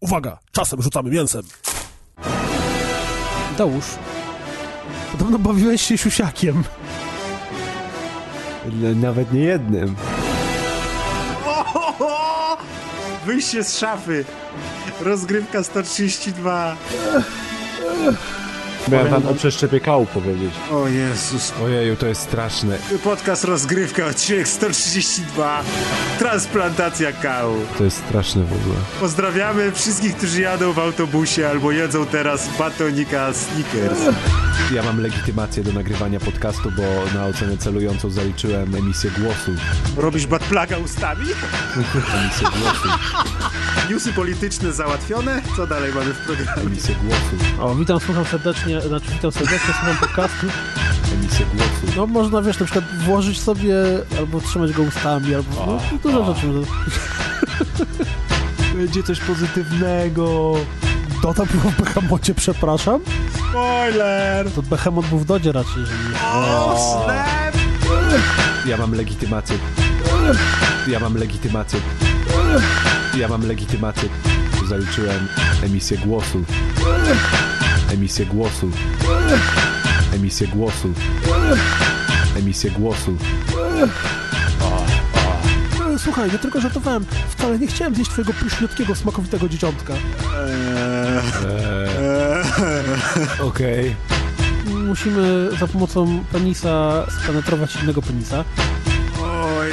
Uwaga, czasem rzucamy mięsem. Dałóż. Podobno bawiłeś się siusiakiem. Nawet nie jednym. Ohoho! Wyjście z szafy. Rozgrywka 132. Miałem wam o przeszczepie kału powiedzieć. O Jezus. Ojeju, to jest straszne. Podcast Rozgrywka, odcinek 132. Transplantacja kału. To jest straszne w ogóle. Pozdrawiamy wszystkich, którzy jadą w autobusie albo jedzą teraz batonika Snickers. Ja mam legitymację do nagrywania podcastu, bo na ocenę celującą zaliczyłem emisję głosu. Robisz batplaga ustami? Emisję głosu. Newsy polityczne załatwione? Co dalej mamy w programie? Emisję głosu. O, witam, słucham serdecznie, znaczy witam serdecznie, słucham podcastu. Emisję głosu. No można, wiesz, na przykład włożyć sobie, albo trzymać go ustami, albo no, dużo rzeczy. Będzie coś pozytywnego. Dota było w Behemocie, przepraszam. Spoiler! To Behemot był w Dodzie raczej, że nie. O, snap! Ja mam legitymację. Ja mam legitymację. Ja mam legitymację. Zaliczyłem emisję głosu. Emisję głosu. Emisję głosu. Emisję głosu. E, Słuchaj, ja tylko żartowałem. Wcale nie chciałem zjeść twojego pyszniutkiego, smakowitego dzieciątka. Eee. Okej. Musimy za pomocą penisa spenetrować innego penisa. Ojej.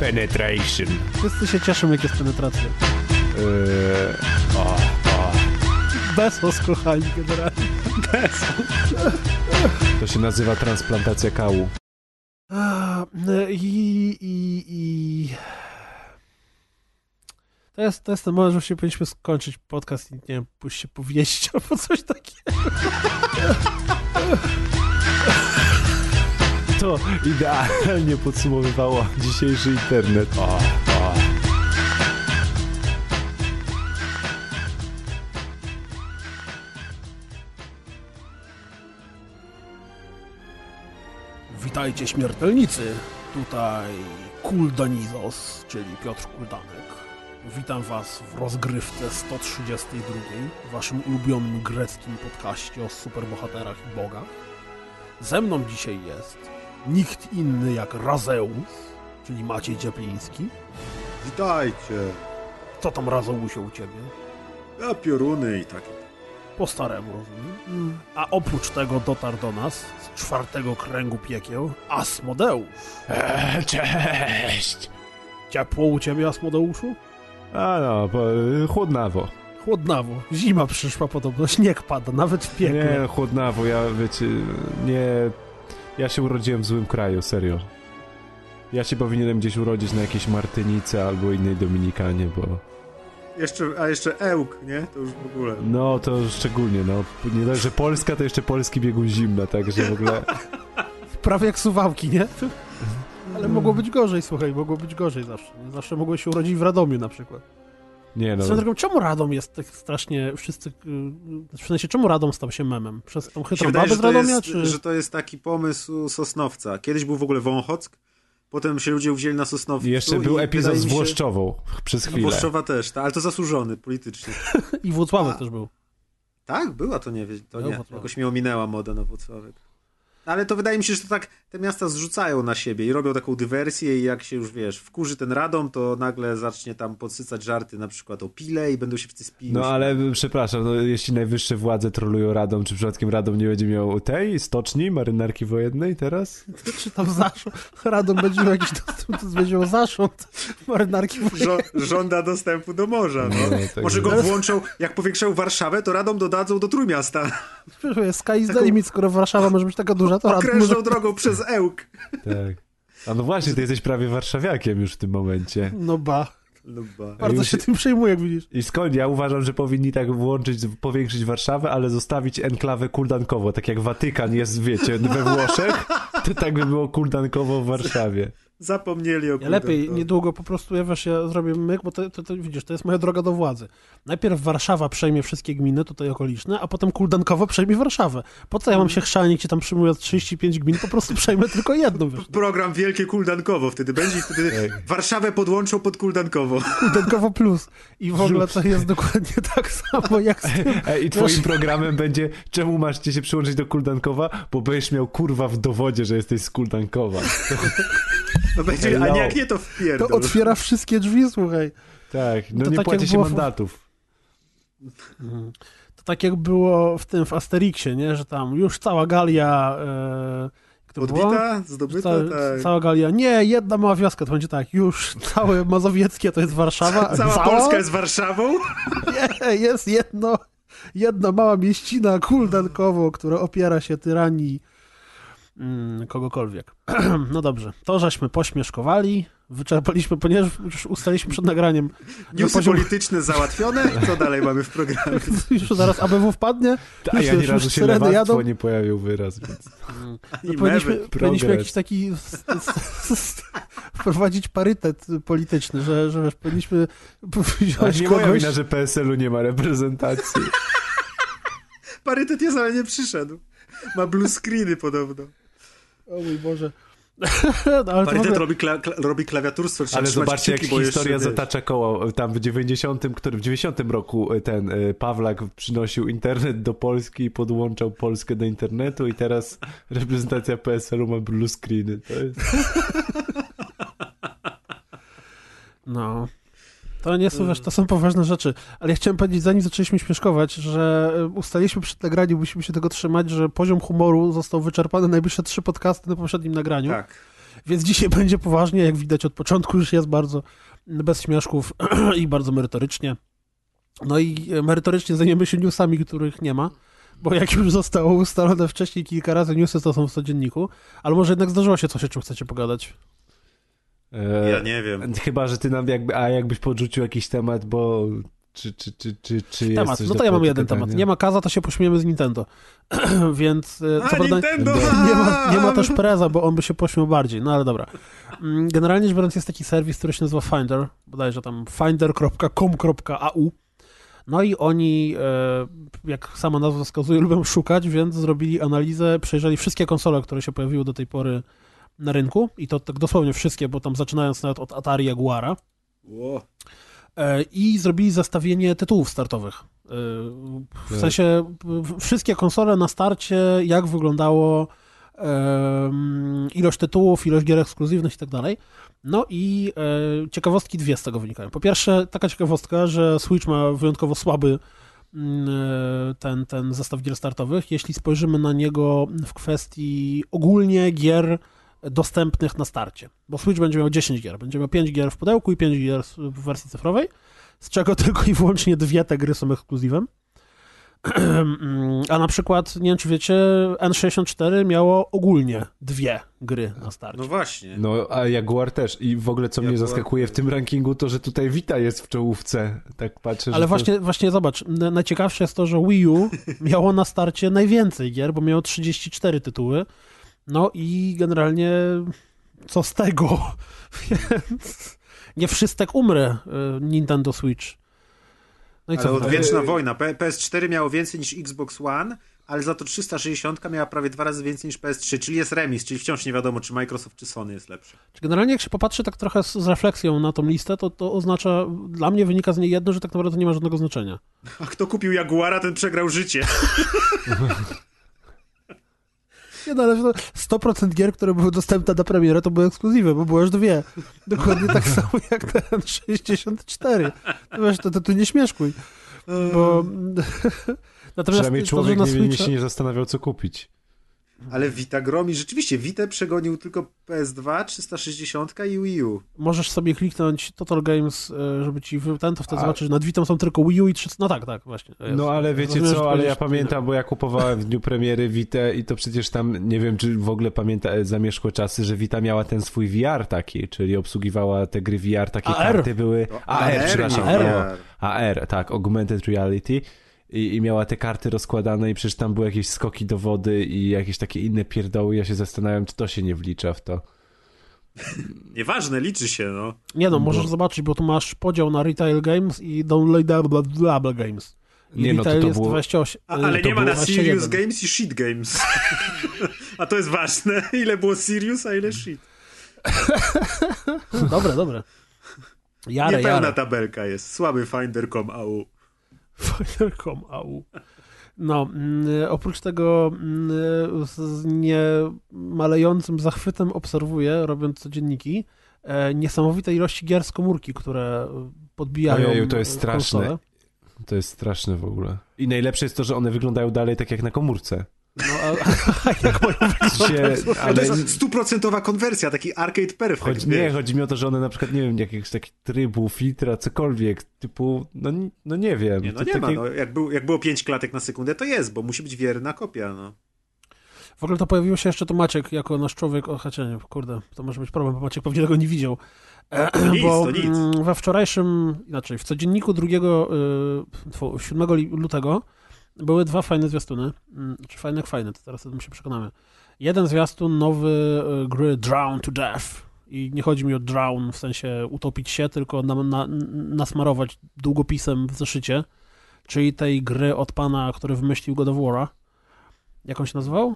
Penetration. Wszyscy się cieszą, jak jest penetracja. Eee, o, o. Besos, kochani, generalnie. Besos. To się nazywa transplantacja kału. I, i, i... To jest, to jest ten moment, że się powinniśmy skończyć podcast i nie wiem, pójść się powieść albo coś takiego. To idealnie podsumowywało dzisiejszy internet. O, o. Witajcie śmiertelnicy. Tutaj Kuldanizos, czyli Piotr Kuldanek. Witam was w rozgrywce 132, waszym ulubionym greckim podcaście o superbohaterach i bogach. Ze mną dzisiaj jest nikt inny jak Razeus, czyli Maciej Ciepliński. Witajcie. Co tam Razeusie u ciebie? A pioruny i takie. Po staremu, rozumiem. A oprócz tego dotarł do nas z czwartego kręgu piekieł Asmodeusz. Eee, cześć! Ciepło u ciebie, Asmodeuszu? A no, bo, chłodnawo. Chłodnawo. Zima przyszła podobno, śnieg pada, nawet w piekle. Nie, chłodnawo, ja wiecie, nie... Ja się urodziłem w złym kraju, serio. Ja się powinienem gdzieś urodzić na jakiejś Martynice albo innej Dominikanie, bo... Jeszcze, a jeszcze Ełk, nie? To już w ogóle. No, to szczególnie, no. Nie dość, że Polska, to jeszcze polski biegun zimna, także w ogóle... Prawie jak suwałki, nie? Ale mogło być gorzej, słuchaj, mogło być gorzej zawsze. Nie? Zawsze mogło się urodzić w Radomiu na przykład. Nie no, drogą, czemu Radom jest tak strasznie, wszyscy, yy, w sensie, czemu Radom stał się memem? Przez tą chytrą wydaje, babę że z to, Radomia, jest, czy... że to jest taki pomysł Sosnowca. Kiedyś był w ogóle Wąchock, potem się ludzie wzięli na Sosnowcu. I jeszcze był i epizod wydaje z mi się- Włoszczową przez No, chwilę. Włoszczowa też, ta, ale to zasłużony politycznie. I Włocławek A. też był. Tak, była to nie, wie- to nie. Włocławek. Jakoś mi ominęła moda na Włocławek. Ale to wydaje mi się, że to tak te miasta zrzucają na siebie i robią taką dywersję i jak się już, wiesz, wkurzy ten Radom, to nagle zacznie tam podsycać żarty na przykład o pile i będą się wszyscy spili. No ale przepraszam, no, jeśli najwyższe władze trolują Radom, czy przypadkiem Radom nie będzie miał tej stoczni, marynarki wojennej teraz? Czy tam zarząd, Radom będzie miał jakiś dostęp, to będzie miał zarząd marynarki Żo- żąda dostępu do morza. No. No, tak Może jest. go włączą, jak powiększają Warszawę, to Radom dodadzą do Trójmiasta. Sky is the limit, skoro Warszawa może być taka duża, to Radom może... Okrężną drogą przez Ełk. Tak. A no właśnie, ty jesteś prawie warszawiakiem już w tym momencie. No ba, Luba. bardzo już- się tym przejmuję, jak widzisz. I skąd? Ja uważam, że powinni tak włączyć, powiększyć Warszawę, ale zostawić enklawę kurdankowo, tak jak Watykan jest, wiecie, we Włoszech, to tak by było kurdankowo w Warszawie. Zapomnieli o Ja lepiej, Kuldankowie. niedługo po prostu, ja wiesz, ja zrobię myk, bo to, to, to widzisz, to jest moja droga do władzy. Najpierw Warszawa przejmie wszystkie gminy tutaj okoliczne, a potem Kuldankowo przejmie Warszawę. Po co ja mam się chrzanić, gdzie tam przyjmuję 35 gmin, po prostu przejmę tylko jedną, wiesz. Program Wielkie Kuldankowo wtedy będzie i wtedy Warszawę podłączą pod Kuldankowo. Kuldankowo plus. I w ogóle to jest dokładnie tak samo jak z tym. Ej, I twoim programem będzie, czemu masz cię się przyłączyć do Kuldankowa? Bo będziesz miał kurwa w dowodzie, że jesteś z Kuldankowa. No będzie, a Hello. jak nie to To wpierdol. otwiera wszystkie drzwi, słuchaj. Tak, no To nie tak płaci się w- mandatów. To tak jak było w tym, w Asterixie, nie? Że tam już cała Galia... E, jak to było? Odbita? Zdobyta? Ca, tak. Cała Galia. Nie, jedna mała wioska, to będzie tak, już całe Mazowieckie to jest Warszawa. a Cała Polska jest Warszawą? Nie, jest jedno, jedna mała mieścina Kuldankowo, która opiera się tyranii kogokolwiek. no dobrze, to żeśmy pośmieszkowali, wyczerpaliśmy, ponieważ już ustaliliśmy przed nagraniem na Newsy poziom, polityczne załatwione. Co dalej mamy w programie? już zaraz ABW wpadnie, A ja ani razu już się jadą. nie pojawił wyraz, więc... I No, powinniśmy, powinniśmy jakiś taki wprowadzić parytet polityczny, że, że wiesz, powinniśmy A wziąć nie kogoś... wina, że PSL-u nie ma reprezentacji. Parytet jest, ale nie przyszedł. Ma blue screeny podobno. O mój Boże. no, ale ogóle... robi, kla, kla, robi klawiaturstwo, Ale zobaczcie, jak historia jeszcze, wiesz, zatacza koło. Tam w 90, który, w 90 roku y, ten y, Pawlak przynosił internet do Polski i podłączał Polskę do internetu i teraz reprezentacja PSL-u ma blue screeny. To jest... No. To nie są, wiesz, to są poważne rzeczy. Ale ja chciałem powiedzieć, zanim zaczęliśmy śmieszkować, że e, ustaliliśmy przed nagraniem, musimy się tego trzymać, że poziom humoru został wyczerpany najbliższe trzy podcasty na poprzednim nagraniu. Tak. Więc dzisiaj będzie poważnie, jak widać od początku już jest bardzo bez śmieszków i bardzo merytorycznie. No i e, merytorycznie zajmiemy się newsami, których nie ma, bo jak już zostało ustalone wcześniej kilka razy, newsy to są w codzienniku, ale może jednak zdarzyło się coś, o czym chcecie pogadać. E, Ja nie wiem. Chyba, że ty nam jakby, a jakbyś podrzucił jakiś temat, bo czy, czy, czy, czy, czy jest Temat, coś no to ja mam jeden temat. Nie ma Kaza, to się pośmiemy z Nintendo. Więc e, A, co prawda Nintendo! nie ma, nie ma też Pereza, bo on by się pośmiał bardziej, no ale dobra. Mm, Generalnie rzecz biorąc jest taki serwis, który się nazywa Finder, bodajże tam finder.com.au no i oni, e, jak sama nazwa wskazuje, lubią szukać, więc zrobili analizę, przejrzeli wszystkie konsole, które się pojawiły do tej pory na rynku i to tak dosłownie wszystkie, bo tam zaczynając nawet od Atari Jaguara Ło. E, i zrobili zestawienie tytułów startowych. E, W Tak. sensie wszystkie konsole na starcie, jak wyglądało ilość tytułów, ilość gier ekskluzywnych i tak dalej. No i e, ciekawostki dwie z tego wynikają. Po pierwsze, taka ciekawostka, że Switch ma wyjątkowo słaby mm, e, ten, ten zestaw gier startowych. Jeśli spojrzymy na niego w kwestii ogólnie gier dostępnych na starcie. Bo Switch będzie miał 10 gier. Będzie miał 5 gier w pudełku i 5 gier w wersji cyfrowej, z czego tylko i wyłącznie dwie te gry są ekskluzywem. A na przykład, nie wiem czy wiecie, N64 miało ogólnie dwie gry na starcie. No właśnie. No, a Jaguar też. I w ogóle, co mnie Jaguar zaskakuje w tym rankingu, to, że tutaj Vita jest w czołówce. Tak patrzę, że Ale to... właśnie, właśnie zobacz, najciekawsze jest to, że Wii U miało na starcie najwięcej gier, bo miało 34 tytuły. No i generalnie co z tego? Więc nie wszystek umrę y, Nintendo Switch. No i Ale co? odwieczna wojna. P- PS4 miało więcej niż Xbox One, ale za to 360 miała prawie dwa razy więcej niż PS3, czyli jest remis, czyli wciąż nie wiadomo, czy Microsoft czy Sony jest lepszy. Generalnie jak się popatrzy tak trochę z, z refleksją na tą listę, to to oznacza, dla mnie wynika z niej jedno, że tak naprawdę to nie ma żadnego znaczenia. A kto kupił Jaguara, ten przegrał życie. Nie no, ale to 100% gier, które były dostępne na premierę, to były ekskluzywy, bo były aż dwie. Dokładnie tak samo jak ten 64. To wiesz, to, to tu nie śmieszkuj. Bo... Natomiast Przynajmniej człowiek nie Switcha- się nie zastanawiał, co kupić. Ale Vita gromi. Rzeczywiście, Vita przegonił tylko PS2, 360 i Wii U. możesz sobie kliknąć Total Games, e, żeby ci ten, to wtedy A- zobaczysz, nad Witą są tylko Wii U i 300... No tak, tak, właśnie. Jest. No ale wiecie Rozumiem, co, ale ja pamiętam, bo ja kupowałem w dniu premiery Vitę i to przecież tam, nie wiem czy w ogóle pamięta e, zamieszkłe czasy, że Vita miała ten swój VR taki, czyli obsługiwała te gry VR, takie AR. karty były... AR, przepraszam. AR. AR, tak, Augmented Reality. I, I miała te karty rozkładane i przecież tam były jakieś skoki do wody i jakieś takie inne pierdoły. Ja się zastanawiam, czy to się nie wlicza w to. Nieważne, liczy się, no. Nie no, możesz Bo- zobaczyć, bo tu masz podział na retail games i downloadable games. I Nie, no to retail to jest było- 28. A, ale to nie ma na Serious 21. Games i Shit Games. a to jest ważne. Ile było Serious, a ile Shit. Dobre, dobre. Jare, Niepełna jare. tabelka jest. Słaby Finder.com AU. Finder.com, au. No, mm, oprócz tego mm, z z niemalejącym zachwytem obserwuję, robiąc codzienniki, e, niesamowite ilości gier z komórki, które podbijają Ojeju, to jest e, straszne. konsolę. To jest straszne w ogóle. I najlepsze jest to, że one wyglądają dalej tak jak na komórce. No, a, a jak mają Się, Ale to jest stuprocentowa konwersja, taki arcade perfect. chodzi, nie, chodzi mi o to, że one na przykład, nie wiem, jakiegoś taki trybu, filtra, cokolwiek, typu, no, no nie wiem. Nie, no to nie ma. takie- No, jak, był, jak było 5 klatek na sekundę, to jest, bo musi być wierna kopia. No. W ogóle to pojawiło się jeszcze tu Maciek jako nasz człowiek, o chociaż nie, kurde, to może być problem, bo Maciek pewnie tego nie widział. E, To nic, bo to nic. mm, we wczorajszym, inaczej, w codzienniku 2, y, tfu, 7 li- lutego były dwa fajne zwiastuny. Mm, Czy fajne jak fajne, to teraz o tym się przekonamy. Jeden zwiastun nowy y, gry Drown to Death. I nie chodzi mi o drown, w sensie utopić się, tylko na, na, nasmarować długopisem w zeszycie. Czyli tej gry od pana, który wymyślił God of War'a. Jak on się nazywał?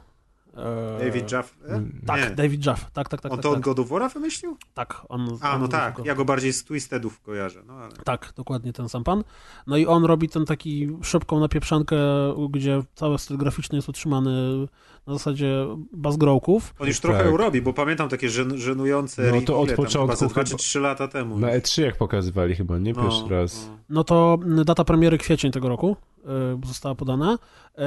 E, David Jaff. E? Tak, Nie. David Jaff. Tak, tak, tak. On tak, to od tak. God of War'a wymyślił? tak on, A, on no tak. wymyślił Ja go bardziej z Twistedów kojarzę. No, ale... Tak, dokładnie ten sam pan. No i on robi ten taki szybką napieprzankę, gdzie cały styl graficzny jest utrzymany na zasadzie bazgrołków. On już trochę Tak. robi, bo pamiętam takie żen żenujące No to od reveale tam początku chyba ze 2 czy chyba- 3 lata temu. Na E3 jak pokazywali chyba, nie No, pierwszy raz. no. No to data premiery kwiecień tego roku y, została podana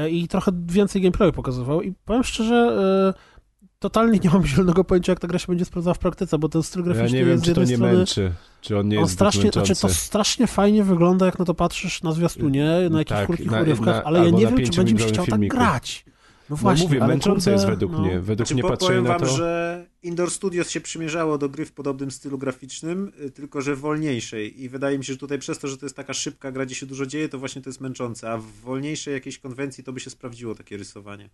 y, i trochę więcej gameplayu pokazywał i powiem szczerze, y, totalnie nie mam zielonego pojęcia, jak ta gra się będzie sprawdzała w praktyce, bo ten styl Ja graficzny nie wiem, jest z czy to nie strony... męczy, czy on nie On jest strasznie, znaczy to strasznie fajnie wygląda, jak na to patrzysz na zwiastunie, na jakichś Tak, krótkich na- urywkach, na- ale ja nie wiem, czy będzie mi się chciał filmiku. tak grać. No No właśnie, mówię, ale męczące kurde, jest według no. mnie. Według Znaczy, mnie patrzenie powiem na wam, to... że Indoor Studios się przymierzało do gry w podobnym stylu graficznym, y, tylko że wolniejszej. I wydaje mi się, że tutaj przez to, że to jest taka szybka gra, gdzie się dużo dzieje, to właśnie to jest męczące. A w wolniejszej jakiejś konwencji to by się sprawdziło takie rysowanie.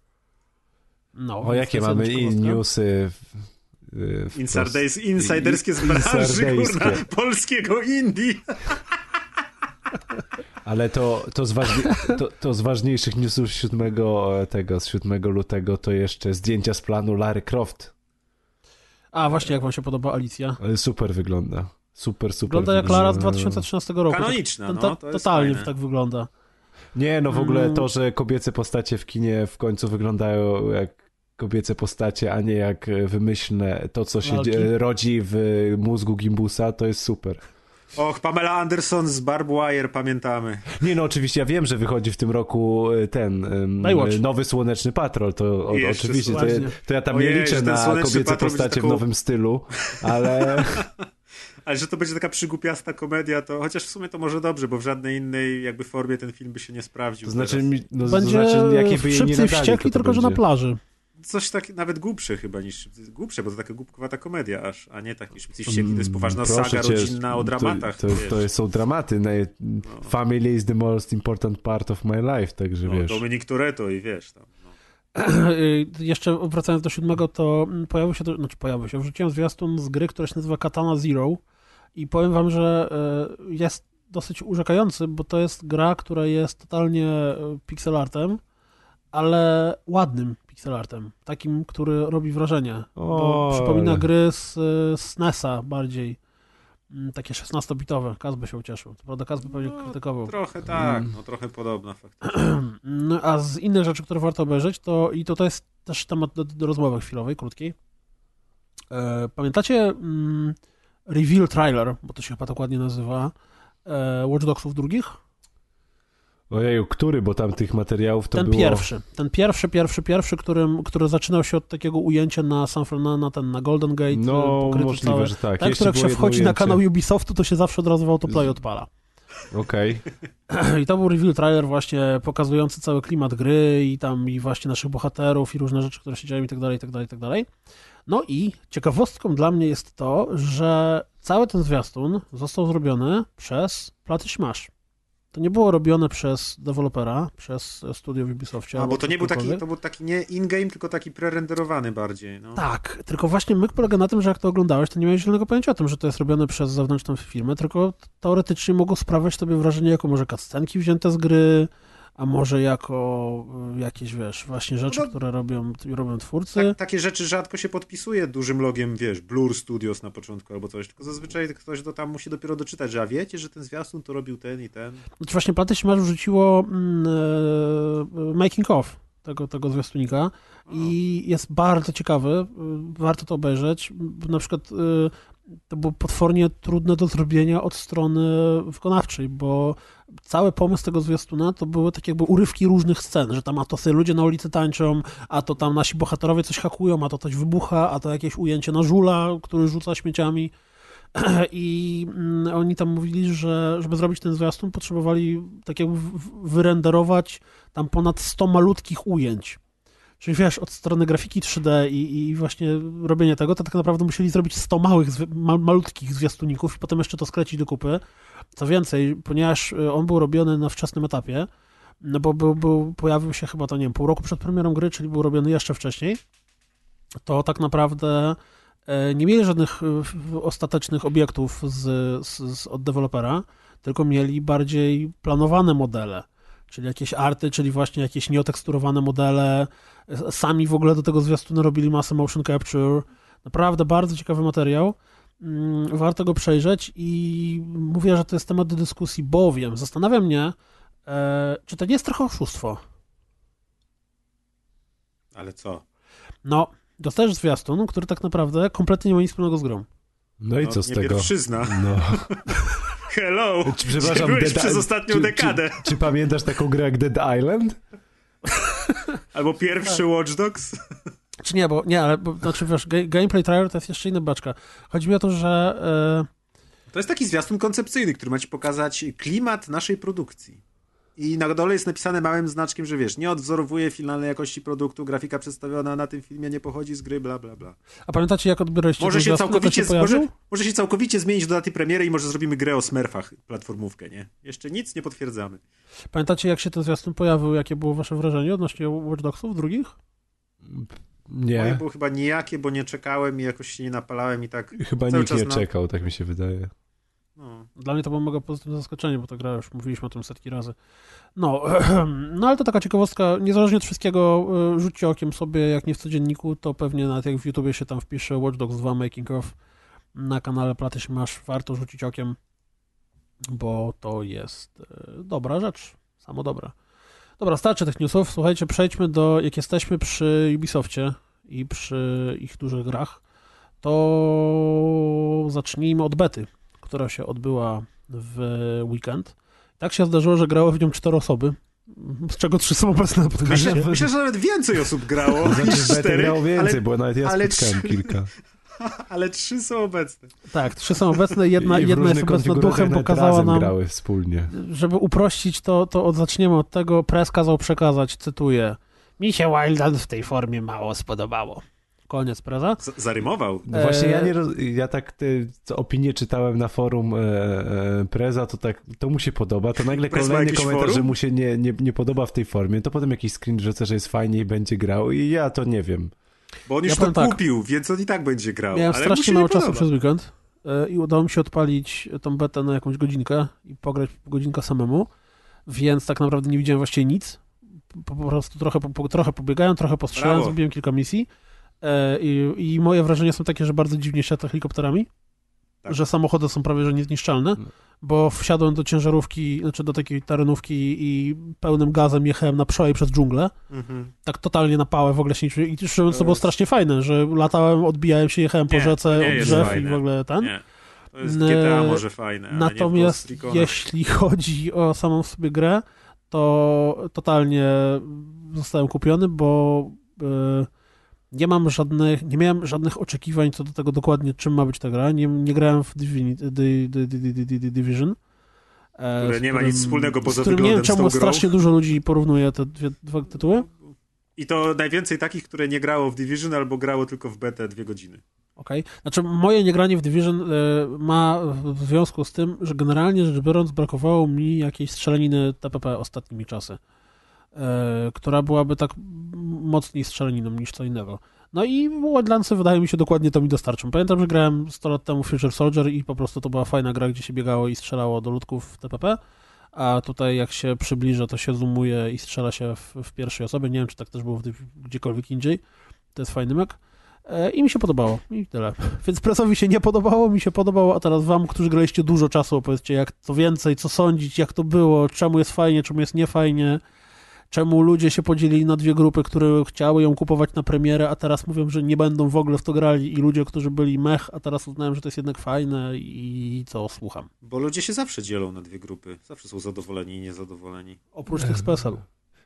No, O, jakie mamy newsy... w- Insiderskie, insiderskie z branży, kurna, polskiego indie. Ale to, to, z ważni... to, to z ważniejszych newsów 7 e, tego, z 7 lutego to jeszcze zdjęcia z planu Larry Croft. A właśnie, jak wam się podoba Alicja? Ale super wygląda. Super, super. Wygląda jak Lara z wygląda. 2013 roku. Kanoniczna, Tak- no, to- Totalnie fajne. tak wygląda. Nie, no w ogóle Mm. to, że kobiece postacie w kinie w końcu wyglądają jak kobiece postacie, a nie jak e, wymyślne to, co się rodzi w mózgu Gimbusa, to jest super. Och, Pamela Anderson z Barb Wire, pamiętamy. Nie, no oczywiście ja wiem, że wychodzi w tym roku e, ten e, nowy Słoneczny Patrol, to o, oczywiście, to, to ja tam Ojej, nie liczę na kobiece postacie taką- w nowym stylu, ale Ale że to będzie taka przygłupiasta komedia, to chociaż w sumie to może dobrze, bo w żadnej innej jakby formie ten film by się nie sprawdził. to znaczy, no, to Będzie znaczy jakiej by jej nie nadali, wściekli, to to tylko że na plaży. Coś tak nawet głupsze chyba niż głupsze, bo to taka głupkowata komedia aż, a nie taki szybcy i wściekli. To jest poważna Mm, Proszę saga cię, rodzinna o dramatach. To, to, to są dramaty. naj- Family is the most important part of my life, także no, wiesz. Dominik Toretto i wiesz tam. No. Y, Jeszcze wracając do siódmego, to mm, pojawił się, to, znaczy pojawił się, wrzuciłem zwiastun z gry, która się nazywa Katana Zero i powiem wam, że y, jest dosyć urzekający, bo to jest gra, która jest totalnie y, pixelartem, ale ładnym pixelartem, takim, który robi wrażenie, bo O, przypomina ale- gry z, z NES-a bardziej, Mm, takie 16-bitowe, Kaz by się ucieszył, co prawda Kaz by pewnie No, krytykował. Trochę tak, Mm. no trochę podobna faktycznie. No, a z innych rzeczy, które warto obejrzeć, to i to, to jest też temat do, do rozmowy chwilowej, krótkiej. E, pamiętacie mm, Reveal Trailer, bo to się chyba tak ładnie nazywa, e, Watch Dogsów drugich? Ojeju, który, bo tam tych materiałów to ten było... pierwszy, ten pierwszy, pierwszy, pierwszy, którym, który zaczynał się od takiego ujęcia na San Fernando, na ten, na Golden Gate, No, pokryte możliwe, całe. że tak. Tak, Jeszcze jak się wchodzi na ujęcie. kanał Ubisoftu, to się zawsze od razu w autoplay odpala. Okej. I to był reveal trailer właśnie pokazujący cały klimat gry i tam i właśnie naszych bohaterów i różne rzeczy, które się dzieją i tak dalej, i tak dalej, i tak dalej. No i ciekawostką dla mnie jest to, że cały ten zwiastun został zrobiony przez Platy Smash. To nie było robione przez dewelopera, przez studio w Ubisoftie. A, bo to nie był taki, to był taki nie in-game, tylko taki prerenderowany bardziej. No. Tak, tylko właśnie myk polega na tym, że jak to oglądałeś, to nie miałeś zielonego pojęcia o tym, że to jest robione przez zewnętrzną firmę, tylko teoretycznie mogło sprawiać tobie wrażenie jako może cutscenki wzięte z gry, a może jako y, jakieś, wiesz, właśnie rzeczy, No, które robią, robią twórcy. Tak, takie rzeczy rzadko się podpisuje dużym logiem, wiesz, Blur Studios na początku albo coś, tylko zazwyczaj ktoś do tam musi dopiero doczytać, że a wiecie, że ten zwiastun to robił ten i ten. Znaczy właśnie PlayStation Masz wrzuciło mm, e, making of tego, tego zwiastunika i jest bardzo ciekawy, y, warto to obejrzeć. Na przykład y, to było potwornie trudne do zrobienia od strony wykonawczej, bo cały pomysł tego zwiastuna to były tak jakby urywki różnych scen, że tam a to sobie ludzie na ulicy tańczą, a to tam nasi bohaterowie coś hakują, a to coś wybucha, a to jakieś ujęcie na żula, który rzuca śmieciami. I mm, oni tam mówili, że żeby zrobić ten zwiastun, potrzebowali tak jakby wyrenderować tam ponad 100 malutkich ujęć. Czyli wiesz, od strony grafiki 3D i, i właśnie robienie tego, to tak naprawdę musieli zrobić 100 małych, ma, malutkich zwiastuników i potem jeszcze to sklecić do kupy. Co więcej, ponieważ y, on był robiony na wczesnym etapie, no bo był, był, pojawił się chyba to, nie wiem, pół roku przed premierą gry, czyli był robiony jeszcze wcześniej, to tak naprawdę e, nie mieli żadnych w- ostatecznych obiektów z, z, z, od dewelopera, tylko mieli bardziej planowane modele, czyli jakieś arty, czyli właśnie jakieś nieoteksturowane modele. Sami w ogóle do tego zwiastunu robili masę motion capture. Naprawdę bardzo ciekawy materiał. Mm, Warto go przejrzeć i mówię, że to jest temat do dyskusji, bowiem zastanawia mnie, e, czy to nie jest trochę oszustwo. Ale co? No, dostajesz zwiastun, który tak naprawdę kompletnie nie ma nic wspólnego z grą. No i No, co z nie tego? pierwszyzna. No. Hello! Czy, przepraszam, byłeś Dead przez ostatnią czy, dekadę. Czy, czy pamiętasz taką grę jak Dead Island? Albo pierwszy Tak. Watch Dogs. Czy nie, bo nie, ale bo, znaczy wiesz, ga- gameplay trailer to jest jeszcze inna baczka. Chodzi mi o to, że e, To jest taki zwiastun koncepcyjny, który ma ci pokazać klimat naszej produkcji. I na dole jest napisane małym znaczkiem, że wiesz, nie odwzorowuje finalnej jakości produktu, grafika przedstawiona na tym filmie nie pochodzi z gry, bla bla bla. a pamiętacie jak odbieraliście Może się całkowicie, się może, może się całkowicie zmienić do daty premiery i może zrobimy grę o smurfach, platformówkę, nie? Jeszcze nic nie potwierdzamy. Pamiętacie jak się ten zwiastun pojawił, jakie było wasze wrażenie odnośnie Watch Dogsów drugich? Moje Nie. było chyba nijakie, bo nie czekałem i jakoś się nie napalałem i tak... Chyba nikt nie na- czekał, tak mi się wydaje. No. Dla mnie to było mega pozytywne zaskoczenie, bo ta gra już mówiliśmy o tym setki razy. No, no ale to taka ciekawostka, niezależnie od wszystkiego, y, rzućcie okiem sobie, jak nie w codzienniku, to pewnie nawet jak w YouTubie się tam wpisze Watch Dogs 2 Making of na kanale Platy się masz, warto rzucić okiem, bo to jest y, dobra rzecz, samo dobra. Dobra, starczy tych newsów, słuchajcie, przejdźmy do, jak jesteśmy przy Ubisoftie i przy ich dużych grach, to zacznijmy od bety która się odbyła w weekend. Tak się zdarzyło, że grało w nią cztery osoby, z czego trzy są obecne na podcaście. Myślę, myślę, że nawet więcej osób grało znaczy, niż cztery, grało więcej, ale, bo nawet ja ale spotkałem trzy- kilka. ale trzy są obecne. Tak, trzy są obecne, jedna, jedna jest obecna duchem, pokazała nam, grały wspólnie. żeby uprościć to, to od, zaczniemy od tego, press kazał przekazać, cytuję, mi się Wildland w tej formie mało spodobało. Koniec preza. Z zarymował. No właśnie ja nie roz... ja tak te, co opinię czytałem na forum e, e, Preza, to tak to mu się podoba, to nagle Prez kolejny komentarz, forum? że mu się nie, nie, nie podoba w tej formie, to potem jakiś screen rzuca, że jest fajnie i będzie grał i ja to nie wiem. Bo on już Ja to tak. kupił, więc on i tak będzie grał. Miałem ale strasznie nie mało czasu przez weekend e, i udało mi się odpalić tą betę na jakąś godzinkę i pograć godzinkę samemu, więc tak naprawdę nie widziałem właściwie nic. Po, po prostu trochę, po, trochę pobiegałem, trochę postrzelałem, Brawo. zrobiłem kilka misji i, i moje wrażenia są takie, że bardzo dziwnie się lata helikopterami, Tak. że samochody są prawie że niezniszczalne, No. bo wsiadłem do ciężarówki, znaczy do takiej terenówki i pełnym gazem jechałem na przełaj przez dżunglę Mhm. tak totalnie na pałę w ogóle się nie. I to To było jest- strasznie fajne, że latałem, odbijałem się, jechałem po Nie, rzece to nie od drzew fajne. i w ogóle ten. Nie. To jest GTA może fajne, Natomiast jeśli chodzi o samą sobie grę, to totalnie zostałem kupiony, bo e, nie mam żadnych, nie miałem żadnych oczekiwań co do tego dokładnie, czym ma być ta gra. Nie, nie grałem w Divini- Di- Di- Di- Di- Di- Di- Division. e, Które nie ma nic wspólnego poza którym nie wiem, czemu strasznie dużo ludzi porównuje te dwie, dwa tytuły. I to najwięcej takich, które nie grało w Division albo grało tylko w betę dwie godziny. Okay? Znaczy, moje niegranie w Division y, ma w związku z tym, że generalnie rzecz biorąc, brakowało mi jakiejś strzelaniny TPP ostatnimi czasy, która byłaby tak mocniej strzelaniną niż co innego. No i Wildlandsy wydaje mi się dokładnie to mi dostarczą. Pamiętam, że grałem 100 lat temu Future Soldier i po prostu to była fajna gra, gdzie się biegało i strzelało do ludków w TPP, a tutaj jak się przybliża, to się zoomuje i strzela się w, w pierwszej osobie. Nie wiem, czy tak też było gdziekolwiek indziej. To jest fajny mek. E, I mi się podobało. I tyle. Więc presowi się nie podobało, mi się podobało, a teraz wam, którzy graliście dużo czasu, opowiedzcie jak to więcej, co sądzić, jak to było, czemu jest fajnie, czemu jest niefajnie czemu ludzie się podzielili na dwie grupy, które chciały ją kupować na premierę, a teraz mówią, że nie będą w ogóle w to grali i ludzie, którzy byli mech, a teraz uznają, że to jest jednak fajne i co, słucham. Bo ludzie się zawsze dzielą na dwie grupy. Zawsze są zadowoleni i niezadowoleni. Oprócz tych z PSL.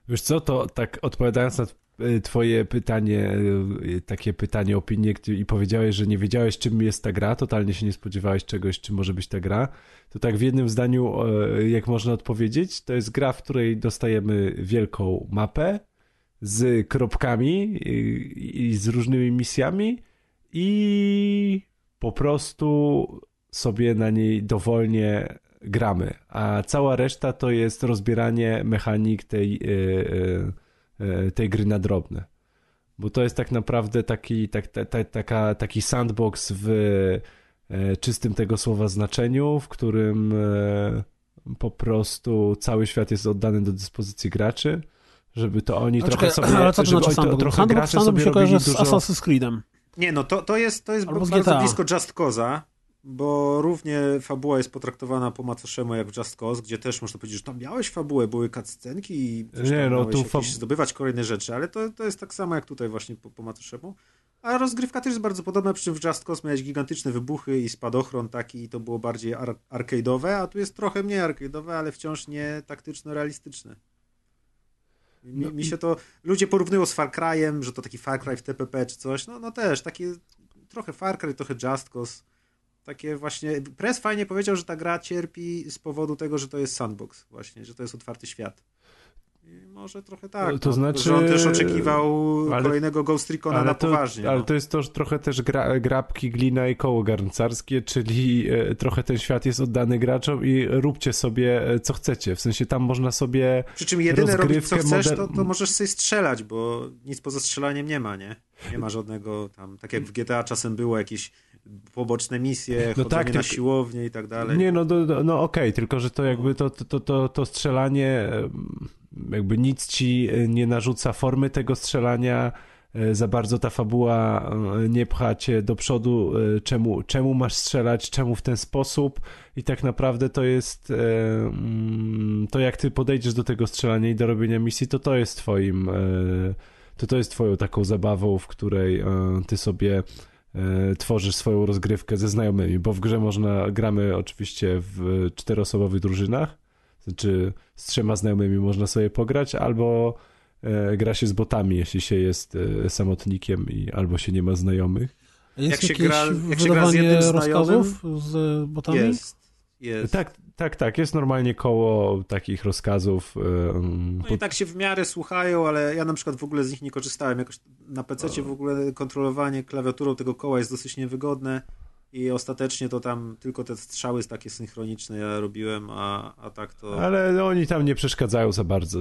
Wiesz co, to tak odpowiadając na y, twoje pytanie, y, takie pytanie, opinię i powiedziałeś, że nie wiedziałeś czym jest ta gra, totalnie się nie spodziewałeś czegoś, czym może być ta gra, to tak w jednym zdaniu jak można odpowiedzieć, to jest gra, w której dostajemy wielką mapę z kropkami i z różnymi misjami i po prostu sobie na niej dowolnie gramy, a cała reszta to jest rozbieranie mechanik tej, e, e, e, tej gry na drobne. Bo to jest tak naprawdę taki, tak, ta, taka, taki sandbox w czystym tego słowa znaczeniu, w którym po prostu cały świat jest oddany do dyspozycji graczy, żeby to oni trochę czekaj, sobie... Ale co to znaczy sandbox? Trochę sandbox, sandbox sobie się kojarzy z dużo... Assassin's Creedem. Nie, no to, to jest, to jest bardzo blisko Just Cause'a, bo równie fabuła jest potraktowana po macoszemu jak w Just Cause, gdzie też można powiedzieć, że tam miałeś fabułę, były cutscenki i nie, no, tu fab... zdobywać kolejne rzeczy, ale to, to jest tak samo jak tutaj właśnie po, po macoszemu. A rozgrywka też jest bardzo podobna, przy czym w Just Cause miałeś gigantyczne wybuchy i spadochron taki i to było bardziej ar arcade'owe, a tu jest trochę mniej arcade'owe, ale wciąż nie taktyczno-realistyczne. Mi, no mi, się to... Ludzie porównują z Far Cry'em, że to taki Far Cry w TPP czy coś. No, no też, taki trochę Far Cry, trochę Just Cause takie właśnie. Press fajnie powiedział, że ta gra cierpi z powodu tego, że to jest sandbox, właśnie, że to jest otwarty świat. I może trochę tak. To no, znaczy. Że on też oczekiwał ale, kolejnego Ghost Recona na to, poważnie. Ale no. to jest to trochę też gra, grabki, glina i koło garncarskie, czyli e, trochę ten świat jest oddany graczom i róbcie sobie e, co chcecie. W sensie tam można sobie. Przy czym jedyne robić co chcesz, to, to możesz sobie strzelać, bo nic poza strzelaniem nie ma, nie? Nie ma żadnego tam, tak jak w GTA czasem było jakieś poboczne misje, no tak, na siłownię i tak dalej. Nie, no, no, no okej, okay, tylko że to jakby to, to, to, to strzelanie jakby nic ci nie narzuca formy tego strzelania, e, za bardzo ta fabuła e, nie pcha cię do przodu, e, czemu, czemu masz strzelać, czemu w ten sposób i tak naprawdę to jest mm, to jak ty podejdziesz do tego strzelania i do robienia misji, to to jest twoim to to jest twoją taką zabawą, w której ty sobie E, tworzysz swoją rozgrywkę ze znajomymi, bo w grze można, gramy oczywiście w czteroosobowych drużynach, znaczy z trzema znajomymi można sobie pograć, albo e, gra się z botami, jeśli się jest e, samotnikiem i albo się nie ma znajomych. Jest jak się gra, jak się gra z jednym znajomym, z botami? Jest, jest. Tak, tak, tak. Jest normalnie koło takich rozkazów. No i tak się w miarę słuchają, ale ja na przykład w ogóle z nich nie korzystałem. Jakoś na PC w ogóle kontrolowanie klawiaturą tego koła jest dosyć niewygodne. I ostatecznie to tam tylko te strzały takie synchroniczne ja robiłem, a, a tak to. Ale oni tam nie przeszkadzają za bardzo.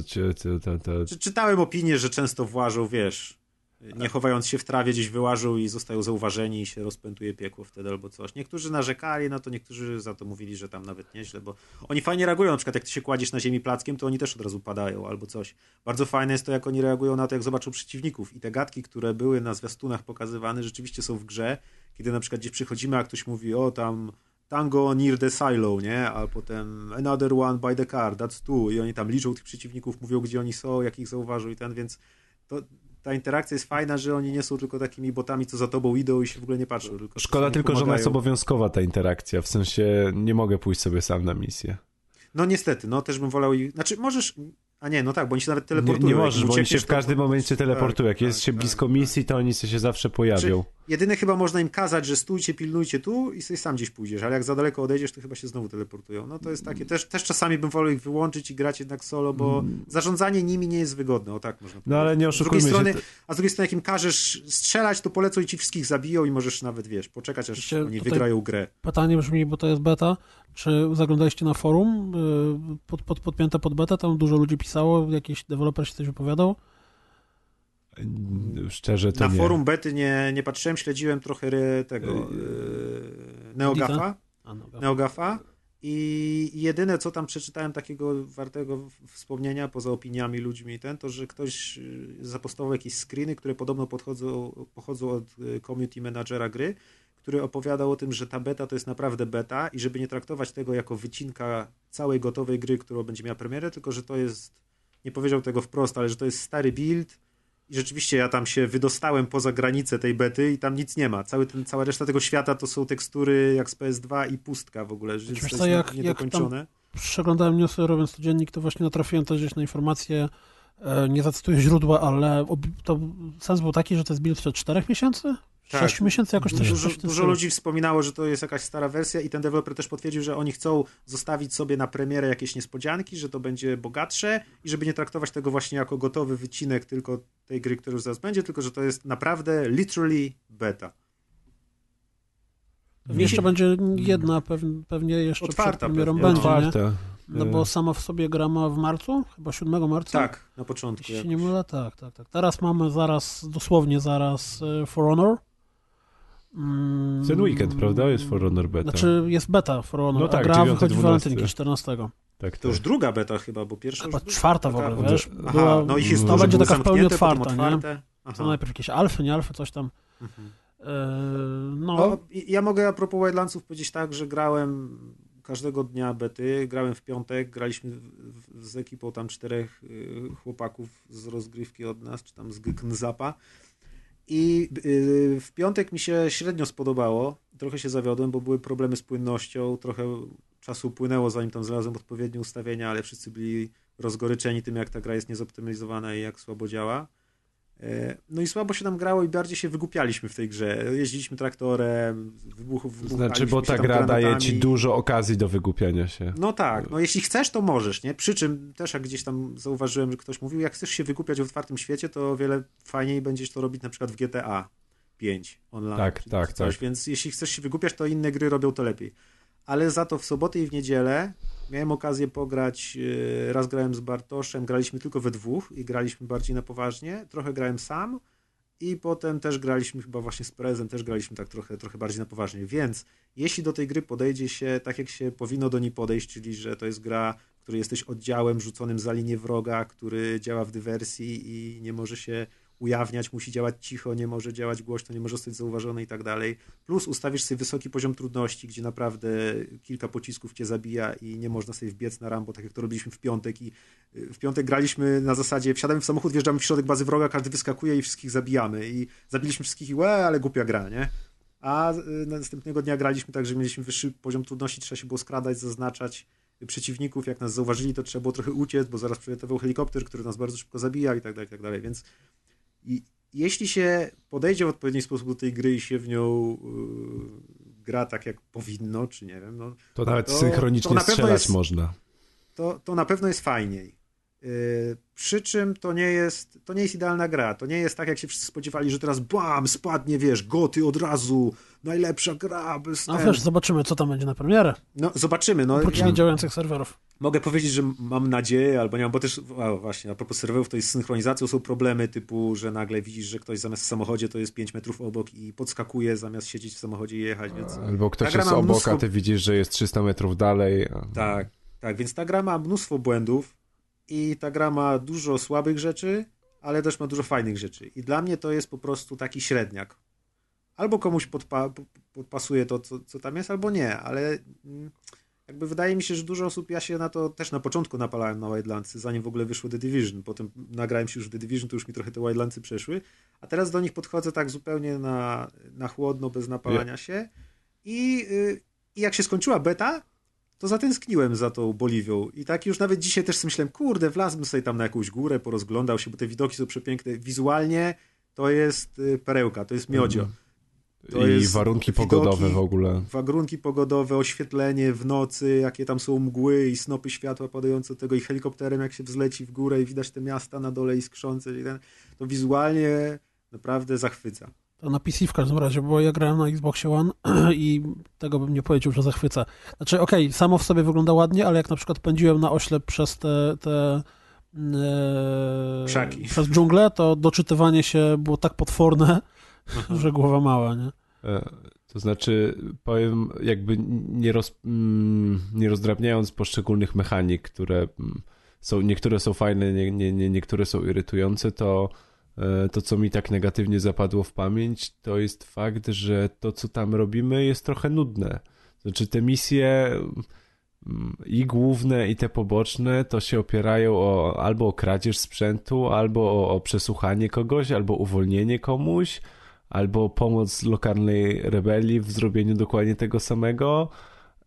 Czytałem opinię, że często włażą, wiesz, nie chowając się w trawie, gdzieś wyłażą i zostają zauważeni i się rozpętuje piekło wtedy albo coś. Niektórzy narzekali, no to niektórzy za to mówili, że tam nawet nieźle, bo oni fajnie reagują, na przykład jak ty się kładziesz na ziemi plackiem, to oni też od razu padają albo coś. Bardzo fajne jest to, jak oni reagują na to, jak zobaczą przeciwników i te gadki, które były na zwiastunach pokazywane, rzeczywiście są w grze, kiedy na przykład gdzieś przychodzimy, a ktoś mówi, o tam Tango near the silo, nie? A potem another one by the car, that's two i oni tam liczą tych przeciwników, mówią, gdzie oni są, jak ich zauważą i ten, więc to, ta interakcja jest fajna, że oni nie są tylko takimi botami, co za tobą idą i się w ogóle nie patrzą. Tylko Szkoda tylko, pomagają. że ona jest obowiązkowa, ta interakcja, w sensie nie mogę pójść sobie sam na misję. No niestety, no też bym wolał... Znaczy możesz... A nie, no tak, bo oni się nawet Nie, teleportują. nie Jak możesz, bo oni się w to- każdym momencie teleportują. Jak tak, jest się tak, blisko tak. misji, to oni się zawsze pojawią. Jedyne chyba można im kazać, że stójcie, pilnujcie tu i sobie sam gdzieś pójdziesz, ale jak za daleko odejdziesz, to chyba się znowu teleportują. No to jest takie, też, też czasami bym wolał ich wyłączyć i grać jednak solo, bo zarządzanie nimi nie jest wygodne, o tak można powiedzieć. Mm. No ale nie z drugiej oszukujmy strony, się. A z drugiej strony, jak im każesz strzelać, to polecą i ci wszystkich zabiją i możesz nawet, wiesz, poczekać, aż oni wygrają grę. Pytanie brzmi, bo to jest beta. Czy zaglądaliście na forum y, pod, pod, podpięte pod betę? Tam dużo ludzi pisało, jakiś deweloper się coś wypowiadał. Szczerze to Na nie. forum bety nie, nie patrzyłem, śledziłem trochę tego Yy, Neogafa. A, Neogafa. I jedyne, co tam przeczytałem takiego wartego wspomnienia, poza opiniami ludźmi, ten, to, że ktoś y, zapostował jakieś screeny, które podobno podchodzą, pochodzą od community managera gry, który opowiadał o tym, że ta beta to jest naprawdę beta i żeby nie traktować tego jako wycinka całej gotowej gry, którą będzie miała premierę, tylko że to jest, nie powiedział tego wprost, ale że to jest stary build i rzeczywiście ja tam się wydostałem poza granicę tej bety i tam nic nie ma. Cały ten, cała reszta tego świata to są tekstury jak z PS2 i pustka w ogóle, że jest to co, jest jak- jak niedokończone. Przeglądałem newsy, robiąc codziennik, to właśnie natrafiłem też gdzieś na informację, e, nie zacytuję źródła, ale to sens był taki, że to jest build przed 4 miesięcy? Tak. 6 miesięcy jakoś coś, Dużo, dużo ludzi wspominało, że to jest jakaś stara wersja i ten deweloper też potwierdził, że oni chcą zostawić sobie na premierę jakieś niespodzianki, że to będzie bogatsze i żeby nie traktować tego właśnie jako gotowy wycinek tylko tej gry, która już zaraz będzie, tylko że to jest naprawdę literally beta. Pewnie jeszcze będzie jedna, pewnie, jeszcze Otwarta przed premierą pewnie. będzie, nie? Otwarte. No bo sama w sobie gra ma w marcu, chyba 7 marca? Tak, na początku. Jeśli nie mylę, tak, tak, tak. Teraz mamy zaraz, dosłownie zaraz e, For Honor. Mm, Ten weekend, prawda? Jest For Honor Beta. Znaczy jest beta For Honor, No tak, a gra 9, wychodzi w 12. walentynki 14. tak, To tak. już druga beta chyba, bo pierwsza Chyba już czwarta w taka- ogóle, wiesz? Aha, Była, no jest to będzie taka w pełni otwarta, nie? To najpierw jakieś alfy, nie alfy, coś tam. Mhm. E, no, No, i- ja mogę a propos Wildlandsów powiedzieć tak, że grałem każdego dnia bety, grałem w piątek, graliśmy w- w- z ekipą tam czterech y, chłopaków z rozgrywki od nas, czy tam z Gknzapa i y, w piątek mi się średnio spodobało, trochę się zawiodłem, bo były problemy z płynnością, trochę czasu upłynęło zanim tam znalazłem odpowiednie ustawienia, ale wszyscy byli rozgoryczeni tym, jak ta gra jest niezoptymalizowana i jak słabo działa. E, No i słabo się nam grało i bardziej się wygłupialiśmy w tej grze. Jeździliśmy traktorem, wybuchów, Znaczy, bo ta gra daje ci dużo okazji do wygłupiania się. No tak, no jeśli chcesz, to możesz, nie? Przy czym też jak gdzieś tam zauważyłem, że ktoś mówił, jak chcesz się wygłupiać w otwartym świecie, to o wiele fajniej będziesz to robić na przykład w GTA 5 online. Tak, tak, coś, tak. Więc jeśli chcesz się wygłupiać, to inne gry robią to lepiej. Ale za to w sobotę i w niedzielę miałem okazję pograć, yy, raz grałem z Bartoszem, graliśmy tylko we dwóch i graliśmy bardziej na poważnie, trochę grałem sam i potem też graliśmy chyba właśnie z Prezem, też graliśmy tak trochę, trochę bardziej na poważnie, więc jeśli do tej gry podejdzie się tak, jak się powinno do niej podejść, czyli że to jest gra, w której jesteś oddziałem rzuconym za linię wroga, który działa w dywersji i nie może się ujawniać, musi działać cicho, nie może działać głośno, nie może zostać zauważony i tak dalej. Plus ustawisz sobie wysoki poziom trudności, gdzie naprawdę kilka pocisków cię zabija i nie można sobie wbiec na Rambo, tak jak to robiliśmy w piątek i y, w piątek graliśmy na zasadzie wsiadamy w samochód, wjeżdżamy w środek bazy wroga, każdy wyskakuje i wszystkich zabijamy i zabiliśmy wszystkich i łe, ale głupia gra, nie? A y, następnego dnia graliśmy tak, że mieliśmy wyższy poziom trudności, trzeba się było skradać, zaznaczać przeciwników, jak nas zauważyli, to trzeba było trochę uciec, bo zaraz przylatował helikopter, który nas bardzo szybko zabija i tak dalej, i tak dalej, więc i jeśli się podejdzie w odpowiedni sposób do tej gry i się w nią y, gra tak, jak powinno, czy nie wiem, no, To nawet To- synchronicznie to strzelać jest- można. to, to na pewno jest fajniej. Yy, przy czym to nie jest to nie jest idealna gra. To nie jest tak, jak się wszyscy spodziewali, że teraz bam, spadnie, wiesz, goty od razu, najlepsza gra, bez no ten. wiesz, zobaczymy, co tam będzie na premierę. No zobaczymy. No, Oprócz ja niedziałających serwerów. mogę powiedzieć, że mam nadzieję, albo nie mam, bo też, a, właśnie, a propos serwerów, to jest z synchronizacją są problemy typu, że nagle widzisz, że ktoś zamiast w samochodzie to jest 5 metrów obok i podskakuje zamiast siedzieć w samochodzie i jechać, więc... Albo ktoś jest obok, mnóstwo- a ty widzisz, że jest 300 metrów dalej. Tak, tak, więc ta gra ma mnóstwo błędów i ta gra ma dużo słabych rzeczy, ale też ma dużo fajnych rzeczy. I dla mnie to jest po prostu taki średniak. Albo komuś podpa po- podpasuje to, co, co tam jest, albo nie, ale mm, jakby wydaje mi się, że dużo osób, ja się na to też na początku napalałem na Wildlandsy, zanim w ogóle wyszło The Division. Potem nagrałem się już w The Division, to już mi trochę te Wildlandsy przeszły, a teraz do nich podchodzę tak zupełnie na, na chłodno, bez napalania się. I, y, I jak się skończyła beta, to zatęskniłem za tą Boliwią. I tak już nawet dzisiaj też myślałem, kurde, wlazłbym sobie tam na jakąś górę, porozglądał się, bo te widoki są przepiękne. Wizualnie to jest y, perełka, to jest miodzio. To I warunki widoki, pogodowe w ogóle. Warunki pogodowe, oświetlenie w nocy, jakie tam są mgły i snopy światła padające od tego i helikopterem jak się wzleci w górę i widać te miasta na dole iskrzące. I ten, to wizualnie naprawdę zachwyca. To na PC w każdym razie, bo ja grałem na Xboxie One i tego bym nie powiedział, że zachwyca. Znaczy, okej, okay, samo w sobie wygląda ładnie, ale jak na przykład pędziłem na oślep przez te, te e, przez dżunglę, to doczytywanie się było tak potworne, Aha. że głowa mała, nie? E, to znaczy, powiem, jakby nie, roz, mm, nie rozdrabniając poszczególnych mechanik, które mm, są, niektóre są fajne, nie, nie, nie, niektóre są irytujące, to to, co mi tak negatywnie zapadło w pamięć, to jest fakt, że to, co tam robimy, jest trochę nudne. Znaczy, te misje mm, i główne, i te poboczne, to się opierają o, albo o kradzież sprzętu, albo o, o przesłuchanie kogoś, albo uwolnienie komuś, albo pomoc lokalnej rebelii w zrobieniu dokładnie tego samego.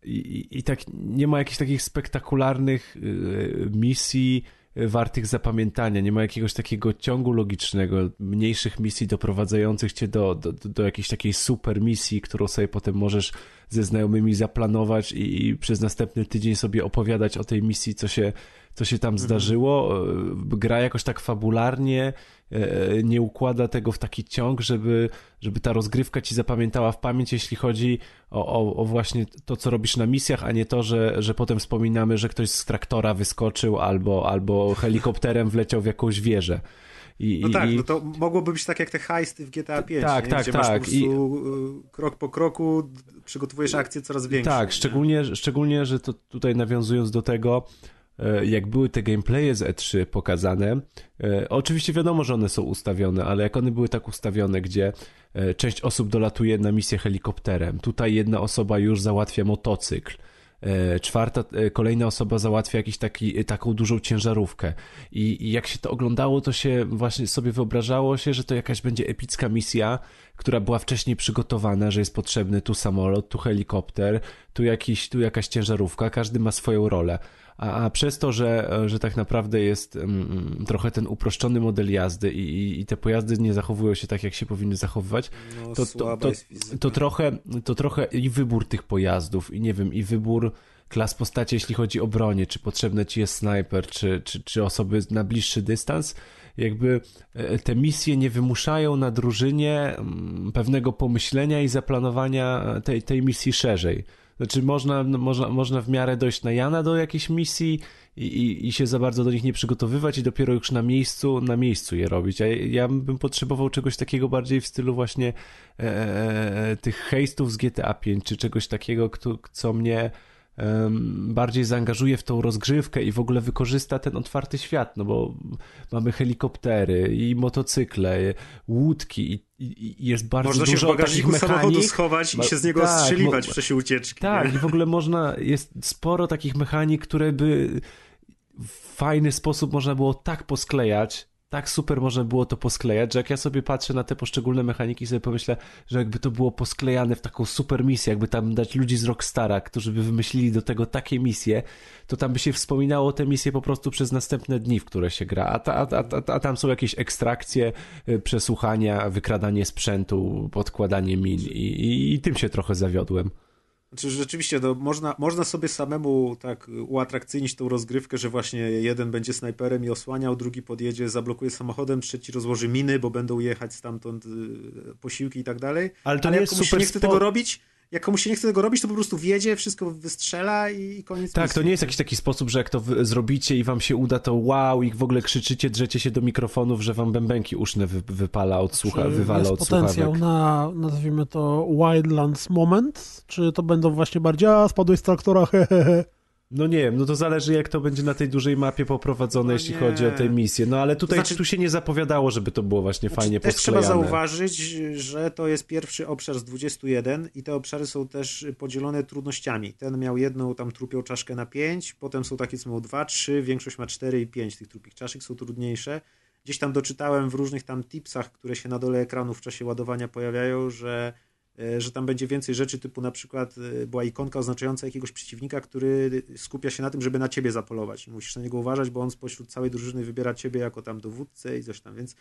I, i, i tak nie ma jakichś takich spektakularnych y, misji, wartych zapamiętania, nie ma jakiegoś takiego ciągu logicznego, mniejszych misji doprowadzających cię do, do, do jakiejś takiej super misji, którą sobie potem możesz ze znajomymi zaplanować i, i przez następny tydzień sobie opowiadać o tej misji, co się, co się tam mhm. zdarzyło. Gra jakoś tak fabularnie, E, nie układa tego w taki ciąg, żeby, żeby ta rozgrywka ci zapamiętała w pamięć, jeśli chodzi o, o, o, właśnie to, co robisz na misjach, a nie to, że, że potem wspominamy, że ktoś z traktora wyskoczył albo, albo helikopterem wleciał w jakąś wieżę. I, no tak, i... no to mogłoby być tak jak te heisty w GTA 5, tak, nie? tak, Gdzie tak. Masz po I... Y, krok po kroku przygotowujesz akcję coraz większą. Tak, szczególnie, szczególnie, że to tutaj nawiązując do tego, E, jak były te gameplaye z E3 pokazane, e, oczywiście wiadomo, że one są ustawione, ale jak one były tak ustawione, gdzie e, część osób dolatuje na misję helikopterem, tutaj jedna osoba już załatwia motocykl, czwarta, kolejna osoba załatwia jakiś taki, taką dużą ciężarówkę. I, i jak się to oglądało, to się właśnie sobie wyobrażało się, że to jakaś będzie epicka misja, która była wcześniej przygotowana, że jest potrzebny tu samolot, tu helikopter, tu, jakiś, tu jakaś ciężarówka, każdy ma swoją rolę a, a przez to, że, że tak naprawdę jest um, trochę ten uproszczony model jazdy i, i, te pojazdy nie zachowują się tak, jak się powinny zachowywać, no, to, to, to, to, trochę, to trochę i wybór tych pojazdów, i nie wiem, i wybór klas postaci, jeśli chodzi o bronię, czy potrzebny ci jest snajper, czy, czy, czy osoby na bliższy dystans, jakby e, te misje nie wymuszają na drużynie pewnego pomyślenia i zaplanowania tej, tej misji szerzej. Znaczy można, no, można, można w miarę dojść na Jana do jakiejś misji i, i, i się za bardzo do nich nie przygotowywać i dopiero już na miejscu, na miejscu je robić. A ja bym potrzebował czegoś takiego bardziej w stylu właśnie e, e, e tych hejstów z GTA 5, czy czegoś takiego, kto, co mnie bardziej zaangażuje w tą rozgrzewkę i w ogóle wykorzysta ten otwarty świat, no bo mamy helikoptery i motocykle, łódki i, i, jest bardzo można dużo się w bagażniku takich mechanik. samochodu schować i się z niego tak, strzeliwać w czasie ucieczki. Tak, nie? i w ogóle można, jest sporo takich mechanik, które by w fajny sposób można było tak posklejać, tak super można było to posklejać, że jak ja sobie patrzę na te poszczególne mechaniki, sobie pomyślę, że jakby to było posklejane w taką super misję, jakby tam dać ludzi z Rockstara, którzy by wymyślili do tego takie misje, to tam by się wspominało te misje po prostu przez następne dni, w które się gra, a, ta, a, a, a tam są jakieś ekstrakcje, y, przesłuchania, wykradanie sprzętu, podkładanie min i, i, i tym się trochę zawiodłem. Znaczy, rzeczywiście, no, można, można sobie samemu tak uatrakcyjnić tą rozgrywkę, że właśnie jeden będzie snajperem i osłaniał, drugi podjedzie, zablokuje samochodem, trzeci rozłoży miny, bo będą jechać stamtąd y, posiłki i tak dalej. Ale to Ale nie jest super nie chce tego robić, jak komuś się nie chce tego robić, to po prostu wjedzie, wszystko wystrzela i koniec. Tak, misji. to nie jest jakiś taki sposób, że jak to zrobicie i wam się uda, to wow, i w ogóle krzyczycie, drzecie się do mikrofonów, że wam bębenki uszne wy, wypala od słucha, wywala jest od potencjał słuchawek. na, nazwijmy to, Wildlands moment? Czy to będą właśnie bardziej, a spadłeś z traktora, hehehe. No nie wiem, no to zależy jak to będzie na tej dużej mapie poprowadzone, no jeśli nie. chodzi o tę misję. No ale tutaj znaczy, tu się nie zapowiadało, żeby to było właśnie znaczy, fajnie też posklejane. trzeba zauważyć, że to jest pierwszy obszar z 21 i te obszary są też podzielone trudnościami. Ten miał jedną tam trupią czaszkę na 5, potem są takie, co mają 2, 3, większość ma 4 i 5 tych trupich czaszek, są trudniejsze. Gdzieś tam doczytałem w różnych tam tipsach, które się na dole ekranu w czasie ładowania pojawiają, że że tam będzie więcej rzeczy typu na przykład e, była ikonka oznaczająca jakiegoś przeciwnika, który skupia się na tym, żeby na ciebie zapolować. Musisz na niego uważać, bo on spośród całej drużyny wybiera ciebie jako tam dowódcę i coś tam, więc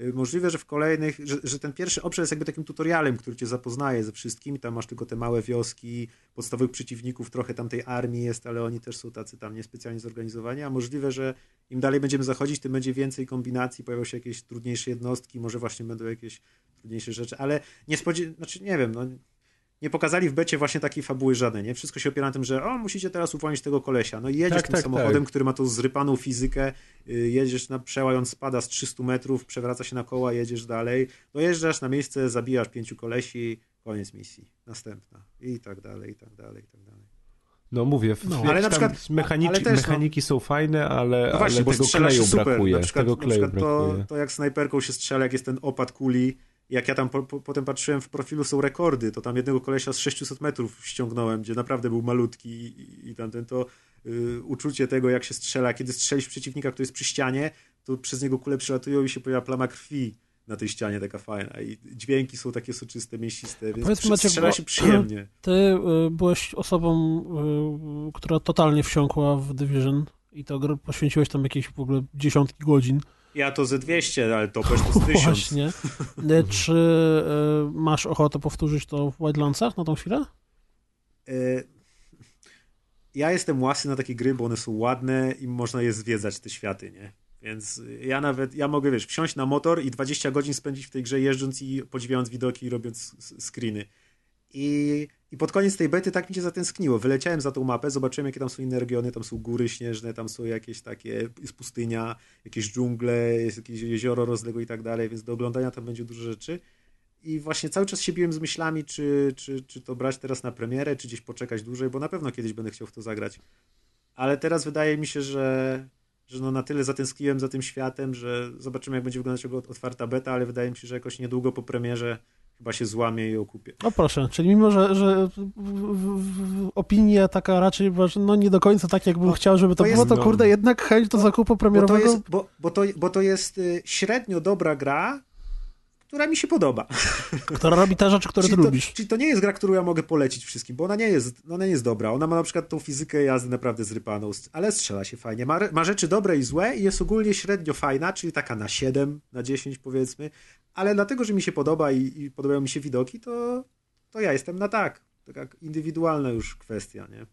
Y, możliwe, że w kolejnych, że, że, ten pierwszy obszar jest jakby takim tutorialem, który cię zapoznaje ze wszystkim. Tam masz tylko te małe wioski, podstawowych przeciwników, trochę tam tej armii jest, ale oni też są tacy tam niespecjalnie zorganizowani. A możliwe, że im dalej będziemy zachodzić, tym będzie więcej kombinacji, pojawią się jakieś trudniejsze jednostki, może właśnie będą jakieś trudniejsze rzeczy, ale nie znaczy nie wiem, no nie pokazali w becie właśnie takiej fabuły żadnej, nie? Wszystko się opiera na tym, że o, musicie teraz uwolnić tego kolesia. No i jedziesz tak, tym tak, samochodem, tak. który ma tą zrypaną fizykę, yy, jedziesz na przełaj, on spada z 300 metrów, przewraca się na koła, jedziesz dalej, dojeżdżasz na miejsce, zabijasz pięciu kolesi, koniec misji, następna i tak dalej, i tak dalej, i tak dalej. No mówię, no, ale na przykład mechaniki, ale też, no. mechaniki no, są fajne, ale, no właśnie, ale tego kleju brakuje. Na przykład, tego kleju na przykład brakuje. To, to jak snajperką się strzela, jak jest ten opad kuli, jak ja tam po, po, potem patrzyłem w profilu są rekordy, to tam jednego kolesia z 600 metrów ściągnąłem, gdzie naprawdę był malutki i, i tamten to y, uczucie tego, jak się strzela, kiedy strzelisz przeciwnika, który jest przy ścianie, to przez niego kule przylatują i się pojawia plama krwi na tej ścianie taka fajna i dźwięki są takie soczyste, mięsiste, więc Powiedz, Maciek, strzela się przyjemnie. Ty y, byłeś osobą, y, która totalnie wsiąkła w Division i to poświęciłeś tam jakieś w ogóle dziesiątki godzin. Ja to ze 200, ale to też to z 1000. Właśnie. E, czy y, masz ochotę powtórzyć to w Wildlandsach na tą chwilę? Y, ja jestem łasy na takie gry, bo one są ładne i można je zwiedzać, te światy, nie? Więc ja nawet, ja mogę, wiesz, wsiąść na motor i 20 godzin spędzić w tej grze jeżdżąc i podziwiając widoki i robiąc screeny. I, I pod koniec tej bety tak mi się zatęskniło. Wyleciałem za tą mapę, zobaczyłem, jakie tam są inne regiony. Tam są góry śnieżne, tam są jakieś takie, jest pustynia, jakieś dżungle, jest jakieś jezioro rozległe i tak dalej, więc do oglądania tam będzie dużo rzeczy. I właśnie cały czas się biłem z myślami, czy, czy, czy to brać teraz na premierę, czy gdzieś poczekać dłużej, bo na pewno kiedyś będę chciał w to zagrać. Ale teraz wydaje mi się, że, że no na tyle zatęskniłem za tym światem, że zobaczymy, jak będzie wyglądać otwarta beta, ale wydaje mi się, że jakoś niedługo po premierze chyba się złamie i okupię. No proszę, czyli mimo, że, że opinia taka raczej, no nie do końca tak, jakbym no, chciał, żeby to, to było, to no. kurde, jednak chęć do zakupu premierowego... Bo to jest, bo, bo to, bo to jest y, średnio dobra gra, która mi się podoba. Która robi te rzeczy, które ty to, lubisz. Czyli to nie jest gra, którą ja mogę polecić wszystkim, bo ona nie jest, ona nie jest dobra. Ona ma na przykład tą fizykę jazdy naprawdę zrypaną, ale strzela się fajnie. Ma, ma rzeczy dobre i złe i jest ogólnie średnio fajna, czyli taka na 7, na 10 powiedzmy, ale dlatego, że mi się podoba i, i podobają mi się widoki, to, to ja jestem na tak. Taka indywidualna już kwestia, nie?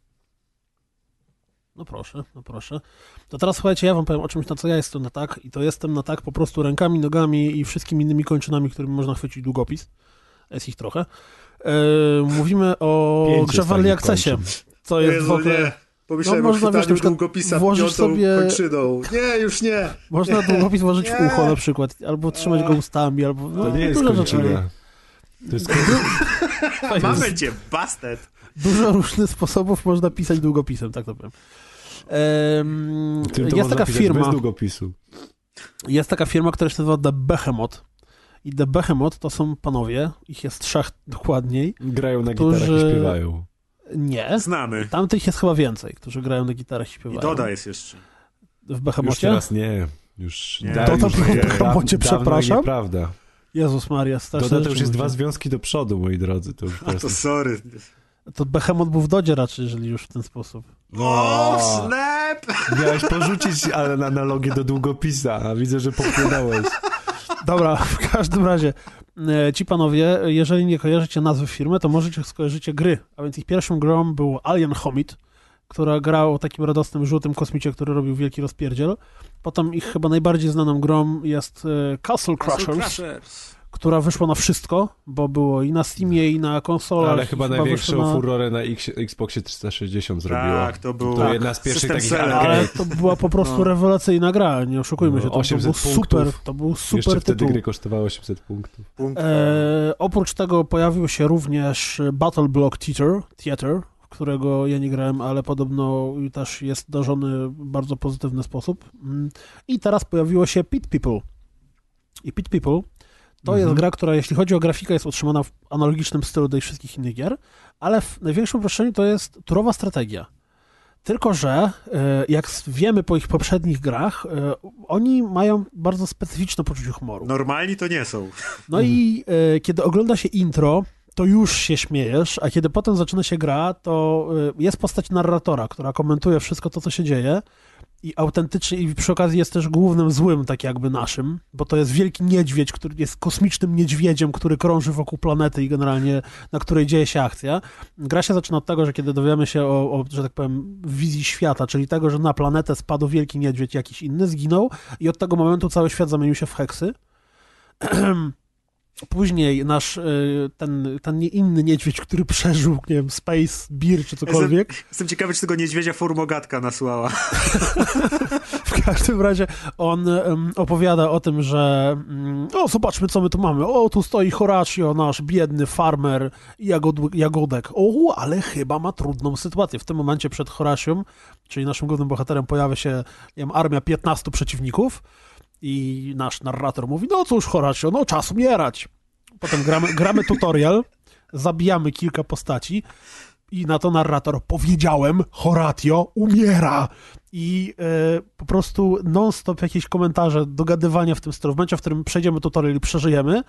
No proszę, no proszę. To teraz słuchajcie, ja wam powiem o czymś, na co ja jestem na tak i to jestem na tak po prostu rękami, nogami i wszystkimi innymi kończynami, którymi można chwycić długopis. Jest ich trochę. E, mówimy o grze w Early Accessie. Co jest Jezu, w ogóle... Nie. Pomyślałem no, można, wiesz, na długopisa włożyć sobie... kończyną. Nie, już nie. Można długopis włożyć nie. w ucho na przykład, albo trzymać go ustami, albo... No, to nie jest kończyna. To jest Mamy cię, bastard. Dużo różnych sposobów można pisać długopisem, tak to powiem. Ehm, jest taka firma. Bez długopisu. Jest taka firma, która się nazywa The Behemoth. I The Behemoth to są panowie, ich jest trzech dokładniej. Grają na którzy... gitarach i śpiewają. Nie. Znamy. Tamtych jest chyba więcej, którzy grają na gitarach i śpiewają. I Doda jest jeszcze. W Behemocie? Już teraz nie. Już nie. Doda w Behemocie, przepraszam. Nieprawda. Jezus Maria, strasznie. Doda to już jest dwa związki do przodu, moi drodzy. To już A to sorry. To Behemoth był w Dodzie raczej, jeżeli już w ten sposób. No, o, snap! Miałeś porzucić analogię do długopisa, a widzę, że popłynąłeś. Dobra, w każdym razie e, ci panowie, jeżeli nie kojarzycie nazwy firmy, to możecie skojarzycie gry. A więc ich pierwszą grą był Alien Homid, która grała o takim radosnym, żółtym kosmicie, który robił wielki rozpierdziel. Potem ich chyba najbardziej znaną grą jest e, Castle Crushers. Castle Crushers która wyszła na wszystko, bo było i na Steamie, i na konsolach. Ale chyba największą na... furorę na X, Xboxie 360 zrobiła. Tak, to był to tak. jedna z pierwszych takich Ale to była po prostu no. rewelacyjna gra, nie oszukujmy no, się. To, 800 to był punktów. super, to był super Jeszcze tytuł. wtedy gry kosztowały 800 punktów. E, oprócz tego pojawił się również Battle Block Theater, Theater, którego ja nie grałem, ale podobno też jest darzony w bardzo pozytywny sposób. Mm. I teraz pojawiło się Pit People. I Pit People to mhm. jest gra, która jeśli chodzi o grafikę jest utrzymana w analogicznym stylu do wszystkich innych gier, ale w największym uproszczeniu to jest turowa strategia. Tylko, że e, jak wiemy po ich poprzednich grach, e, oni mają bardzo specyficzne poczucie humoru. Normalni to nie są. No i e, kiedy ogląda się intro, to już się śmiejesz, a kiedy potem zaczyna się gra, to jest postać narratora, która komentuje wszystko to, co się dzieje i autentycznie, i przy okazji jest też głównym złym, tak jakby naszym, bo to jest wielki niedźwiedź, który jest kosmicznym niedźwiedziem, który krąży wokół planety i generalnie na której dzieje się akcja. Gra się zaczyna od tego, że kiedy dowiemy się o, o że tak powiem, wizji świata, czyli tego, że na planetę spadł wielki niedźwiedź jakiś inny, zginął i od tego momentu cały świat zamienił się w heksy. Później nasz, y, ten, ten inny niedźwiedź, który przeżył, nie wiem, Space, Beer czy cokolwiek. Jestem, jestem ciekawy, czy tego niedźwiedzia formogatka nasłała. w każdym razie on opowiada o tym, że um, o, zobaczmy, co my tu mamy. O, tu stoi Horatio, nasz biedny farmer jagod, jagodek. O, ale chyba ma trudną sytuację. W tym momencie przed Horatią, czyli naszym głównym bohaterem, pojawia się nie wiem, armia 15 przeciwników i nasz narrator mówi, no cóż Horatio, no czas umierać. Potem gramy, gramy tutorial, zabijamy kilka postaci i na to narrator powiedziałem, Horatio umiera. I e, po prostu non-stop jakieś komentarze, dogadywania w tym stylu. W momencie, w którym przejdziemy tutorial i przeżyjemy,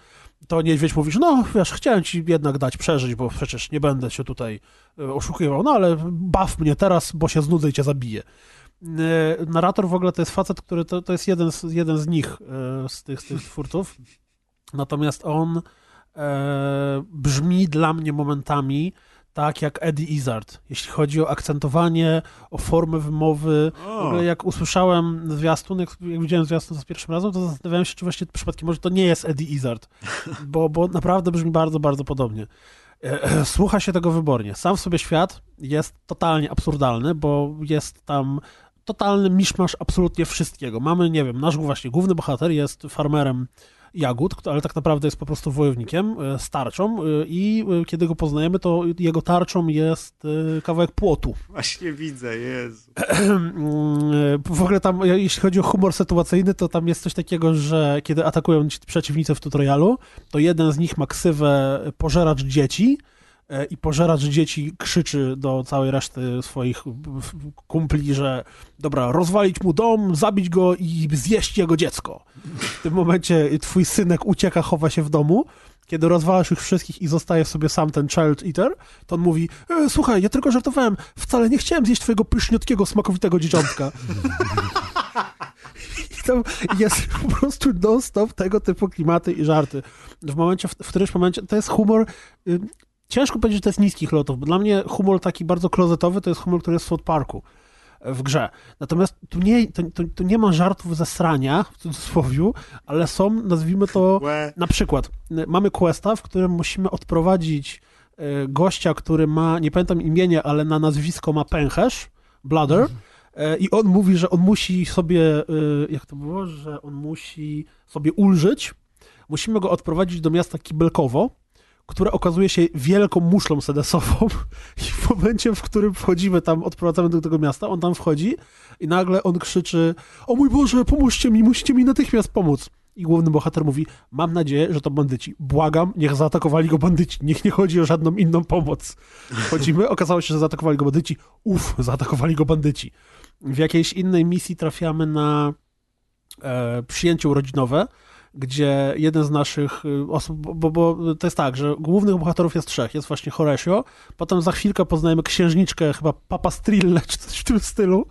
to niedźwiedź mówi, że no wiesz, chciałem ci jednak dać przeżyć, bo przecież nie będę się tutaj e, oszukiwał, no ale baw mnie teraz, bo się znudzę i cię zabiję. E, narrator w ogóle to jest facet, który to, to jest jeden z, jeden z nich, e, z tych, z tych twórców. Natomiast on e, brzmi dla mnie momentami tak jak Eddie Izzard, jeśli chodzi o akcentowanie, o formę wymowy. W ogóle jak usłyszałem zwiastun, jak, jak widziałem zwiastun za pierwszym razem, to zastanawiałem się, czy właśnie przypadkiem może to nie jest Eddie Izzard, bo, bo naprawdę brzmi bardzo, bardzo podobnie. Słucha się tego wybornie. Sam w sobie świat jest totalnie absurdalny, bo jest tam totalny miszmasz absolutnie wszystkiego. Mamy, nie wiem, nasz właśnie główny bohater jest farmerem jagód, ale tak naprawdę jest po prostu wojownikiem, e, starczą e, i e, kiedy go poznajemy, to jego tarczą jest kawałek płotu. Właśnie widzę, Jezu. W ogóle tam, jeśli chodzi o humor sytuacyjny, to tam jest coś takiego, że kiedy atakują ci przeciwnicy w tutorialu, to jeden z nich ma ksywę pożeracz dzieci, i pożeracz dzieci krzyczy do całej reszty swoich kumpli, że dobra, rozwalić mu dom, zabić go i zjeść jego dziecko. W tym momencie twój synek ucieka, chowa się w domu. Kiedy rozwalasz ich wszystkich i zostaje sobie sam ten Child Eater, to on mówi, e, słuchaj, ja tylko żartowałem, wcale nie chciałem zjeść twojego pyszniutkiego, smakowitego dzieciątka. Tam jest po prostu non-stop tego typu klimaty i żarty. W momencie, w, w którymś momencie, to jest humor y, ciężko powiedzieć, że to jest niskich lotów, bo dla mnie humor taki bardzo klozetowy to jest humor, który jest w South Parku w grze. Natomiast tu nie, to, to, to nie ma żartów ze srania, w cudzysłowie, ale są, nazwijmy to, na przykład, mamy questa, w którym musimy odprowadzić e, gościa, który ma, nie pamiętam imienia, ale na nazwisko ma pęcherz, Bladder, mhm. e, i on mówi, że on musi sobie, e, jak to było, że on musi sobie ulżyć, musimy go odprowadzić do miasta Kibelkowo, która okazuje się wielką muszlą sedesową i w momencie, w którym wchodzimy tam, odprowadzamy do tego miasta, on tam wchodzi i nagle on krzyczy o mój Boże, pomóżcie mi, musicie mi natychmiast pomóc. I główny bohater mówi, mam nadzieję, że to bandyci. Błagam, niech zaatakowali go bandyci. Niech nie chodzi o żadną inną pomoc. Wchodzimy, okazało się, że zaatakowali go bandyci. Uff, zaatakowali go bandyci. W jakiejś innej misji trafiamy na e, przyjęcie urodzinowe, gdzie jeden z naszych y, osób, bo, bo to jest tak, że głównych bohaterów jest trzech. Jest właśnie Horatio, potem za chwilkę poznajemy księżniczkę, chyba Papa Strille, czy coś w tym stylu,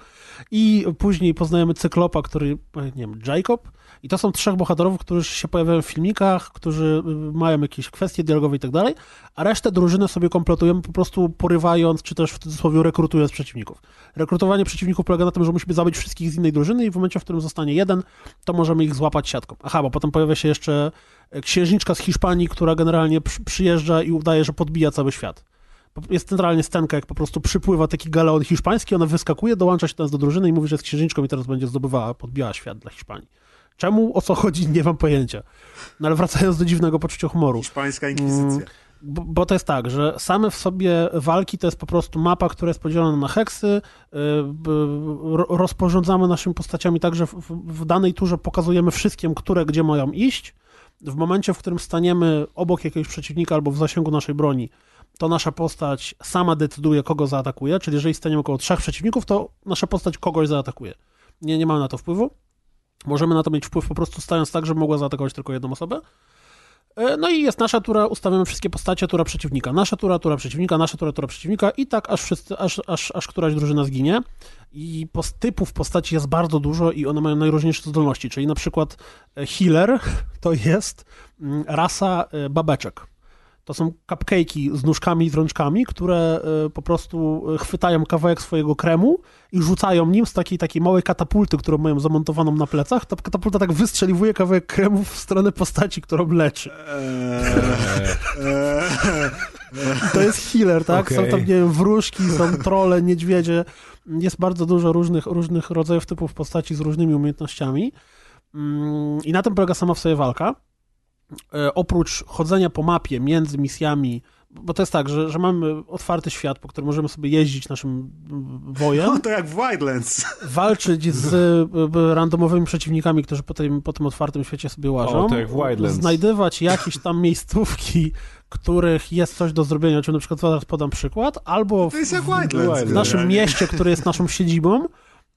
i później poznajemy Cyklopa, który, nie wiem, Jacob, i to są trzech bohaterów, którzy się pojawiają w filmikach, którzy y, mają jakieś kwestie dialogowe i tak dalej, a resztę drużyny sobie kompletujemy po prostu porywając, czy też w cudzysłowie rekrutując przeciwników. Rekrutowanie przeciwników polega na tym, że musimy zabić wszystkich z innej drużyny i w momencie, w którym zostanie jeden, to możemy ich złapać siatką. Aha, bo potem pojawia się jeszcze e, księżniczka z Hiszpanii, która generalnie przyjeżdża i udaje, że podbija cały świat jest centralnie scenka, jak po prostu przypływa taki galeon hiszpański, ona wyskakuje, dołącza się teraz do drużyny i mówi, że jest księżniczką i teraz będzie zdobywała, podbijała świat dla Hiszpanii. Czemu, o co chodzi, nie mam pojęcia. No ale wracając do dziwnego poczucia humoru. Hiszpańska inkwizycja. Mm, bo, bo, to jest tak, że same w sobie walki to jest po prostu mapa, która jest podzielona na heksy. Yy, rozporządzamy naszymi postaciami tak, że w, w danej turze pokazujemy wszystkim, które gdzie mają iść. W momencie, w którym staniemy obok jakiegoś przeciwnika albo w zasięgu naszej broni, to nasza postać sama decyduje, kogo zaatakuje. Czyli jeżeli staniemy około trzech przeciwników, to nasza postać kogoś zaatakuje. Nie, nie mamy na to wpływu. Możemy na to mieć wpływ po prostu stając tak, żeby mogła zaatakować tylko jedną osobę. E, no i jest nasza tura, ustawiamy wszystkie postacie, tura przeciwnika. Nasza tura, tura przeciwnika, nasza tura, tura przeciwnika i tak aż wszyscy, aż, aż, aż któraś drużyna zginie. I post, typów postaci jest bardzo dużo i one mają najróżniejsze zdolności, czyli na przykład e, healer to jest mm, rasa e, babeczek. To są cupcake'i z nóżkami i z rączkami, które y, po prostu y, chwytają kawałek swojego kremu i rzucają nim z takiej, takiej małej katapulty, którą mają zamontowaną na plecach. Ta katapulta tak wystrzeliwuje kawałek kremu w stronę postaci, którą leczy. To jest healer, tak? Okay. Są tam, nie wiem, wróżki, są trole, niedźwiedzie. Jest bardzo dużo różnych, różnych rodzajów typów postaci z różnymi umiejętnościami. Mm, I na tym polega sama w sobie walka. E, oprócz chodzenia po mapie między misjami, bo to jest tak, że, że mamy otwarty świat, po którym możemy sobie jeździć naszym wojem. No to jak w Wildlands. Walczyć z randomowymi przeciwnikami, którzy po tym, po tym otwartym świecie sobie łażą. O, to jak w Wildlands. Znajdywać jakieś tam miejscówki, których jest coś do zrobienia, czy na przykład zaraz podam przykład, albo w, w, w naszym mieście, które jest naszą siedzibą,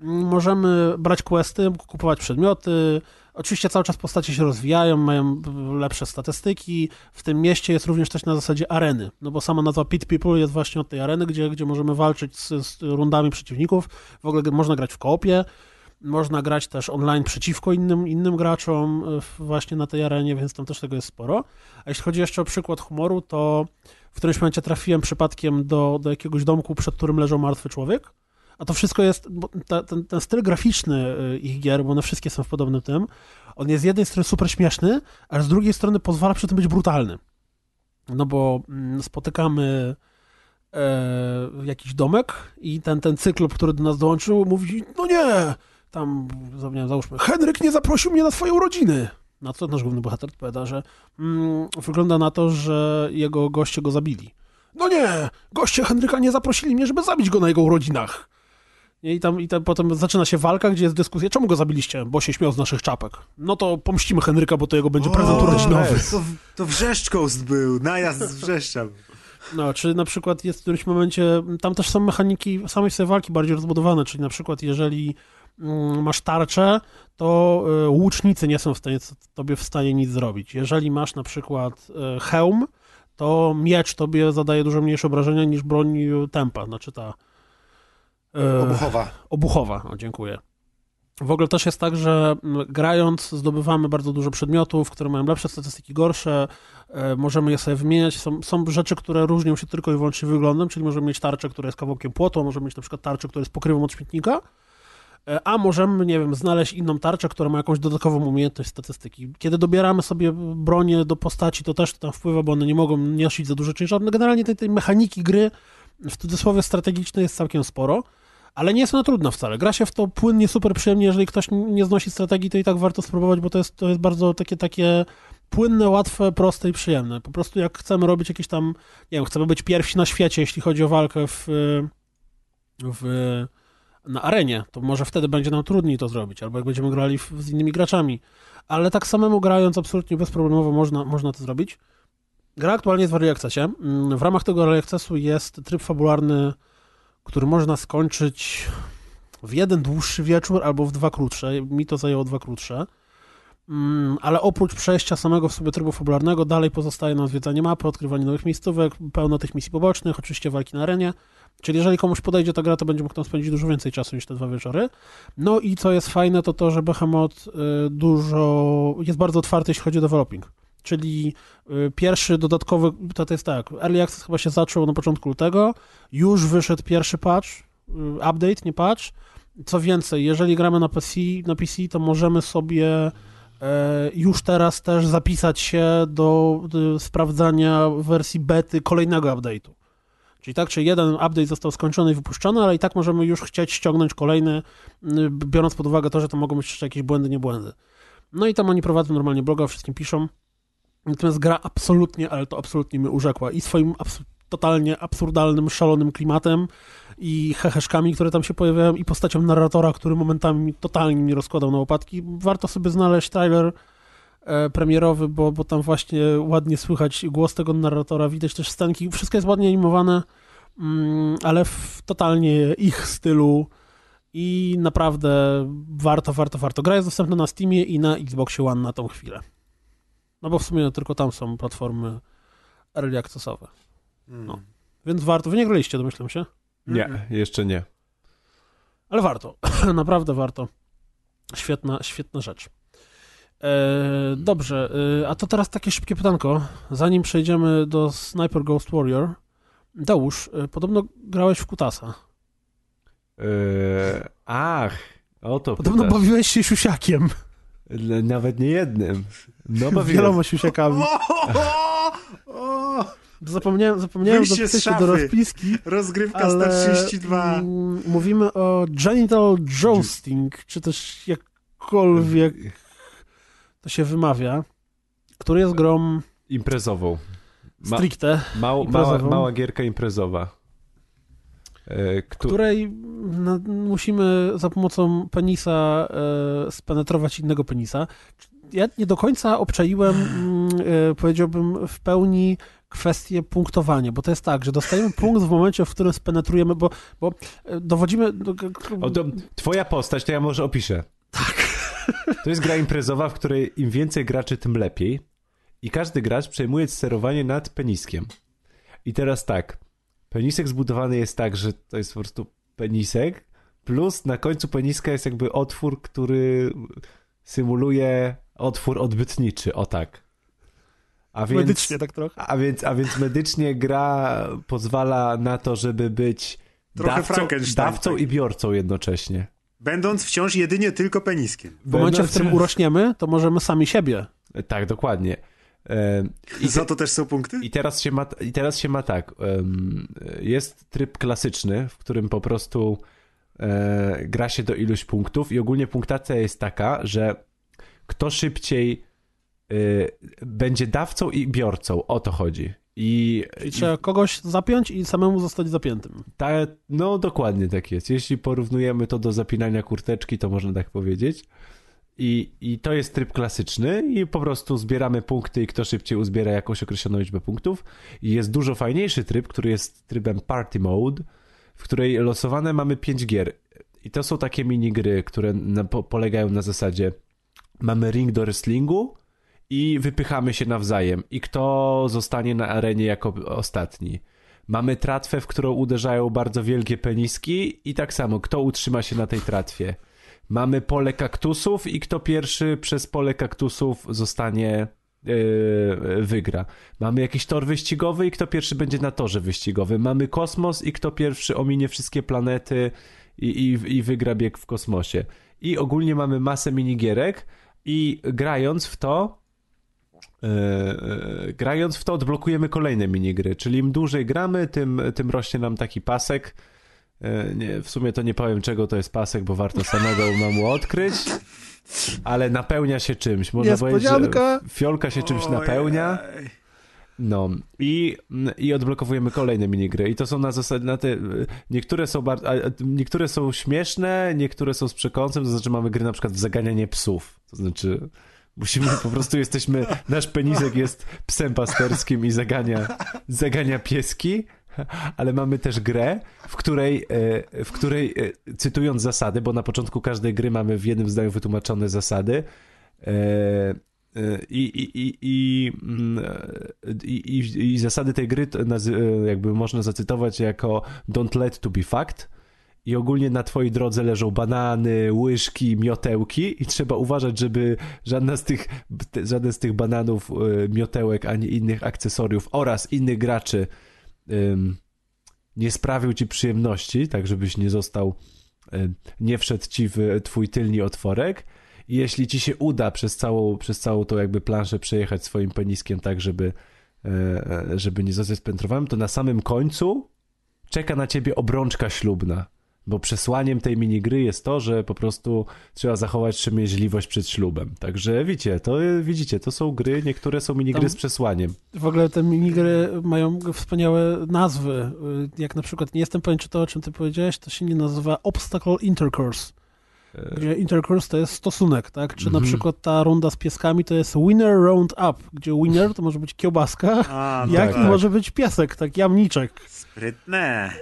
możemy brać questy, kupować przedmioty, Oczywiście cały czas postacie się rozwijają, mają lepsze statystyki. W tym mieście jest również też na zasadzie areny, no bo sama nazwa Pit People jest właśnie od tej areny, gdzie, gdzie możemy walczyć z, z rundami przeciwników. W ogóle można grać w koopie, można grać też online przeciwko innym, innym graczom e, właśnie na tej arenie, więc tam też tego jest sporo. A jeśli chodzi jeszcze o przykład humoru, to w którymś momencie trafiłem przypadkiem do, do jakiegoś domku, przed którym leżał martwy człowiek a to wszystko jest, ta, ten, ten, styl graficzny y, ich gier, bo one wszystkie są w podobnym tym, on jest z jednej strony super śmieszny, a z drugiej strony pozwala przy tym być brutalny. No bo mm, spotykamy e, jakiś domek i ten, ten cyklop, który do nas dołączył, mówi, no nie, tam, załóżmy, Henryk nie zaprosił mnie na swoje urodziny. Na co nasz główny bohater odpowiada, że mm, wygląda na to, że jego goście go zabili. No nie, goście Henryka nie zaprosili mnie, żeby zabić go na jego urodzinach. I tam, I tam potem zaczyna się walka, gdzie jest dyskusja, czemu go zabiliście? Bo się śmiał z naszych czapek. No to pomścimy Henryka, bo to jego będzie prezent urodzinowy. To, to był, najazd z Wrzeszcza. No, czy na przykład jest w którymś momencie, tam też są mechaniki samej sobie walki bardziej rozbudowane, czyli na przykład jeżeli mm, masz tarczę, to y, łucznicy nie są w stanie tobie w stanie nic zrobić. Jeżeli masz na przykład y, hełm, to miecz tobie zadaje dużo mniejsze obrażenia niż broń tempa, znaczy ta E, obuchowa. Obuchowa, o, dziękuję. W ogóle też jest tak, że grając zdobywamy bardzo dużo przedmiotów, które mają lepsze statystyki, gorsze, e, możemy je sobie wymieniać. Są, są rzeczy, które różnią się tylko i wyłącznie wyglądem, czyli możemy mieć tarczę, która jest kawałkiem płotu, możemy mieć na przykład tarczę, która jest pokrywą od śmietnika, e, a możemy, nie wiem, znaleźć inną tarczę, która ma jakąś dodatkową umiejętność statystyki. Kiedy dobieramy sobie bronię do postaci, to też to tam wpływa, bo one nie mogą nosić za dużo ciężaru. Generalnie tej, tej mechaniki gry w cudzysłowie strategicznej jest całkiem sporo ale nie jest ona trudna wcale. Gra się w to płynnie, super przyjemnie. Jeżeli ktoś nie znosi strategii, to i tak warto spróbować, bo to jest, to jest bardzo takie, takie płynne, łatwe, proste i przyjemne. Po prostu jak chcemy robić jakieś tam, nie wiem, chcemy być pierwsi na świecie, jeśli chodzi o walkę w, w na arenie, to może wtedy będzie nam trudniej to zrobić, albo jak będziemy grali w, z innymi graczami. Ale tak samemu grając absolutnie bezproblemowo można, można to zrobić. Gra aktualnie jest w Early Accessie. Mm, w ramach tego Early Accessu jest tryb fabularny który można skończyć w jeden dłuższy wieczór albo w dwa krótsze. Mi to zajęło dwa krótsze. Mm, ale oprócz przejścia samego w sobie trybu fabularnego, dalej pozostaje nam zwiedzanie mapy, odkrywanie nowych miejscówek, pełno tych misji pobocznych, oczywiście walki na arenie. Czyli jeżeli komuś podejdzie ta gra, to będzie mógł tam spędzić dużo więcej czasu niż te dwa wieczory. No i co jest fajne, to to, że Behemoth y, dużo jest bardzo otwarty, jeśli chodzi o developing. Czyli y, pierwszy dodatkowy, to, jest tak, Early Access chyba się zaczął na początku lutego, już wyszedł pierwszy patch, y, update, nie patch. Co więcej, jeżeli gramy na PC, na PC to możemy sobie e, już teraz też zapisać się do, sprawdzania wersji bety kolejnego update'u. Czyli tak, czy jeden update został skończony i wypuszczony, ale i tak możemy już chcieć ściągnąć kolejny, y, biorąc pod uwagę to, że to mogą być jeszcze jakieś błędy, nie błędy. No i tam oni prowadzą normalnie bloga, wszystkim piszą. Natomiast gra absolutnie, ale to absolutnie mnie urzekła i swoim abs totalnie absurdalnym, szalonym klimatem i heheszkami, które tam się pojawiają i postacią narratora, który momentami totalnie mnie rozkładał na łopatki. Warto sobie znaleźć trailer e, premierowy, bo, bo tam właśnie ładnie słychać głos tego narratora, widać też scenki, wszystko jest ładnie animowane, mm, ale w totalnie ich stylu i naprawdę warto, warto, warto. Gra jest dostępna na Steamie i na Xboxie One na tą chwilę. No bo w sumie tylko tam są platformy early accessowe. Mm. No. Więc warto. Wy nie graliście, domyślam się? Nie, jeszcze nie. Ale warto. Naprawdę warto. Świetna, świetna rzecz. E, dobrze, e, a to teraz takie szybkie pytanko. Zanim przejdziemy do Sniper Ghost Warrior. Deusz, e, podobno grałeś w Kutasa. Eee, ach, o to Podobno pytasz. bawiłeś się siusiakiem. Nawet nie jednym. No bawiłem. Wieloma siusiakami. O, o, o, Zapomniałem, zapomniałem dopisać się do rozpiski, rozgrywka ale 132. mm, mówimy o genital jousting, czy też jakkolwiek to się wymawia, który jest grą Imprezową. Ma, stricte, mał, mała, mała gierka imprezowa. E, któ- której no, musimy za pomocą penisa e, spenetrować innego penisa. Ja nie do końca obczaiłem, mm, e, powiedziałbym, w pełni kwestię punktowania, bo to jest tak, że dostajemy punkt w momencie, w którym spenetrujemy, bo, bo e, dowodzimy... Do, O, to, twoja postać, to ja może opiszę. Tak. To jest gra imprezowa, w której im więcej graczy, tym lepiej. I każdy gracz przejmuje sterowanie nad peniskiem. I teraz tak. Penisek zbudowany jest tak, że to jest po prostu penisek, plus na końcu peniska jest jakby otwór, który symuluje otwór odbytniczy. O tak. A więc, Medycznie tak trochę. a więc, a więc medycznie gra pozwala na to, żeby być Trochę dawcą, dawcą tak. i biorcą jednocześnie. Będąc wciąż jedynie tylko peniskiem. W momencie, w którym urośniemy, to możemy sami siebie. Tak, dokładnie. I za to też są punkty? I teraz się ma, i teraz się ma tak. Jest tryb klasyczny, w którym po prostu e, gra się do iluś punktów i ogólnie punktacja jest taka, że kto szybciej e, będzie dawcą i biorcą, o to chodzi. I, Czyli trzeba kogoś zapiąć i samemu zostać zapiętym. ta, no dokładnie tak jest. Jeśli porównujemy to do zapinania kurteczki, to można tak powiedzieć. I, I to jest tryb klasyczny i po prostu zbieramy punkty i kto szybciej uzbiera jakąś określoną liczbę punktów. I jest dużo fajniejszy tryb, który jest trybem Party Mode, w której losowane mamy 5 gier. I to są takie minigry, które na, po, polegają na zasadzie mamy ring do wrestlingu i wypychamy się nawzajem. I kto zostanie na arenie jako ostatni. Mamy tratwę, w którą uderzają bardzo wielkie peniski i tak samo, kto utrzyma się na tej tratwie. Mamy pole kaktusów i kto pierwszy przez pole kaktusów zostanie yy, wygra. Mamy jakiś tor wyścigowy i kto pierwszy będzie na torze wyścigowym. Mamy kosmos i kto pierwszy ominie wszystkie planety i, i, i wygra bieg w kosmosie. I ogólnie mamy masę minigierek i grając w to e, e, grając w to odblokujemy kolejne minigry, czyli im dłużej gramy, tym, tym rośnie nam taki pasek. E, Nie, w sumie to nie powiem czego to jest pasek, bo warto samego mu odkryć, ale napełnia się czymś. Można powiedzieć, że fiolka się czymś Ojej. napełnia. No i, i odblokowujemy kolejne minigry. I to są na zasadzie, na te, niektóre są bardzo, niektóre są śmieszne, niektóre są z przekąsem, to znaczy mamy gry na przykład w zaganianie psów, to znaczy musimy, po prostu jesteśmy, nasz penisek jest psem pasterskim i zagania, zagania pieski, ale mamy też grę, w której, e, w której e, cytując zasady, bo na początku każdej gry mamy w jednym zdaniu wytłumaczone zasady, e, i, i, mm, i, i, i zasady tej gry nazy- jakby można zacytować jako don't let to be fact i ogólnie na twojej drodze leżą banany, łyżki, miotełki i trzeba uważać, żeby żadna z tych, żaden z tych bananów, y, miotełek, ani innych akcesoriów oraz innych graczy nie sprawił ci przyjemności, tak żebyś nie został, nie wszedł ci w twój tylni otworek jeśli ci się uda przez całą, przez całą tą jakby planszę przejechać swoim peniskiem tak, żeby, e, e, żeby nie zostać spętrowanym, to na samym końcu czeka na ciebie obrączka ślubna. Bo przesłaniem tej minigry jest to, że po prostu trzeba zachować wstrzemięźliwość przed ślubem. Także widzicie, to widzicie, to są gry, niektóre są minigry Tam- z przesłaniem. W ogóle te minigry mają wspaniałe nazwy. Jak na przykład, nie jestem pewien, czy to, o czym ty powiedziałeś, to się nie nazywa Obstacle Intercourse. Gdzie intercourse to jest stosunek, tak? Czy na Mhm. przykład ta runda z pieskami to jest winner round up, gdzie winner to może być kiełbaska, A, jak tak, i tak. może być piesek, tak, jamniczek. Sprytne.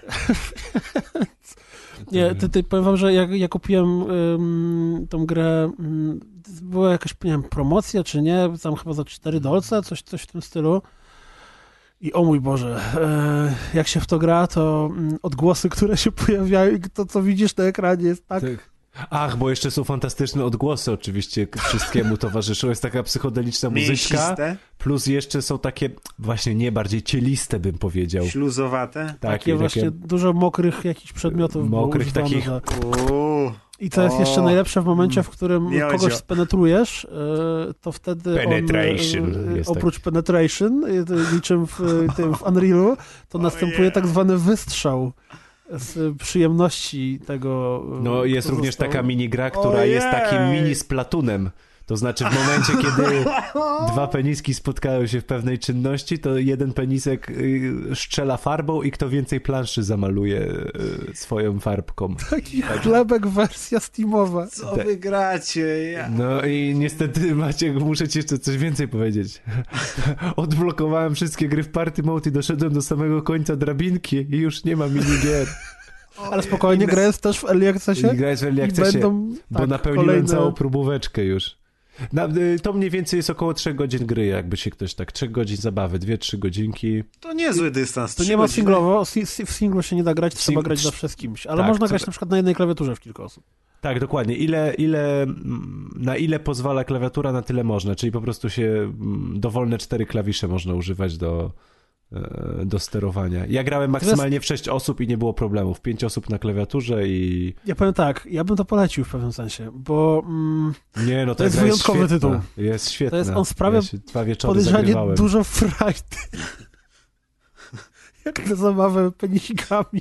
Nie, ty, ty, powiem wam, że jak ja kupiłem ym, tą grę, ym, była jakaś, nie wiem, promocja czy nie, tam chyba za 4 dolce, coś, coś w tym stylu. I o mój Boże, e, jak się w to gra, to mm, odgłosy, które się pojawiają i to, co widzisz na ekranie jest tak... Tak. Ach, bo jeszcze są fantastyczne odgłosy oczywiście wszystkiemu towarzyszą. Jest taka psychodeliczna muzyczka, Mięsiste, plus jeszcze są takie właśnie nie bardziej cieliste bym powiedział. śluzowate. Tak, takie właśnie dużo mokrych jakichś przedmiotów Mokrych takich- za- Uuu. I to jest O, jeszcze najlepsze w momencie, w którym miodzio. kogoś spenetrujesz, e, to wtedy Penetration on, e, tak. oprócz penetration, e, to niczym w, e, tym w Unrealu, to następuje tak zwany wystrzał z przyjemności tego. e, No jest kto również taka minigra, która jest takim mini splatunem. To znaczy w momencie, kiedy dwa peniski spotkają się w pewnej czynności, to jeden penisek y, strzela farbą i kto więcej planszy zamaluje y, swoją farbką. Taki chlebek wersja Steamowa. Co wy gracie? Ja... No i niestety Maciek, muszę ci jeszcze coś więcej powiedzieć. Odblokowałem wszystkie gry w Party Mode i doszedłem do samego końca drabinki i już nie ma minigier. Ale spokojnie, gra jest też w Early Accessie I grać w Early Accessie, będą bo tak, napełniłem kolejne... całą próbóweczkę już. Na, y, to mniej więcej jest około 3 godzin gry, jakby się ktoś tak, 3 godzin zabawy, 2-3 godzinki. To niezły dystans. To nie ma singlowo, si- si- w singlu się nie da grać, trzeba grać zawsze z kimś, ale Tak, można grać na przykład na jednej klawiaturze w kilka osób. Tak, dokładnie. Ile, ile, mm, na ile pozwala klawiatura, na tyle można, czyli po prostu się mm, dowolne cztery klawisze można używać do, do sterowania. Ja grałem maksymalnie w 6 osób i nie było problemów. 5 osób na klawiaturze i... Ja powiem tak, ja bym to polecił w pewnym sensie, bo mm, Nie, no To jest wyjątkowy świetna. tytuł. Jest świetna. To jest- on sprawia ja dwa wieczory podejrzanie dużo frajdy. Jak na zabawę penisikami.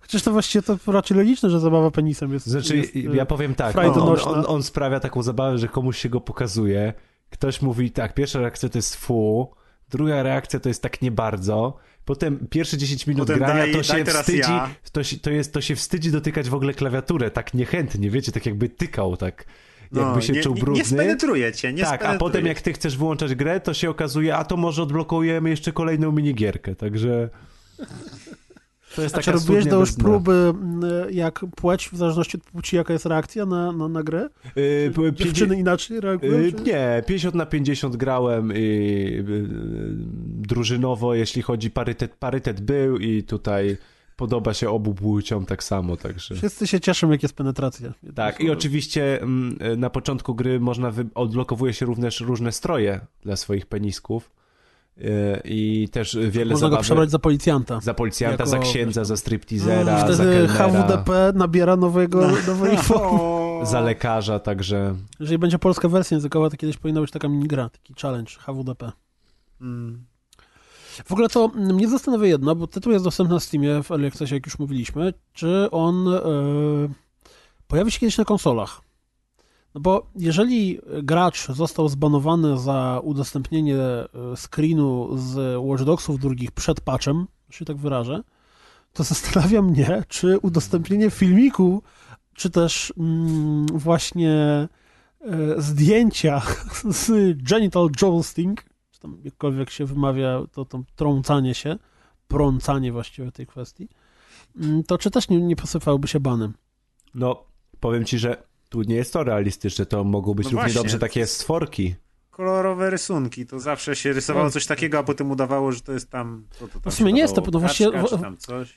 Chociaż to właściwie to raczej logiczne, że zabawa penisem jest... Znaczy, jest, ja powiem tak, on, on, on, on sprawia taką zabawę, że komuś się go pokazuje, ktoś mówi tak, pierwsza reakcja to jest fu, druga reakcja to jest tak nie bardzo, potem pierwsze 10 minut Potem grania daj- to się wstydzi, ja. to, się, to, jest, to się wstydzi dotykać w ogóle klawiaturę, tak niechętnie, wiecie, tak jakby tykał, tak jakby się No, nie, czuł brudny. Nie spenetruje cię, nie tak, a potem jak ty chcesz wyłączać grę, to się okazuje, a to może odblokujemy jeszcze kolejną minigierkę, także... To jest A czy robiłeś to już próby, jak płeć, w zależności od płci, jaka jest reakcja na, na, na grę? Yy, p- Dziewczyny inaczej reagują? Yy, czy- Nie, 50 na 50 grałem i yy, drużynowo, jeśli chodzi parytet, parytet był i tutaj podoba się obu płciom tak samo, także... Wszyscy się cieszą, jak jest penetracja. Tak, i oczywiście mm, na początku gry można, wy... odblokowuje się również różne stroje dla swoich penisków i też wiele Można go zabawy przebrać za policjanta. za policjanta, jako- za księdza, za stripteasera, I za wtedy kelnera, HWDP nabiera nowego, No. nowej formy. Za lekarza, także... Jeżeli będzie polska wersja językowa, to kiedyś powinna być taka minigra, taki challenge HWDP. Mm. W ogóle to mnie zastanawia jedno, bo tytuł jest dostępny na Steamie w Early Accessie, jak już mówiliśmy. Czy on e, pojawi się kiedyś na konsolach? No bo jeżeli gracz został zbanowany za udostępnienie e, screenu z Watch Dogsów drugich przed patchem, się tak wyrażę, to zastanawia mnie, czy udostępnienie filmiku, czy też mm, właśnie e, zdjęcia z genital jousting, czy tam jakkolwiek się wymawia to, to trącanie się, prącanie właściwie tej kwestii, mm, to czy też nie, nie posypałyby się banem? No, powiem ci, że tu nie jest to realistyczne, to mogą być No równie właśnie. dobrze takie stworki. Kolorowe rysunki, to zawsze się rysowało coś takiego, a potem udawało, że to jest tam... Co to tam No w sumie nie jest to- no właściwie-.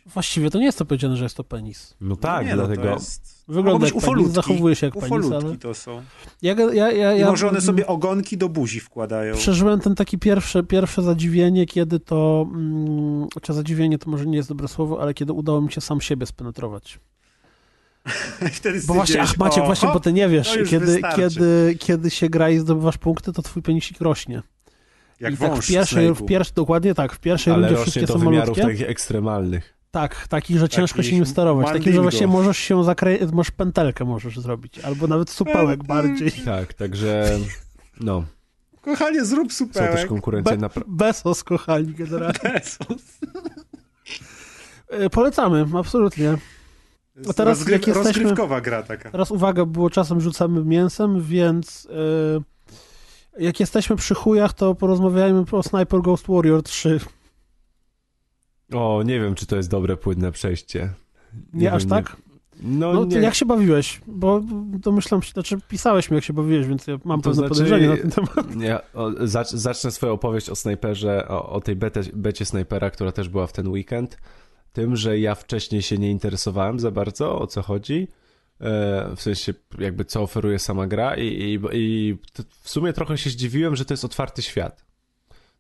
Właściwie to nie jest to powiedziane, że jest to penis. No tak, nie, no, dlatego... to jest... Wygląda jak penis, ufolutki. zachowuje się jak penis, Ufolutki ale... to są. Ja, ja, ja, I ja może one sobie ogonki do buzi wkładają. Przeżyłem ten taki pierwsze, pierwsze zadziwienie, kiedy to, mm, czy zadziwienie to może nie jest dobre słowo, ale kiedy udało mi się sam siebie spenetrować. Wtedy Bo właśnie, ach Maciek, o, właśnie, bo ty nie wiesz, kiedy, wystarczy. kiedy, kiedy się gra i zdobywasz punkty, to twój penisik rośnie. Jak I tak wąż w pierwszej, w pierwszej, dokładnie tak, w pierwszej Ale rundzie wszystkie są wymiarów malutkie. takich ekstremalnych. Tak, takich, że ciężko Takich się nim sterować. Takim, że mandingo. właśnie możesz się zakręcić, możesz pętelkę możesz zrobić, albo nawet supełek bardziej. Tak, także... No, Kochanie, zrób są też supełek. konkurencje Be- na... Bezos, kochani, generalnie. Bezos. E, Polecamy, absolutnie. A teraz Rozgry- jak jesteśmy- Rozgrywkowa gra taka. Teraz uwaga, było czasem rzucamy mięsem, więc e, jak jesteśmy przy chujach, to porozmawiajmy o Sniper Ghost Warrior 3. O, nie wiem, czy to jest dobre, płynne przejście. Nie, nie aż wiem, tak? No, no nie. jak się bawiłeś? Bo domyślam się, znaczy pisałeś mi, jak się bawiłeś, więc ja mam to pewne znaczy, podejrzenie na ten temat. Ja zacznę swoją opowieść o snajperze, o, o tej becie, becie snajpera, która też była w ten weekend. Tym, że ja wcześniej się nie interesowałem za bardzo, o co chodzi. E, w sensie, jakby co oferuje sama gra, i, i, i w sumie trochę się zdziwiłem, że to jest otwarty świat.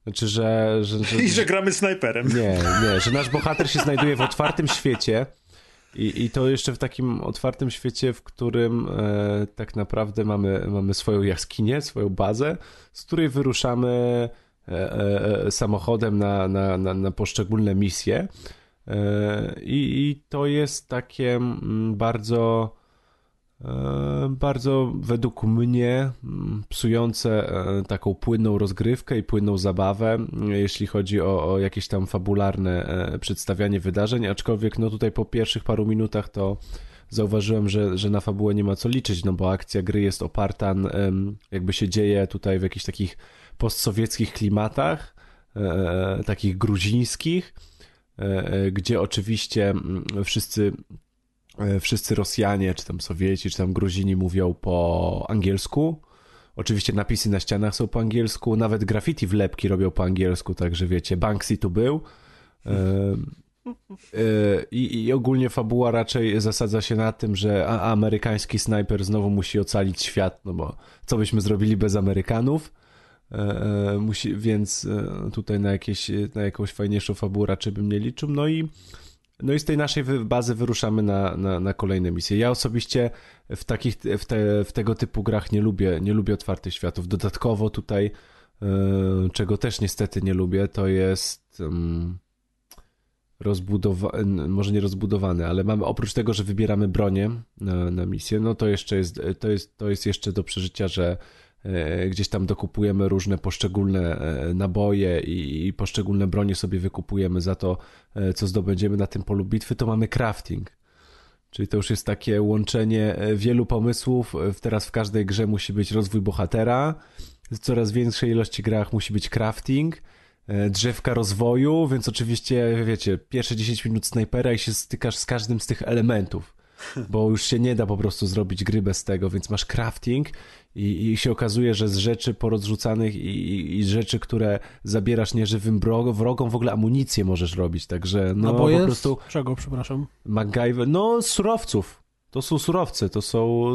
Znaczy, że, że, że... I że gramy snajperem. Nie, nie, że nasz bohater się znajduje w otwartym świecie i, I to jeszcze w takim otwartym świecie, w którym e, tak naprawdę mamy, mamy swoją jaskinię, swoją bazę, z której wyruszamy e, e, e samochodem na, na, na, na poszczególne misje. E, I, I to jest takie mm, bardzo E, bardzo według mnie mm, psujące e, taką płynną rozgrywkę i płynną zabawę, jeśli chodzi o, o jakieś tam fabularne przedstawianie wydarzeń, aczkolwiek no tutaj po pierwszych paru minutach to zauważyłem, że, że na fabułę nie ma co liczyć, no bo akcja gry jest oparta, jakby się dzieje tutaj w jakichś takich postsowieckich klimatach, takich gruzińskich, gdzie oczywiście mm, wszyscy E, wszyscy Rosjanie, czy tam Sowieci, czy tam Gruzini mówią po angielsku. Oczywiście napisy na ścianach są po angielsku, nawet graffiti wlepki robią po angielsku, także wiecie, Banksy tu był. E, e, I, I, ogólnie fabuła raczej zasadza się na tym, że amerykański snajper znowu musi ocalić świat, no bo co byśmy zrobili bez Amerykanów? Musi, więc tutaj na, jakieś, na jakąś fajniejszą fabułę raczej bym nie liczył. No i no i z tej naszej bazy wyruszamy na, na, na kolejne misje. Ja osobiście w takich, w, te, w tego typu grach nie lubię, nie lubię otwartych światów. Dodatkowo tutaj, czego też niestety nie lubię, to jest yy, rozbudowane, może nie rozbudowane, ale mamy oprócz tego, że wybieramy bronię na, na misję, no to jeszcze jest, to jest, to jest jeszcze do przeżycia, że E, gdzieś tam dokupujemy różne poszczególne e, naboje i, poszczególne bronie sobie wykupujemy za to, e, co zdobędziemy na tym polu bitwy, to mamy crafting. Czyli to już jest takie łączenie wielu pomysłów. Teraz w każdej grze musi być rozwój bohatera, w coraz większej ilości grach musi być crafting, drzewka rozwoju, więc oczywiście, wiecie, pierwsze 10 minut snajpera i się stykasz z każdym z tych elementów bo już się nie da po prostu zrobić gry bez tego, więc masz crafting i, i się okazuje, że z rzeczy porozrzucanych i, i rzeczy, które zabierasz nieżywym wrogom, w ogóle amunicję możesz robić, także no, no bo po prostu... Czego, przepraszam? MacGyver, no surowców. To są surowce, to są...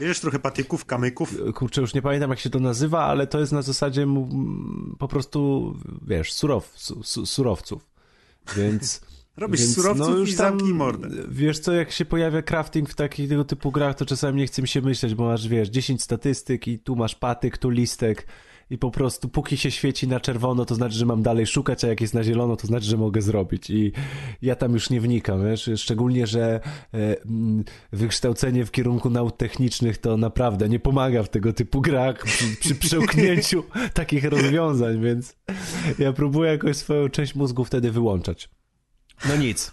Wiesz, trochę patyków, kamyków. Kurczę, już nie pamiętam jak się to nazywa, ale to jest na zasadzie po prostu, wiesz, surow, su, surowców. Więc... Robisz Więc, surowców no już i zamknij mordę. Wiesz co, jak się pojawia crafting w takich tego typu grach, to czasami nie chce mi się myśleć, bo masz, wiesz, 10 statystyk i tu masz patyk, tu listek i po prostu póki się świeci na czerwono, to znaczy, że mam dalej szukać, a jak jest na zielono, to znaczy, że mogę zrobić i ja tam już nie wnikam, wiesz, szczególnie, że e, wykształcenie w kierunku nauk technicznych to naprawdę nie pomaga w tego typu grach przy, przy przełknięciu takich rozwiązań, więc ja próbuję jakoś swoją część mózgu wtedy wyłączać. No nic.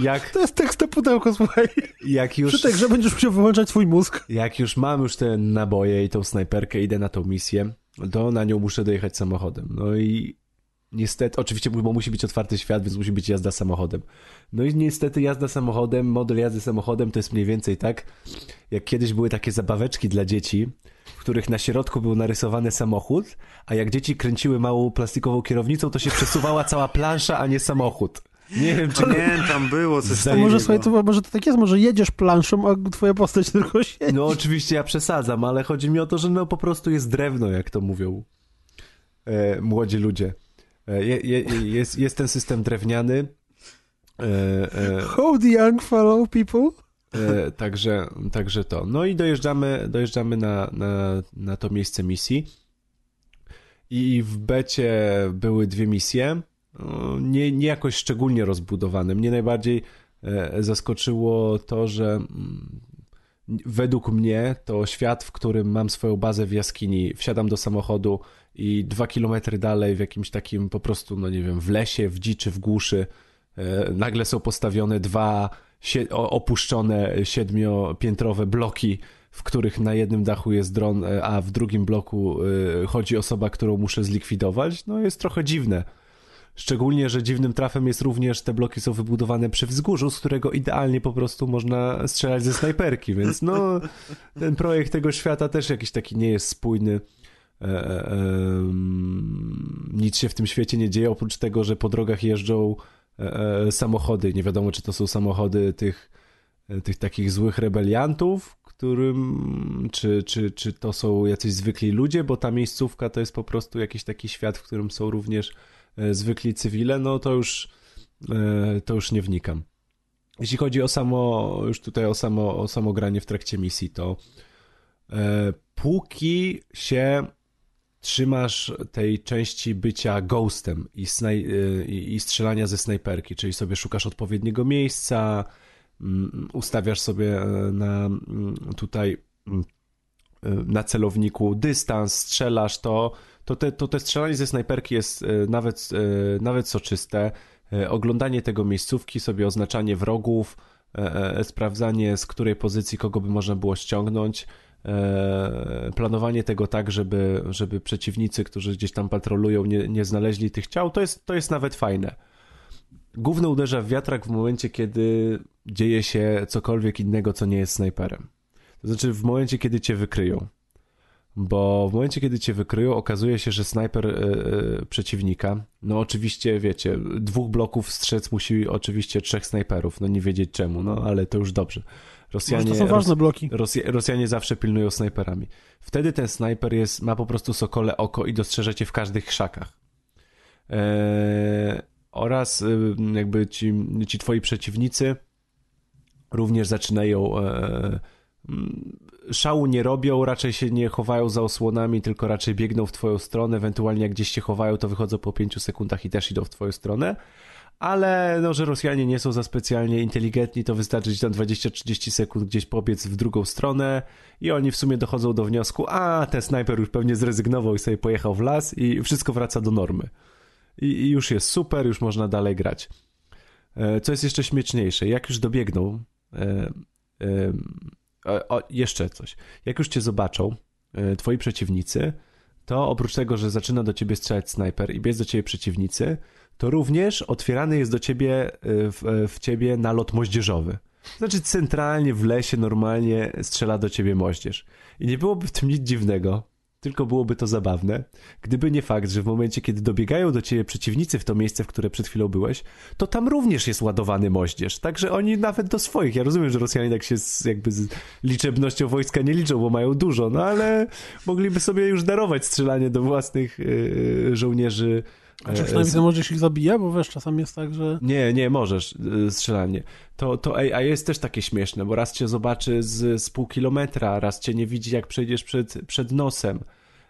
Jak, to jest tekst na pudełko, słuchaj. Jak już, Przy tej grze będziesz musiał wyłączać swój mózg. Jak już mam już te naboje i tą snajperkę, idę na tą misję, to na nią muszę dojechać samochodem. No i niestety, oczywiście, bo musi być otwarty świat, więc musi być jazda samochodem. No i niestety jazda samochodem, model jazdy samochodem to jest mniej więcej tak, jak kiedyś były takie zabaweczki dla dzieci, w których na środku był narysowany samochód, a jak dzieci kręciły małą plastikową kierownicą, to się przesuwała cała plansza, a nie samochód. Nie wiem, czy nie, tam było coś takiego. Może, słuchaj, to, może to tak jest, może jedziesz planszą, a twoja postać tylko siedzi. No oczywiście ja przesadzam, ale chodzi mi o to, że no po prostu jest drewno, jak to mówią e, młodzi ludzie. E, je, je, jest, jest ten system drewniany. E, e How the young fellow people? E, także, także to. No i dojeżdżamy, dojeżdżamy na, na, na to miejsce misji. I w becie były dwie misje nie, nie jakoś szczególnie rozbudowane. Mnie najbardziej e, zaskoczyło to, że mm, według mnie to świat, w którym mam swoją bazę w jaskini, wsiadam do samochodu i dwa kilometry dalej w jakimś takim po prostu, no nie wiem, w lesie, w dziczy, w głuszy, e, nagle są postawione dwa opuszczone siedmiopiętrowe bloki, w których na jednym dachu jest dron, e, a w drugim bloku chodzi osoba, którą muszę zlikwidować, no jest trochę dziwne. Szczególnie, że dziwnym trafem jest również, te bloki są wybudowane przy wzgórzu, z którego idealnie po prostu można strzelać ze snajperki, więc no, ten projekt tego świata też jakiś taki nie jest spójny. E, e, nic się w tym świecie nie dzieje, oprócz tego, że po drogach jeżdżą e, e, samochody. Nie wiadomo, czy to są samochody tych, e, tych takich złych rebeliantów, którym, czy, czy, czy to są jacyś zwykli ludzie, bo ta miejscówka to jest po prostu jakiś taki świat, w którym są również zwykli cywile, no to już, e, to już nie wnikam. Jeśli chodzi o samo, już tutaj o samo, o samo granie w trakcie misji, to e, póki się trzymasz tej części bycia ghostem i, i strzelania ze snajperki, czyli sobie szukasz odpowiedniego miejsca, mm, ustawiasz sobie na mm, tutaj mm, na celowniku dystans, strzelasz to, to te, to te strzelanie ze snajperki jest e, nawet, e, nawet soczyste. E, oglądanie tego miejscówki, sobie oznaczanie wrogów, sprawdzanie z której pozycji kogo by można było ściągnąć, planowanie tego tak, żeby, żeby przeciwnicy, którzy gdzieś tam patrolują, nie, nie znaleźli tych ciał, to jest, to jest nawet fajne. Główne uderza w wiatrak w momencie, kiedy dzieje się cokolwiek innego, co nie jest snajperem. To znaczy w momencie, kiedy cię wykryją bo w momencie, kiedy cię wykryją, okazuje się, że snajper yy, przeciwnika, no oczywiście, wiecie, dwóch bloków strzec musi oczywiście trzech snajperów, no nie wiedzieć czemu, no ale to już dobrze. Rosjanie, to są ważne bloki. Rosja, Rosjanie zawsze pilnują snajperami. Wtedy ten snajper jest, ma po prostu sokole oko i dostrzeże cię w każdych krzakach. Eee, oraz yy, jakby ci, ci twoi przeciwnicy również zaczynają e, szału nie robią, raczej się nie chowają za osłonami, tylko raczej biegną w twoją stronę, ewentualnie jak gdzieś się chowają, to wychodzą po 5 sekundach i też idą w twoją stronę. Ale no, że Rosjanie nie są za specjalnie inteligentni, to wystarczy tam 20-30 sekund gdzieś pobiec w drugą stronę i oni w sumie dochodzą do wniosku, a ten snajper już pewnie zrezygnował i sobie pojechał w las i wszystko wraca do normy. I, i już jest super, już można dalej grać. E, co jest jeszcze śmieszniejsze, jak już dobiegną e, e, o, jeszcze coś. Jak już cię zobaczą e, twoi przeciwnicy, to oprócz tego, że zaczyna do ciebie strzelać snajper i biec do ciebie przeciwnicy, to również otwierany jest do ciebie e, w, e, w ciebie nalot moździerzowy. Znaczy centralnie w lesie normalnie strzela do ciebie moździerz. I nie byłoby w tym nic dziwnego, tylko byłoby to zabawne, gdyby nie fakt, że w momencie, kiedy dobiegają do ciebie przeciwnicy w to miejsce, w które przed chwilą byłeś, to tam również jest ładowany moździerz. Także oni nawet do swoich. Ja rozumiem, że Rosjanie tak się z, jakby z liczebnością wojska nie liczą, bo mają dużo, no ale mogliby sobie już darować strzelanie do własnych yy, żołnierzy a czy przynajmniej ten możesz ich zabija? Bo wiesz, czasami jest tak, że... Nie, nie możesz y, strzelanie. To, to AI jest też takie śmieszne, bo raz cię zobaczy z, z pół kilometra, raz cię nie widzi jak przejdziesz przed, przed nosem.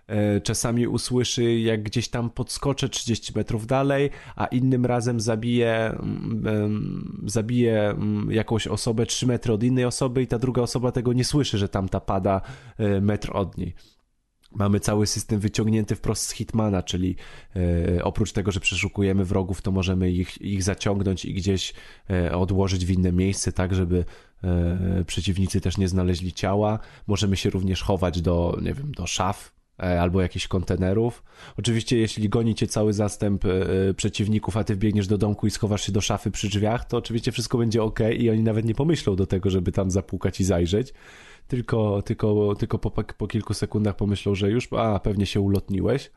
E, czasami usłyszy, jak gdzieś tam podskoczę 30 metrów dalej, a innym razem zabije, mm, zabije mm, jakąś osobę 3 metry od innej osoby i ta druga osoba tego nie słyszy, że tamta pada e, metr od niej. Mamy cały system wyciągnięty wprost z Hitmana, czyli e, oprócz tego, że przeszukujemy wrogów, to możemy ich, ich zaciągnąć i gdzieś e, odłożyć w inne miejsce, tak żeby e, przeciwnicy też nie znaleźli ciała. Możemy się również chować do, nie wiem, do szaf albo jakichś kontenerów. Oczywiście, jeśli goni cię cały zastęp przeciwników, a ty wbiegniesz do domku i schowasz się do szafy przy drzwiach, to oczywiście wszystko będzie ok i oni nawet nie pomyślą do tego, żeby tam zapukać i zajrzeć tylko, tylko, tylko po, po kilku sekundach pomyślą, że już, a pewnie się ulotniłeś.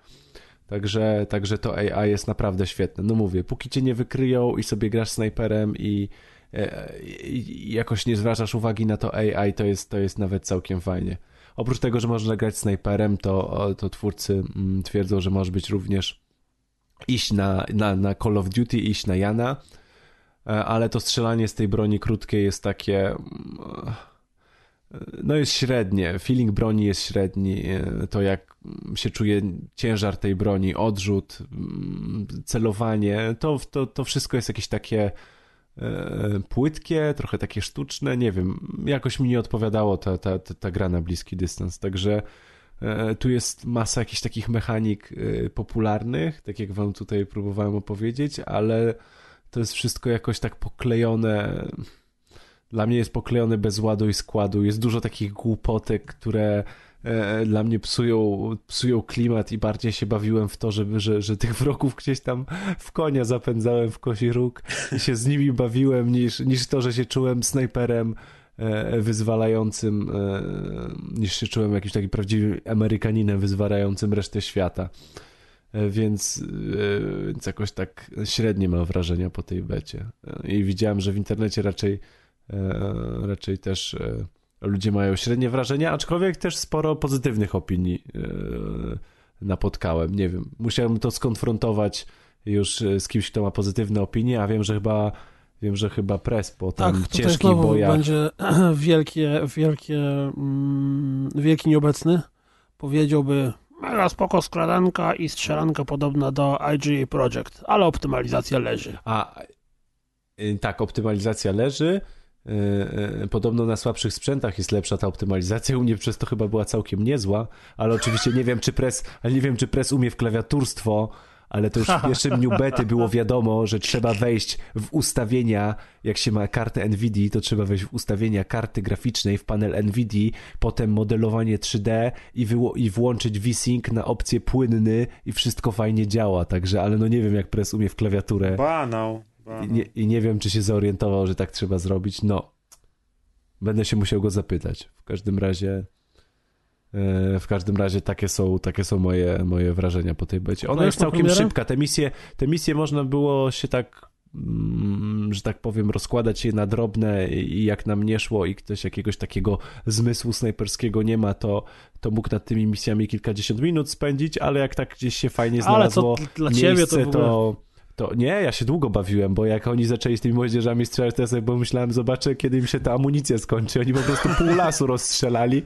Także, także to AI jest naprawdę świetne. No mówię, póki cię nie wykryją i sobie grasz snajperem i, e, i, jakoś nie zwracasz uwagi na to AI, to jest, to jest nawet całkiem fajnie. Oprócz tego, że można grać snajperem, to, to twórcy mm, twierdzą, że może być również iść na, na, na Call of Duty, iść na Jana, e, ale to strzelanie z tej broni krótkiej jest takie mm, no jest średnie. Feeling broni jest średni. To jak się czuje ciężar tej broni, odrzut, mm, celowanie, to, to, to wszystko jest jakieś takie e, płytkie, trochę takie sztuczne, nie wiem, jakoś mi nie odpowiadało ta, ta, ta, ta gra na bliski dystans, także e, tu jest masa jakichś takich mechanik e, popularnych, tak jak wam tutaj próbowałem opowiedzieć, ale to jest wszystko jakoś tak poklejone dla mnie jest poklejony bez ładu i składu. Jest dużo takich głupotek, które e, dla mnie psują, psują klimat i bardziej się bawiłem w to, żeby, że, że tych wrogów gdzieś tam w konia zapędzałem w kozi róg i się z nimi bawiłem, niż, niż to, że się czułem snajperem e, wyzwalającym, e, niż się czułem jakimś takim prawdziwym Amerykaninem wyzwalającym resztę świata. Więc, więc jakoś tak średnie mam wrażenia po tej becie. I widziałem, że w internecie raczej, raczej też ludzie mają średnie wrażenia, aczkolwiek też sporo pozytywnych opinii napotkałem. Nie wiem, musiałem to skonfrontować już z kimś, kto ma pozytywne opinie, a wiem, że chyba wiem, że chyba Prespo tam tak, ciężki bojach. będzie wielkie, wielkie, mm, wielki nieobecny. Powiedziałby, Mega spoko skradanka i strzelanka podobna do IGA Project, ale optymalizacja leży. A y, tak, optymalizacja leży. Y, y, podobno na słabszych sprzętach jest lepsza ta optymalizacja. U mnie przez to chyba była całkiem niezła, ale oczywiście nie wiem, czy pres, ale nie wiem, czy pres umie w klawiaturstwo ale to już w pierwszym dniu bety było wiadomo, że trzeba wejść w ustawienia, jak się ma kartę NVIDIA, to trzeba wejść w ustawienia karty graficznej w panel NVIDIA, potem modelowanie 3D i, i włączyć VSync na opcję płynny i wszystko fajnie działa, także, ale no nie wiem jak press umie w klawiaturę. Banał. I nie, I nie wiem, czy się zorientował, że tak trzeba zrobić. No, będę się musiał go zapytać. W każdym razie E, w każdym razie takie są, takie są moje, moje wrażenia po tej becie. Ona jest całkiem szybka. Te misje, te misje można było się tak, mm, że tak powiem, rozkładać je na drobne i jak nam nie szło i ktoś jakiegoś takiego zmysłu snajperskiego nie ma, to, to mógł nad tymi misjami kilkadziesiąt minut spędzić, ale jak tak gdzieś się fajnie znalazło ale to dla miejsce, ciebie to, ogóle... to to nie, ja się długo bawiłem, bo jak oni zaczęli z tymi młodzieżami strzelać, to ja sobie pomyślałem, zobaczę, kiedy im się ta amunicja skończy. Oni po prostu pół lasu rozstrzelali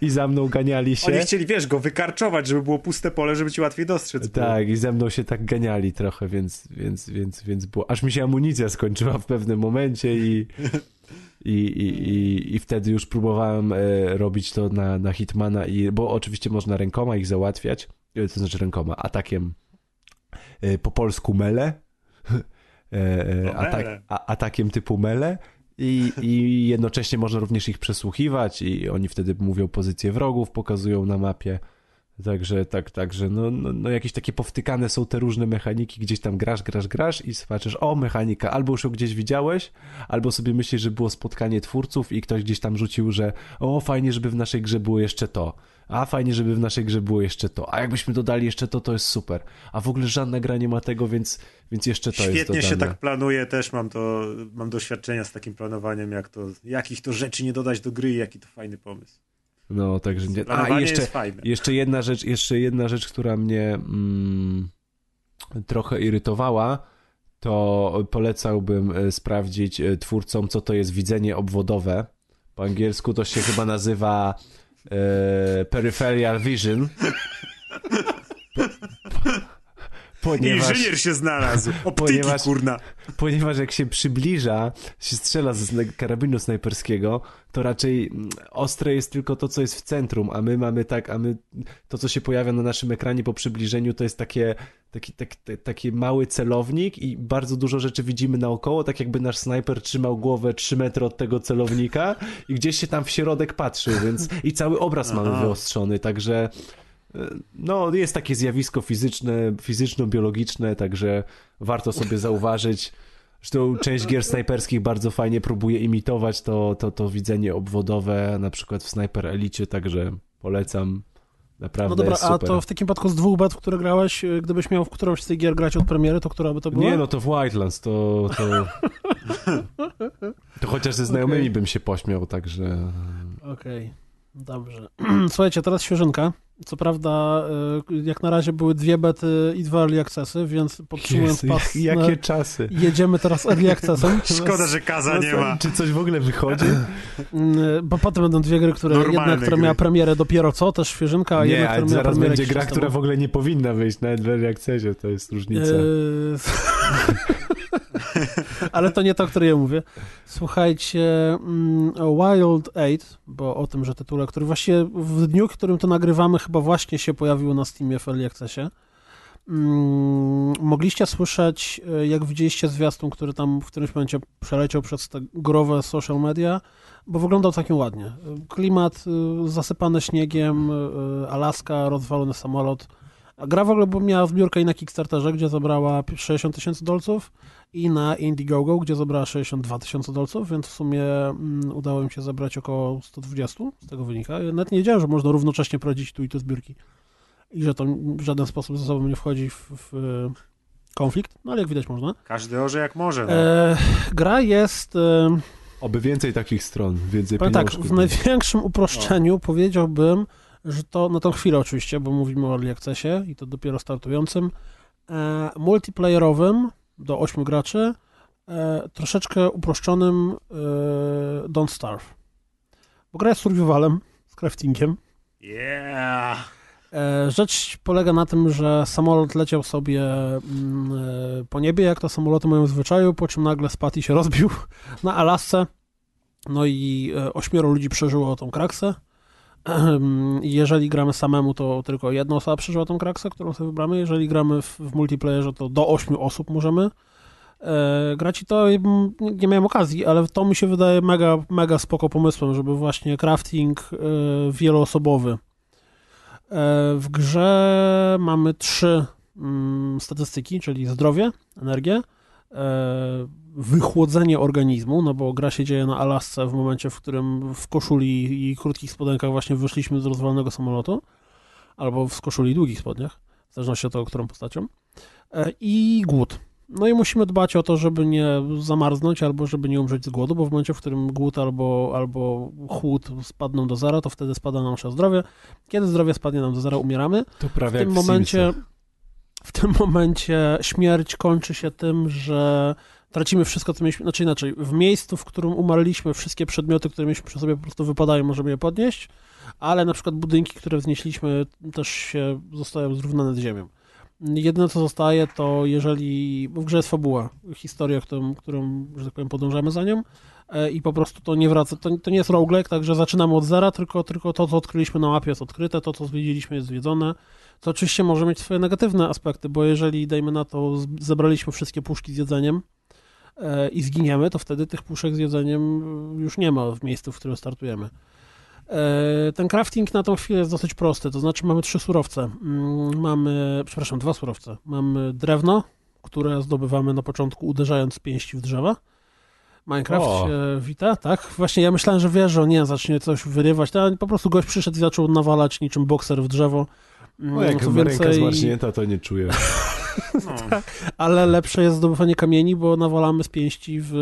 i za mną ganiali się. Oni chcieli, wiesz, go wykarczować, żeby było puste pole, żeby ci łatwiej dostrzec. Tak, i ze mną się tak ganiali trochę, więc, więc, więc, więc było. Aż mi się amunicja skończyła w pewnym momencie i... I, i, i, I wtedy już próbowałem e, robić to na, na Hitmana, i, bo oczywiście można rękoma ich załatwiać, e, to znaczy rękoma, atakiem po polsku mele, e, e, atak, atakiem typu mele. I, I jednocześnie można również ich przesłuchiwać, i oni wtedy mówią pozycję wrogów, pokazują na mapie. Także, tak, także, no, no, no, jakieś takie powtykane są te różne mechaniki, gdzieś tam grasz, grasz, grasz i zobaczysz, o, mechanika, albo już ją gdzieś widziałeś, albo sobie myślisz, że było spotkanie twórców i ktoś gdzieś tam rzucił, że o, fajnie, żeby w naszej grze było jeszcze to a fajnie, żeby w naszej grze było jeszcze to, a jakbyśmy dodali jeszcze to, to jest super. A w ogóle żadna gra nie ma tego, więc, więc jeszcze to Świetnie jest dodane. się tak planuje, też mam to, mam doświadczenia z takim planowaniem, jak to, jakich to rzeczy nie dodać do gry i jaki to fajny pomysł. No, także nie. A jeszcze, jeszcze jedna rzecz, jeszcze jedna rzecz, która mnie mm, trochę irytowała, to polecałbym e, sprawdzić e, twórcom, co to jest widzenie obwodowe. Po angielsku to się chyba nazywa e, peripheral vision. Po, ponieważ, Inżynier się znalazł. Optyki, ponieważ, kurna. Ponieważ jak się przybliża, się strzela z karabinu snajperskiego, to raczej mm, ostre jest tylko to, co jest w centrum, a my mamy tak, a my to, co się pojawia na naszym ekranie po przybliżeniu, to jest takie, taki, taki, taki mały celownik i bardzo dużo rzeczy widzimy naokoło, tak jakby nasz snajper trzymał głowę 3 metry od tego celownika i gdzieś się tam w środek patrzył, więc i cały obraz mamy wyostrzony, także no, jest takie zjawisko fizyczne, fizyczno-biologiczne, także warto sobie zauważyć. Zresztą część gier snajperskich bardzo fajnie próbuje imitować to, to, to widzenie obwodowe, na przykład w Sniper Elicie, także polecam. Naprawdę no dobra, a to w takim przypadku z dwóch bet, w które grałeś, y, gdybyś miał w którąś z tych gier grać od premiery, to która by to była? Nie, no to w Wildlands, to... To, to chociaż ze znajomymi okay. bym się pośmiał, także... Okej. Okay. Dobrze. Słuchajcie, teraz świeżynka. Co prawda, y, jak na razie były dwie bety i dwa early accessy, więc podtrzymując Jezu, pas... Jakie czasy? Jedziemy teraz early accessem. Szkoda, że Kaza nie ma. Czy coś w ogóle wychodzi? Y, bo potem będą dwie gry, które jedna, która miała premierę dopiero co, też świeżynka, a nie, jedna, która miała zaraz będzie gra, która w ogóle nie powinna wyjść nawet w early accessie, to jest różnica. Yy... Ale to nie to, o której ja mówię. Słuchajcie, mm, Wild 8, bo o tym, że tytule, który właściwie w dniu, w którym to nagrywamy, chyba właśnie się pojawiło na Steamie w Early Accessie. Mm, mogliście słyszeć, e, jak widzieliście zwiastun, który tam w którymś momencie przeleciał przez te growe social media, bo wyglądał całkiem ładnie. Klimat y, zasypany śniegiem, y, Alaska, rozwalony samolot. Gra w ogóle miała zbiórkę i na Kickstarterze, gdzie zabrała 60 tysięcy dolców i na Indiegogo, gdzie zebrała 62 tysiące dolców, więc w sumie mm, udało im się zebrać około 120 z tego wynika. Ja nawet nie wiedziałem, że można równocześnie prowadzić tu i tu zbiórki i że to w żaden sposób ze sobą nie wchodzi w, w konflikt, no ale jak widać można. Każdy orze jak może. No. E, gra jest... E, Oby więcej takich stron, więcej tak, w największym uproszczeniu powiedziałbym, że to na tą chwilę oczywiście, bo mówimy o Early Accessie i to dopiero startującym, e, multiplayerowym do 8 graczy, e, troszeczkę uproszczonym e, Don't Starve. Bo gra jest survivalem, z craftingiem. Yeah! E, rzecz polega na tym, że samolot leciał sobie mm, e, po niebie, jak to samoloty mają w zwyczaju, po czym nagle spadł i się rozbił na Alasce. No i e, ośmioro ludzi przeżyło tą kraksę. Jeżeli gramy samemu, to tylko jedna osoba przeżyła tą kraksę, którą sobie wybramy. Jeżeli gramy w, w multiplayerze, to do ośmiu osób możemy e, grać i to nie miałem okazji, ale to mi się wydaje mega, mega spoko pomysłem, żeby właśnie crafting e, wieloosobowy E, w grze mamy trzy mm, statystyki, czyli zdrowie, energię, e, wychłodzenie organizmu, no bo gra się dzieje na Alasce w momencie, w którym w koszuli i krótkich spodenkach właśnie wyszliśmy z rozwalonego samolotu, albo w koszuli i długich spodniach, w zależności od tego, którą postacią, e, i głód. No i musimy dbać o to, żeby nie zamarznąć albo żeby nie umrzeć z głodu, bo w momencie, w którym głód albo, albo chłód spadną do zera, to wtedy spada nam nasze zdrowie. Kiedy zdrowie spadnie nam do zera, umieramy. To prawie w tym momencie w tym momencie śmierć kończy się tym, że tracimy wszystko, co mieliśmy, znaczy inaczej, w miejscu, w którym umarliśmy, wszystkie przedmioty, które mieliśmy przy sobie po prostu wypadają, możemy je podnieść, ale na przykład budynki, które wznieśliśmy też się zostają zrównane z ziemią. Jedyne, co zostaje, to jeżeli w grze jest fabuła, historia, którą, którą że tak powiem, podążamy za nią e, i po prostu to nie wraca, to, to nie jest roguelike, także zaczynamy od zera, tylko, tylko to, co odkryliśmy na mapie jest odkryte, to, co zwiedziliśmy jest zwiedzone, to oczywiście może mieć swoje negatywne aspekty, bo jeżeli, dajmy na to, zebraliśmy wszystkie puszki z jedzeniem i zginiemy, to wtedy tych puszek z jedzeniem już nie ma w miejscu, w którym startujemy. E, ten crafting na tą chwilę jest dosyć prosty, to znaczy mamy trzy surowce. Mm, mamy, przepraszam, dwa surowce. Mamy drewno, które zdobywamy na początku uderzając pięści w drzewa. Minecraft o. się wita, tak? Właśnie ja myślałem, że wiesz, że nie, zacznie coś wyrywać, ale po prostu gość przyszedł i zaczął nawalać niczym bokser w drzewo. No jak Co więcej... ręka zmarznięta, to nie czuję. No. tak, ale lepsze jest zdobywanie kamieni, bo nawalamy z pięści w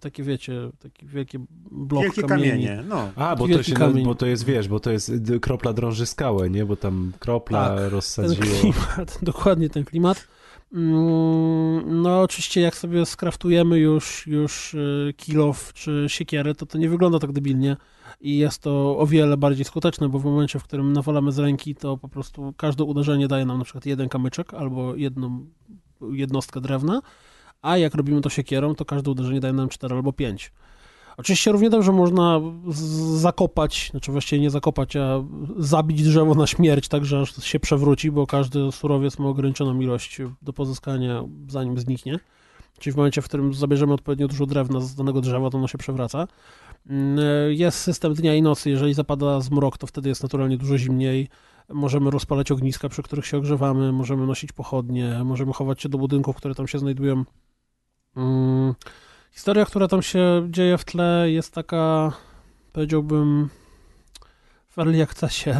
takie, wiecie, takie wielkie blok Wielkie kamieni. kamienie, no. A, bo to, się, bo to jest, wiesz, bo to jest kropla drąży skałę, nie? Bo tam kropla tak, rozsadziło. Ten klimat, dokładnie ten klimat. Mm, no oczywiście jak sobie skraftujemy już, już y, kilof czy siekierę, to to nie wygląda tak debilnie i jest to o wiele bardziej skuteczne, bo w momencie, w którym nawalamy z ręki, to po prostu każde uderzenie daje nam na przykład jeden kamyczek albo jedną jednostkę drewna, a jak robimy to siekierą, to każde uderzenie daje nam cztery albo pięć. Oczywiście równie dobrze można zakopać, znaczy właściwie nie zakopać, a zabić drzewo na śmierć, tak że aż się przewróci, bo każdy surowiec ma ograniczoną ilość do pozyskania, zanim zniknie. Czyli w momencie, w którym zabierzemy odpowiednio dużo drewna z danego drzewa, to ono się przewraca. Mm, jest system dnia i nocy. Jeżeli zapada zmrok, to wtedy jest naturalnie dużo zimniej. Możemy rozpalać ogniska, przy których się ogrzewamy, możemy nosić pochodnie, możemy chować się do budynków, które tam się znajdują. Hmm Historia, która tam się dzieje w tle jest taka, powiedziałbym, w early accessie.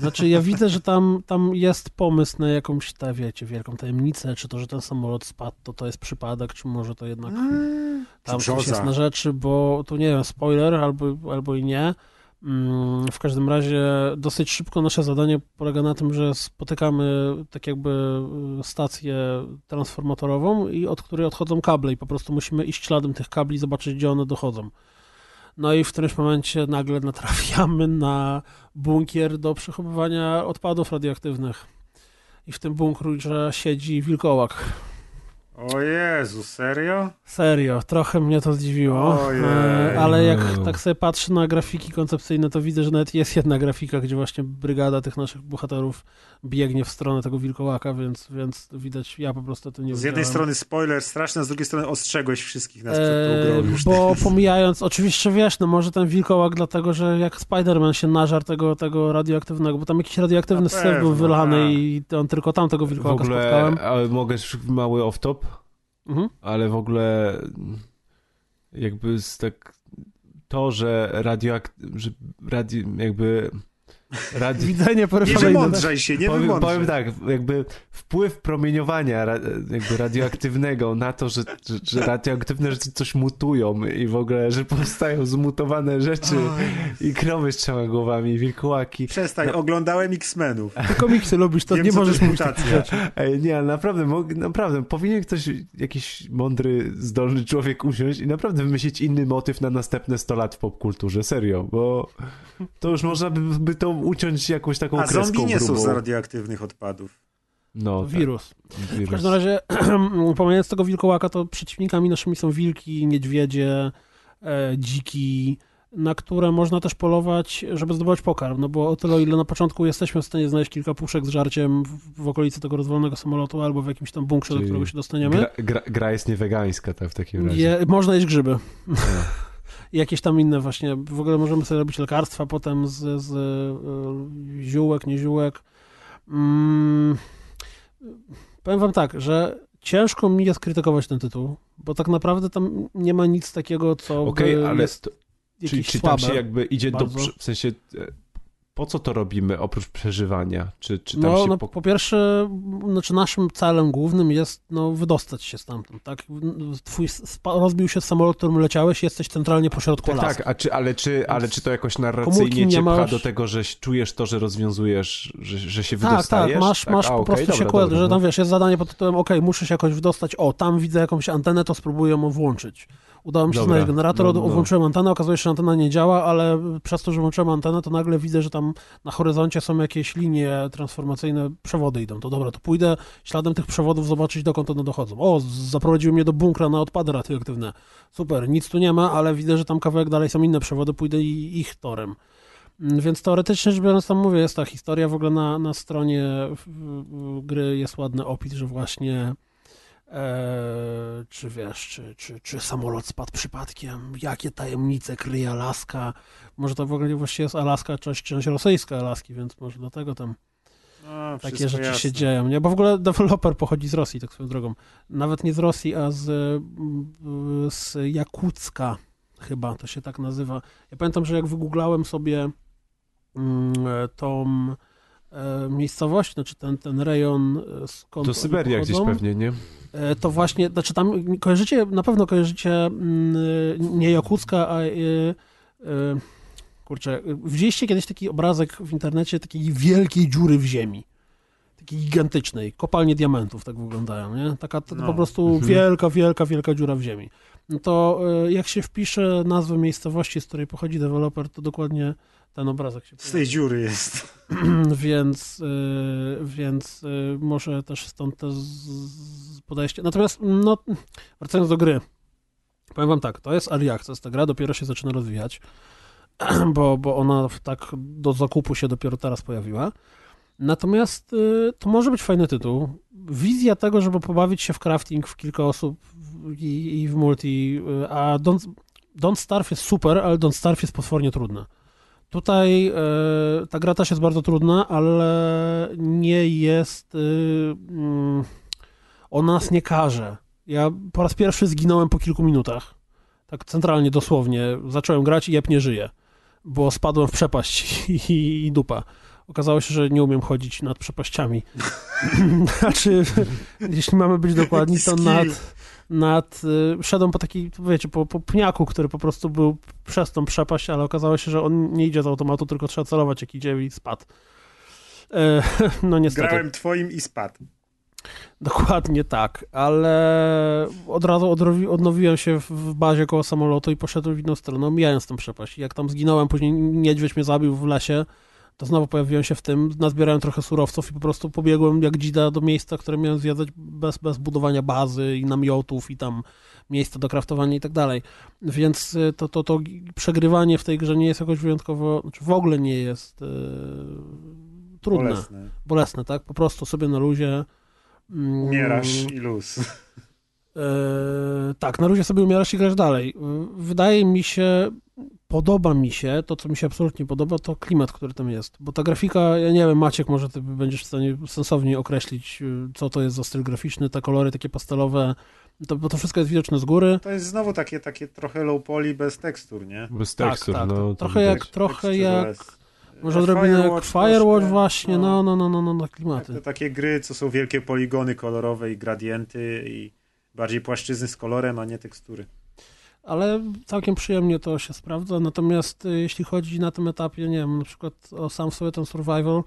Znaczy, ja widzę, że tam, tam jest pomysł na jakąś, ta, wiecie, wielką tajemnicę, czy to, że ten samolot spadł, to to jest przypadek, czy może to jednak mm, tam coś jest na rzeczy, bo tu nie wiem, spoiler, albo, albo i nie, Mm, w każdym razie dosyć szybko nasze zadanie polega na tym, że spotykamy tak jakby y, stację transformatorową i od której odchodzą kable i po prostu musimy iść śladem tych kabli i zobaczyć, gdzie one dochodzą. No i w którymś momencie nagle natrafiamy na bunkier do przechowywania odpadów radioaktywnych. I w tym bunkrze siedzi wilkołak. O Jezu, serio? Serio, trochę mnie to zdziwiło, Ojej. e, ale jak tak sobie patrzę na grafiki koncepcyjne, to widzę, że nawet jest jedna grafika, gdzie właśnie brygada tych naszych bohaterów biegnie w stronę tego wilkołaka, więc, więc widać, ja po prostu to nie Z jednej widziałem. strony spoiler straszny, a z drugiej strony ostrzegłeś wszystkich nas przed tą grą już. bo pomijając, oczywiście wiesz, no może ten wilkołak dlatego, że jak Spider-Man się nażar tego, tego radioaktywnego, bo tam jakiś radioaktywny syf był wylany tak. i on tylko tam tego W wilkołaka ogóle, spotkałem. ale mogę mały off-top, Mhm. ale w ogóle jakby z tak to, że radioakt... że jakby radi... Widzenie Nie porywanej. wymądrzaj się, nie powiem, wymądrzaj. powiem tak, jakby wpływ promieniowania jakby radioaktywnego na to, że, że, że radioaktywne rzeczy coś mutują i w ogóle, że powstają zmutowane rzeczy i krowy z trzema głowami, wilkołaki. Przestań, oglądałem X-Menów. Ty komiksy lubisz, to Wiem, nie możesz mówić. Ej, nie, ale naprawdę, naprawdę, powinien ktoś, jakiś mądry, zdolny człowiek usiąść i naprawdę wymyślić inny motyw na następne 100 lat w popkulturze, serio, bo to już można by, by uciąć jakąś taką A kreską zombie nie są z radioaktywnych odpadów. No, tak, Wirus. wirus. W każdym razie, pomijając tego wilkołaka, to przeciwnikami naszymi są wilki, niedźwiedzie, e, dziki, na które można też polować, żeby zdobywać pokarm, no bo o tyle, o ile na początku jesteśmy w stanie znaleźć kilka puszek z żarciem w, w okolicy tego rozwalonego samolotu albo w jakimś tam bunkrze, do Czyli którego się dostaniemy, Gra, gra, gra jest niewegańska, tak, w takim razie. je, można jeść grzyby. No. I jakieś tam inne właśnie, w ogóle możemy sobie robić lekarstwa potem z, z y, ziółek, nie ziółek. Mm, powiem wam tak, że ciężko mi jest krytykować ten tytuł, bo tak naprawdę tam nie ma nic takiego, co Okej, by ale jest to, jakieś czy, tam słabe. się jakby idzie bardzo. do, w sensie, e, po co to robimy oprócz przeżywania? Czy, czy tam No, się no po... pierwsze, znaczy naszym celem głównym jest no, wydostać się stamtąd, tak? Twój rozbił się samolot, którym leciałeś, jesteś centralnie pośrodku Tak, lasu. tak, a czy, ale, czy, ale czy to jakoś narracyjnie nie cię pcha masz. do tego, że czujesz to, że rozwiązujesz, że, że się Tak, wydostajesz? tak, masz, masz a, po okej, prostu dobra, się kład, że no. tam wiesz, jest zadanie pod tytułem, ok, muszę się jakoś wydostać, o, tam widzę jakąś antenę, to spróbuję ją włączyć. Udało mi się Dobra, znaleźć generator, no, no. włączyłem antenę, okazuje się, że antena nie działa, ale przez to, że włączyłem antenę, to nagle widzę, że tam na horyzoncie są jakieś linie transformacyjne, przewody idą. To dobra, to pójdę śladem tych przewodów zobaczyć, dokąd one dochodzą. O, zaprowadziły mnie do bunkra na odpady radioaktywne. Super, nic tu nie ma, ale widzę, że tam kawałek dalej są inne przewody, pójdę ich torem. Mm, Więc teoretycznie rzecz biorąc, tam mówię, jest ta historia w ogóle na, na stronie gry jest ładny opis, że właśnie e, czy wiesz, czy, czy, czy samolot spadł przypadkiem, jakie tajemnice kryje Alaska. Może to w ogóle właściwie jest Alaska, część, część rosyjska Alaski, więc może dlatego tam A, takie wszystko rzeczy się jasne. dzieją, nie? Bo w ogóle deweloper pochodzi z Rosji, tak swoją drogą. Nawet nie z Rosji, a z, z Jakucka chyba, to się tak nazywa. Ja pamiętam, że jak wygooglałem sobie mm, tą e, miejscowość, znaczy ten, ten rejon, e, skąd To Syberia gdzieś pochodzą, pewnie, nie? e, to właśnie, znaczy tam kojarzycie, na pewno kojarzycie mm, nie Jakucka, a kurczę, widzieliście kiedyś taki obrazek w internecie takiej wielkiej dziury w ziemi, takiej gigantycznej, kopalnie diamentów tak wyglądają, nie? Taka to No. po prostu Mhm. wielka, wielka, wielka dziura w ziemi. No to jak się wpisze nazwę miejscowości, z której pochodzi deweloper, to dokładnie ten obrazek się Z tej dziury jest. więc, y, więc y, może też stąd to podejście. Natomiast, no, wracając do gry, powiem wam tak, to jest early access, ta gra dopiero się zaczyna rozwijać, bo, bo ona tak do zakupu się dopiero teraz pojawiła. Natomiast y, to może być fajny tytuł. Wizja tego, żeby pobawić się w crafting w kilka osób i, i w multi, a Don't, Don't Starve jest super, ale Don't Starve jest potwornie trudne. Tutaj e, ta gra też jest bardzo trudna, ale nie jest. Y, mm, ona nas nie każe. Ja po raz pierwszy zginąłem po kilku minutach. Tak centralnie, dosłownie. Zacząłem grać i jeb nie żyje, bo spadłem w przepaść i, i dupa. Okazało się, że nie umiem chodzić nad przepaściami. znaczy, jeśli mamy być dokładni, to nad, nad y, szedłem po takiej, wiecie, po, po pniaku, który po prostu był przez tą przepaść, ale okazało się, że on nie idzie z automatu, tylko trzeba celować jak idzie i spadł. E, no niestety. Grałem twoim i spadł. Dokładnie tak, ale od razu odnowiłem się w, w bazie koło samolotu i poszedłem w inną stronę, omijając tą przepaść. Jak tam zginąłem, później niedźwiedź mnie zabił w lesie, to znowu pojawiłem się w tym, nazbierałem trochę surowców i po prostu pobiegłem jak dzida do miejsca, które miałem zwiedzać bez, bez budowania bazy i namiotów i tam miejsca do kraftowania i tak dalej. Więc y, to, to, to przegrywanie w tej grze nie jest jakoś wyjątkowo, znaczy w ogóle nie jest yy, trudne. Bolesne. Bolesne, tak? Po prostu sobie na luzie mm, Umierasz i luz. Yy, tak, na luzie sobie umierasz i grasz dalej. Wydaje mi się, podoba mi się, to co mi się absolutnie podoba, to klimat, który tam jest. Bo ta grafika, ja nie wiem, Maciek, może ty będziesz w stanie sensownie określić, y, co to jest za styl graficzny, te kolory takie pastelowe, to, bo to wszystko jest widoczne z góry. To jest znowu takie, takie trochę low poly bez tekstur, nie? Bez tekstur, tak, tak. no. Trochę jak, trochę jak... Może odrobinę jak Firewatch właśnie, no, no, no, no, no, no klimaty. To takie gry, co są wielkie poligony kolorowe i gradienty i bardziej płaszczyzny z kolorem, a nie tekstury ale całkiem przyjemnie to się sprawdza. Natomiast y, jeśli chodzi na tym etapie, nie wiem, na przykład o sam sobie ten survival,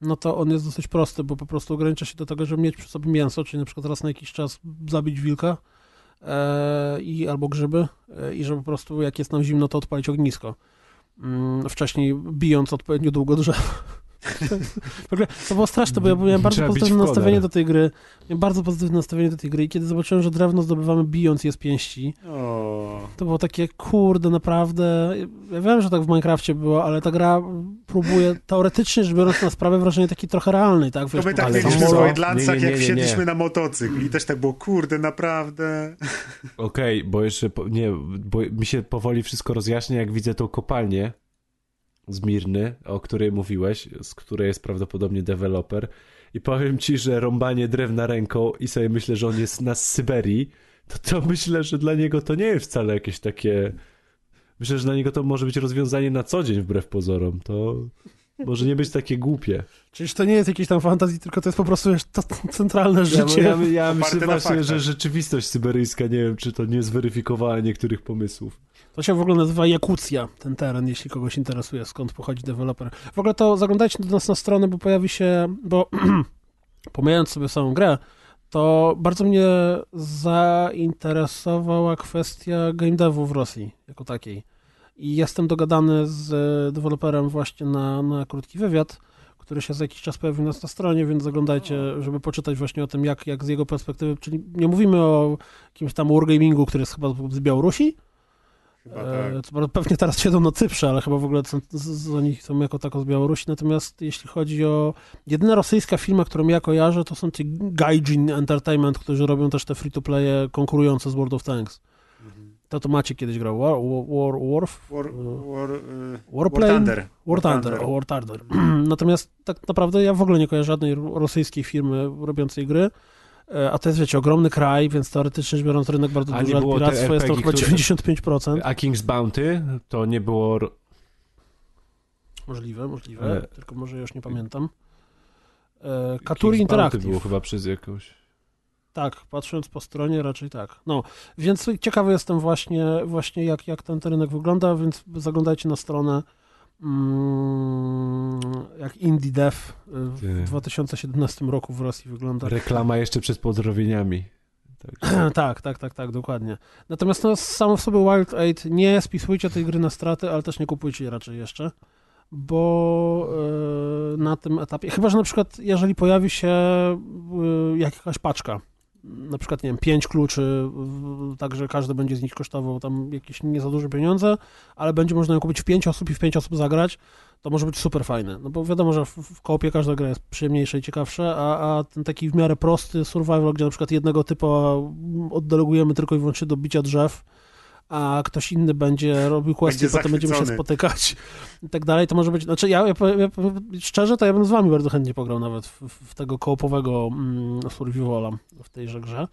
no to on jest dosyć prosty, bo po prostu ogranicza się do tego, żeby mieć przy sobie mięso, czyli na przykład raz na jakiś czas zabić wilka e, i albo grzyby e, i żeby po prostu jak jest nam zimno, to odpalić ognisko. Mm, wcześniej bijąc odpowiednio długo drzewo. W ogóle to było straszne, bo ja miałem bardzo Trzeba pozytywne nastawienie do tej gry. Miałem bardzo pozytywne nastawienie do tej gry i kiedy zobaczyłem, że drewno zdobywamy bijąc je z pięści, to było takie, kurde, naprawdę... Ja wiem, że tak w Minecrafcie było, ale ta gra próbuje teoretycznie rzecz biorąc na sprawę wrażenie takiej trochę realnej, tak? Wiesz, to my tak mieliśmy w Wildlandsach, jak wsiedliśmy na motocykl i też tak było, kurde, naprawdę... Okej, okay, bo jeszcze, nie, bo mi się powoli wszystko rozjaśnia, jak widzę tą kopalnię, z Mirny, o której mówiłeś, z której jest prawdopodobnie deweloper. I powiem ci, że rąbanie drewna ręką i sobie myślę, że on jest na Syberii, to to myślę, że dla niego to nie jest wcale jakieś takie... Myślę, że dla niego to może być rozwiązanie na co dzień wbrew pozorom. To może nie być takie głupie. Czyż to nie jest jakieś tam fantazji, tylko to jest po prostu to centralne życie. Ja, ja, ja myślę właśnie, że rzeczywistość syberyjska, nie wiem, czy to nie zweryfikowała niektórych pomysłów. To się w ogóle nazywa Jakucja, ten teren, jeśli kogoś interesuje, skąd pochodzi deweloper. W ogóle to zaglądajcie do nas na stronę, bo pojawi się, bo pomijając sobie samą grę, to bardzo mnie zainteresowała kwestia game devu w Rosji jako takiej. I jestem dogadany z deweloperem właśnie na, na krótki wywiad, który się za jakiś czas pojawi u nas na stronie, więc zaglądajcie, żeby poczytać właśnie o tym, jak, jak z jego perspektywy, czyli nie mówimy o jakimś tam wargamingu, który jest chyba z Białorusi, e, tak. pewnie teraz siedzą na Cyprze, ale chyba w ogóle za nich są jako tako z Białorusi. Natomiast jeśli chodzi o jedyna rosyjska firma, którą ja kojarzę, to są ci Gaijin Entertainment, którzy robią też te free-to-playe konkurujące z World of Tanks. To to macie kiedyś grał. War, War, War, War, War, uh, Warplane? War Thunder. War Thunder. War Thunder. Natomiast tak naprawdę ja w ogóle nie kojarzę żadnej rosyjskiej firmy robiącej gry. E, a to jest, wiecie, ogromny kraj, więc teoretycznie rzecz biorąc rynek bardzo duży, ale piractwo jest to chyba 95%. A King's Bounty to nie było... Możliwe, możliwe, tylko może już nie pamiętam. E, Katuri Interactive. było chyba przez jakąś... Tak, patrząc po stronie raczej tak. No, więc ciekawy jestem właśnie, właśnie jak, jak ten rynek wygląda, więc zaglądajcie na stronę jak Indie Dev w 2017 roku w Rosji wygląda. Reklama jeszcze przed pozdrowieniami. Tak, tak, tak, tak, tak, dokładnie. Natomiast no, samo w sobie Wild 8 nie spisujcie tej gry na straty, ale też nie kupujcie jej raczej jeszcze, bo yy, na tym etapie, chyba że na przykład jeżeli pojawi się yy, jakaś paczka, na przykład, nie wiem, pięć kluczy, także każdy będzie z nich kosztował tam jakieś nie za duże pieniądze, ale będzie można ją kupić w pięć osób i w pięć osób zagrać, to może być super fajne. No bo wiadomo, że w, w koopie każda gra jest przyjemniejsza i ciekawsza, a, a ten taki w miarę prosty survival, gdzie na przykład jednego typu oddelegujemy tylko i wyłącznie do bicia drzew, a ktoś inny będzie robił questy, będzie potem będziemy się spotykać i tak dalej, to może być, znaczy ja, ja, ja, szczerze, to ja bym z wami bardzo chętnie pograł nawet w, w tego kołopowego mm, survivala w tejże grze.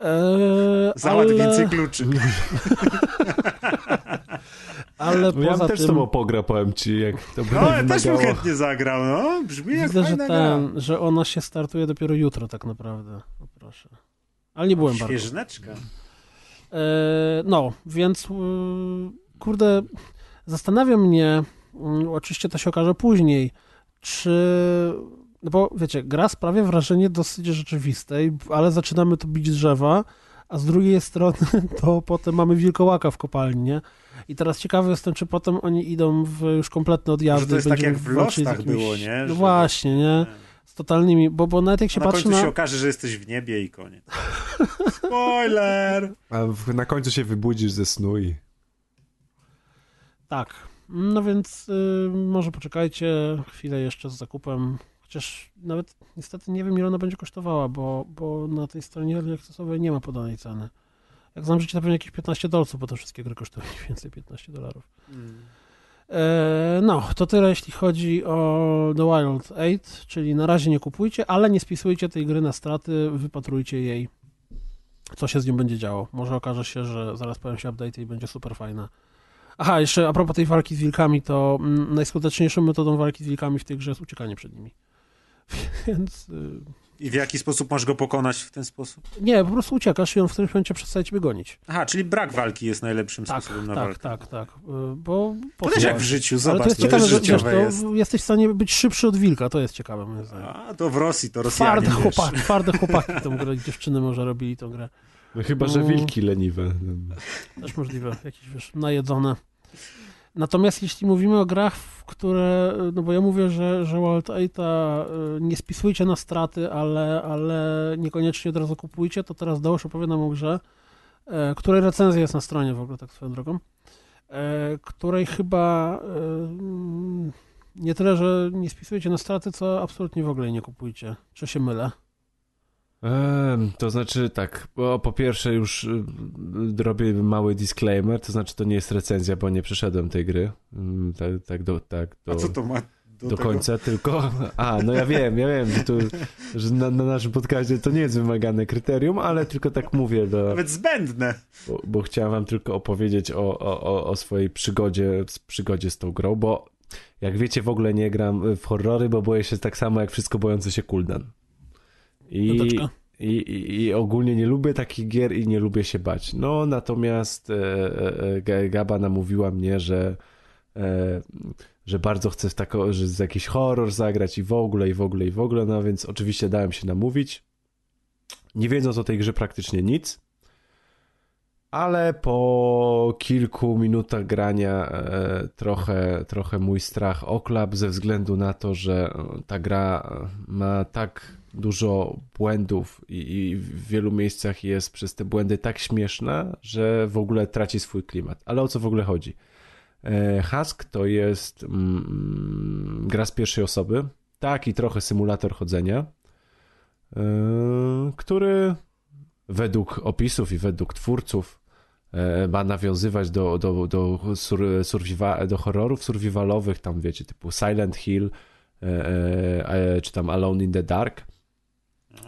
Eee, Załatw ale... więcej kluczy. ale no ja bym też tym... z tobą pogra, powiem ci, jak to by No, ja też bym chętnie zagrał, no. Brzmi jak Widzę, że ten, że ona się startuje dopiero jutro tak naprawdę. Proszę. Ale nie byłem bardzo. Świeżneczka. No, więc e, kurde, zastanawia mnie, mm, oczywiście to się okaże później, czy no bo wiecie, gra sprawia wrażenie dosyć rzeczywistej, ale zaczynamy tu bić drzewa, a z drugiej strony to potem mamy wilkołaka w kopalni, nie? I teraz ciekawy jestem, czy potem oni idą w już kompletne odjazdy. Że to jest tak jak w Lostach było, nie? No Że- właśnie, nie? Z totalnymi, bo, bo nawet jak się A na patrzy końcu na... się okaże, że jesteś w niebie i koniec. Spoiler! A w, na końcu się wybudzisz ze snu i... Tak. No więc y, może poczekajcie chwilę jeszcze z zakupem. Chociaż nawet niestety nie wiem, ile ona będzie kosztowała, bo, bo na tej stronie early accessowej nie ma podanej ceny. Jak znam życie, to pewnie jakieś 15 dolców, bo te wszystkie gry kosztują mniej więcej 15 dolarów. E, no, to tyle jeśli chodzi o The Wild 8, czyli na razie nie kupujcie, ale nie spisujcie tej gry na straty, wypatrujcie jej, co się z nią będzie działo. Może okaże się, że zaraz pojawią się update i będzie super fajna. Aha, jeszcze a propos tej walki z wilkami, to mm, najskuteczniejszą metodą walki z wilkami w tej grze jest uciekanie przed nimi. Więc y, I w jaki sposób masz go pokonać w ten sposób? nie, po prostu uciekasz i on w którymś momencie przestaje ciebie gonić. Aha, czyli brak walki jest najlepszym Tak, sposobem na tak, walkę. tak, tak. y, Bo po To co też jak w życiu, Ale zobacz, to jest to ciekawe, że wiesz, jest. jesteś w stanie być szybszy od wilka, to jest ciekawe moim zdaniem. A, to w Rosji, to Rosjanie, Twarde wiesz. chłopaki, twarde chłopaki tą grę, dziewczyny może robili tą grę. No chyba, że No. wilki leniwe. Też możliwe, jakieś wiesz, najedzone. Natomiast jeśli mówimy o grach, które, no bo ja mówię, że, że Wild 8 nie spisujcie na straty, ale, ale niekoniecznie od razu kupujcie, to teraz Dałosz opowiadam o grze, e, której recenzja jest na stronie w ogóle, tak swoją drogą, e, której chyba e, nie tyle, że nie spisujecie na straty, co absolutnie w ogóle nie kupujcie. Czy się mylę? To znaczy tak, bo po pierwsze już y, robię mały disclaimer, to znaczy to nie jest recenzja, bo nie przeszedłem tej gry. Mm, Tak, tak do, tak do, A co to ma do, do końca, tylko... A, no ja wiem, ja wiem, że, tu, że na, na naszym podcaście to nie jest wymagane kryterium, ale tylko tak mówię, do, Nawet zbędne. bo, bo chciałem wam tylko opowiedzieć o, o, o- swojej przygodzie, z- przygodzie z tą grą, bo jak wiecie w ogóle nie gram w horrory, bo boję się tak samo jak wszystko bojący się Kuldan. I, i, i, I ogólnie nie lubię takich gier i nie lubię się bać. No natomiast e, e, e, Gaba namówiła mnie, że, e, że bardzo chcę w tako, że z jakiś horror zagrać i w ogóle, i w ogóle, i w ogóle, no więc oczywiście dałem się namówić. Nie wiedząc o tej grze praktycznie nic, ale po kilku minutach grania e, trochę, trochę mój strach oklap ze względu na to, że e, ta gra e, ma tak dużo błędów i, i w wielu miejscach jest przez te błędy tak śmieszna, że w ogóle traci swój klimat. Ale o co w ogóle chodzi? Husk to jest mm, gra z pierwszej osoby, tak i trochę symulator chodzenia, który według opisów i według twórców ma nawiązywać do, do, do, sur, surviva, do horrorów survivalowych, tam wiecie, typu Silent Hill, e, e, e, czy tam Alone in the Dark,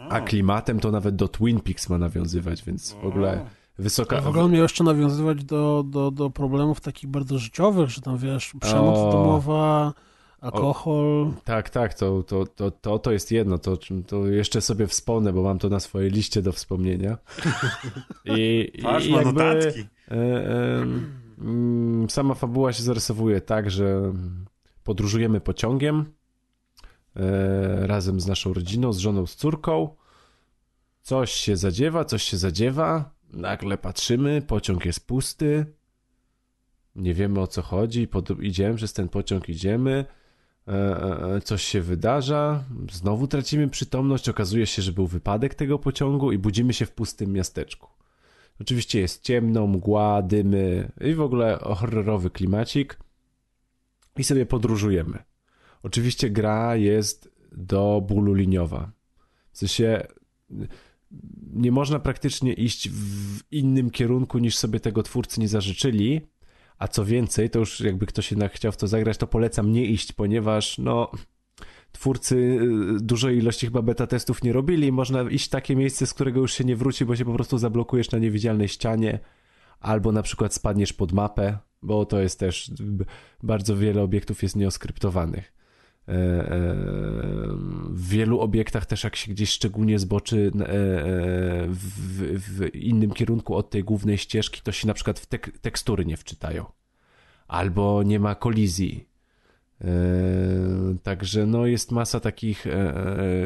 a klimatem to nawet do Twin Peaks ma nawiązywać, więc w ogóle wysoka... A w ogóle miał jeszcze nawiązywać do, do, do problemów takich bardzo życiowych, że tam wiesz, przemoc O. domowa, alkohol. Tak, tak, to, to, to, to, to jest jedno, to, to jeszcze sobie wspomnę, bo mam to na swojej liście do wspomnienia. I, Patrz, i ma jakby, notatki. e, e, sama fabuła się zarysowuje tak, że podróżujemy pociągiem e, razem z naszą rodziną, z żoną, z córką. Coś się zadziewa, coś się zadziewa. Nagle patrzymy, pociąg jest pusty. Nie wiemy o co chodzi. Pod, idziemy przez ten pociąg, idziemy. E, e, e, coś się wydarza. Znowu tracimy przytomność. Okazuje się, że był wypadek tego pociągu i budzimy się w pustym miasteczku. Oczywiście jest ciemno, mgła, dymy i w ogóle horrorowy klimacik. I sobie podróżujemy. Oczywiście gra jest do bólu liniowa. W sensie nie można praktycznie iść w innym kierunku niż sobie tego twórcy nie zażyczyli. A co więcej, to już jakby ktoś jednak chciał w to zagrać, to polecam nie iść, ponieważ no twórcy y, dużej ilości chyba beta testów nie robili. Można iść w takie miejsce, z którego już się nie wróci, bo się po prostu zablokujesz na niewidzialnej ścianie, albo na przykład spadniesz pod mapę, bo to jest też bardzo wiele obiektów jest nieoskryptowanych. E, e, W wielu obiektach też jak się gdzieś szczególnie zboczy e, w, w innym kierunku od tej głównej ścieżki, to się na przykład w tek tekstury nie wczytają. Albo nie ma kolizji. Także no jest masa takich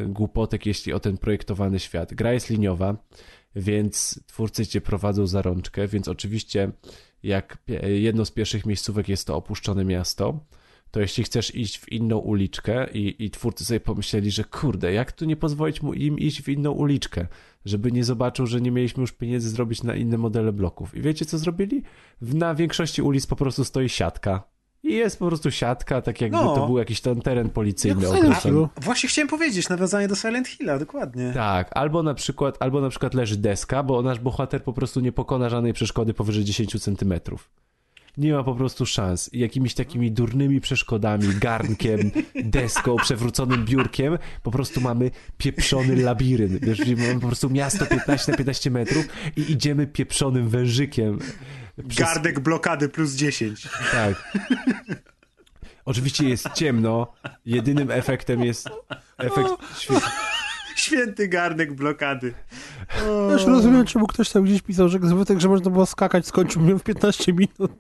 głupotek, jeśli o ten projektowany świat. Gra jest liniowa, więc twórcy cię prowadzą za rączkę, więc oczywiście jak jedno z pierwszych miejscówek jest to opuszczone miasto, to jeśli chcesz iść w inną uliczkę i, i twórcy sobie pomyśleli, że kurde, jak tu nie pozwolić mu im iść w inną uliczkę, żeby nie zobaczył, że nie mieliśmy już pieniędzy zrobić na inne modele bloków. I wiecie co zrobili? Na większości ulic po prostu stoi siatka. I jest po prostu siatka, tak jakby no. to był jakiś ten teren policyjny. Właśnie chciałem powiedzieć, nawiązanie do Silent Hilla, dokładnie. Tak, albo na przykład, albo na przykład leży deska, bo nasz bohater po prostu nie pokona żadnej przeszkody powyżej 10 centymetrów nie ma po prostu szans. Jakimiś takimi durnymi przeszkodami, garnkiem, deską, przewróconym biurkiem, po prostu mamy pieprzony labirynt. Wiesz, mamy po prostu miasto 15 na 15 metrów i idziemy pieprzonym wężykiem. Przez... Gardek blokady plus 10. Tak. Oczywiście jest ciemno. Jedynym efektem jest efekt świetny. Święty garnek blokady. Też rozumiem, czemu ktoś tam gdzieś pisał, że zbytek, że można było skakać, skończył w 15 minut.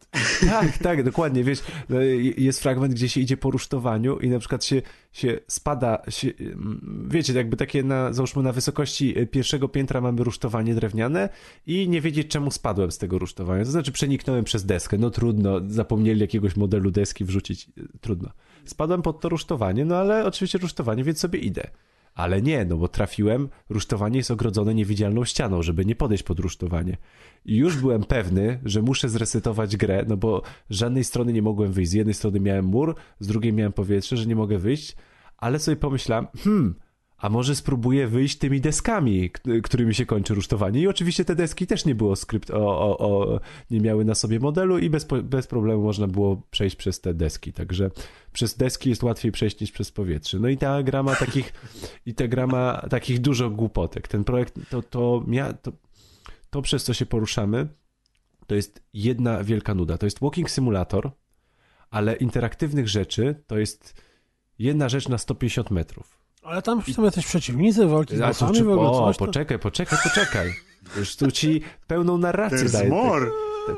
Tak, tak, dokładnie, wiesz, no, jest fragment, gdzie się idzie po rusztowaniu i na przykład się, się spada, się, mm, wiecie, jakby takie na, załóżmy na wysokości pierwszego piętra mamy rusztowanie drewniane i nie wiedzieć czemu spadłem z tego rusztowania, to znaczy przeniknąłem przez deskę, no trudno, zapomnieli jakiegoś modelu deski wrzucić, trudno. Spadłem pod to rusztowanie, no ale oczywiście rusztowanie, więc sobie idę. Ale nie, no bo trafiłem, rusztowanie jest ogrodzone niewidzialną ścianą, żeby nie podejść pod rusztowanie. I już byłem pewny, że muszę zresetować grę, no bo z żadnej strony nie mogłem wyjść. Z jednej strony miałem mur, z drugiej miałem powietrze, że nie mogę wyjść, ale sobie pomyślałem, hmm, a może spróbuję wyjść tymi deskami, którymi się kończy rusztowanie. I oczywiście te deski też nie było skrypt, o, o, o, nie miały na sobie modelu i bez, bez problemu można było przejść przez te deski. Także przez deski jest łatwiej przejść niż przez powietrze. No i ta gra ma takich, i ta gra ma takich dużo głupotek. Ten projekt, to, to, mia, to, to przez co się poruszamy, to jest jedna wielka nuda. To jest walking simulator, ale interaktywnych rzeczy to jest jedna rzecz na 150 metrów. Ale tam są jacyś przeciwnicy, walki z bossami, w ogóle O, poczekaj, poczekaj, poczekaj. Już tu ci pełną narrację daję. more.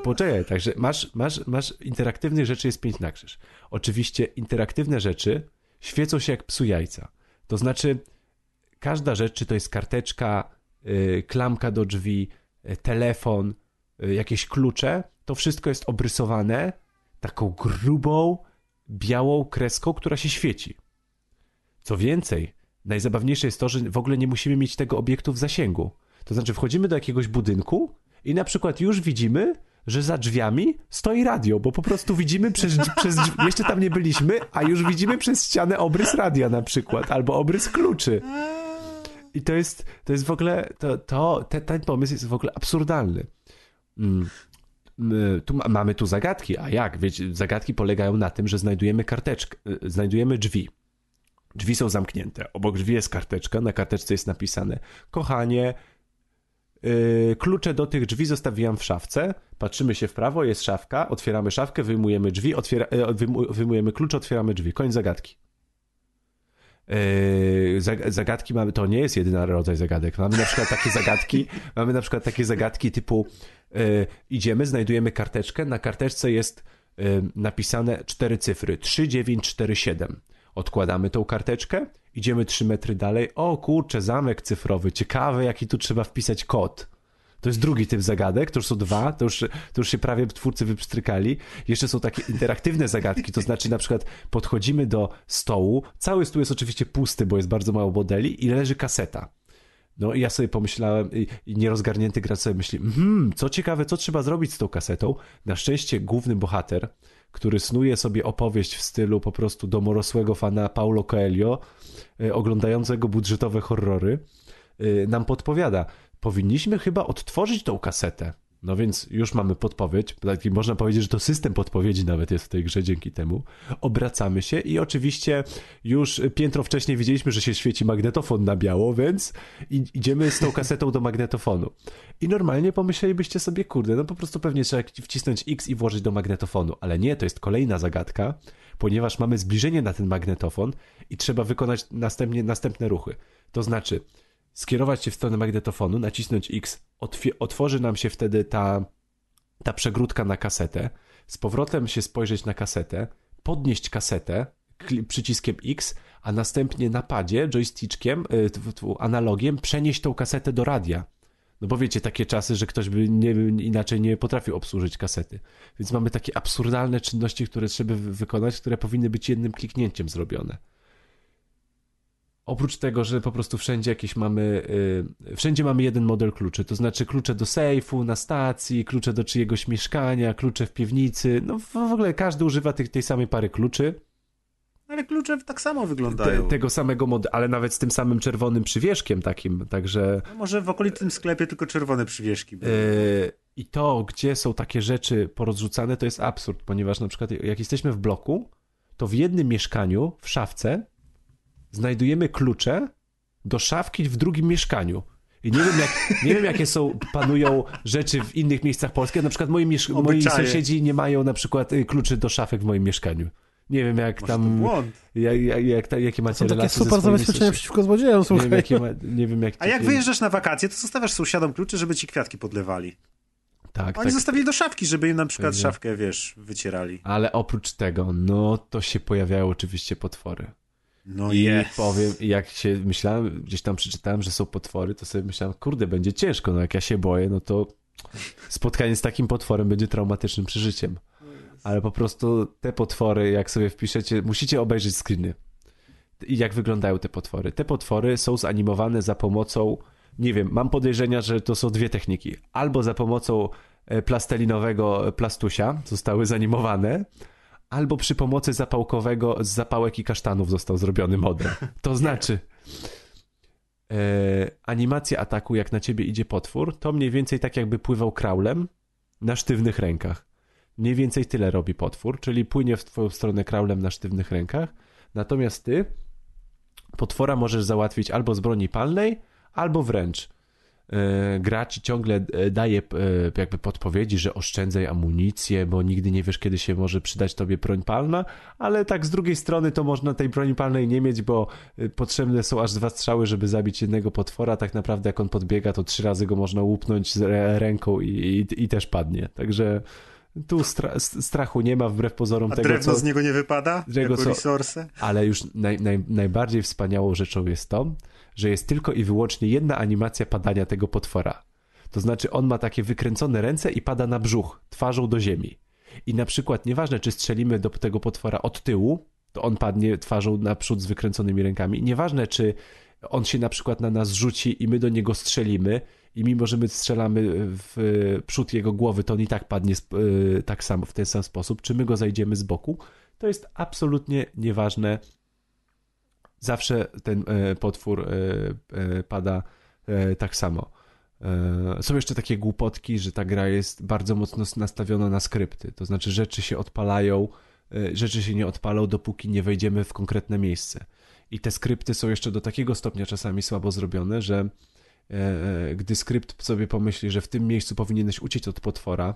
Poczekaj, także masz, masz, masz interaktywnych rzeczy jest pięć na krzyż. Oczywiście interaktywne rzeczy świecą się jak psu jajca. To znaczy każda rzecz, czy to jest karteczka, yy, klamka do drzwi, yy, telefon, yy, jakieś klucze, to wszystko jest obrysowane taką grubą, białą kreską, która się świeci. Co więcej, najzabawniejsze jest to, że w ogóle nie musimy mieć tego obiektu w zasięgu. To znaczy, wchodzimy do jakiegoś budynku i na przykład już widzimy, że za drzwiami stoi radio, bo po prostu widzimy przez, przez jeszcze tam nie byliśmy, a już widzimy przez ścianę obrys radia na przykład, albo obrys kluczy. I to jest, to jest w ogóle, to, to, ten, ten pomysł jest w ogóle absurdalny. Mm. Tu mamy tu zagadki, a jak? Wiecie, zagadki polegają na tym, że znajdujemy karteczkę, y, znajdujemy drzwi. Drzwi są zamknięte. Obok drzwi jest karteczka. Na karteczce jest napisane: Kochanie, yy, klucze do tych drzwi zostawiłam w szafce. Patrzymy się w prawo, jest szafka. Otwieramy szafkę, wyjmujemy drzwi, otwiera, yy, wyjmujemy klucze, otwieramy drzwi. Koniec zagadki. Yy, zagadki mamy, to nie jest jedyny rodzaj zagadek. Mamy na przykład takie zagadki, mamy na przykład takie zagadki typu yy, idziemy, znajdujemy karteczkę, na karteczce jest yy, napisane cztery cyfry 3947. Odkładamy tą karteczkę, idziemy 3 metry dalej. O kurczę, zamek cyfrowy, ciekawe jaki tu trzeba wpisać kod. To jest drugi typ zagadek, to już są dwa, to już, to już się prawie twórcy wypstrykali. Jeszcze są takie interaktywne zagadki, to znaczy na przykład podchodzimy do stołu, cały stół jest oczywiście pusty, bo jest bardzo mało modeli i leży kaseta. No i ja sobie pomyślałem, i nierozgarnięty gracz sobie myśli, hmm, co ciekawe, co trzeba zrobić z tą kasetą. Na szczęście główny bohater, który snuje sobie opowieść w stylu po prostu domorosłego fana Paulo Coelho, e, oglądającego budżetowe horrory, e, nam podpowiada. Powinniśmy chyba odtworzyć tą kasetę. No więc już mamy podpowiedź, taki można powiedzieć, że to system podpowiedzi nawet jest w tej grze dzięki temu. Obracamy się i oczywiście już piętro wcześniej widzieliśmy, że się świeci magnetofon na biało, więc idziemy z tą kasetą do magnetofonu. I normalnie pomyślelibyście sobie, kurde, no po prostu pewnie trzeba wcisnąć X i włożyć do magnetofonu, ale nie, to jest kolejna zagadka, ponieważ mamy zbliżenie na ten magnetofon i trzeba wykonać następnie następne ruchy. To znaczy, skierować się w stronę magnetofonu, nacisnąć X, otworzy nam się wtedy ta, ta przegródka na kasetę, z powrotem się spojrzeć na kasetę, podnieść kasetę, przyciskiem X, a następnie na padzie, joystickiem, y, analogiem przenieść tą kasetę do radia. No bo wiecie, takie czasy, że ktoś by nie, inaczej nie potrafił obsłużyć kasety. Więc mamy takie absurdalne czynności, które trzeba wykonać, które powinny być jednym kliknięciem zrobione. Oprócz tego, że po prostu wszędzie jakieś mamy, yy, wszędzie mamy jeden model kluczy, to znaczy klucze do sejfu, na stacji, klucze do czyjegoś mieszkania, klucze w piwnicy, no w ogóle każdy używa tych, tej samej pary kluczy. Ale klucze tak samo wyglądają. Te, tego samego modelu, ale nawet z tym samym czerwonym przywieszkiem takim, także... No może w okolicowym sklepie tylko czerwone przywieszki. Yy, I to, gdzie są takie rzeczy porozrzucane, to jest absurd, ponieważ na przykład jak jesteśmy w bloku, to w jednym mieszkaniu, w szafce, znajdujemy klucze do szafki w drugim mieszkaniu. I nie wiem, jak, nie wiem, jakie są, panują rzeczy w innych miejscach Polski. Na przykład moi, moi sąsiedzi nie mają na przykład y, kluczy do szafek w moim mieszkaniu. Nie wiem, jak Może tam. Jak, jak, jak, jakie macie to są relacje. Takie super zabezpieczenia przeciwko złodziejom, słuchaj. Nie wiem, ma, nie wiem jak A jak wyjeżdżasz na wakacje, to zostawiasz sąsiadom klucze, żeby ci kwiatki podlewali. Tak, Oni tak. zostawili do szafki, żeby im na przykład szafkę, wiesz, wycierali. Ale oprócz tego, no to się pojawiają oczywiście potwory. No I yes. powiem, jak się myślałem, gdzieś tam przeczytałem, że są potwory, to sobie myślałem, kurde, będzie ciężko, no jak ja się boję, no to spotkanie z takim potworem będzie traumatycznym przeżyciem. Ale po prostu te potwory, jak sobie wpiszecie, musicie obejrzeć screeny. I jak wyglądają te potwory. Te potwory są zanimowane za pomocą, nie wiem, mam podejrzenia, że to są dwie techniki. Albo za pomocą e, plastelinowego plastusia zostały zanimowane, albo przy pomocy zapałkowego z zapałek i kasztanów został zrobiony model. To znaczy, e, animacja ataku, jak na ciebie idzie potwór, to mniej więcej tak jakby pływał kraulem na sztywnych rękach. Mniej więcej tyle robi potwór, czyli płynie w twoją stronę kraulem na sztywnych rękach. Natomiast ty potwora możesz załatwić albo z broni palnej, albo wręcz gra ci ciągle e, daje e, jakby podpowiedzi, że oszczędzaj amunicję, bo nigdy nie wiesz, kiedy się może przydać tobie broń palna, ale tak z drugiej strony to można tej broni palnej nie mieć, bo potrzebne są aż dwa strzały, żeby zabić jednego potwora. Tak naprawdę jak on podbiega, to trzy razy go można łupnąć ręką i, i, i też padnie. Także tu stra strachu nie ma wbrew pozorom A tego, drewno co, z niego nie wypada? Tego, jako resource? Ale już naj, naj, najbardziej wspaniałą rzeczą jest to, że jest tylko i wyłącznie jedna animacja padania tego potwora. To znaczy on ma takie wykręcone ręce i pada na brzuch, twarzą do ziemi. I na przykład nieważne, czy strzelimy do tego potwora od tyłu, to on padnie twarzą naprzód z wykręconymi rękami. Nieważne, czy on się na przykład na nas rzuci i my do niego strzelimy i mimo, że my strzelamy w przód jego głowy, to on i tak padnie e, tak samo, w ten sam sposób. Czy my go zajdziemy z boku, to jest absolutnie nieważne zawsze ten e, potwór e, e, pada tak samo. Są jeszcze takie głupotki, że ta gra jest bardzo mocno nastawiona na skrypty. To znaczy, rzeczy się odpalają, rzeczy się nie odpalą, dopóki nie wejdziemy w konkretne miejsce. I te skrypty są jeszcze do takiego stopnia czasami słabo zrobione, że gdy skrypt sobie pomyśli, że w tym miejscu powinieneś uciec od potwora,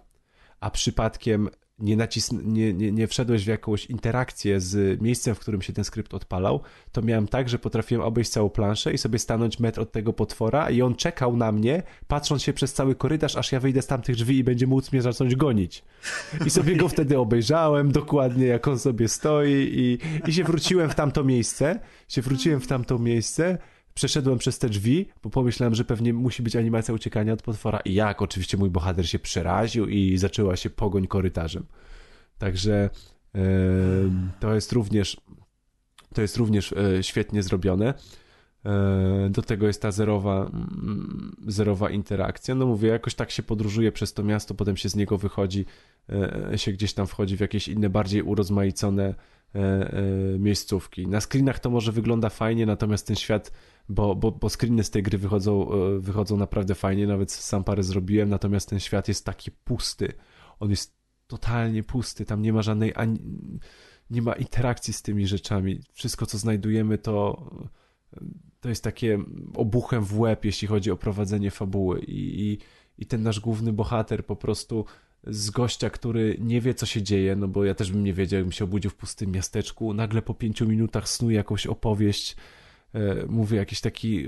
a przypadkiem nie, nacisn- nie, nie, nie wszedłeś w jakąś interakcję z miejscem, w którym się ten skrypt odpalał, to miałem tak, że potrafiłem obejść całą planszę i sobie stanąć metr od tego potwora i on czekał na mnie, patrząc się przez cały korytarz, aż ja wyjdę z tamtych drzwi i będzie móc mnie zacząć gonić. I sobie go wtedy obejrzałem dokładnie, jak on sobie stoi i, i się wróciłem w tamto miejsce, się wróciłem w tamto miejsce, przeszedłem przez te drzwi, bo pomyślałem, że pewnie musi być animacja uciekania od potwora i jak oczywiście mój bohater się przeraził i zaczęła się pogoń korytarzem. Także e, to jest również to jest również e, świetnie zrobione. E, do tego jest ta zerowa, mm, zerowa interakcja. No mówię, jakoś tak się podróżuje przez to miasto, potem się z niego wychodzi, się gdzieś tam wchodzi w jakieś inne, bardziej urozmaicone miejscówki. Na screenach to może wygląda fajnie, natomiast ten świat bo, bo, bo screeny z tej gry wychodzą, e, wychodzą naprawdę fajnie, nawet sam parę zrobiłem, natomiast ten świat jest taki pusty. On jest totalnie pusty, tam nie ma żadnej ani, nie ma interakcji z tymi rzeczami. Wszystko, co znajdujemy, to, to jest takie obuchem w łeb, jeśli chodzi o prowadzenie fabuły. I, i, i ten nasz główny bohater po prostu z gościa, który nie wie, co się dzieje, no bo ja też bym nie wiedział, jakbym się obudził w pustym miasteczku, nagle po pięciu minutach snuje jakąś opowieść, E, mówię, jakiś taki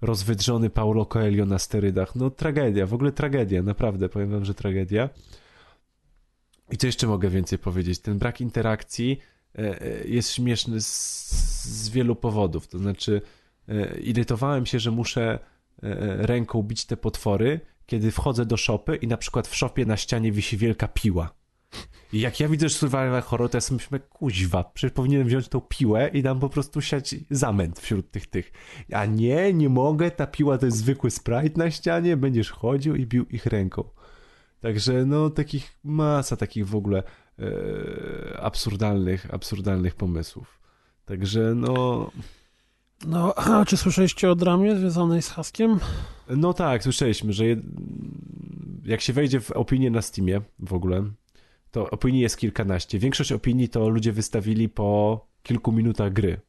rozwydrzony Paulo Coelho na sterydach. No tragedia, w ogóle tragedia, naprawdę, powiem wam, że tragedia. I co jeszcze mogę więcej powiedzieć? Ten brak interakcji e, e, jest śmieszny z, z wielu powodów. To znaczy, e, irytowałem się, że muszę ręką bić te potwory, kiedy wchodzę do szopy i na przykład w szopie na ścianie wisi wielka piła. I jak ja widzę survival horror, to ja sobie myślę, kuźwa, przecież powinienem wziąć tą piłę i tam po prostu siać zamęt wśród tych tych. A nie, nie mogę, ta piła to jest zwykły sprite na ścianie, będziesz chodził i bił ich ręką. Także no takich, masa takich w ogóle e, absurdalnych, absurdalnych pomysłów. Także no... No, a czy słyszeliście o dramie związanej z haskiem? No tak, słyszeliśmy, że jed... jak się wejdzie w opinię na Steamie w ogóle, to opinii jest kilkanaście. Większość opinii to ludzie wystawili po kilku minutach gry.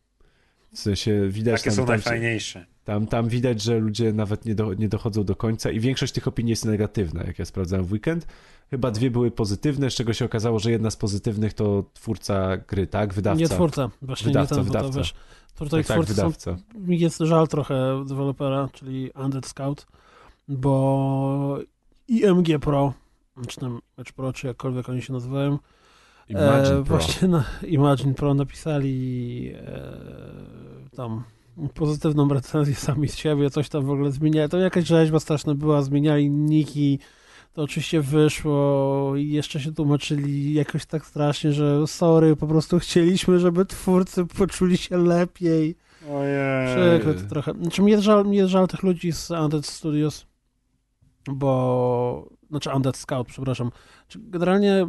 W sensie widać Takie tam, są tam, najfajniejsze. Tam, tam widać, że ludzie nawet nie, do, nie dochodzą do końca i większość tych opinii jest negatywna, jak ja sprawdzałem w weekend. Chyba dwie były pozytywne, z czego się okazało, że jedna z pozytywnych to twórca gry, tak? Wydawca. Nie twórca, właśnie wydawca, nie ten, wydawca. To, wiesz, twórca tak, i tak, wydawca. Są, jest żal trochę dewelopera, czyli Undead Scout, bo IMG Pro, czy tam Edge Pro, czy jakkolwiek oni się nazywają, Imagine e. Właśnie na Imagine Pro napisali e, tam pozytywną recenzję sami z siebie, coś tam w ogóle zmieniali. To jakaś rzeźba straszna była, zmieniali niki, to oczywiście wyszło i jeszcze się tłumaczyli jakoś tak strasznie, że sorry, po prostu chcieliśmy, żeby twórcy poczuli się lepiej. Ojej. Przykro to trochę. Znaczy jest żal, jest żal tych ludzi z Undead Studios, bo... Znaczy Undead Scout, przepraszam. Generalnie y,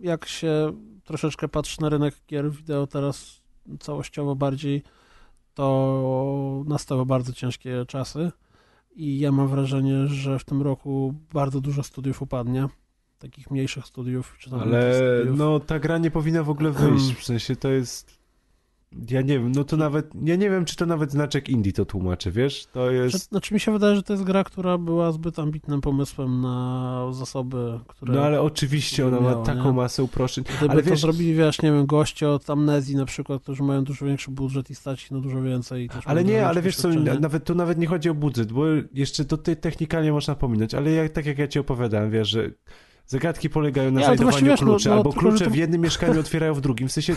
jak się troszeczkę patrzy na rynek gier wideo teraz całościowo bardziej, to nastały bardzo ciężkie czasy i ja mam wrażenie, że w tym roku bardzo dużo studiów upadnie. Takich mniejszych studiów, czy tam Ale studiów. no ta gra nie powinna w ogóle wyjść, w sensie to jest... Ja nie wiem, no to nawet, ja nie wiem, czy to nawet znaczek indie to tłumaczy, wiesz? To Znaczy, jest... znaczy mi się wydaje, że to jest gra, która była zbyt ambitnym pomysłem na zasoby, które... No ale oczywiście ona ma taką nie? masę uproszczeń. Gdyby ale to wiesz- zrobili, wiesz, nie wiem, goście od Amnezji na przykład, którzy mają dużo większy budżet i stać ich na dużo więcej. Ale nie, ale wiesz co, nawet, tu nawet nie chodzi o budżet, bo jeszcze to ty technikalnie można pominąć, ale jak, tak jak ja ci opowiadałem, wiesz, że zagadki polegają na Nie, znajdowaniu wiesz, no- kluczy, no, albo klucze to- w jednym mieszkaniu otwierają w drugim, w sensie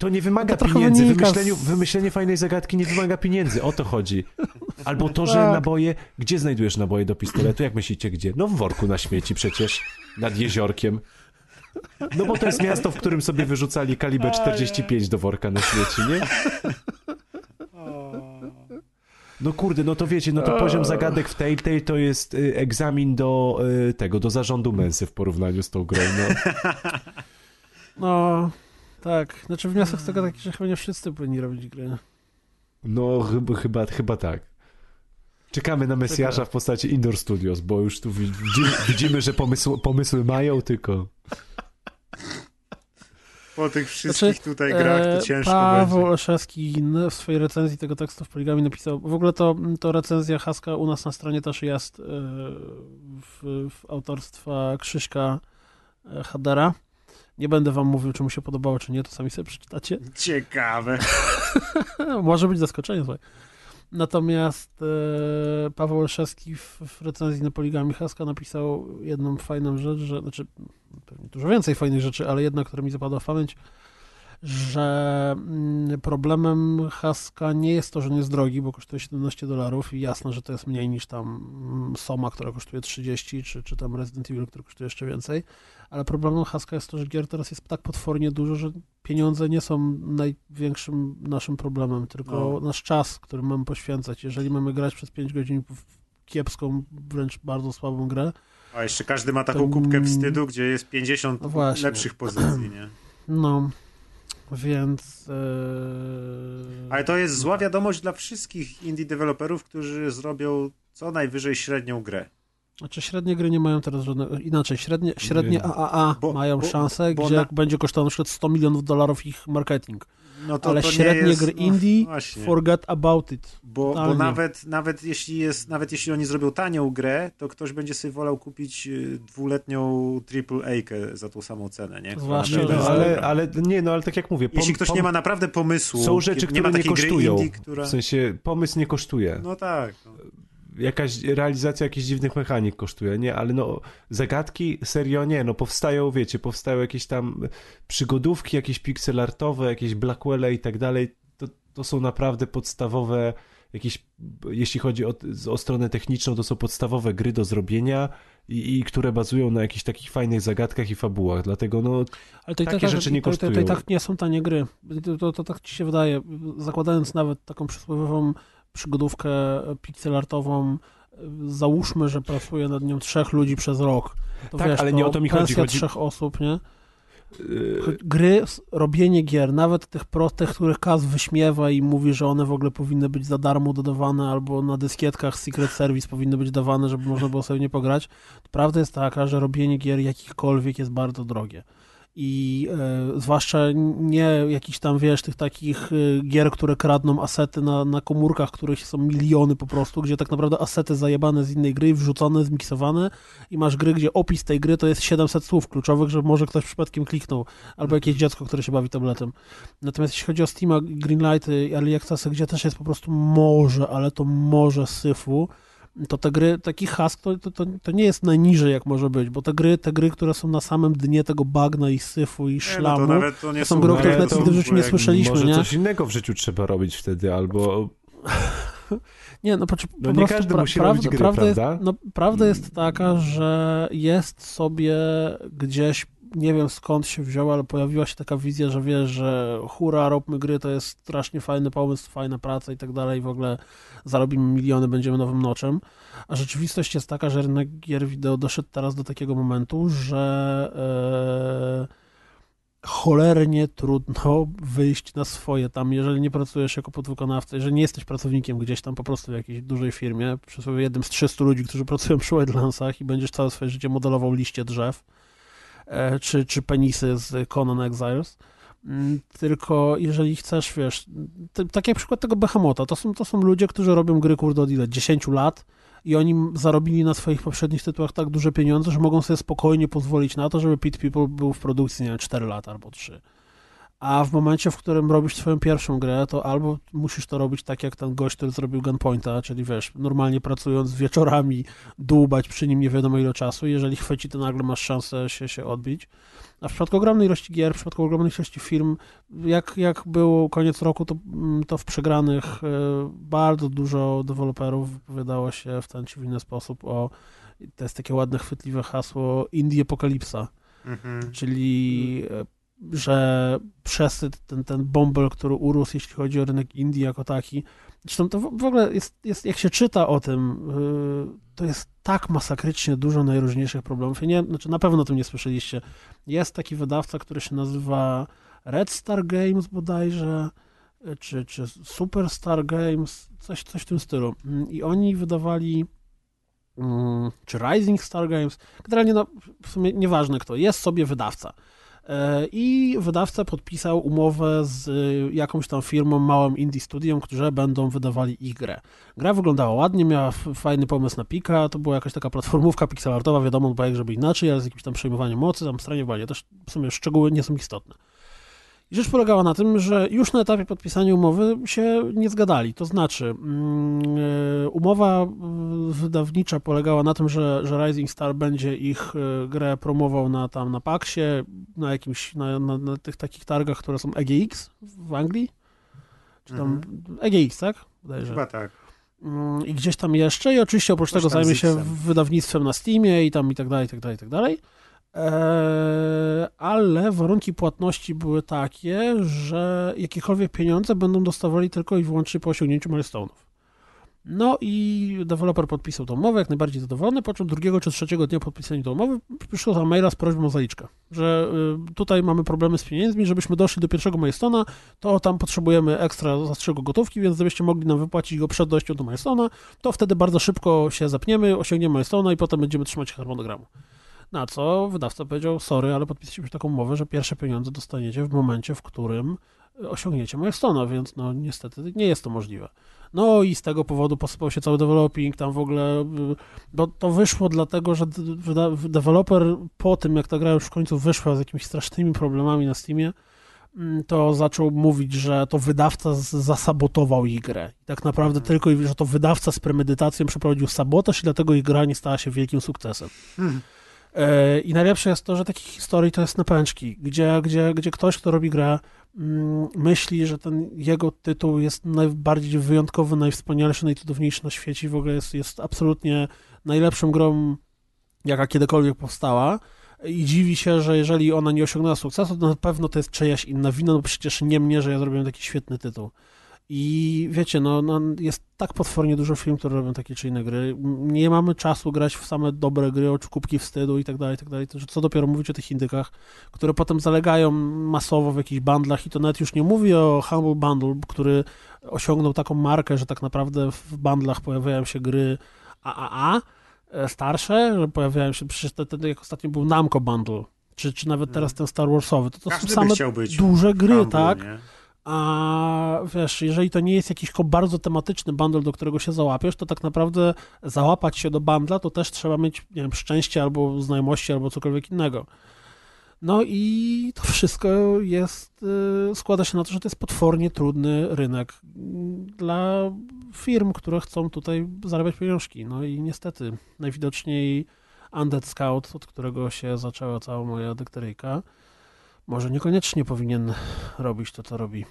to nie wymaga To pieniędzy, wymyśleniu, wymyślenie fajnej zagadki nie wymaga pieniędzy, o to chodzi. Albo to, że Tak. naboje, gdzie znajdujesz naboje do pistoletu, jak myślicie, gdzie? No w worku na śmieci przecież, nad jeziorkiem. No bo to jest miasto, w którym sobie wyrzucali kaliber 45 do worka na śmieci, nie? No kurde, no to wiecie, no to poziom zagadek w Telltale to jest y, egzamin do y, tego, do zarządu mensy w porównaniu z tą grą, no. No, tak. Znaczy wniosek z tego taki, że chyba nie wszyscy powinni robić gry. No chyba, chyba, chyba tak. Czekamy na Mesjasza w postaci Indoor Studios, bo już tu widzimy, że pomysł, pomysły mają, tylko... Po tych wszystkich Znaczy, tutaj grach to E, ciężko Paweł będzie. Olszewski w swojej recenzji tego tekstu w Poligami napisał, w ogóle to, to recenzja Haska u nas na stronie też jest e, w, w autorstwa Krzyśka e, Hadera. Nie będę wam mówił, czy mu się podobało, czy nie, to sami sobie przeczytacie. Ciekawe. Może być zaskoczenie, słuchaj. Natomiast e, Paweł Olszewski w, w recenzji na Poligami Haska napisał jedną fajną rzecz, że, znaczy pewnie dużo więcej fajnych rzeczy, ale jedna, która mi zapadła w pamięć, że mm, problemem Haska nie jest to, że nie jest drogi, bo kosztuje 17 dolarów i jasne, że to jest mniej niż tam mm, Soma, która kosztuje 30, czy, czy tam Resident Evil, który kosztuje jeszcze więcej, ale problemem Haska jest to, że gier teraz jest tak potwornie dużo, że pieniądze nie są największym naszym problemem, tylko No. nasz czas, który mamy poświęcać. Jeżeli mamy grać przez 5 godzin w kiepską, wręcz bardzo słabą grę, A jeszcze każdy ma taką To- kubkę wstydu, gdzie jest 50 No lepszych pozycji, nie? no, więc... e, Ale to jest zła wiadomość dla wszystkich indie deweloperów, którzy zrobią co najwyżej średnią grę. Znaczy średnie gry nie mają teraz żadnego... Inaczej, średnie, średnie Nie. AAA Bo- mają bo- szansę, bo gdzie na- będzie kosztowało na przykład 100 milionów dolarów ich marketing. No to, Ale to nie średnie jest, gry no, indie, właśnie. forget about it. Bo, bo nawet, nawet, jeśli jest, nawet jeśli oni zrobią tanią grę, to ktoś będzie sobie wolał kupić y, dwuletnią AAA-kę za tą samą cenę, nie? Zwłaszcza, no, ale, ale nie, no ale tak jak mówię... Jeśli pom- ktoś pom- nie ma naprawdę pomysłu, Są rzeczy, nie które ma nie kosztują. gry indie, która... W sensie pomysł nie kosztuje. No tak. No. Jakaś realizacja jakichś dziwnych mechanik kosztuje, nie? Ale no, zagadki serio nie, no powstają, wiecie, powstają jakieś tam przygodówki, jakieś pixelartowe, jakieś Blackwelle i tak dalej. To, to są naprawdę podstawowe jakieś, jeśli chodzi o, o stronę techniczną, to są podstawowe gry do zrobienia i, i które bazują na jakichś takich fajnych zagadkach i fabułach, dlatego no Ale to takie tak, rzeczy nie kosztują. To, to, to, i tak nie są tanie gry. To, to, to tak ci się wydaje, zakładając nawet taką przysłowiową przygodówkę pixelartową, załóżmy, że pracuje nad nią trzech ludzi przez rok. To tak, wiesz, ale nie o to mi chodzi. chodzi... trzech osób, nie? Gry, robienie gier, nawet tych prostych, których Kaz wyśmiewa i mówi, że one w ogóle powinny być za darmo dodawane albo na dyskietkach Secret Service powinny być dawane, żeby można było sobie nie pograć. Prawda jest taka, że robienie gier jakichkolwiek jest bardzo drogie i e, zwłaszcza nie jakiś tam, wiesz, tych takich e, gier, które kradną asety na, na komórkach, których są miliony po prostu, gdzie tak naprawdę asety zajebane z innej gry, wrzucone, zmiksowane i masz gry, gdzie opis tej gry to jest 700 słów kluczowych, że może ktoś przypadkiem kliknął, albo jakieś dziecko, które się bawi tabletem. Natomiast jeśli chodzi o Steam, Greenlighty, Early Accessy, gdzie też jest po prostu morze, ale to morze syfu, to te gry, taki hask to, to, to, nie jest najniżej jak może być, bo te gry, te gry, które są na samym dnie tego bagna i syfu i szlamu, nie, no to, to, nie są gry, o których nawet nigdy w życiu nie słyszeliśmy, może nie? coś innego w życiu trzeba robić wtedy, albo... Nie, no, po, po no nie każdy pra, musi prawda, robić gry, prawda, prawda? Jest, no, prawda jest taka, że jest sobie gdzieś nie wiem skąd się wzięła, ale pojawiła się taka wizja, że wiesz, że hura, robmy gry, to jest strasznie fajny pomysł, fajna praca i tak dalej, w ogóle zarobimy miliony, będziemy nowym noczem. A rzeczywistość jest taka, że rynek gier wideo doszedł teraz do takiego momentu, że e, cholernie trudno wyjść na swoje tam, jeżeli nie pracujesz jako podwykonawca, jeżeli nie jesteś pracownikiem gdzieś tam po prostu w jakiejś dużej firmie, przysłowie jednym z 300 ludzi, którzy pracują przy Wildlandsach i będziesz całe swoje życie modelował liście drzew, czy, czy penisy z Conan Exiles. Mm, tylko jeżeli chcesz, wiesz, tak jak przykład tego Behemoth'a, to są, to są ludzie, którzy robią gry, kurde, od ile? 10 lat i oni zarobili na swoich poprzednich tytułach tak duże pieniądze, że mogą sobie spokojnie pozwolić na to, żeby Pit People był w produkcji, nie wiem, 4 lata albo 3. A w momencie, w którym robisz swoją pierwszą grę, to albo musisz to robić tak jak ten gość, który zrobił Gunpointa, czyli wiesz, normalnie pracując wieczorami, dłubać przy nim nie wiadomo ile czasu. Jeżeli chwyci, to nagle masz szansę się, się odbić. A w przypadku ogromnej ilości gier, w przypadku ogromnej ilości firm, jak, jak było koniec roku, to, mm, to w przegranych e, bardzo dużo deweloperów wydało się w ten czy w inny sposób o, to jest takie ładne, chwytliwe hasło, Indie Apokalipsa. Mhm. Czyli e, że przesyt, ten, ten bąbel, który urósł, jeśli chodzi o rynek Indii jako taki. Zresztą to w ogóle jest, jest jak się czyta o tym, yy, to jest tak masakrycznie dużo najróżniejszych problemów. Ja nie, znaczy na pewno o tym nie słyszeliście. Jest taki wydawca, który się nazywa Red Star Games bodajże, czy, czy Superstar Games, coś, coś w tym stylu. I oni wydawali mm, czy Rising Star Games, generalnie no, w sumie nieważne kto, jest sobie wydawca. E, I wydawca podpisał umowę z y, jakąś tam firmą, małym indie studiem, którzy będą wydawali ich grę. Gra wyglądała ładnie, miała fajny pomysł na pika, to była jakaś taka platformówka pixelartowa, wiadomo, bo jak żeby inaczej, ale z jakimś tam przejmowaniem mocy, tam stronie walnie, też w sumie szczegóły nie są istotne. I rzecz polegała na tym, że już na etapie podpisania umowy się nie zgadali. To znaczy, mm, e, umowa e, wydawnicza polegała na tym, że, że Rising Star będzie ich e, grę promował na tam na Paxie, na jakimś, na, na, na tych takich targach, które są EGX w Anglii. Czy tam mhm. EGX, tak? Chyba tak. Mm, I gdzieś tam jeszcze. I oczywiście oprócz tego zajmie się wydawnictwem na Steamie i tam i tak dalej, i tak dalej, i tak dalej. Eee, ale warunki płatności były takie, że jakiekolwiek pieniądze będą dostawali tylko i wyłącznie po osiągnięciu milestone'ów. No i deweloper podpisał tą umowę, jak najbardziej zadowolony, po czym drugiego czy trzeciego dnia podpisania tej umowy przyszło tam maila z prośbą o zaliczkę, że y, tutaj mamy problemy z pieniędzmi, żebyśmy doszli do pierwszego milestone'a, to tam potrzebujemy ekstra zastrzygu gotówki, więc gdybyście mogli nam wypłacić go przed dojściem do milestone'a, to wtedy bardzo szybko się zapniemy, osiągniemy milestone'a i potem będziemy trzymać harmonogramu. Na co wydawca powiedział, sorry, ale podpisaliśmy taką umowę, że pierwsze pieniądze dostaniecie w momencie, w którym osiągniecie milestone'a, więc no niestety nie jest to możliwe. No i z tego powodu posypał się cały developing, tam w ogóle, bo to wyszło dlatego, że deweloper po tym, jak ta gra już w końcu wyszła z jakimiś strasznymi problemami na Steamie, mm, to zaczął mówić, że to wydawca zasabotował ich grę. I tak naprawdę hmm. tylko, że to wydawca z premedytacją przeprowadził sabotaż i dlatego ich gra nie stała się wielkim sukcesem. Hmm. E, I najlepsze jest to, że takich historii to jest na pęczki, gdzie, gdzie, gdzie ktoś, kto robi grę, mm, myśli, że ten jego tytuł jest najbardziej wyjątkowy, najwspanialszy, najcudowniejszy na świecie w ogóle jest, jest absolutnie najlepszą grą, jaka kiedykolwiek powstała i dziwi się, że jeżeli ona nie osiągnęła sukcesu, to na pewno to jest czyjaś inna wina, no przecież nie mnie, że ja zrobiłem taki świetny tytuł. I wiecie, no, no, jest tak potwornie dużo firm, które robią takie czy inne gry. Nie mamy czasu grać w same dobre gry, o kubki wstydu i tak dalej, i tak dalej. Co dopiero mówić o tych indykach, które potem zalegają masowo w jakichś bundlach i to nawet już nie mówię o Humble Bundle, który osiągnął taką markę, że tak naprawdę w bundlach pojawiają się gry AAA, e, starsze, że pojawiają się, przecież ten, jak ostatnio był Namco Bundle, czy, czy nawet teraz ten Star Warsowy, to to Każdy są same duże gry, Humble, tak? Nie? A wiesz, jeżeli to nie jest jakiś bardzo tematyczny bundle, do którego się załapiesz, to tak naprawdę załapać się do bundla, to też trzeba mieć, nie wiem, szczęście albo znajomości, albo cokolwiek innego. No i to wszystko jest, y, składa się na to, że to jest potwornie trudny rynek dla firm, które chcą tutaj zarabiać pieniążki. No i niestety, najwidoczniej Undead Scout, od którego się zaczęła cała moja dykteryjka, może niekoniecznie powinien robić to, co robi.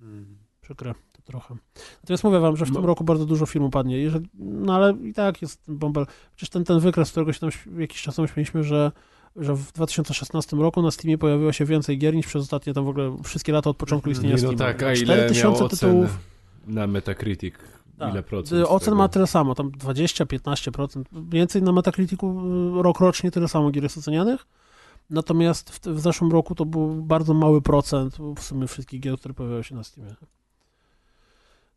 Hmm. Przykre to trochę. Natomiast mówię wam, że w no. tym roku bardzo dużo firm upadnie. Jeżeli, no ale i tak jest ten bąbel. Przecież ten, ten wykres, którego się tam jakiś czas temu śmieliśmy, że, że w 2016 roku na Steamie pojawiło się więcej gier niż przez ostatnie tam w ogóle wszystkie lata od początku mhm. istnienia Steama. No tak, a ile miało tytułów na Metacritic? Tak. Ile procent? Ocen ma tyle samo, tam 20-15%. Więcej na Metacriticu y, rok rocznie tyle samo gier jest ocenianych. Natomiast w, w, zeszłym roku to był bardzo mały procent w sumie wszystkich gier, które pojawiały się na Steamie.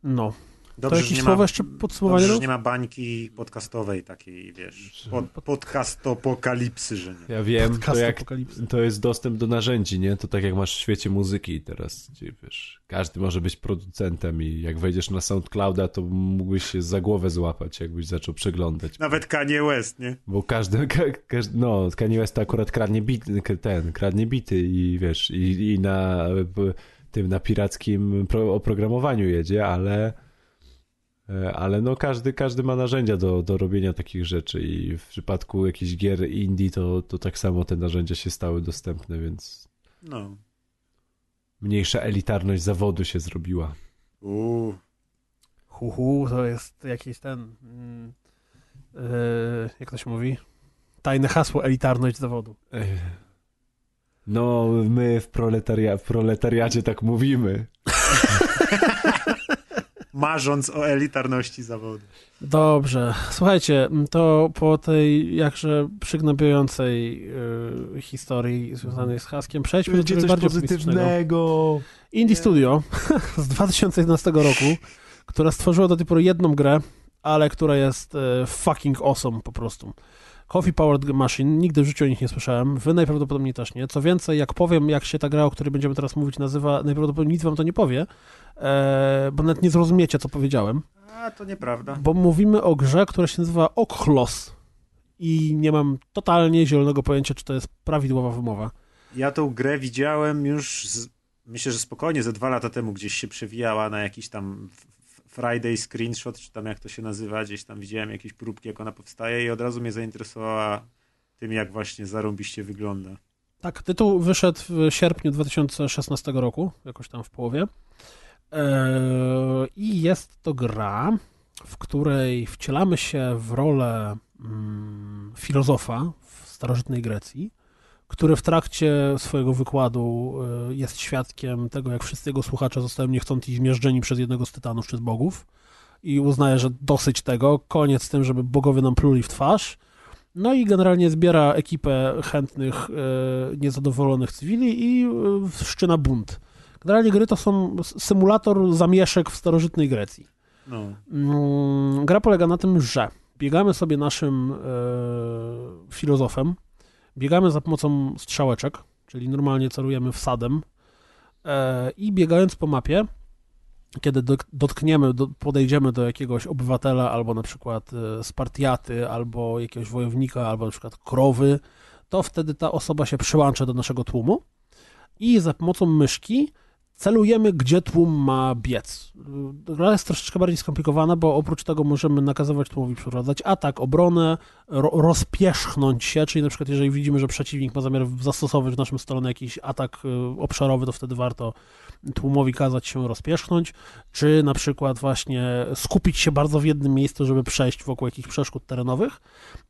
No. Dobrze, to jakieś słowa ma, jeszcze podsumowanie? Dobrze, że nie ma bańki podcastowej takiej, wiesz, pod, podcastopokalipsy, że nie. Ja wiem, to, jak, to jest dostęp do narzędzi, nie? To tak jak masz w świecie muzyki teraz, gdzie wiesz, każdy może być producentem i jak wejdziesz na SoundClouda, to mógłbyś się za głowę złapać, jakbyś zaczął przeglądać. Nawet Kanye West, nie? Bo każdy, ka, każdy no, Kanye West to akurat kradnie bity, ten, kradnie bity i wiesz, i, i na tym, na pirackim oprogramowaniu jedzie, ale ale no każdy, każdy ma narzędzia do, do robienia takich rzeczy i w przypadku jakichś gier indie to, to tak samo te narzędzia się stały dostępne, więc no. mniejsza elitarność zawodu się zrobiła. Uuu. Huhu, to jest jakiś ten yy, jak to się mówi? Tajne hasło elitarność zawodu. No, my w, proletaria w proletariacie tak mówimy. marząc o elitarności zawodu. Dobrze. Słuchajcie, to po tej jakże przygnębiającej y, historii związanej z haskiem przejdźmy do czegoś bardziej pozytywnego. Indie Studio z 2011 roku, która stworzyła do tej pory jedną grę, ale która jest y, fucking awesome po prostu. Coffee Powered Machine, nigdy w życiu o nich nie słyszałem, wy najprawdopodobniej też nie. Co więcej, jak powiem, jak się ta gra, o której będziemy teraz mówić, nazywa, najprawdopodobniej nic wam to nie powie, e, bo nawet nie zrozumiecie, co powiedziałem. A, to nieprawda. Bo mówimy o grze, która się nazywa Oklos i nie mam totalnie zielonego pojęcia, czy to jest prawidłowa wymowa. Ja tą grę widziałem już, z, myślę, że spokojnie, ze dwa lata temu gdzieś się przewijała na jakiś tam Friday Screenshot, czy tam jak to się nazywa, gdzieś tam widziałem jakieś próbki, jak ona powstaje i od razu mnie zainteresowała tym, jak właśnie zarąbiście wygląda. Tak, tytuł wyszedł w sierpniu 2016 roku, jakoś tam w połowie. Eee, I jest to gra, w której wcielamy się w rolę mm, filozofa w starożytnej Grecji, który w trakcie swojego wykładu e, jest świadkiem tego, jak wszyscy jego słuchacze zostają niechcący zmierzczeni przez jednego z tytanów czy z bogów i uznaje, że dosyć tego, koniec z tym, żeby bogowie nam pluli w twarz. No i generalnie zbiera ekipę chętnych, e, niezadowolonych cywili i e, wszczyna bunt. Generalnie gry to są symulator zamieszek w starożytnej Grecji. No. Mm, gra polega na tym, że biegamy sobie naszym filozofem, Biegamy za pomocą strzałeczek, czyli normalnie celujemy wsadem e, i biegając po mapie, kiedy dotkniemy, podejdziemy do jakiegoś obywatela albo na przykład e, Spartiaty, albo jakiegoś wojownika, albo na przykład krowy, to wtedy ta osoba się przyłącza do naszego tłumu i za pomocą myszki celujemy, gdzie tłum ma biec. Gra jest troszeczkę bardziej skomplikowana, bo oprócz tego możemy nakazywać tłumowi przeprowadzać atak, obronę, ro rozpierzchnąć się, czyli na przykład jeżeli widzimy, że przeciwnik ma zamiar zastosować w naszym stronę jakiś atak y, obszarowy, to wtedy warto tłumowi kazać się rozpierzchnąć, czy na przykład właśnie skupić się bardzo w jednym miejscu, żeby przejść wokół jakichś przeszkód terenowych,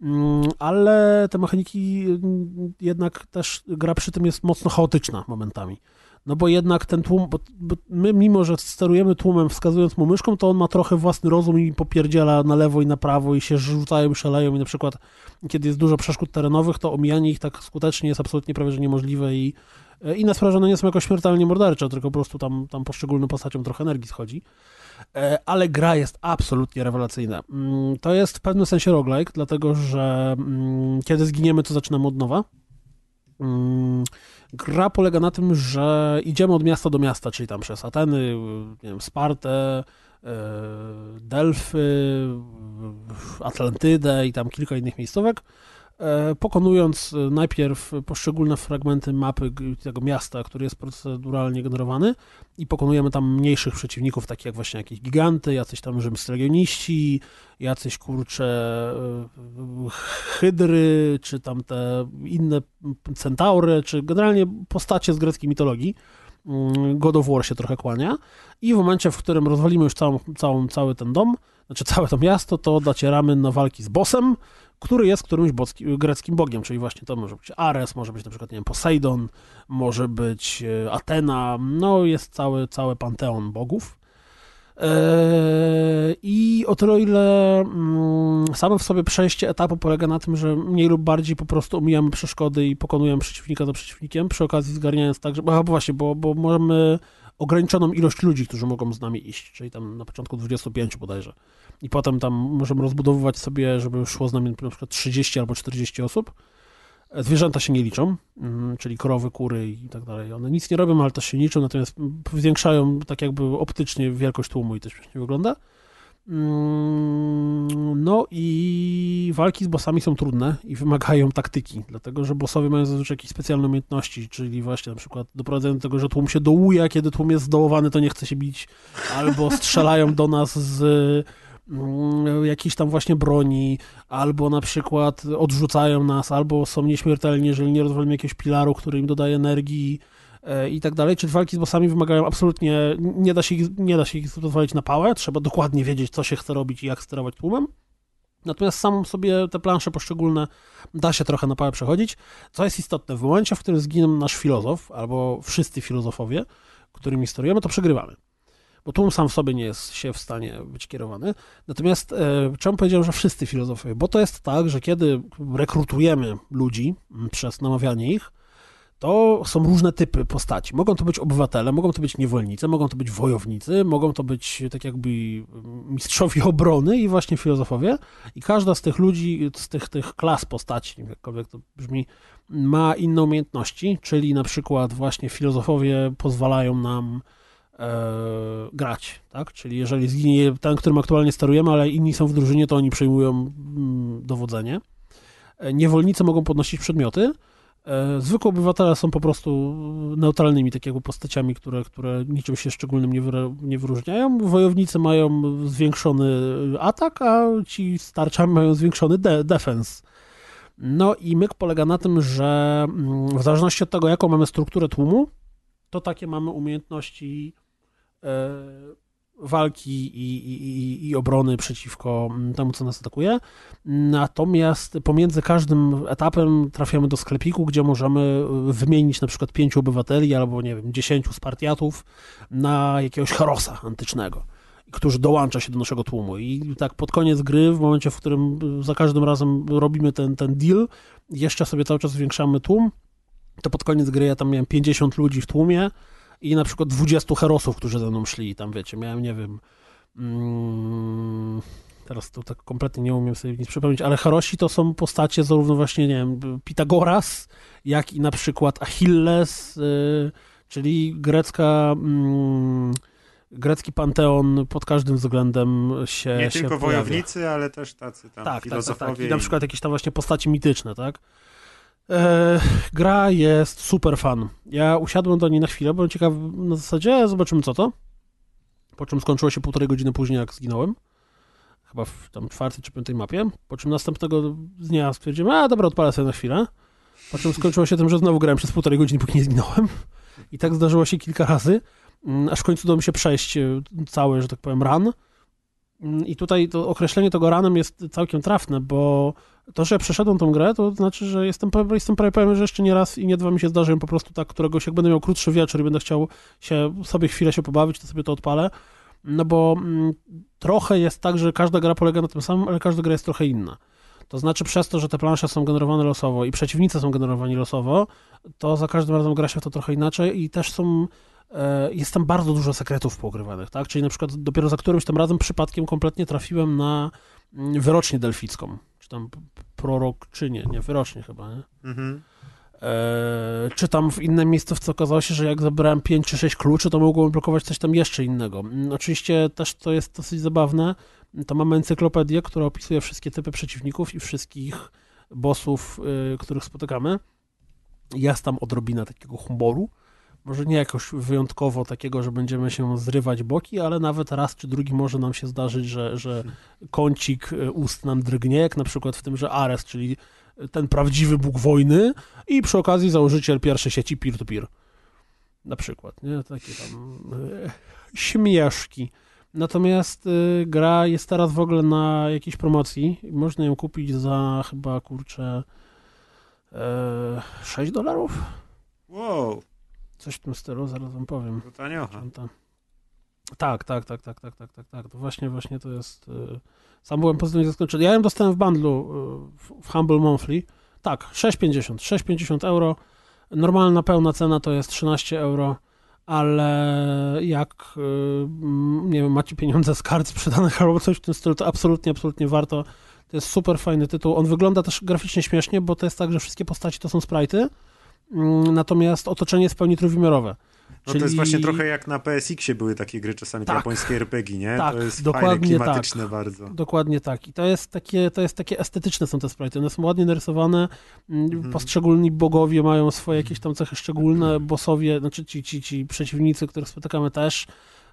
mm, ale te mechaniki mm, jednak też gra przy tym jest mocno chaotyczna momentami. No bo jednak ten tłum, bo, bo my mimo, że sterujemy tłumem wskazując mu myszką, to on ma trochę własny rozum i popierdziela na lewo i na prawo i się rzucają, szaleją i na przykład kiedy jest dużo przeszkód terenowych, to omijanie ich tak skutecznie jest absolutnie prawie że niemożliwe i E, inne sprawy, one nie są jakoś śmiertelnie mordercze, tylko po prostu tam, tam poszczególnym postaciom trochę energii schodzi. E, ale gra jest absolutnie rewelacyjna. Mm, to jest w pewnym sensie roguelike, dlatego że mm, kiedy zginiemy, to zaczynamy od nowa. Mm, gra polega na tym, że idziemy od miasta do miasta, czyli tam przez Ateny, nie wiem, Spartę, e, Delfy, Atlantydę i tam kilka innych miejscówek pokonując e, najpierw poszczególne fragmenty mapy tego miasta, który jest proceduralnie generowany i pokonujemy tam mniejszych przeciwników, takich jak właśnie jakieś giganty, jacyś tam rzymscy legioniści, jacyś kurcze e, hydry, czy tam te inne centaury, czy generalnie postacie z greckiej mitologii. Mm, God of War się trochę kłania i w momencie, w którym rozwalimy już całą, całą, cały ten dom, znaczy całe to miasto, to docieramy na walki z bossem, który jest którymś greckim bogiem, czyli właśnie to może być Ares, może być na przykład, nie wiem, Poseidon, może być e, Atena, no jest cały, cały panteon bogów. Eee, I o tyle, ile mm, samo w sobie przejście etapu polega na tym, że mniej lub bardziej po prostu omijamy przeszkody i pokonujemy przeciwnika za przeciwnikiem, przy okazji zgarniając tak, że, bo właśnie, bo, bo możemy ograniczoną ilość ludzi, którzy mogą z nami iść, czyli tam na początku 25 bodajże. I potem tam możemy rozbudowywać sobie, żeby szło z nami na przykład 30 albo 40 osób. Zwierzęta się nie liczą, mm, czyli krowy, kury i tak dalej. One nic nie robią, ale też się liczą, natomiast zwiększają tak jakby optycznie wielkość tłumu i to śmiesznie wygląda. Mm, no i walki z bossami są trudne i wymagają taktyki, dlatego że bossowie mają zazwyczaj jakieś specjalne umiejętności, czyli właśnie na przykład doprowadzają do tego, że tłum się dołuje, a kiedy tłum jest zdołowany, to nie chce się bić, albo strzelają do nas z mm, jakiejś tam właśnie broni, albo na przykład odrzucają nas, albo są nieśmiertelni, jeżeli nie rozwalimy jakiegoś pilaru, który im dodaje energii, i tak dalej. Czy walki z bossami wymagają absolutnie, nie da się ich, nie da się ich rozwalić na pałę, trzeba dokładnie wiedzieć, co się chce robić i jak sterować tłumem. Natomiast sam sobie te plansze poszczególne da się trochę na pałę przechodzić. Co jest istotne, w momencie, w którym zginie nasz filozof, albo wszyscy filozofowie, którymi sterujemy, to przegrywamy. Bo tłum sam w sobie nie jest się w stanie być kierowany. Natomiast e, czemu powiedziałem, że wszyscy filozofowie? Bo to jest tak, że kiedy rekrutujemy ludzi przez namawianie ich, to są różne typy postaci. Mogą to być obywatele, mogą to być niewolnicy, mogą to być wojownicy, mogą to być tak jakby mistrzowie obrony i właśnie filozofowie. I każda z tych ludzi, z tych, tych klas postaci, jakkolwiek to brzmi, ma inne umiejętności, czyli na przykład właśnie filozofowie pozwalają nam e, grać, tak? Czyli jeżeli zginie ten, którym aktualnie sterujemy, ale inni są w drużynie, to oni przejmują mm, dowodzenie. E, niewolnicy mogą podnosić przedmioty, E, zwykłe obywatele są po prostu neutralnymi, tak jakby postaciami, które, które niczym się szczególnym nie, nie wyróżniają. Wojownicy mają zwiększony atak, a ci starczami mają zwiększony de defense. No i myk polega na tym, że mm, w zależności od tego, jaką mamy strukturę tłumu, to takie mamy umiejętności e, walki i, i, i, obrony przeciwko temu, co nas atakuje. Natomiast pomiędzy każdym etapem trafiamy do sklepiku, gdzie możemy wymienić na przykład pięciu obywateli albo, nie wiem, dziesięciu Spartiatów na jakiegoś herosa antycznego którzy dołącza się do naszego tłumu. I tak pod koniec gry, w momencie, w którym za każdym razem robimy ten, ten deal, jeszcze sobie cały czas zwiększamy tłum, to pod koniec gry ja tam miałem 50 ludzi w tłumie, i na przykład 20 herosów, którzy ze mną szli tam, wiecie, miałem, nie wiem, mm, teraz to tak kompletnie nie umiem sobie nic przypomnieć, ale herosi to są postacie zarówno właśnie, nie wiem, Pitagoras, jak i na przykład Achilles, y, czyli grecka... Mm, grecki panteon pod każdym względem się Nie się tylko pojawia. wojownicy, ale też tacy tam tak, filozofowie. Tak, tak, tak. I na przykład jakieś tam właśnie postaci mityczne, tak? E, gra jest super fan. Ja usiadłem do niej na chwilę, byłem ciekaw na zasadzie, zobaczymy co to. Po czym skończyło się półtorej godziny później, jak zginąłem. Chyba w tam czwartej czy piątej mapie. Po czym następnego dnia stwierdziłem, a dobra, odpalę sobie na chwilę. Po czym skończyło się tym, że znowu grałem przez półtorej godziny, póki nie zginąłem. I tak zdarzyło się kilka razy, mm, aż w końcu udało mi się przejść e, cały, że tak powiem, run. Mm, I tutaj to określenie tego ranem jest całkiem trafne, bo to, że ja przeszedłem tą grę, to znaczy, że jestem, jestem prawie pewien, że jeszcze nie raz i nie dwa mi się zdarzy po prostu tak, któregoś, jak będę miał krótszy wieczór i będę chciał się sobie chwilę się pobawić, to sobie to odpalę. No bo mm, trochę jest tak, że każda gra polega na tym samym, ale każda gra jest trochę inna. To znaczy przez to, że te plansze są generowane losowo i przeciwnicy są generowani losowo, to za każdym razem gra się w to trochę inaczej i też są jest tam bardzo dużo sekretów poukrywanych, tak? Czyli na przykład dopiero za którymś tam razem przypadkiem kompletnie trafiłem na mm, wyrocznię delficką, czy tam prorok, czy nie, nie, wyrocznie chyba, nie? Mhm. E, czy tam w innym miejscówce okazało się, że jak zabrałem 5 czy 6 kluczy, to mogło blokować coś tam jeszcze innego. Mm, oczywiście też to jest dosyć zabawne, to mamy encyklopedię, która opisuje wszystkie typy przeciwników i wszystkich bossów, y, których spotykamy. Jest tam odrobina takiego humoru, może nie jakoś wyjątkowo takiego, że będziemy się zrywać boki, ale nawet raz czy drugi może nam się zdarzyć, że, że kącik y, ust nam drgnie, jak na przykład w tym, że Ares, czyli ten prawdziwy Bóg wojny i przy okazji założyciel pierwszej sieci peer-to-peer. Na przykład, nie? Takie tam y, śmieszki. Natomiast y, gra jest teraz w ogóle na jakiejś promocji. Można ją kupić za chyba kurczę y, 6 dolarów. Wow. Coś w tym stylu, zaraz wam powiem. To taniocha. Tak, tak, tak, tak, tak, tak, tak, tak. To właśnie, właśnie to jest. Y, sam byłem pozytywnie zaskoczony. Ja ją dostałem w bundlu y, w Humble Monthly. Tak, 6,50. 6,50 euro. Normalna pełna cena to jest 13 euro ale jak y, nie wiem, macie pieniądze z kart sprzedanych albo coś w tym stylu, to absolutnie, absolutnie warto. To jest super fajny tytuł. On wygląda też graficznie śmiesznie, bo to jest tak, że wszystkie postaci to są sprite'y, natomiast otoczenie jest w pełni trójwymiarowe. No Czyli... to jest właśnie trochę jak na PSX-ie były takie gry czasami, tak, japońskie RPG, nie? Tak, to jest dokładnie fajne, klimatyczne tak, bardzo. Dokładnie tak. I to jest takie, to jest takie estetyczne są te sprite. One są ładnie narysowane, mm, mhm. poszczególni bogowie mają swoje jakieś tam cechy szczególne, bossowie, znaczy ci, ci, ci przeciwnicy, których spotykamy też,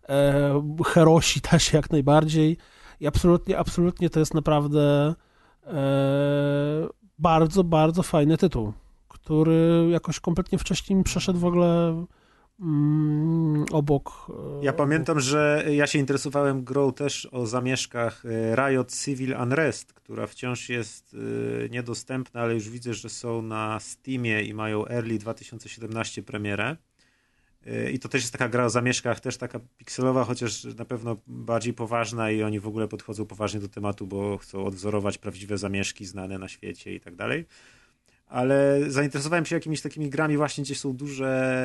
e, herosi też jak najbardziej. I absolutnie, absolutnie to jest naprawdę e, bardzo, bardzo fajny tytuł, który jakoś kompletnie wcześniej mi przeszedł w ogóle Mm, obok. E, ja pamiętam, że ja się interesowałem grą też o zamieszkach e, Riot Civil Unrest, która wciąż jest e, niedostępna, ale już widzę, że są na Steamie i mają Early 2017 premierę. I to też jest taka gra o zamieszkach, też taka pikselowa, chociaż na pewno bardziej poważna i oni w ogóle podchodzą poważnie do tematu, bo chcą odwzorować prawdziwe zamieszki znane na świecie i tak dalej. Ale zainteresowałem się jakimiś takimi grami właśnie, gdzie są duże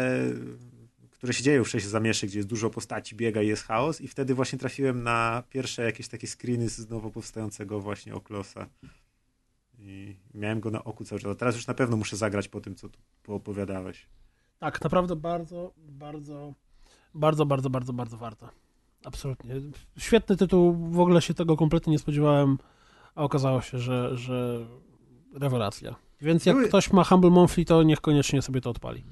które się dzieją w sześć zamieszek, gdzie jest dużo postaci, biega i jest chaos i wtedy właśnie trafiłem na pierwsze jakieś takie screeny z nowo powstającego właśnie Oklosa. I miałem go na oku cały czas. A teraz już na pewno muszę zagrać po tym, co tu poopowiadałeś. Tak, naprawdę bardzo, bardzo, bardzo, bardzo, bardzo, bardzo warto. Absolutnie. Świetny tytuł, w ogóle się tego kompletnie nie spodziewałem, a okazało się, że, że rewelacja. Więc jak Były... ktoś ma Humble Monthly, to niech koniecznie sobie to odpali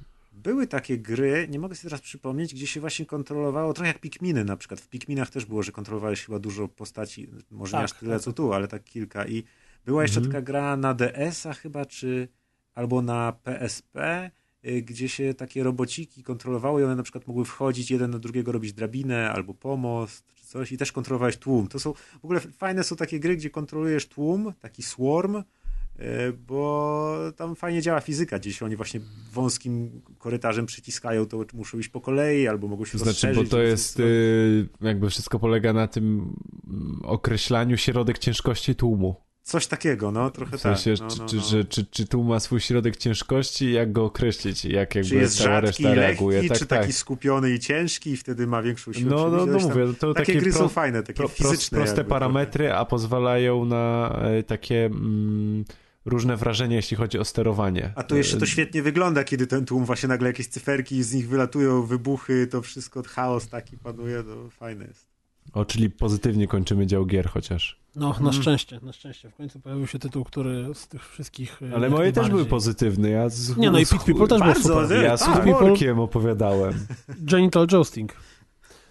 były takie gry, nie mogę sobie teraz przypomnieć, gdzie się właśnie kontrolowało, trochę jak Pikminy na przykład. W Pikminach też było, że kontrolowałeś chyba dużo postaci, może tak, nie aż tyle tak. co tu, ale tak kilka. I była jeszcze mhm. taka gra na DS-a chyba, czy albo na PSP, y, gdzie się takie robociki kontrolowały i one na przykład mogły wchodzić jeden na drugiego, robić drabinę albo pomost, czy coś i też kontrolowałeś tłum. To są, w ogóle fajne są takie gry, gdzie kontrolujesz tłum, taki swarm, bo tam fajnie działa fizyka. Gdzieś oni właśnie wąskim korytarzem przyciskają, to muszą iść po kolei, albo mogą się to Znaczy, bo to jest, y, jakby wszystko polega na tym mm, określaniu środek ciężkości tłumu. Coś takiego, no, trochę w sensie, tak. No, czy, no, no. Czy, czy, czy tłum ma swój środek ciężkości, jak go określić, jak jakby czy jest cała rzadki, reszta lekki, reaguje. Tak, czy tak. taki skupiony i ciężki i wtedy ma większą siłę. No, no, no mówię, to takie, takie gry pro, są fajne, takie pro, fizyczne. Proste jakby, parametry, a pozwalają na e, takie... Mm, różne wrażenia, jeśli chodzi o sterowanie. A to jeszcze to świetnie wygląda, kiedy ten tłum właśnie nagle jakieś cyferki z nich wylatują, wybuchy, to wszystko, chaos taki panuje, to fajne jest. O, czyli pozytywnie kończymy dział gier chociaż. No, na mm. szczęście, na szczęście. W końcu pojawił się tytuł, który z tych wszystkich... E, Ale moje też były pozytywne. Ja z, nie, no i Pit People też był super. Ja z tak. humorkiem opowiadałem. Genital Jousting.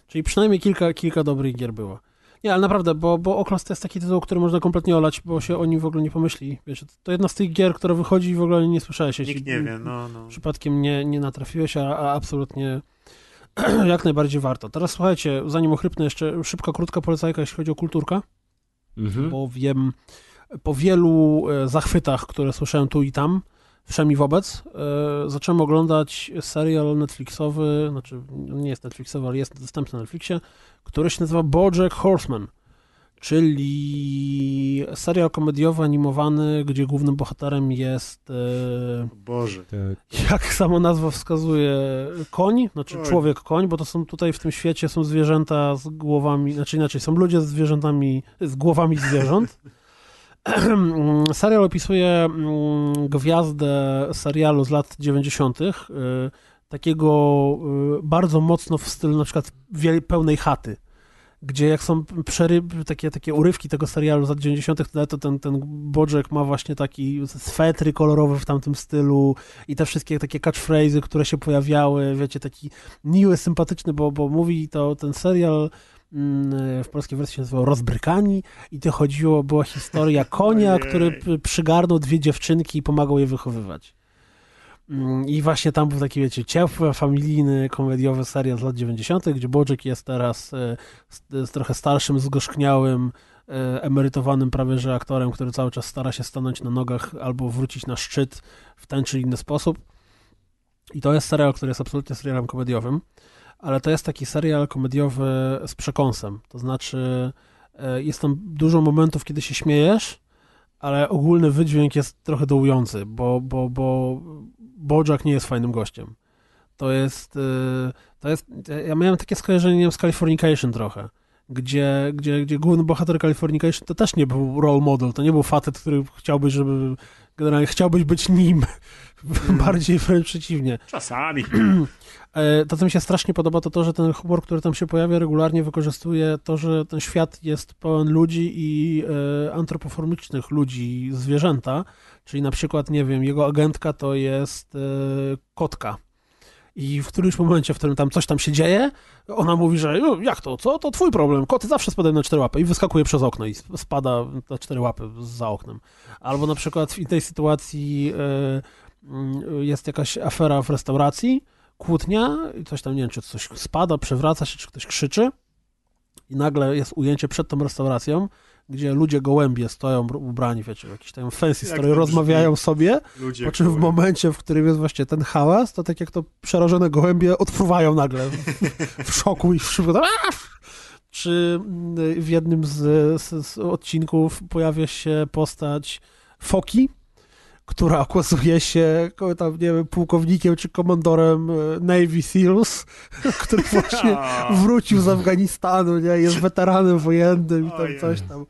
Czyli przynajmniej kilka, kilka dobrych gier było. Nie, ale naprawdę, bo, bo Oculus to jest taki tytuł, który można kompletnie olać, bo się o nim w ogóle nie pomyśli. Wiecie, to jedna z tych gier, która wychodzi i w ogóle nie słyszałeś. Nikt nie wie, no, no. Przypadkiem nie, nie natrafiłeś, a, a absolutnie jak najbardziej warto. Teraz słuchajcie, zanim ochrypnę jeszcze szybka, krótka polecajka, jeśli chodzi o kulturkę, mhm. bo wiem po wielu e, zachwytach, które słyszałem tu i tam, wszemi wobec, e, zacząłem oglądać serial Netflixowy, znaczy nie jest Netflixowy, ale jest dostępny na Netflixie, który się nazywa BoJack Horseman, czyli serial komediowy animowany, gdzie głównym bohaterem jest e, Boże. Tak. Jak sama nazwa wskazuje, koń, znaczy człowiek koń, bo to są tutaj w tym świecie są zwierzęta z głowami, znaczy inaczej, są ludzie z zwierzętami, z głowami zwierząt. Serial opisuje mm, gwiazdę serialu z lat 90., y, takiego y, bardzo mocno w stylu na przykład pełnej chaty gdzie jak są przeryb, takie, takie urywki tego serialu z lat 90., to ten, ten Bożek ma właśnie taki swetry kolorowe w tamtym stylu i te wszystkie takie catchphrases, które się pojawiały, wiecie, taki miły, sympatyczny, bo, bo mówi to ten serial w polskiej wersji się nazywał Rozbrykani i to chodziło, była historia konia, który przygarnął dwie dziewczynki i pomagał je wychowywać. Mm, I właśnie tam był taki, wiecie, ciepły, familijny, komediowy serial z lat 90., gdzie Bożek jest teraz e, z, z trochę starszym, zgorzkniałym, e, emerytowanym prawie że aktorem, który cały czas stara się stanąć na nogach albo wrócić na szczyt w ten czy inny sposób. I to jest serial, który jest absolutnie serialem komediowym ale to jest taki serial komediowy z przekąsem. To znaczy, e, jest tam dużo momentów, kiedy się śmiejesz, ale ogólny wydźwięk jest trochę dołujący, bo, bo, bo Bojack nie jest fajnym gościem. To jest, e, to jest, ja miałem takie skojarzenie wiem, z Californication trochę, gdzie, gdzie, gdzie główny bohater Californication to też nie był role model, to nie był facet, który chciałbyś, żeby, generalnie chciałbyś być nim, mm. bardziej wręcz przeciwnie. Czasami. E, to, co mi się strasznie podoba, to to, że ten humor, który tam się pojawia, regularnie wykorzystuje to, że ten świat jest pełen ludzi i e, antropoformicznych ludzi, zwierzęta, czyli na przykład, nie wiem, jego agentka to jest e, kotka. I w którymś momencie, w którym tam coś tam się dzieje, ona mówi, że no, jak to, co? To twój problem. Koty zawsze spadają na cztery łapy i wyskakuje przez okno i spada na cztery łapy za oknem. Albo na przykład w tej sytuacji y, jest jakaś afera w restauracji, kłótnia i coś tam, nie wiem, czy coś spada, przewraca się, czy ktoś krzyczy i nagle jest ujęcie przed tą restauracją, gdzie ludzie gołębie stoją ubrani, wiecie, jakiś tam fancy story, rozmawiają sobie, ludzie po czym w momencie, w którym jest właśnie ten hałas, to tak jak to przerażone gołębie odpływają nagle w, w szoku i w szybko czy w jednym z, z, z odcinków pojawia się postać foki, która okazuje się tam, nie wiem, pułkownikiem czy komandorem e, Navy SEALs, który właśnie wrócił z Afganistanu, nie, jest weteranem wojennym i tam coś tam.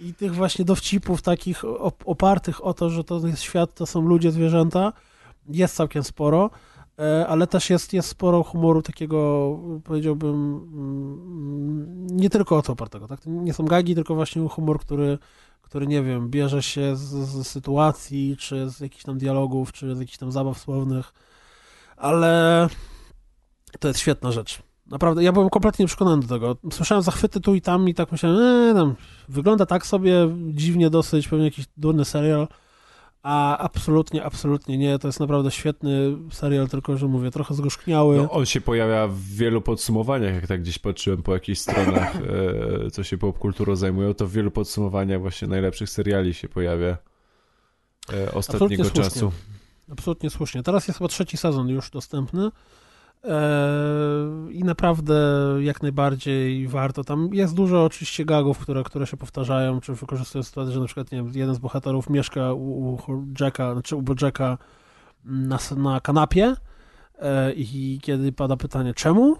I tych właśnie dowcipów takich opartych o to, że to jest świat, to są ludzie, zwierzęta, jest całkiem sporo, e, ale też jest, jest sporo humoru takiego, powiedziałbym, mm, nie tylko o to opartego, tak? To nie są gagi, tylko właśnie humor, który który, nie wiem, bierze się z, z, sytuacji, czy z jakichś tam dialogów, czy z jakichś tam zabaw słownych, ale to jest świetna rzecz. Naprawdę, ja byłem kompletnie przekonany do tego. Słyszałem zachwyty tu i tam i tak myślałem, eee, tam, wygląda tak sobie, dziwnie dosyć, pewnie jakiś durny serial, a absolutnie, absolutnie nie. To jest naprawdę świetny serial, tylko że mówię, trochę zgorzkniały. No, on się pojawia w wielu podsumowaniach, jak tak gdzieś patrzyłem po jakichś stronach, e, co się popkulturą zajmują, to w wielu podsumowaniach właśnie najlepszych seriali się pojawia e, ostatniego absolutnie czasu. Słusznie. Absolutnie słusznie. Teraz jest chyba trzeci sezon już dostępny. Eee, I naprawdę jak najbardziej warto. Tam jest dużo oczywiście gagów, które, które się powtarzają, czy wykorzystują sytuację, że na przykład nie wiem, jeden z bohaterów mieszka u, u Jacka, znaczy u Jacka na, na kanapie eee, i kiedy pada pytanie czemu,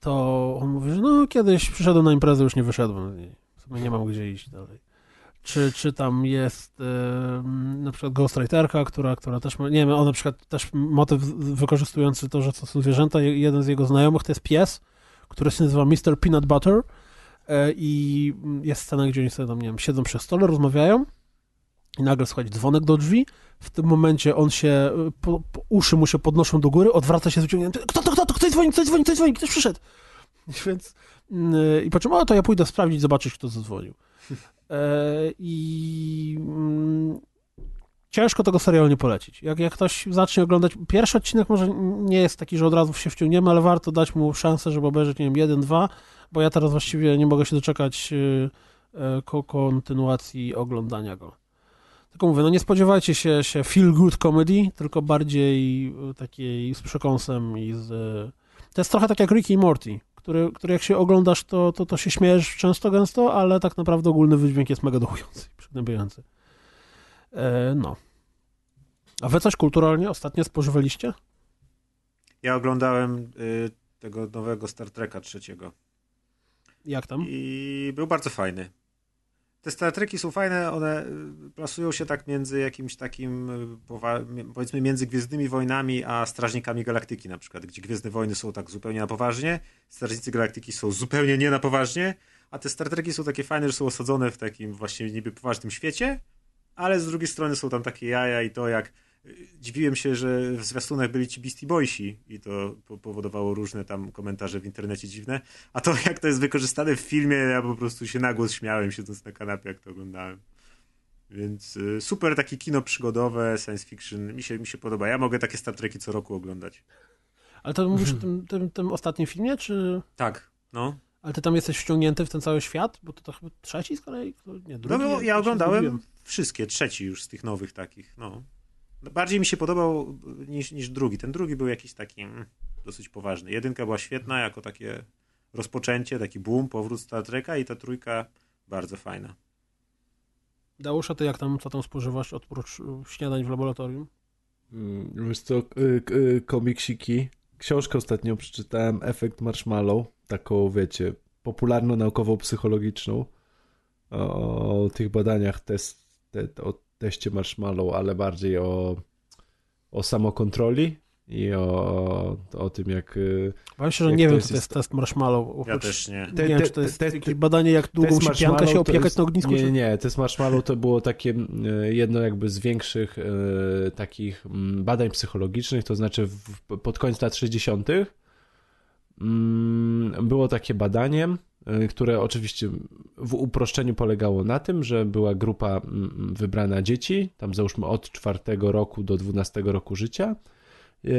to on mówi, że no kiedyś przyszedłem na imprezę, już nie wyszedłem. I nie mam gdzie iść dalej czy, czy tam jest y, na przykład ghostwriterka, która, która też ma, nie wiem, on na przykład też motyw wykorzystujący to, że to są zwierzęta, jeden z jego znajomych to jest pies, który się nazywa Mr. Peanut Butter e, i jest scena, gdzie oni sobie tam, nie wiem, siedzą przy stole, rozmawiają i nagle słychać dzwonek do drzwi, w tym momencie on się, po, po, uszy mu się podnoszą do góry, odwraca się z wyciągniętym, kto to, kto to, ktoś dzwoni, ktoś dzwoni, ktoś dzwoni, ktoś przyszedł. Więc i po czym, o to ja pójdę sprawdzić, zobaczyć, kto zadzwonił. I mm, ciężko tego serialu nie polecić. Jak, jak ktoś zacznie oglądać, pierwszy odcinek może nie jest taki, że od razu się wciągniemy, ale warto dać mu szansę, żeby obejrzeć, nie wiem, jeden, dwa, bo ja teraz właściwie nie mogę się doczekać y, y, kontynuacji oglądania go. Tylko mówię, no nie spodziewajcie się, się feel good comedy, tylko bardziej y, takiej z przekąsem i z... To jest trochę tak jak Ricky Morty, który, który jak się oglądasz, to, to, to się śmiejesz często, gęsto, ale tak naprawdę ogólny wydźwięk jest mega dołujący i przygnębiający. E, no. A wy coś kulturalnie ostatnio spożywaliście? Ja oglądałem y, tego nowego Star Treka trzeciego. Jak tam? I był bardzo fajny. Te Star są fajne, one y, plasują się tak między jakimś takim, y, powiedzmy, między Gwiezdnymi Wojnami a Strażnikami Galaktyki na przykład, gdzie Gwiezdne Wojny są tak zupełnie na poważnie, Strażnicy Galaktyki są zupełnie nie na poważnie, a te Star są takie fajne, że są osadzone w takim właśnie niby poważnym świecie, ale z drugiej strony są tam takie jaja i to jak dziwiłem się, że w zwiastunach byli ci Beastie Boysi i to powodowało różne tam komentarze w internecie dziwne, a to jak to jest wykorzystane w filmie, ja po prostu się nagłos śmiałem siedząc na kanapie, jak to oglądałem. Więc y, super takie kino przygodowe, science fiction, mi się, mi się podoba. Ja mogę takie Star Treki co roku oglądać. Ale to mówisz o tym, tym, tym ostatnim filmie, czy... Tak, no. Ale ty tam jesteś wciągnięty w ten cały świat? Bo to, to chyba trzeci z kolei? Nie, drugi, no, no ja oglądałem wszystkie, trzeci już z tych nowych takich, no. Bardziej mi się podobał niż, niż drugi. Ten drugi był jakiś taki mm, dosyć poważny. Jedynka była świetna jako takie rozpoczęcie, taki boom, powrót Star Treka i ta trójka bardzo fajna. Dałusza, ty jak tam, co tam spożywasz oprócz śniadań w laboratorium? Mm, wiesz co, komiksiki. Książkę ostatnio przeczytałem, Efekt Marshmallow, taką, wiecie, popularno-naukowo-psychologiczną o, o tych badaniach test, te, o teście Marshmallow, ale bardziej o, o samokontroli i o, o tym, jak. Powiem się, że nie wiem, co to jest test Marshmallow. Ja też nie. Nie te, wiem, czy to jest te, jakieś badanie, jak długo musi pianka się opiekać jest, na ognisku? Nie, nie, test Marshmallow to było takie jedno jakby z większych e, takich badań psychologicznych, to znaczy w, pod koniec lat 60. Mm, było takie badanie, Y, które oczywiście w uproszczeniu polegało na tym, że była grupa mm, wybrana dzieci, tam załóżmy od czwartego roku do 12 roku życia. Y,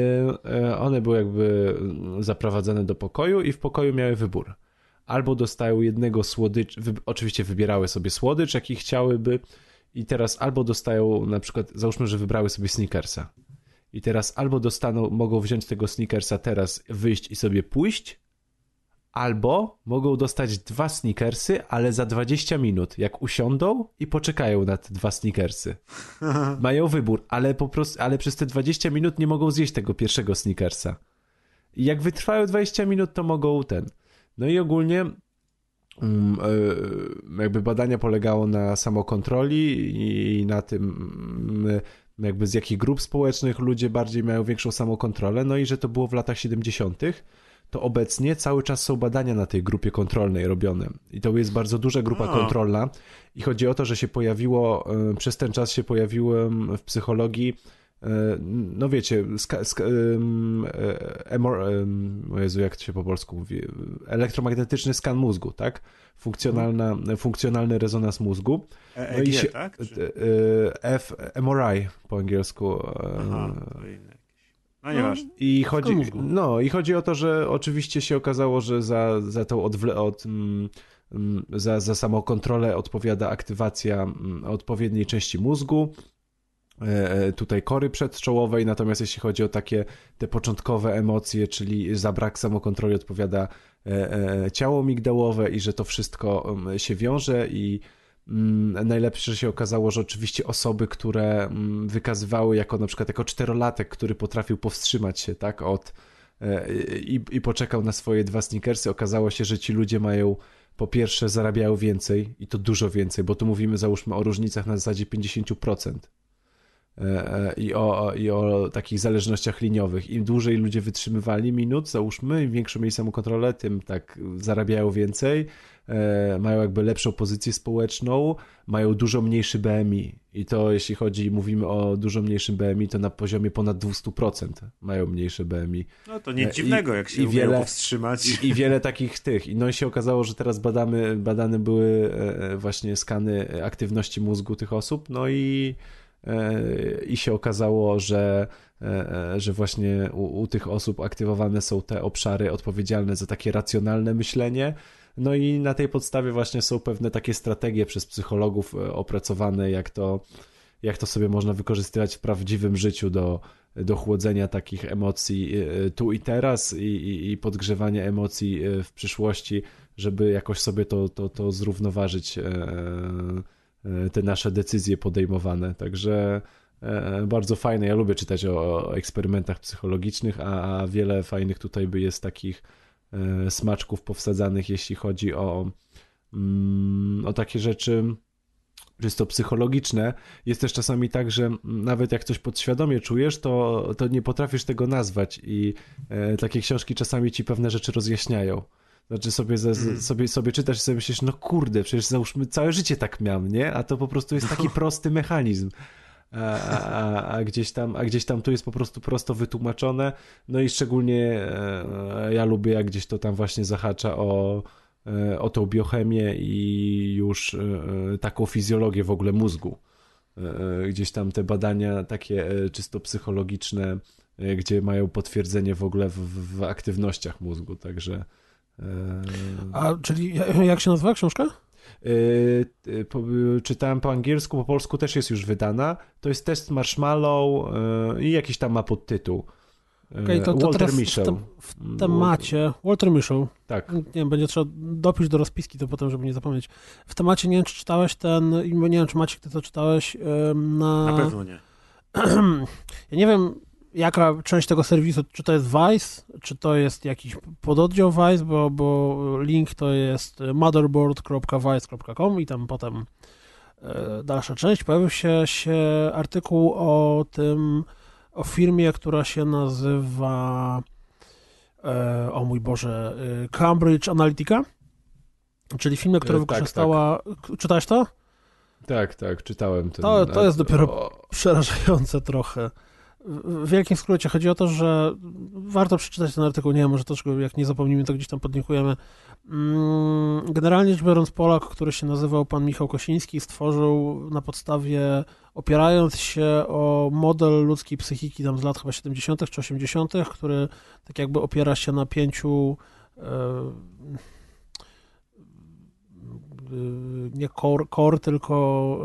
y, one były jakby zaprowadzane do pokoju i w pokoju miały wybór. Albo dostają jednego słodycz, oczywiście wybierały sobie słodycz, jaki chciałyby, i teraz albo dostają, na przykład, załóżmy, że wybrały sobie sneakersa. I teraz albo dostaną, mogą wziąć tego sneakersa teraz, wyjść i sobie pójść, albo mogą dostać dwa sneakersy, ale za 20 minut, jak usiądą i poczekają na te dwa sneakersy. Mają wybór, ale po prostu, ale przez te 20 minut nie mogą zjeść tego pierwszego sneakersa. I jak wytrwają 20 minut, to mogą ten. No i ogólnie um, jakby badania polegało na samokontroli i na tym mm, jakby z jakich grup społecznych ludzie bardziej mają większą samokontrolę, no i że to było w latach 70 to obecnie cały czas są badania na tej grupie kontrolnej robione. I to jest bardzo duża grupa kontrolna. I chodzi o to, że się pojawiło, e, przez ten czas się pojawiło w psychologii e, no wiecie, ska, ska, um, emor, um, Jezu, jak to się po polsku mówi, elektromagnetyczny skan mózgu, tak? Funkcjonalna, funkcjonalny rezonans mózgu. No się, tak? F, MRI po angielsku. Aha, to inne. No nieważne. I chodzi, no, i chodzi o to, że oczywiście się okazało, że za, za tą odwle, od, mm, mm, za, za samokontrolę odpowiada aktywacja mm, odpowiedniej części mózgu, e, e, tutaj kory przedczołowej, natomiast jeśli chodzi o takie te początkowe emocje, czyli za brak samokontroli odpowiada e, ciało migdałowe i że to wszystko się wiąże i Mm, najlepsze się okazało, że oczywiście osoby, które mm, wykazywały jako na przykład jako czterolatek, który potrafił powstrzymać się tak od e, i, i poczekał na swoje dwa sneakersy, okazało się, że ci ludzie mają po pierwsze zarabiają więcej i to dużo więcej, bo tu mówimy załóżmy o różnicach na zasadzie 50% e, e, i o, i o takich zależnościach liniowych. Im dłużej ludzie wytrzymywali minut, załóżmy, im większą mieli samokontrolę, tym tak zarabiają więcej, mają jakby lepszą pozycję społeczną, mają dużo mniejszy BMI. I to jeśli chodzi, mówimy o dużo mniejszym BMI, to na poziomie ponad 200% mają mniejsze BMI. No to nic dziwnego, I, jak się i wiele, powstrzymać. I, I, wiele takich tych. No i się okazało, że teraz badamy, badane były właśnie skany aktywności mózgu tych osób, no i i się okazało, że E, e, że właśnie u, u, tych osób aktywowane są te obszary odpowiedzialne za takie racjonalne myślenie. No i na tej podstawie właśnie są pewne takie strategie przez psychologów e, opracowane, jak to, jak to sobie można wykorzystywać w prawdziwym życiu do, do chłodzenia takich emocji tu i teraz i, i, i podgrzewania emocji w przyszłości, żeby jakoś sobie to, to, to zrównoważyć te nasze decyzje podejmowane. Także E, bardzo fajne. Ja lubię czytać o, eksperymentach psychologicznych, a, wiele fajnych tutaj by jest takich e, smaczków powsadzanych, jeśli chodzi o, mm, o takie rzeczy czysto psychologiczne. Jest też czasami tak, że nawet jak coś podświadomie czujesz, to, to nie potrafisz tego nazwać i e, takie książki czasami ci pewne rzeczy rozjaśniają. Znaczy sobie, mm. sobie, sobie czytasz i sobie myślisz, no kurde, przecież załóżmy całe życie tak miałem, nie? A to po prostu jest taki prosty mechanizm a, a, a, gdzieś tam, a gdzieś tam tu jest po prostu prosto wytłumaczone. No i szczególnie e, ja lubię, jak gdzieś to tam właśnie zahacza o, e, o tą biochemię i już e, taką fizjologię w ogóle mózgu. Gdzieś tam te badania takie czysto psychologiczne, gdzie mają potwierdzenie w ogóle w, w aktywnościach mózgu, także. A czyli jak się nazywa książka? Yy, yy, czytałem po angielsku, po polsku też jest już wydana. To jest test Marshmallow yy, i jakiś tam ma podtytuł. Okay, to, to Walter Mischel. W, te, w mm, temacie, Walter Mischel. Tak. Nie wiem, będzie trzeba dopić do rozpiski to potem, żeby nie zapomnieć. W temacie, nie wiem, czy czytałeś ten, nie wiem, czy Maciek, ty to czytałeś na... Na pewno nie. ja nie wiem, jaka część tego serwisu, czy to jest Vice, czy to jest jakiś pododdział Vice, bo, bo link to jest motherboard.vice.com i tam potem e, dalsza część. Pojawił się, się artykuł o tym, o firmie, która się nazywa e, o mój Boże, e, Cambridge Analytica, czyli firma, która tak, wykorzystała... Tak. Czytałeś to? Tak, tak, czytałem. Ten, to, to jest dopiero przerażające trochę w wielkim skrócie chodzi o to, że warto przeczytać ten artykuł, nie wiem, może troszkę jak nie zapomnimy, to gdzieś tam podlinkujemy. Mm, generalnie rzecz biorąc, Polak, który się nazywał pan Michał Kosiński, stworzył na podstawie, opierając się o model ludzkiej psychiki tam z lat chyba 70. czy 80., który tak jakby opiera się na pięciu e, nie core, core tylko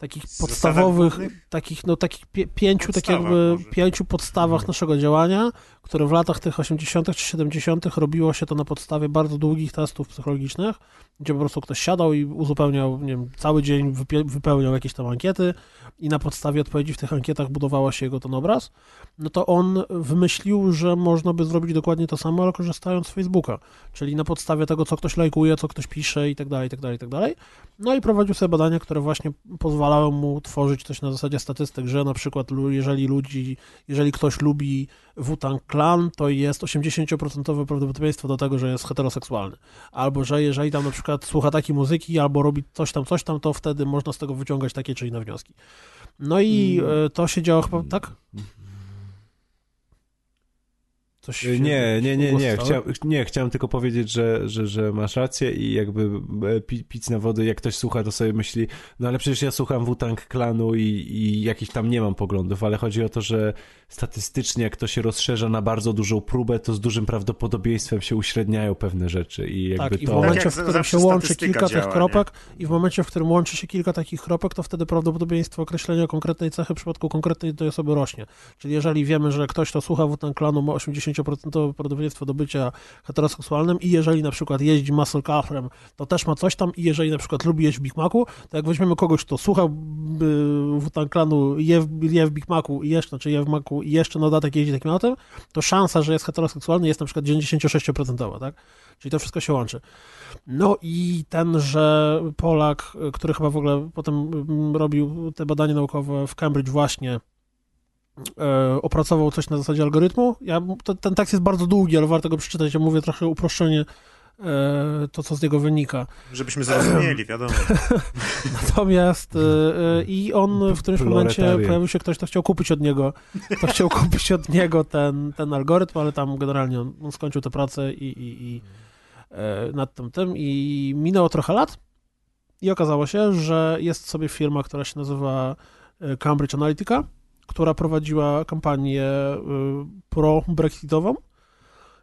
takich podstawowych, takich, no takich pięciu, tak jakby może. pięciu podstawach naszego działania, które w latach tych 80. czy 70. robiło się to na podstawie bardzo długich testów psychologicznych, gdzie po prostu ktoś siadał i uzupełniał, nie wiem, cały dzień wypełniał jakieś tam ankiety i na podstawie odpowiedzi w tych ankietach budowała się jego ten obraz, no to on wymyślił, że można by zrobić dokładnie to samo, ale korzystając z Facebooka, czyli na podstawie tego, co ktoś lajkuje, co ktoś pisze i tak dalej, i tak dalej, i tak dalej. No i prowadził sobie badania, które właśnie pozwalały mu tworzyć coś na zasadzie statystyk, że na przykład jeżeli ludzi, jeżeli ktoś lubi Wu-Tang Clan, to jest 80% prawdopodobieństwo do tego, że jest heteroseksualny. Albo, że jeżeli tam na przykład słucha takiej muzyki, albo robi coś tam, coś tam, to wtedy można z tego wyciągać takie czy inne wnioski. No i mm. e, to się działo chyba, tak? Coś nie, nie, nie, nie. Chciałem, nie, chciałem tylko powiedzieć, że, że, że masz rację i jakby e, pi, pić na wodę, jak ktoś słucha, to sobie myśli, no ale przecież ja słucham Wu-Tang Klanu i, i jakiś tam nie mam poglądów, ale chodzi o to, że statystycznie jak to się rozszerza na bardzo dużą próbę, to z dużym prawdopodobieństwem się uśredniają pewne rzeczy i jakby tak, to... i w momencie, tak w którym się łączy kilka działa, tych kropek nie? i w momencie, w którym łączy się kilka takich kropek, to wtedy prawdopodobieństwo określenia konkretnej cechy w przypadku konkretnej tej osoby rośnie. Czyli jeżeli wiemy, że ktoś, kto słucha Wu-Tang Klanu ma 80% prawdopodobieństwo do bycia heteroseksualnym i jeżeli na przykład jeździ muscle carem, to też ma coś tam i jeżeli na przykład lubi jeść w Big Macu, to jak weźmiemy kogoś, kto słucha Wu-Tang Klanu, je, je w Big Macu i jeszcze, znaczy je w Macu i jeszcze na dodatek jeździ takim autem, to szansa, że jest heteroseksualny jest na przykład 96%, tak? Czyli to wszystko się łączy. No i tenże Polak, który chyba w ogóle potem mm, robił te badania naukowe w Cambridge właśnie, e, opracował coś na zasadzie algorytmu. Ja, ten tekst jest bardzo długi, ale warto go przeczytać. Ja mówię trochę uproszczenie to, co z niego wynika. Żebyśmy zrozumieli, wiadomo. Natomiast e, i on w którymś momencie pojawił się ktoś, kto chciał kupić od niego, kto chciał kupić od niego ten, ten algorytm, ale tam generalnie on, on skończył tę pracę i, i, i nad tym tym i minęło trochę lat i okazało się, że jest sobie firma, która się nazywa Cambridge Analytica, która prowadziła kampanię pro-brexitową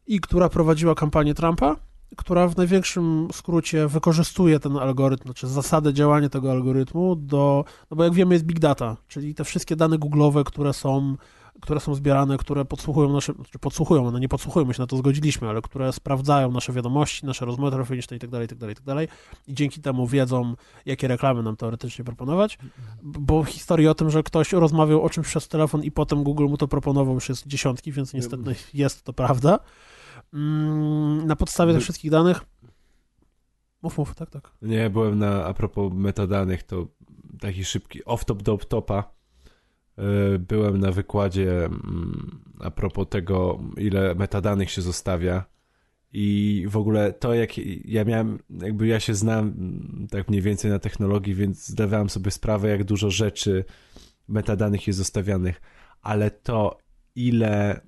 i która prowadziła kampanię Trumpa, która w największym skrócie wykorzystuje ten algorytm, znaczy zasadę działania tego algorytmu do, no bo jak wiemy jest big data, czyli te wszystkie dane google'owe, które są które są zbierane, które podsłuchują nasze, znaczy podsłuchują, one nie podsłuchują, my się na to zgodziliśmy, ale które sprawdzają nasze wiadomości, nasze rozmowy telefoniczne itd., itd., itd. i dzięki temu wiedzą, jakie reklamy nam teoretycznie proponować, bo historia o tym, że ktoś rozmawiał o czymś przez telefon i potem Google mu to proponował już jest dziesiątki, więc niestety jest to prawda. Mm, na podstawie tych wszystkich danych. Mów, mów, tak, tak. Nie, byłem na, a propos metadanych, to taki szybki off-top do off-topa. E, byłem na wykładzie mm, a propos tego, ile metadanych się zostawia. I w ogóle to, jak ja miałem, jakby ja się znam mm, tak mniej więcej na technologii, więc zdawałem sobie sprawę, jak dużo rzeczy metadanych jest zostawianych, ale to, ile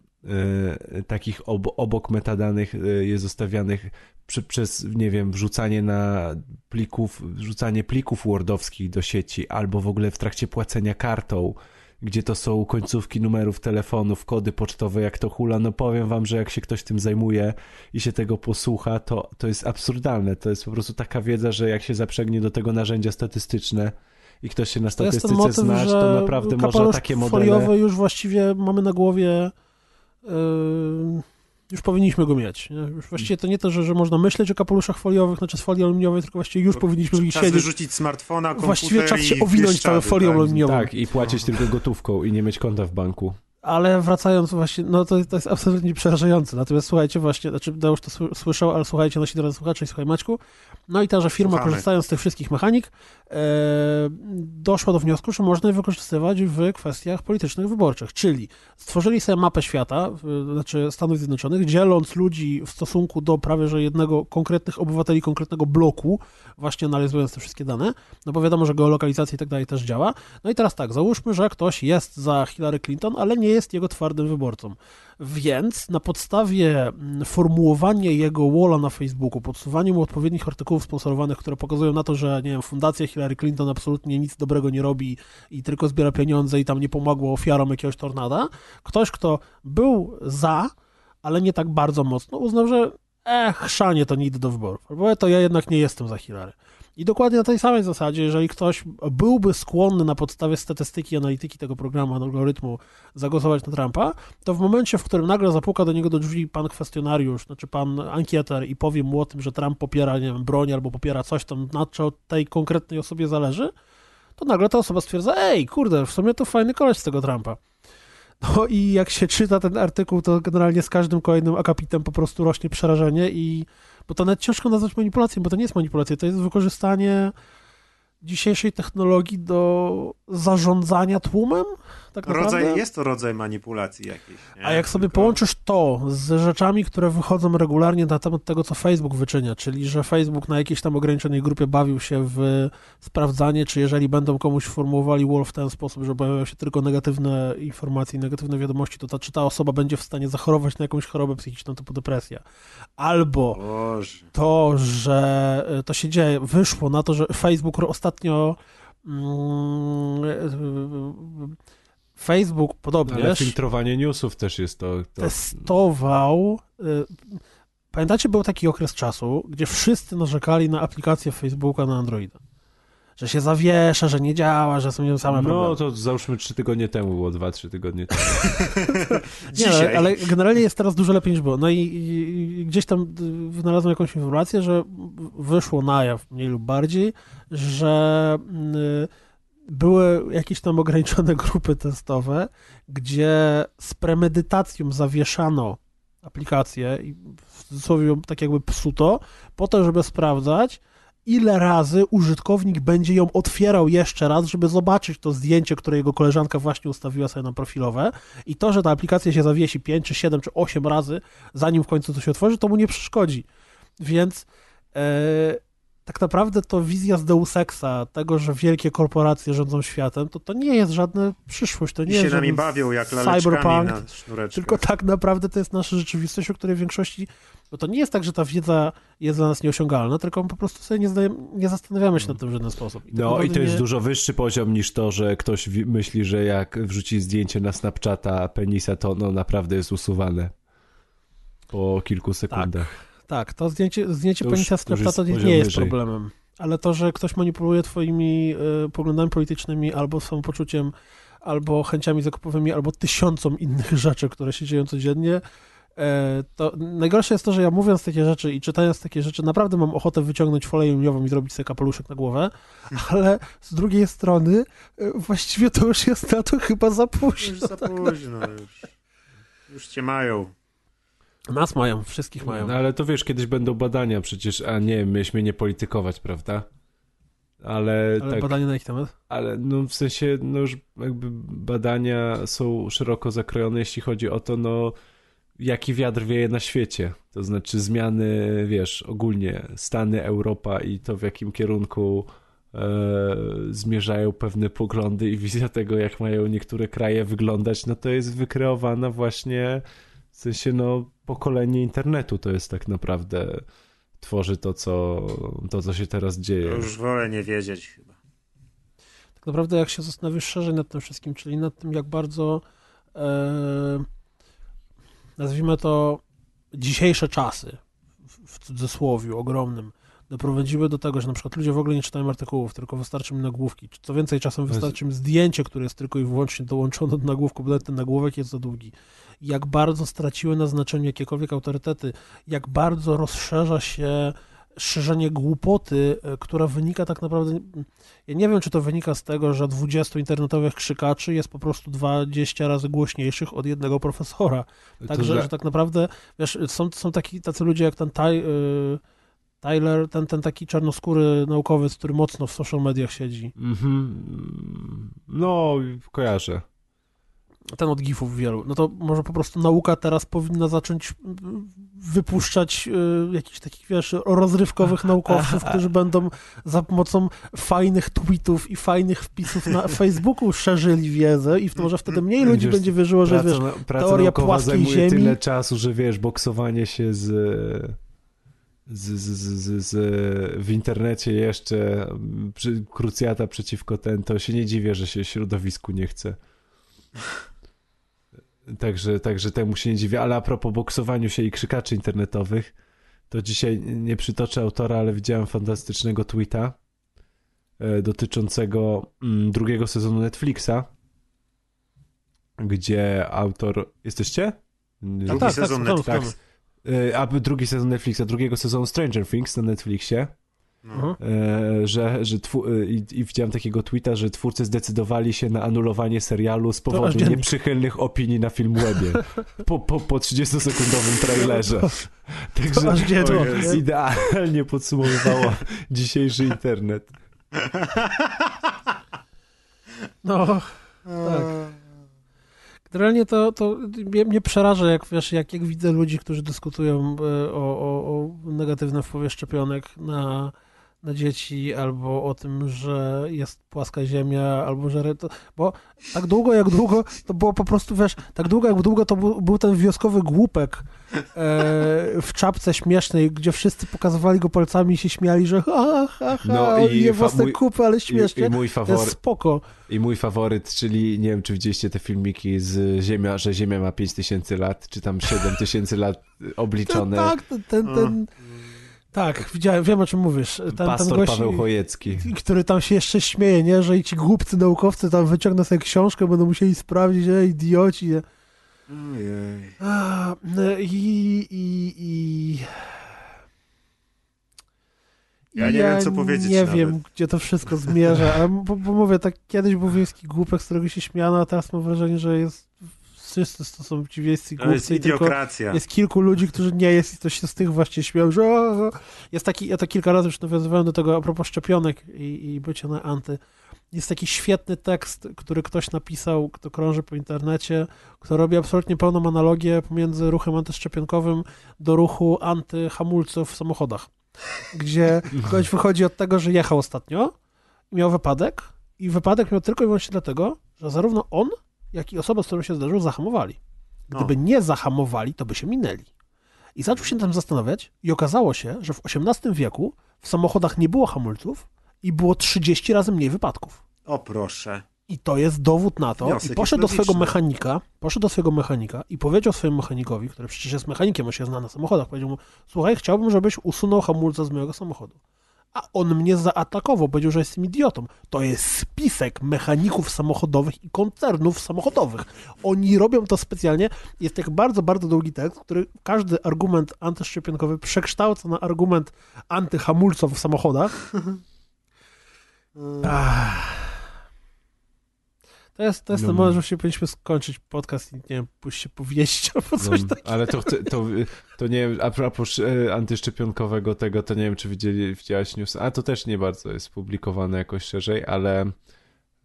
takich ob obok metadanych y, jest zostawianych przy, przez, nie wiem, wrzucanie na plików, wrzucanie plików wordowskich do sieci, albo w ogóle w trakcie płacenia kartą, gdzie to są końcówki numerów telefonów, kody pocztowe, jak to hula, no powiem wam, że jak się ktoś tym zajmuje i się tego posłucha, to, to jest absurdalne. To jest po prostu taka wiedza, że jak się zaprzęgnie do tego narzędzia statystyczne, i ktoś się na statystyce motyw, znać, to naprawdę można takie modele... foliowy już właściwie mamy na głowie już powinniśmy go mieć. Nie? Już właściwie to nie to, że, że można myśleć o kapeluszach foliowych, znaczy z folii aluminiowej, tylko właściwie już powinniśmy czas siedzieć. wyrzucić smartfona, komputer Właściwie czas się owinąć całą folią tak? aluminiową. Tak, i płacić tylko gotówką i nie mieć konta w banku. Ale wracając właśnie, no to, to jest absolutnie przerażające. Natomiast słuchajcie właśnie, znaczy Deusz to słyszał, ale słuchajcie nasi drodzy słuchacze i słuchaj Maćku. No i ta, że firma Słuchamy. korzystając z tych wszystkich mechanik e, doszła do wniosku, że można je wykorzystywać w kwestiach politycznych wyborczych. Czyli stworzyli sobie mapę świata, w, znaczy Stanów Zjednoczonych, dzieląc ludzi w stosunku do prawie że jednego konkretnych obywateli, konkretnego bloku, właśnie analizując te wszystkie dane, no bo wiadomo, że geolokalizacja i tak dalej też działa. No i teraz tak, załóżmy, że ktoś jest za Hillary Clinton, ale nie jest jego twardym wyborcą. Więc na podstawie mm, formułowania jego walla na Facebooku, podsuwania mu odpowiednich artykułów sponsorowanych, które pokazują na to, że nie wiem, fundacja Hillary Clinton absolutnie nic dobrego nie robi i tylko zbiera pieniądze i tam nie pomogło ofiarom jakiegoś tornada, ktoś, kto był za, ale nie tak bardzo mocno, uznał, że eh, chrzanie to nie idę do wyborów, albo to ja jednak nie jestem za Hillary. I dokładnie na tej samej zasadzie, jeżeli ktoś byłby skłonny na podstawie statystyki, analityki tego programu, algorytmu zagłosować na Trumpa, to w momencie, w którym nagle zapuka do niego do drzwi pan kwestionariusz, znaczy pan ankieter i powie mu o tym, że Trump popiera, nie wiem, broń albo popiera coś tam, na co tej konkretnej osobie zależy, to nagle ta osoba stwierdza, ej, kurde, w sumie to fajny koleś z tego Trumpa. No i jak się czyta ten artykuł, to generalnie z każdym kolejnym akapitem po prostu rośnie przerażenie i bo to nawet ciężko nazwać manipulacją, bo to nie jest manipulacja, to jest wykorzystanie dzisiejszej technologii do zarządzania tłumem? Tak rodzaj, jest to rodzaj manipulacji jakiejś. Nie? A jak sobie Tylko... połączysz to z rzeczami, które wychodzą regularnie na temat tego, co Facebook wyczynia, czyli że Facebook na jakiejś tam ograniczonej grupie bawił się w sprawdzanie, czy jeżeli będą komuś formułowali wall w ten sposób, że pojawiają się tylko negatywne informacje i negatywne wiadomości, to ta, czy ta osoba będzie w stanie zachorować na jakąś chorobę psychiczną typu depresja. Albo Boże. to, że e, to się dzieje, wyszło na to, że Facebook ostatnio mm, Facebook podobnie. Ale filtrowanie newsów też jest to. to... Testował. Y, pamiętacie, był taki okres czasu, gdzie wszyscy narzekali na aplikację Facebooka na Androida. Że się zawiesza, że nie działa, że są same no, problemy. No to załóżmy trzy tygodnie temu, było dwa, trzy tygodnie temu. nie, ale, ale, generalnie jest teraz dużo lepiej niż było. No i, i, gdzieś tam wynalazłem jakąś informację, że wyszło na jaw mniej lub bardziej, że. Yy, były jakieś tam ograniczone grupy testowe, gdzie z premedytacją zawieszano aplikację i w cudzysłowie tak jakby psuto, po to, żeby sprawdzać, ile razy użytkownik będzie ją otwierał jeszcze raz, żeby zobaczyć to zdjęcie, które jego koleżanka właśnie ustawiła sobie na profilowe i to, że ta aplikacja się zawiesi 5 czy 7 czy 8 razy, zanim w końcu to się otworzy, to mu nie przeszkodzi. Więc e, tak naprawdę to wizja z Deus Exa, tego, że wielkie korporacje rządzą światem, to to nie jest żadna przyszłość, to nie I jest się nami bawią jak cyberpunk, na sznureczkach. tylko tak naprawdę to jest nasza rzeczywistość, o której w większości, bo to nie jest tak, że ta wiedza jest dla nas nieosiągalna, tylko po prostu sobie nie, zdaje, nie zastanawiamy się nad tym w żaden sposób. I no i to jest nie... dużo wyższy poziom niż to, że ktoś myśli, że jak wrzuci zdjęcie na Snapchata penisa, to no naprawdę jest usuwane po kilku sekundach. Tak. Tak, to zdjęcie, zdjęcie już, penisa Snapchata nie, nie jest problemem. Ale to, że ktoś manipuluje twoimi y, poglądami politycznymi albo samopoczuciem, albo chęciami zakupowymi, albo tysiącom innych rzeczy, które się dzieją codziennie, y, to najgorsze jest to, że ja mówiąc takie rzeczy i czytając takie rzeczy, naprawdę mam ochotę wyciągnąć folię liniową i zrobić sobie kapeluszek na głowę, ale z drugiej strony y, właściwie to już jest na to chyba za późno. Już za późno, już, już cię mają. Nas mają, wszystkich mają. No, ale to wiesz, kiedyś będą badania przecież, a nie, myśmy nie politykować, prawda? Ale, ale tak, badania na ich temat? Ale no w sensie, no już jakby badania są szeroko zakrojone, jeśli chodzi o to, no jaki wiatr wieje na świecie. To znaczy zmiany, wiesz, ogólnie Stany, Europa i to w jakim kierunku e, zmierzają pewne poglądy i wizja tego, jak mają niektóre kraje wyglądać, no to jest wykreowana właśnie w sensie, no pokolenie internetu to jest tak naprawdę tworzy to, co, to, co się teraz dzieje. już wolę nie wiedzieć chyba. Tak naprawdę jak się zastanowisz szerzej nad tym wszystkim, czyli nad tym, jak bardzo e, nazwijmy to dzisiejsze czasy, w, cudzysłowiu ogromnym, doprowadziły do tego, że na przykład ludzie w ogóle nie czytają artykułów, tylko wystarczy im nagłówki. Co więcej, czasem wystarczy im zdjęcie, które jest tylko i wyłącznie dołączone do nagłówku, bo ten nagłówek jest za długi. Jak bardzo straciły na znaczeniu jakiekolwiek autorytety, jak bardzo rozszerza się szerzenie głupoty, e, która wynika tak naprawdę. Ja nie wiem, czy to wynika z tego, że 20 internetowych krzykaczy jest po prostu 20 razy głośniejszych od jednego profesora. Także, że... że tak naprawdę, wiesz, są, są taki, tacy ludzie jak ten Taj. Yy, Tyler, ten, ten taki czarnoskóry naukowiec, który mocno w social mediach siedzi. Mhm. No, kojarzę. Ten od gifów wielu. No to może po prostu nauka teraz powinna zacząć wypuszczać y, jakichś takich, wiesz, rozrywkowych naukowców, którzy będą za pomocą fajnych tweetów i fajnych wpisów na Facebooku szerzyli wiedzę i może wtedy mniej ludzi wiesz, będzie wierzyło, że wiesz, teoria płaskiej ziemi... tyle czasu, że wiesz, boksowanie się z z, z, z, z, w internecie jeszcze przy, krucjata przeciwko ten, to się nie dziwię, że się środowisku nie chce. Także, także temu się nie dziwię. Ale a propos boksowaniu się i krzykaczy internetowych, to dzisiaj nie przytoczę autora, ale widziałem fantastycznego tweeta e, dotyczącego mm, drugiego sezonu Netflixa, gdzie autor... Jesteście? Drugi tak, sezon tak, Netflixa. Tak, a drugi sezon Netflixa, drugiego sezonu Stranger Things na Netflixie. No. Że, że e, i, i, widziałem takiego tweeta, że twórcy zdecydowali się na anulowanie serialu z powodu nieprzychylnych opinii na Filmwebie. Po, po, po 30-sekundowym trailerze. Także to, to idealnie podsumowywało dzisiejszy internet. No, tak. Generalnie to, to mnie, mnie, przeraża, jak, wiesz, jak, jak widzę ludzi, którzy dyskutują e, o, o, o negatywnym wpływie szczepionek na, na dzieci, albo o tym, że jest płaska ziemia, albo że... To, bo tak długo jak długo, to było po prostu, wiesz, tak długo jak długo to był, był ten wioskowy głupek e, w czapce śmiesznej, gdzie wszyscy pokazywali go palcami i się śmiali, że ha, ha, ha, no i je własne mój, kupy, ale śmiesznie. I, i mój faworyt, jest spoko. I mój faworyt, czyli nie wiem, czy widzieliście te filmiki z Ziemia, że Ziemia ma 5000 lat, czy tam 7000 lat obliczone. tak, ten, ten, ten tak, widziałem, wiem o czym mówisz. Ten, Pastor ten gość, Paweł Chojecki. Który tam się jeszcze śmieje, nie? Że i ci głupcy naukowcy tam wyciągną sobie książkę, będą musieli sprawdzić, że idioci. Ojej. A, no i, i, i... Ja nie ja wiem, co powiedzieć. Nie nawet. wiem, gdzie to wszystko zmierza, ale bo, bo mówię, tak kiedyś był wiejski głupek, z którego się śmiano, a teraz mam wrażenie, że jest wszyscy to są ci wiejscy głupcy. To jest idiokracja. Jest kilku ludzi, którzy nie jest i to się z tych właśnie śmieją, że jest taki, ja to kilka razy już nawiązywałem do tego a propos szczepionek i, i bycia na anty. jest taki świetny tekst, który ktoś napisał, kto krąży po internecie, kto robi absolutnie pełną analogię pomiędzy ruchem antyszczepionkowym do ruchu antyhamulców w samochodach, gdzie ktoś wychodzi od tego, że jechał ostatnio, miał wypadek i wypadek miał tylko i wyłącznie dlatego, że zarówno on, jak i osoba, z którą się zdarzył, zahamowali. Gdyby No. nie zahamowali, to by się minęli. I zaczął się tym zastanawiać i okazało się, że w XVIII wieku w samochodach nie było hamulców i było 30 razy mniej wypadków. O proszę. I to jest dowód na to. Wniosek I poszedł do swojego mechanika, poszedł do swojego mechanika i powiedział swojemu mechanikowi, który przecież jest mechanikiem, on się zna na samochodach, powiedział mu, słuchaj, chciałbym, żebyś usunął hamulce z mojego samochodu. A on mnie zaatakował, powiedział, że jestem idiotą. To jest spisek mechaników samochodowych i koncernów samochodowych. Oni robią to specjalnie. Jest jak bardzo, bardzo długi tekst, który każdy argument antyszczepionkowy przekształca na argument antyhamulców w samochodach. Ach. To jest, to jest No. ten moment, że się powinniśmy skończyć podcast i nie wiem, pójść się powieść albo coś No, takiego. ale to, to, to nie wiem, a propos e, antyszczepionkowego tego, to nie wiem, czy widzieli, widziałaś news, a to też nie bardzo jest publikowane jakoś szerzej, ale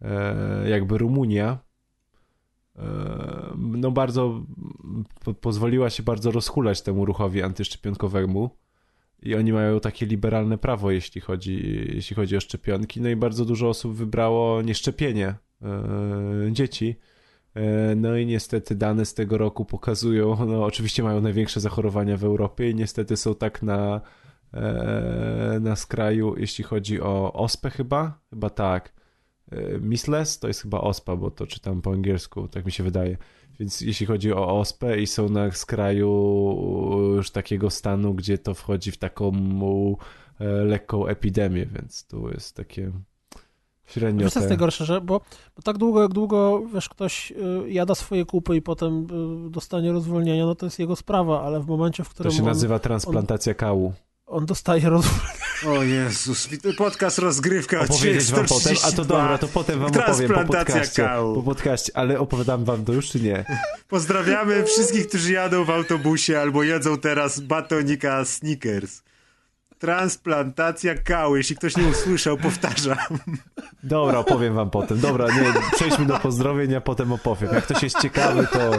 e, jakby Rumunia e, no bardzo po, pozwoliła się bardzo rozhulać temu ruchowi antyszczepionkowemu i oni mają takie liberalne prawo, jeśli chodzi, jeśli chodzi o szczepionki, no i bardzo dużo osób wybrało nieszczepienie dzieci, E, No i niestety dane z tego roku pokazują, no oczywiście mają największe zachorowania w Europie i niestety są tak na, e, na skraju, jeśli chodzi o ospę chyba, chyba tak. E, Measles to jest chyba ospa, bo to czytam po angielsku, tak mi się wydaje. Więc jeśli chodzi o ospę i są na skraju już takiego stanu, gdzie to wchodzi w taką e, lekką epidemię, więc tu jest takie średnio Wiesz, co jest te... najgorsze, że bo, bo tak długo, jak długo, wiesz, ktoś y, jada swoje kupy i potem y, dostanie rozwolnienia, no to jest jego sprawa, ale w momencie, w To którym się on, nazywa transplantacja kału. on dostaje rozwolnienie, O Jezus, podcast rozgrywka opowiedzieć wam potem, a to 132. dobra, to potem wam opowiem po Transplantacja podcaście, kału. po podcaście, ale opowiadam wam to już czy nie? Pozdrawiamy wszystkich, którzy jadą w autobusie albo jedzą teraz batonika Snickers. Transplantacja kału. Jeśli ktoś nie usłyszał, powtarzam. Dobra, opowiem wam potem. Dobra, nie, przejdźmy do pozdrowień, a potem opowiem. Jak ktoś jest ciekawy, to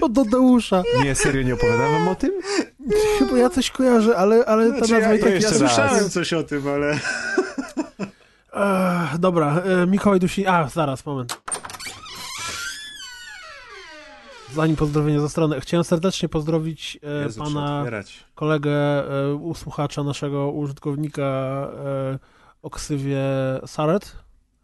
to do Deusza. nie, serio nie opowiadam wam o tym? Chyba ja coś kojarzę, ale, ale ta Znaczy, nazwa ja, i tak... ja, jeszcze raz. słyszałem coś o tym, ale... Ech, dobra, e, Mikołaj Dusi... A, zaraz, moment. Zanim pozdrowienie ze strony, chciałem serdecznie pozdrowić e, Jezu, pana kolegę, e, usłuchacza naszego użytkownika e, o ksywie Saret,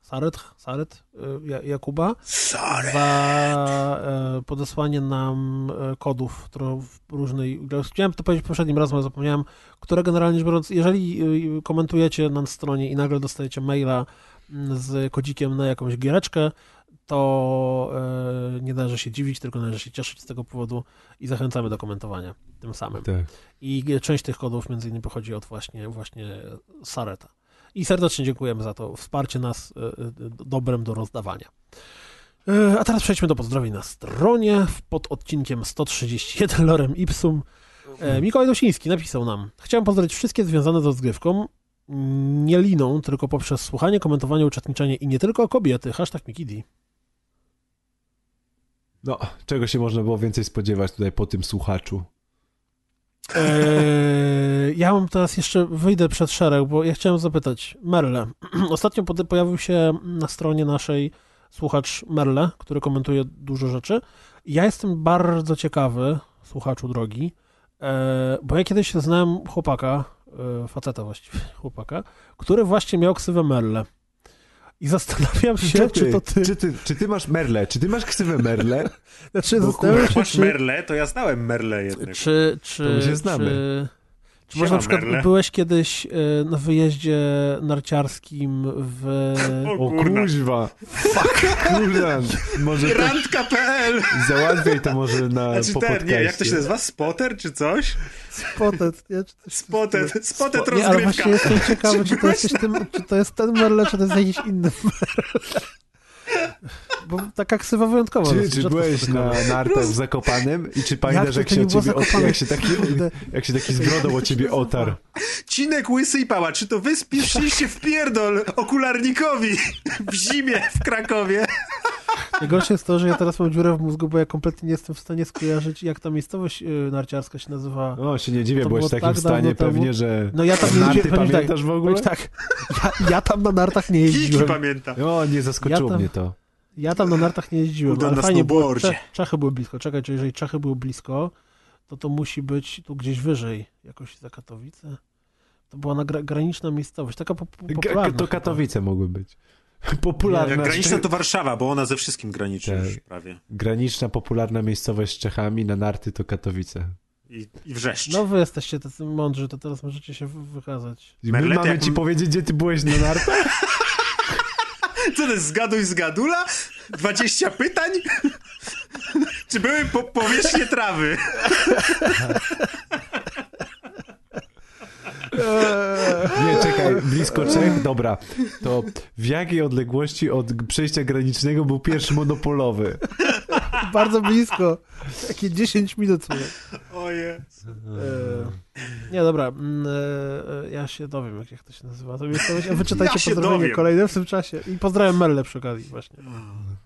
Saret, Saret, e, Ja- Jakuba, Sorry. za podesłanie nam kodów które w różnej. Chciałem to powiedzieć poprzednim razem, ale zapomniałem, które generalnie rzecz biorąc, jeżeli komentujecie na stronie i nagle dostajecie maila mm, z kodzikiem na jakąś giereczkę, to e, nie należy się dziwić, tylko należy się cieszyć z tego powodu i zachęcamy do komentowania tym samym. Tak. I część tych kodów między innymi pochodzi od właśnie, właśnie Sareta. I serdecznie dziękujemy za to wsparcie nas e, e, dobrem do rozdawania. A teraz przejdźmy do pozdrowień na stronie pod odcinkiem 131 Lorem Ipsum. E, Mikołaj Dosiński napisał nam Chciałem pozdrowić wszystkie związane z rozgrywką, nie liną, tylko poprzez słuchanie, komentowanie, uczestniczenie i nie tylko kobiety. Hashtag Mikidi. No, czego się można było więcej spodziewać tutaj po tym słuchaczu? Eee, ja mam teraz jeszcze, wyjdę przed szereg, bo ja chciałem zapytać, Merle. Ostatnio pojawił się na stronie naszej słuchacz Merle, który komentuje dużo rzeczy. Ja jestem bardzo ciekawy, słuchaczu drogi, e, bo ja kiedyś znałem chłopaka, e, faceta właściwie, chłopaka, który właśnie miał ksywę Merle. I zastanawiam się, czy to ty. Czy ty, czy ty masz merle? Czy ty masz ksywę merle? Znaczy, Bo zastanawiam się, masz czy, Merle, to ja znałem Merle jednego. Czy, czy, To my się znamy. Czy, czy może na przykład Merle. byłeś kiedyś e, na wyjeździe narciarskim w... O kurna. kuźwa. Fuck. Kurwa. Może to Randka.pl załatwiaj to może na Znaczy po ten, nie, jak to się nazywa? Spotter czy coś? Spotet, nie? Czy coś Spotet, spotet Spo- Nie, ale rozgrywka. właśnie jestem ciekawy, Czy czy to, jesteś tym, czy to jest ten Merle, czy to jest jakiś inny bo taka ksywa wyjątkowa. Czy, dosyć czy byłeś na nartach w Zakopanem i czy pamiętasz, to jak, to się, ciebie, o, Zakopane? jak, się taki, jak się taki z brodą o ciebie otarł? Cinek łysy i pała, czy to wy spieszyliście w pierdol okularnikowi w zimie w Krakowie? Najgorsze jest to, że ja teraz mam dziurę w mózgu, bo ja kompletnie nie jestem w stanie skojarzyć, jak ta miejscowość y, narciarska się nazywa. O, się nie dziwię, To byłeś w takim tak stanie temu. pewnie, że... No ja tam nie Narty jeździłem. powiem tak, pamiętasz w ogóle? tak, ja, ja tam na nartach nie Kiki jeździłem. pamięta. O, nie zaskoczyło Ja tam- mnie to. Ja tam na nartach nie jeździłem, Kurde, ale na fajnie było. snowboardzie. Cze- Czachy były blisko. Czekaj, czy jeżeli Czachy były blisko, to to musi być tu gdzieś wyżej, jakoś za Katowice. To była na gra, graniczna miejscowość, taka po, po, Ga- popularna. To chyba. Katowice mogły być. Popularna, graniczna to Warszawa, bo ona ze wszystkim graniczy Tak. już prawie. graniczna, popularna miejscowość z Czechami, na narty to Katowice. I, i wrzeszcz. No wy jesteście tacy mądrzy, to teraz możecie się wy- wykazać. I My mamy jak- ci powiedzieć, gdzie ty byłeś na nartach? Co to jest zgaduj zgadula? 20 pytań? Czy były po powierzchnie trawy? Nie, czekaj, blisko Czech? Dobra. To w jakiej odległości od przejścia granicznego był pierwszy monopolowy? Bardzo blisko. Takie 10 minut sobie. Oje. E, nie, dobra. mm, E, ja się dowiem, jak, jak to się nazywa. To a wyczytajcie Ja się pozdrowienie dowiem. kolejne w tym czasie. I pozdrawiam Melle przy okazji właśnie.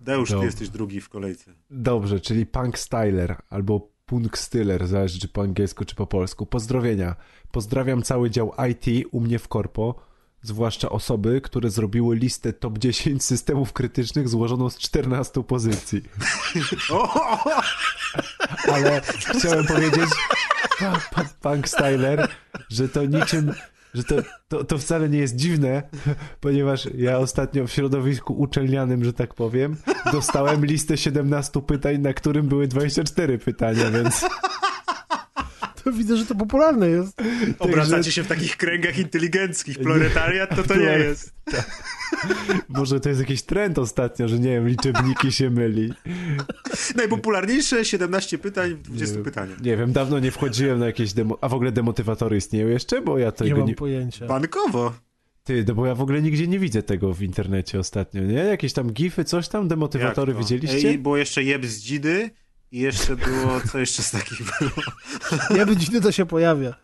Deusz, ty Dobrze. jesteś drugi w kolejce. Dobrze, czyli punk styler albo punk styler, zależy czy po angielsku, czy po polsku. Pozdrowienia. Pozdrawiam cały dział IT u mnie w korpo, zwłaszcza osoby, które zrobiły listę top 10 systemów krytycznych złożoną z 14 pozycji. Ale chciałem powiedzieć, punk styler, że to niczym, że to, to, to wcale nie jest dziwne, ponieważ ja ostatnio w środowisku uczelnianym, że tak powiem, dostałem listę 17 pytań, na którym były 24 pytania, więc To widzę, że to popularne jest. Obracacie się w takich kręgach inteligenckich. Proletariat to to nie jest. może to jest jakiś trend ostatnio, że nie wiem, liczebniki się myli. Najpopularniejsze 17 pytań w 20 Nie. pytaniach. Nie wiem, dawno nie wchodziłem na jakieś demo... A w ogóle demotywatory istnieją jeszcze? Bo ja Nie tego mam nie... pojęcia. Bankowo. Ty, no bo ja w ogóle nigdzie nie widzę tego w internecie ostatnio, nie? Jakieś tam gify, coś tam, demotywatory to? widzieliście? I było jeszcze jeb z dzidy i jeszcze było, co jeszcze z takich było? Nie będzie, to się pojawia.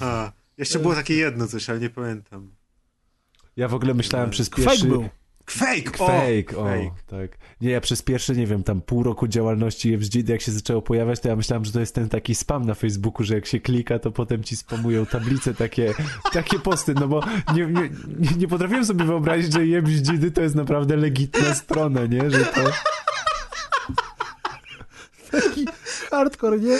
A, jeszcze było takie jedno coś, ale nie pamiętam. Ja w ogóle myślałem przez Fake pierwszy... był. Fake! O, Fake, o, fake. tak. Nie, ja przez pierwsze, nie wiem, tam pół roku działalności FGD, jak się zaczęło pojawiać, to ja myślałem, że to jest ten taki spam na Facebooku, że jak się klika, to potem ci spamują tablice takie, takie posty, no bo nie, nie, nie, nie potrafiłem sobie wyobrazić, że FGD to jest naprawdę legitna strona, nie? Że to... Taki hardcore, nie?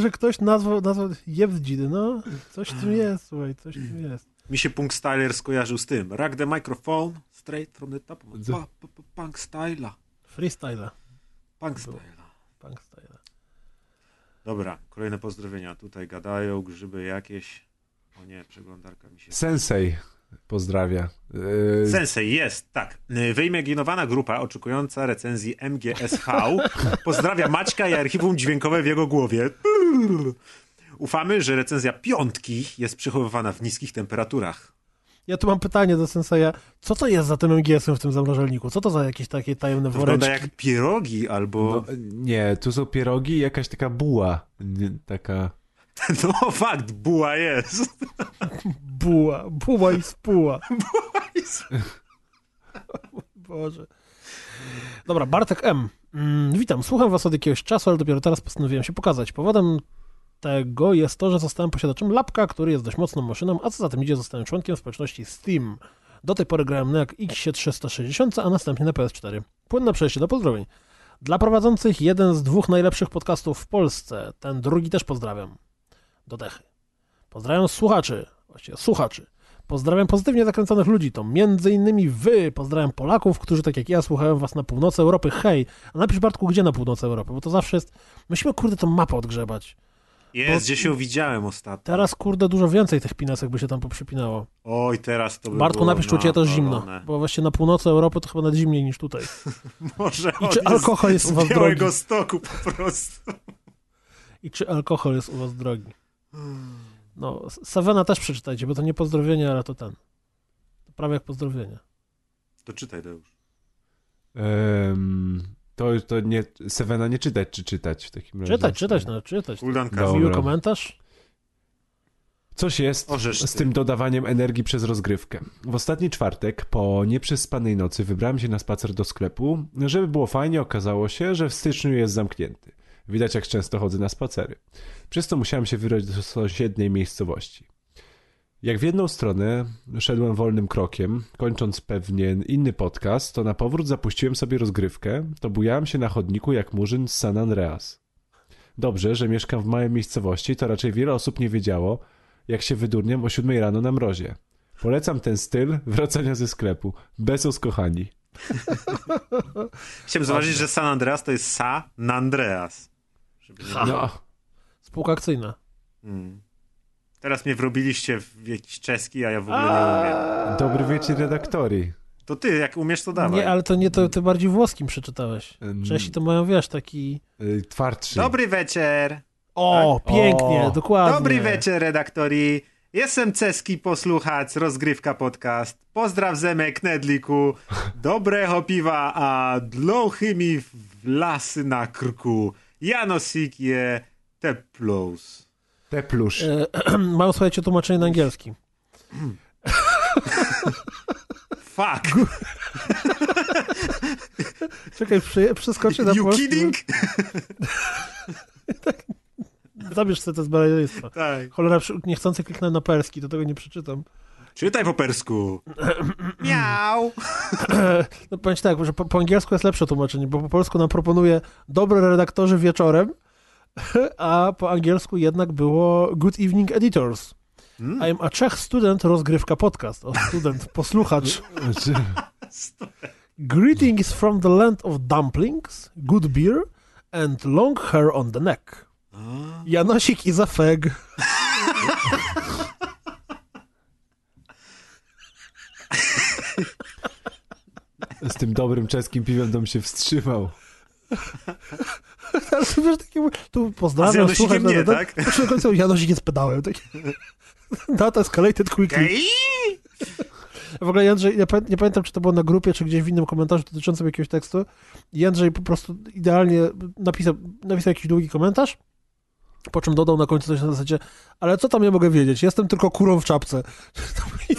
Że ktoś nazwał, nazwał jebdzidy. No, coś w tym jest, słuchaj, coś w tym jest. Mi się Punk Styler skojarzył z tym. Rack the microphone straight from the top. Pa, pa, pa, punk Styla. Freestyle. Punk Styla. Punk style. Dobra, kolejne pozdrowienia. Tutaj gadają grzyby jakieś. O nie, przeglądarka mi się... Sensei pozdrawia. Yy, Sensei jest, tak. Wyimaginowana grupa oczekująca recenzji MGSV pozdrawia Maćka i archiwum dźwiękowe w jego głowie. Ufamy, że recenzja piątki jest przechowywana w niskich temperaturach. Ja tu mam pytanie do Senseja. Co to jest za tym MGS-em w tym zamrażalniku? Co to za jakieś takie tajemne To wygląda woreczki? jak pierogi albo... no, nie, tu są pierogi i jakaś taka buła. Nie, taka... No, fakt, buła jest. Buła. Buła i spuła. Boże. Dobra, Bartek M. Mm, witam, słucham was od jakiegoś czasu, ale dopiero teraz postanowiłem się pokazać. Powodem tego jest to, że zostałem posiadaczem lapka, który jest dość mocną maszyną, a co za tym idzie, zostałem członkiem społeczności Steam. Do tej pory grałem na jak X360, a następnie na PS4. Płynne przejście do pozdrowień. Dla prowadzących jeden z dwóch najlepszych podcastów w Polsce. Ten drugi też pozdrawiam. Do dechy. Pozdrawiam słuchaczy, właściwie słuchaczy. Pozdrawiam pozytywnie zakręconych ludzi, to między innymi wy. Pozdrawiam Polaków, którzy tak jak ja słuchają was na północy Europy. Hej, a napisz Bartku, gdzie na północy Europy, bo to zawsze jest... Musimy, kurde, tą mapę odgrzebać. Jest, gdzie się widziałem ostatnio. Teraz, kurde, dużo więcej tych pinesek by się tam poprzypinało. Oj, teraz to by Bartku, napisz, czy u to zimno, bo właśnie na północy Europy to chyba nawet zimniej niż tutaj. Może I czy alkohol jest z u was drogi? Stoku po prostu. I czy alkohol jest u was drogi? No, Savena też przeczytajcie, bo to nie pozdrowienie, ale to ten. To prawie jak pozdrowienie. To czytaj, Deusz. Um, to, to nie, Sevena nie czytać, czy czytać w takim razie? Czytać, czytać, no czytać. Kuldan Dobra. Miły komentarz? Coś jest z ty. tym dodawaniem energii przez rozgrywkę. W ostatni czwartek, po nieprzespanej nocy, wybrałem się na spacer do sklepu. Żeby było fajnie, okazało się, że w styczniu jest zamknięty. Widać, jak często chodzę na spacery. Przez to musiałem się wybrać do sąsiedniej miejscowości. Jak w jedną stronę szedłem wolnym krokiem, kończąc pewien inny podcast, to na powrót zapuściłem sobie rozgrywkę, to bujałem się na chodniku jak murzyn z San Andreas. Dobrze, że mieszkam w małej miejscowości, to raczej wiele osób nie wiedziało, jak się wydurniam o 7 rano na mrozie. Polecam ten styl wracania ze sklepu. Bez kochani. Chciałem zauważyć, że San Andreas to jest Sa Andreas. Żeby nie... Ha. No, Spółka akcyjna. Mm. Teraz mnie wrobiliście w jakiś czeski, a ja w ogóle nie umiem. dobry wieczór redaktori. To ty, jak umiesz, to dawaj. Nie, ale to nie, to ty bardziej włoskim przeczytałeś. Czesi to mają, wiesz, taki... y, Twardszy. Dobry wieczór. O, Tak? pięknie, O. dokładnie. Dobry wieczór, redaktori. Jestem Ceski posłuchać rozgrywka podcast. Pozdraw zemek Nedliku. Dobrego piwa, a dlouchymi wlasy na krku. Janosik je teplous. Te plusz. E, Mam, słuchajcie, tłumaczenie na angielski. Fuck. Czekaj, przeskoczę na You polski. kidding? Zabierz sobie to zbaleństwo. Tak. Cholera, niechcący kliknąłem na perski, to tego nie przeczytam. Czytaj po persku. Miau. No powiem tak, że po, po angielsku jest lepsze tłumaczenie, bo po polsku nam proponuje dobre redaktorzy wieczorem, a po angielsku jednak było good evening editors. Mm. I'm a Czech student rozgrywka podcast. O, student, posłuchacz. Greetings from the land of dumplings, good beer and long hair on the neck. Janosik is a fag. Z tym dobrym czeskim piwem to bym się wstrzymał. Ale to wiesz, takie, tu z pozdrawiam, słuchaj, no, nie, no, tak? no, przy końcu Janosik jest pedałem. Taki. Not escalated quickly. W ogóle Jędrzej, nie, pamię- nie pamiętam, czy to było na grupie, czy gdzieś w innym komentarzu dotyczącym jakiegoś tekstu. Jędrzej po prostu idealnie napisał, napisał jakiś długi komentarz, po czym dodał na końcu coś na zasadzie, ale co tam ja mogę wiedzieć? Jestem tylko kurą w czapce.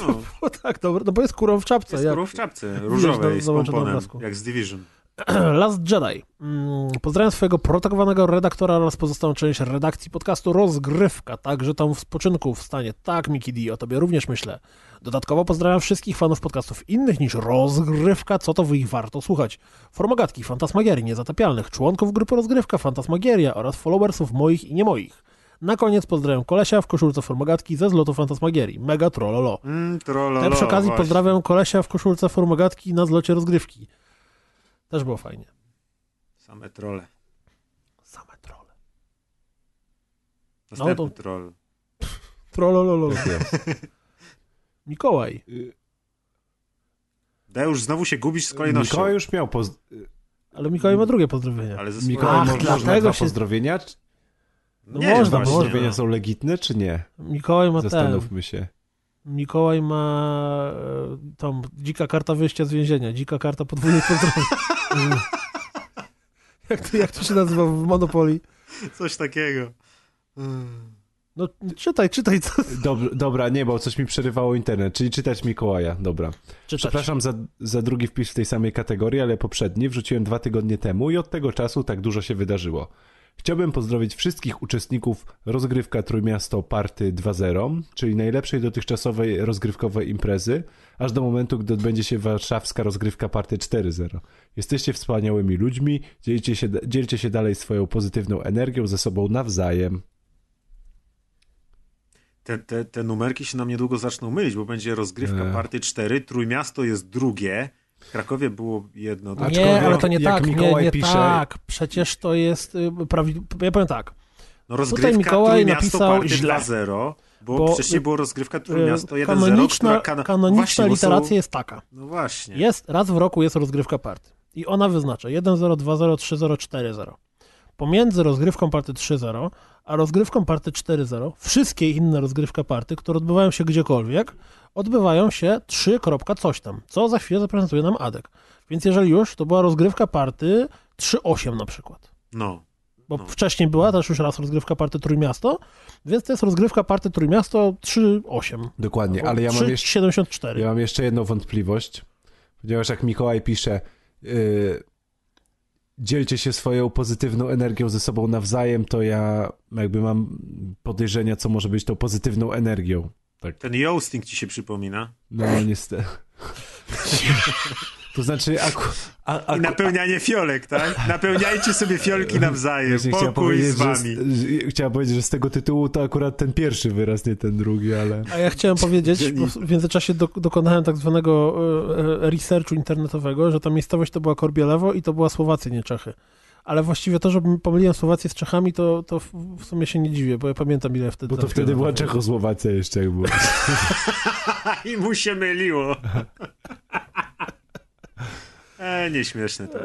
No. było tak, dobre, no bo jest kurą w czapce. Jest jak- kurą w czapce różowej z załączonym pomponem, jak z Division. Last Jedi. Mm, Pozdrawiam swojego protegowanego redaktora oraz pozostałą część redakcji podcastu Rozgrywka, także tam w spoczynku w stanie. Tak, Miki D, o tobie również myślę. Dodatkowo pozdrawiam wszystkich fanów podcastów innych niż Rozgrywka, co to w ich warto słuchać. Formogatki, Fantasmagierii, Niezatapialnych, członków grupy Rozgrywka, Fantasmagieria oraz followersów moich i nie moich. Na koniec pozdrawiam kolesia w koszulce Formogatki ze zlotu Fantasmagierii. Mega trollolo. Mm, trololo, Też przy okazji właśnie. pozdrawiam kolesia w koszulce Formogatki na zlocie Rozgrywki. Też było fajnie. Same trole. Same trolle. Następny No to- troll. Trollololo. Tak. Mikołaj. Deusz, znowu się gubisz z kolejnością. Mikołaj już miał poz... Ale Mikołaj ma drugie pozdrowienia. Ale ze Mikołaj Ach, mo- można dlatego dwa się- pozdrowienia? Czy No Nie, można, właśnie. pozdrowienia można. są legitne, czy nie? Mikołaj ma ten. Zastanówmy się. Mikołaj ma e, tą dzika karta wyjścia z więzienia. Dzika karta podwójnych pozdrowień. Jak, to, jak to się nazywa w Monopoly? Coś takiego. No czytaj, czytaj. Co... Dob dobra, nie, bo coś mi przerywało internet, czyli czytać Mikołaja, dobra. Czytać. Przepraszam za, za drugi wpis w tej samej kategorii, ale poprzedni wrzuciłem dwa tygodnie temu i od tego czasu tak dużo się wydarzyło. Chciałbym pozdrowić wszystkich uczestników rozgrywka Trójmiasto Party 2.0, czyli najlepszej dotychczasowej rozgrywkowej imprezy, aż do momentu, gdy odbędzie się warszawska rozgrywka Party 4.0. Jesteście wspaniałymi ludźmi, dzielcie się, dzielcie się dalej swoją pozytywną energią ze sobą nawzajem. Te, te, te numerki się nam niedługo zaczną mylić, bo będzie rozgrywka Nie. party 4, Trójmiasto jest drugie, w Krakowie było jedno. Nie, ale to nie tak, nie, Mikołaj nie pisze- tak. Przecież to jest y, prawidłowo. Ja powiem tak. No rozgrywka Mikołaj Trójmiasto napisał party źle. 2.0, bo, Bo, wcześniej było rozgrywka Y, Trójmiasto 1.0, Kanoniczna, kana... kanoniczna Właśnie, bo są- literacja jest taka. No właśnie. Jest, raz w roku jest rozgrywka party. I ona wyznacza 1-0, 2-0, 3-0, 4-0. pomiędzy rozgrywką party 3.0 a rozgrywką party 4.0 wszystkie inne rozgrywka party, które odbywają się gdziekolwiek, odbywają się 3. coś tam, co za chwilę zaprezentuje nam Adek. Więc jeżeli już, to była rozgrywka party 3.8 na przykład. No. Bo No. wcześniej była też już raz rozgrywka party Trójmiasto, więc to jest rozgrywka party Trójmiasto 3.8. Dokładnie, ale ja mam, jeszcze, 3.74. ja mam jeszcze jedną wątpliwość, ponieważ jak Mikołaj pisze, yy, dzielcie się swoją pozytywną energią ze sobą nawzajem, to ja jakby mam podejrzenia, co może być tą pozytywną energią. Tak, Ten Yoasting ci się przypomina. no niestety. To znaczy, aku, a, I aku, napełnianie fiolek, tak? Napełniajcie sobie fiolki nawzajem. Właśnie chciałem Pokój powiedzieć, z że wami. z- chciałem powiedzieć, że z tego tytułu to akurat ten pierwszy wyraz, nie ten drugi, ale... A ja chciałem powiedzieć, bo w międzyczasie do, dokonałem tak zwanego e, e, researchu internetowego, że ta miejscowość to była Korbielewo i to była Słowacja, nie Czechy. Ale właściwie to, że pomyliłem Słowację z Czechami, to, to w, w sumie się nie dziwię, bo ja pamiętam ile wtedy... Bo to wtedy była. Czechosłowacja jeszcze, jak było. I mu się myliło. E, nieśmieszne to.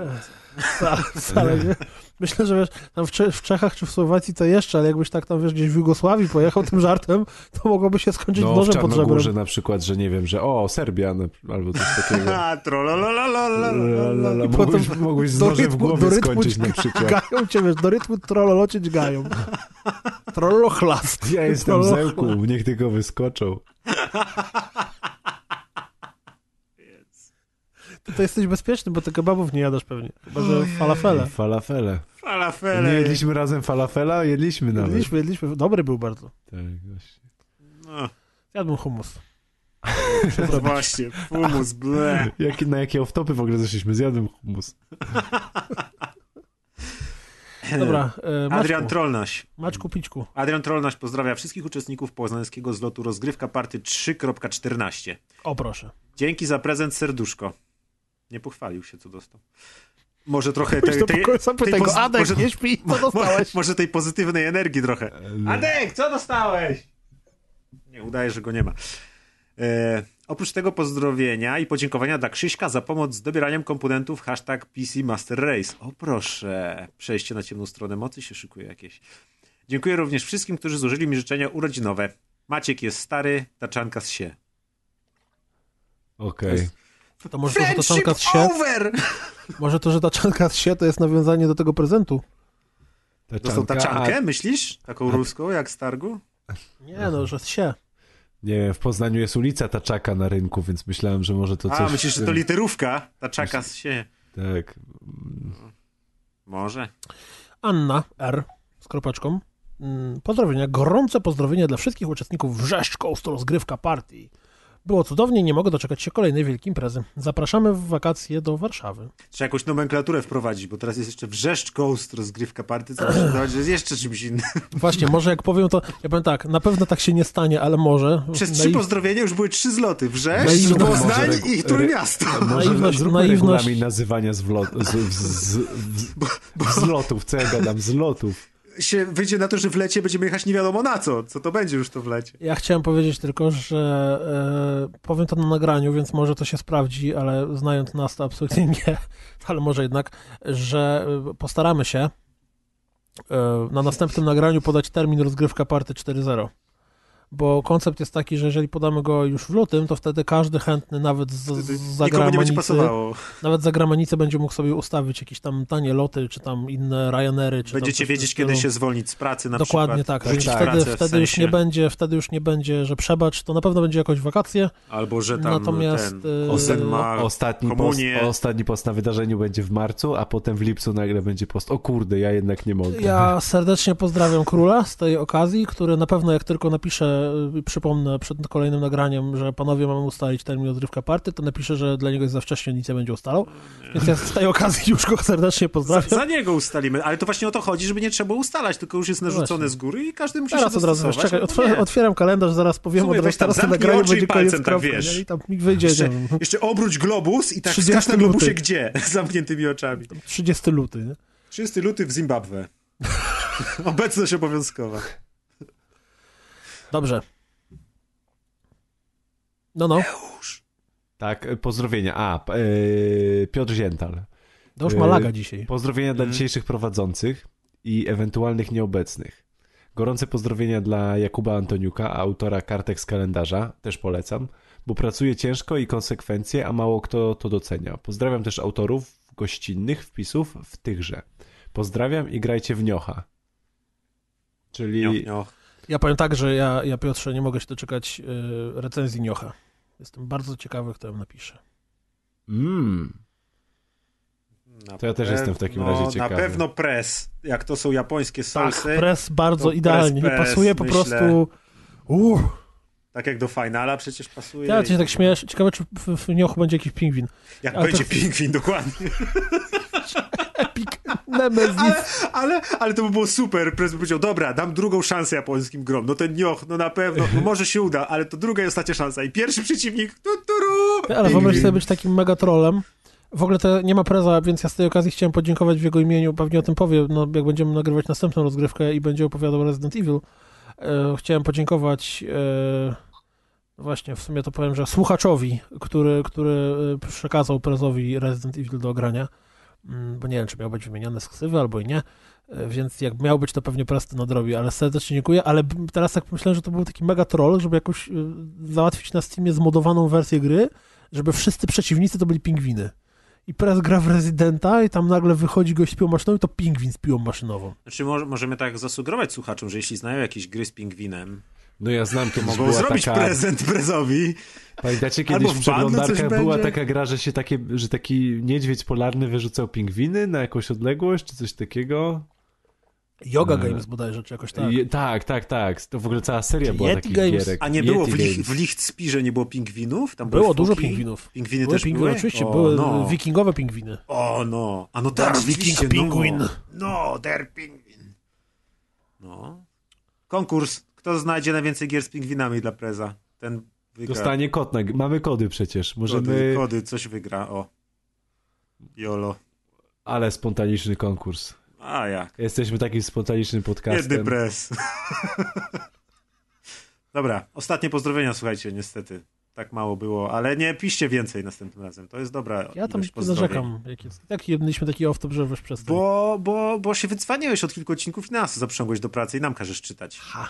Wcale, wcale nie. Myślę, że wiesz, tam w, Cze- w Czechach czy w Słowacji to jeszcze, ale jakbyś tak tam, wiesz, gdzieś w Jugosławii pojechał tym żartem, to mogłoby się skończyć No, w nożem pod żebrem. na przykład, że nie wiem, że o, Serbia albo coś takiego. A, trolololololol. Lalala, I Mogłeś, potem mogłeś z nożem w głowie skończyć na przykład. Gają cię, wiesz, do rytmu trololo cię dźgają. Trololo chlast. Ja jestem zełku, niech tylko wyskoczą. Ty to jesteś bezpieczny, bo ty kebabów nie jadasz pewnie. Chyba, że falafele. Falafele. Falafele. Nie jedliśmy razem falafela? Jedliśmy nawet. Jedliśmy, jedliśmy. Dobry był bardzo. Tak, właśnie. No, Jadłem hummus. no właśnie, fumus, ble. Jak, na jakie off-topy w ogóle zeszliśmy? Zjadłem hummus. Dobra, e, Maćku, Adrian Trollnaś. Maćku Pićku. Adrian Trollnaś pozdrawia wszystkich uczestników poznańskiego zlotu rozgrywka party 3.14. O proszę. Dzięki za prezent serduszko. Nie pochwalił się, co dostał. Może trochę tej, Tej, tej, tej, go, Adek, może- nie śpi, co dostałeś? może tej pozytywnej energii trochę. Adek, co dostałeś? Nie, udaje, że go nie ma. E, oprócz tego pozdrowienia i podziękowania dla Krzyśka za pomoc z dobieraniem komponentów hashtag PC Master Race. O proszę, przejście na ciemną stronę mocy się szykuje jakieś. Dziękuję również wszystkim, którzy złożyli mi życzenia urodzinowe. Maciek jest stary, taczanka z się. Okej. To może to, że taczanka z się, over! może to, że taczanka z się, to jest nawiązanie do tego prezentu. Dostał taczankę, myślisz? Taką ruską, jak z targu? Nie no, że z się. Nie wiem, w Poznaniu jest ulica Taczaka na rynku, więc myślałem, że może to coś... A, myślisz, że to literówka? Taczaka z się. Tak. Może. Anna R. z kropeczką. Mm, Pozdrowienia, gorące pozdrowienia dla wszystkich uczestników Wrzeszcz Coast rozgrywka party. Było cudownie, nie mogę doczekać się kolejnej wielkiej imprezy. Zapraszamy w wakacje do Warszawy. Trzeba jakąś nomenklaturę wprowadzić, bo teraz jest jeszcze Wrzeszcz Coast rozgrywka party, co że jest jeszcze czymś innym. Właśnie, może jak powiem to, ja powiem tak, na pewno tak się nie stanie, ale może. Przez Na trzy i- pozdrowienia już były trzy zloty. Wrzeszcz, Poznań Może i Trójmiasto. Może Naiwność- naiwność- nazywania z, wlot, z, z, z, z, z lotów, co ja gadam, z lotów. Się wyjdzie na to, że w lecie będziemy jechać nie wiadomo na co. Co to będzie już to w lecie? Ja chciałem powiedzieć tylko, że e, powiem to na nagraniu, więc może to się sprawdzi, ale znając nas to absolutnie nie, ale może jednak, że e, postaramy się e, na następnym nagraniu podać termin rozgrywka party 4.0. Bo koncept jest taki, że jeżeli podamy go już w lutym, to wtedy każdy chętny, nawet z, z zagranicy, nawet za granicę będzie mógł sobie ustawić jakieś tam tanie loty, czy tam inne Ryanery, czy Będziecie wiedzieć, kiedy się zwolnić z pracy na Dokładnie przykład. tak. Więc tak. wtedy, wtedy już nie będzie, wtedy już nie będzie, że przebacz, to na pewno będzie jakoś wakacje. Albo, że tam Natomiast, ten y, ma Ostatni post, ostatni post na wydarzeniu będzie w marcu, a potem w lipcu nagle będzie post. O kurde, ja jednak nie mogę. Ja serdecznie pozdrawiam króla z tej okazji, który na pewno jak tylko napisze, y, przypomnę przed kolejnym nagraniem, że panowie mamy ustalić termin odrywka party, to napisze, że dla niego jest za wcześnie, nic nie będzie ustalał. Więc ja z tej okazji już go serdecznie Za, pozdrawiam. za niego ustalimy, ale to właśnie o to chodzi, żeby nie trzeba było ustalać, tylko już jest narzucone Właśnie. z góry i każdy musi Teraz się od razu, wiesz, czekaj, albo otw- nie. otwieram kalendarz, zaraz powiem, sumie od razu teraz zamknij nagranie będzie koniec palcem tak kropka, wiesz. nie? I tam mi wyjdzie, Jeszcze, nie wiem, jeszcze obróć globus i tak 30 wskaż na globusie luty. gdzie? Z zamkniętymi oczami. 30 luty, nie? 30 luty w Zimbabwe. Obecność obowiązkowa. Dobrze. No, no. Tak, e, pozdrowienia. A, e, Piotr Ziętal. To już Y, ma laga dzisiaj. Pozdrowienia dla Mhm. dzisiejszych prowadzących i ewentualnych nieobecnych. Gorące pozdrowienia dla Jakuba Antoniuka, autora kartek z kalendarza, też polecam, bo pracuje ciężko i konsekwencje, a mało kto to docenia. Pozdrawiam też autorów gościnnych wpisów w tychże. Pozdrawiam i grajcie w niocha. Czyli... Nioch, nioch. Ja powiem tak, że ja, ja Piotrze nie mogę się doczekać y, recenzji Niocha. Jestem bardzo ciekawy, kto ją napisze. Mm. Na To ja też jestem w takim pewno- razie ciekawy. Na pewno press. Jak to są japońskie salsy, tak, pres bardzo idealnie. press, nie pasuje po myślę. prostu... Uff. tak jak do finala przecież pasuje. Ja cię I- tak śmiesz. Ciekawe, czy w, w Niochu będzie jakiś pingwin. Jak Ale będzie to- pingwin, dokładnie. Epic Nemesis. Ale, ale, ale to by było super. By powiedział, dobra, dam drugą szansę japońskim grom. No ten nioch, no na pewno, no może się uda, ale to druga i ostatnia szansa. I pierwszy przeciwnik, tu, turu, Ale wyobraź sobie być takim mega trollem. W ogóle to nie ma preza, więc ja z tej okazji chciałem podziękować w jego imieniu, pewnie o tym powie, no, jak będziemy nagrywać następną rozgrywkę i będzie opowiadał Resident Evil. E, chciałem podziękować e, właśnie, w sumie to powiem, że słuchaczowi, który, który e, przekazał prezowi Resident Evil do grania, bo nie wiem, czy miał być wymieniony z ksywy albo i nie, E, więc jak miał być, to pewnie prez to nadrobi, ale serdecznie dziękuję, ale teraz tak pomyślałem, że to był taki mega troll, żeby jakoś e, załatwić na Steamie zmodowaną wersję gry, żeby wszyscy przeciwnicy to byli pingwiny. I prez gra w Residenta i tam nagle wychodzi gość z piłą maszynową i to pingwin z piłą maszynową. Znaczy, może, możemy tak zasugerować słuchaczom, że jeśli znają jakieś gry z pingwinem, No ja znam, kiedyś mogą była zrobić taka... prezent prezowi. Pamiętacie, Albo kiedyś w w coś przeglądarkach była będzie? taka gra, że się takie, że taki niedźwiedź polarny wyrzucał pingwiny na jakąś odległość, czy coś takiego? Yoga E, Games bodajże, czy jakoś tak. Je, tak, tak, tak. To w ogóle cała seria Czy była Yeti takich Games? gierek. A nie Yeti było w, lich, w Lichtspirze nie było pingwinów? Tam Było dużo pingwinów. Pingwiny Były też pingwiny, były? oczywiście, o, były no. wikingowe pingwiny. O no, a no tak, Penguin. No, no der Pingwin. No. Konkurs. Kto znajdzie najwięcej gier z pingwinami dla Preza? Ten wygra. Dostanie kod na... Mamy kody przecież. Możemy... kody, kody, coś wygra, o. Jolo. Ale spontaniczny konkurs. A jak? Jesteśmy takim spontanicznym podcastem. Jedny prez. Dobra, ostatnie pozdrowienia, słuchajcie, niestety. Tak mało było, ale nie piszcie więcej następnym razem. To jest dobra Ja tam narzekam. Jak jest. Tak jedliśmy taki off-top, że weź przestań. Bo, bo, bo się wycwaniałeś od kilku odcinków i nas zaprzęgłeś do pracy i nam każesz czytać. Ha.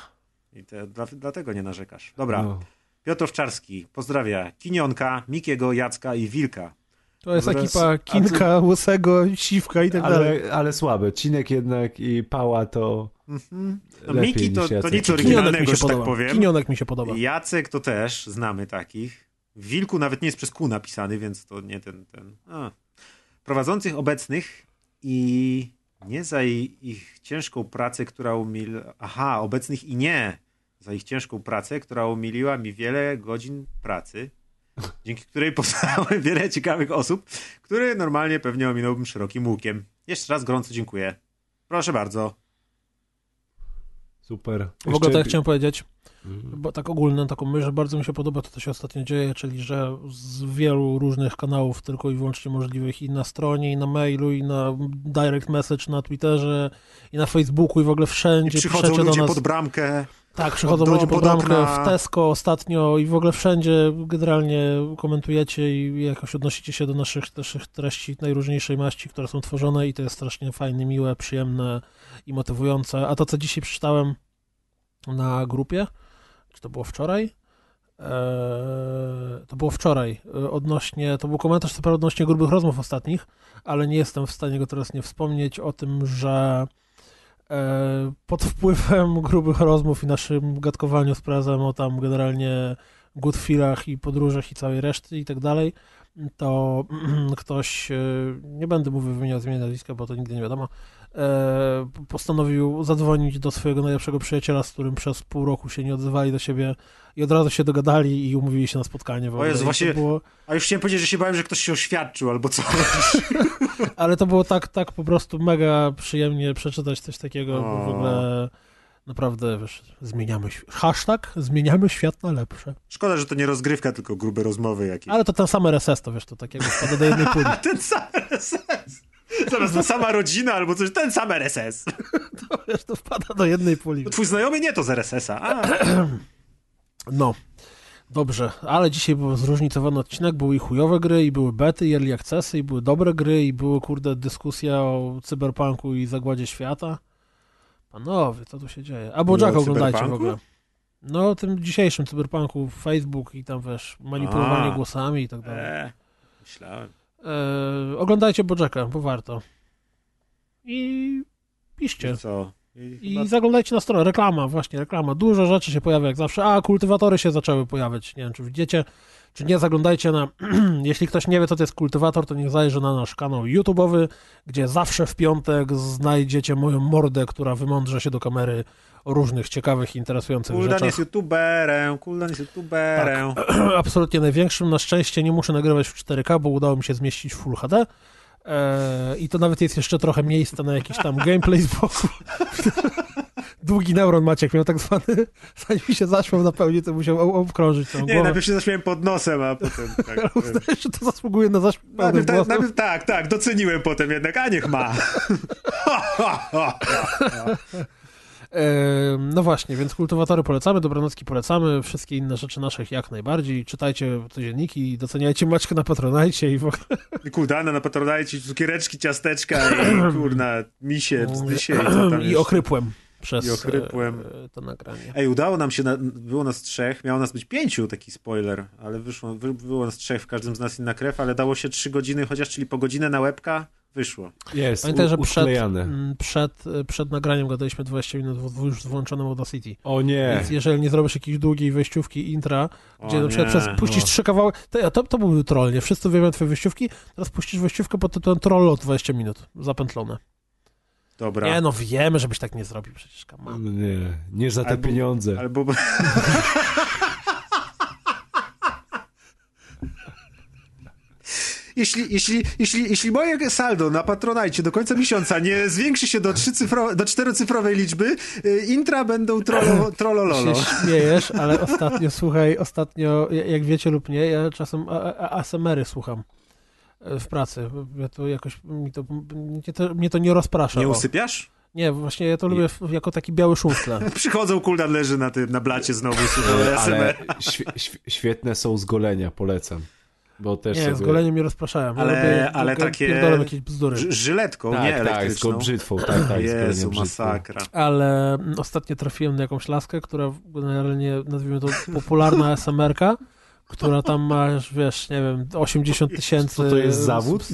I te, dla, dlatego nie narzekasz. Dobra, No. Piotr Owczarski pozdrawia Kinionka, Mikiego, Jacka i Wilka. To jest Dobra, ekipa ty- Kinka, Łysego, Siwka i tak dalej. Ale, ale słabe. Cinek jednak i Pała to Mhm. No, lepiej Miki to, niż to nic oryginalnego, się że tak podoba. powiem. Kinionek mi się podoba. Jacek to też, znamy takich. W Wilku nawet nie jest przez Q napisany, więc to nie ten... ten. A. Prowadzących obecnych i nie za ich ciężką pracę, która umil... Aha, obecnych i nie za ich ciężką pracę, która umiliła mi wiele godzin pracy, dzięki której powstało wiele ciekawych osób, które normalnie pewnie ominąłbym szerokim łukiem. Jeszcze raz gorąco dziękuję. Proszę bardzo. Super. W ogóle Jeszcze- tak chciałem powiedzieć, Mhm. bo tak ogólną taką myśl, że bardzo mi się podoba to, co się ostatnio dzieje, czyli że z wielu różnych kanałów, tylko i wyłącznie możliwych i na stronie, i na mailu, i na direct message na Twitterze, i na Facebooku, i w ogóle I wszędzie przychodzą piszecie do ludzie nas. pod bramkę. Tak, przychodzą do- ludzie pod bramkę w Tesco ostatnio i w ogóle wszędzie generalnie komentujecie i jakoś odnosicie się do naszych, naszych treści najróżniejszej maści, które są tworzone i to jest strasznie fajne, miłe, przyjemne i motywujące. A to, co dzisiaj przeczytałem na grupie, czy to było wczoraj? Eee, to było wczoraj, e, odnośnie, to był komentarz co prawda odnośnie grubych rozmów ostatnich, ale nie jestem w stanie go teraz nie wspomnieć o tym, że pod wpływem grubych rozmów i naszym gadkowaniu z prezem o tam generalnie good feelach i podróżach i całej reszty i tak dalej, to ktoś, e, nie będę mówił wymieniał imienia nazwiska, bo to nigdy nie wiadomo, e, postanowił zadzwonić do swojego najlepszego przyjaciela, z którym przez pół roku się nie odzywali do siebie i od razu się dogadali i umówili się na spotkanie. Ogóle. Jezu, właśnie- było, A już chciałem powiedzieć, że się bałem, że ktoś się oświadczył albo coś. ale to było tak, tak po prostu mega przyjemnie przeczytać coś takiego, bo w O. ogóle naprawdę, wiesz, zmieniamy, hashtag zmieniamy świat na lepsze. Szkoda, że to nie rozgrywka, tylko grube rozmowy jakieś. Ale to ten sam RSS, to wiesz, to takiego spada do jednej puli. Ten sam RSS. Zamiast ta sama rodzina albo coś, ten sam RSS. To, wiesz, to wpada do jednej puli. Twój znajomy nie to z RSS-a. A, No, dobrze, ale dzisiaj był zróżnicowany odcinek, były i chujowe gry, i były bety, i early accessy, i były dobre gry, i były, kurde, dyskusja o cyberpunku i zagładzie świata. Panowie, co tu się dzieje? A Bojack o oglądajcie w ogóle. No, tym dzisiejszym cyberpunku, Facebook i tam wiesz, manipulowanie A. głosami i tak dalej. Eee, myślałem. E, oglądajcie Bojacka, bo warto. I piszcie. I co? I, I chyba- zaglądajcie na stronę, reklama, właśnie reklama. Dużo rzeczy się pojawia jak zawsze. A, kultywatory się zaczęły pojawiać. Nie wiem, czy widzicie, czy nie. Zaglądajcie na. Jeśli ktoś nie wie, co to jest kultywator, to niech zajrzy na nasz kanał YouTube'owy, gdzie zawsze w piątek znajdziecie moją mordę, która wymądrze się do kamery różnych ciekawych, interesujących Kuldan rzeczach. jest youtuberem, Kuldan jest youtuberem. Absolutnie największym. Na szczęście nie muszę nagrywać w 4K, bo udało mi się zmieścić w Full HD. Eee, I to nawet jest jeszcze trochę miejsca na jakiś tam gameplay z boku. Długi neuron Maciek miał tak zwany. Zanim się zaśmiał na pełni, to musiał obkrążyć tą Nie, głowę. najpierw się zaśmiałem pod nosem, a potem tak. Że to zasługuje na zaśmiał Najpierw, tak, najpierw, tak, tak, doceniłem potem jednak, a niech ma. No właśnie, więc kultywatory polecamy, dobranocki polecamy, wszystkie inne rzeczy naszych jak najbardziej. Czytajcie codzienniki, doceniajcie Maćka na Patronajcie i w ogóle I Kuldana na patronajcie, cukiereczki, ciasteczka i kurna, misie, bzdysie i tam I jeszcze. ochrypłem przez I ochrypłem. e, to nagranie. Ej, udało nam się, na, było nas trzech, miało nas być pięciu, taki spoiler, ale wyszło, wy, było nas trzech, w każdym z nas inna krew, ale dało się trzy godziny, chociaż, czyli po godzinę na łebka, wyszło. Jest, Pamiętaj, że przed, usklejane. mm, przed, przed nagraniem gadaliśmy 20 minut w- już z włączonym Audacity. O nie. Więc jeżeli nie zrobisz jakiejś długiej wejściówki intra, gdzie O na przykład nie, przez, puścisz no. trzy kawałki, to, to, to byłby troll, nie? Wszyscy wiemy twoje wejściówki, teraz puścisz wejściówkę pod tytułem troll o 20 minut, zapętlone. Dobra. Nie no, wiemy, żebyś tak nie zrobił przecież, on. No Nie, nie za te Albo- pieniądze. Albo... Jeśli, jeśli, jeśli, jeśli moje saldo na Patronajcie do końca miesiąca nie zwiększy się do, trzycyfro, do czterocyfrowej liczby, y, intra będą trollo, trollololo. się śmiejesz, ale ostatnio, słuchaj, ostatnio, jak wiecie lub nie, ja czasem ASMR-y słucham e, w pracy. Ja to jakoś, mi to, mnie to, mnie to nie rozprasza. Nie usypiasz? Nie, właśnie ja to lubię w- jako taki biały szum. Przychodzą, Kuldan leży na tym, na blacie znowu, słuchaj, Ale świe, świetne są zgolenia, polecam. Bo też Nie, sobie... z goleniem mnie rozpraszają. Ja Ale- lubię, ale takie- jakieś bzdury. Żyletką, Tak, nie tak, z elektryczną. brzytwą, tak, tak. z goleniem Jezu, brzytwą. masakra. Ale mm, ostatnio trafiłem na jakąś laskę, która generalnie, nazwijmy to, popularna SMR-ka, która tam ma, wiesz, nie wiem, 80 tysięcy to jest zawód.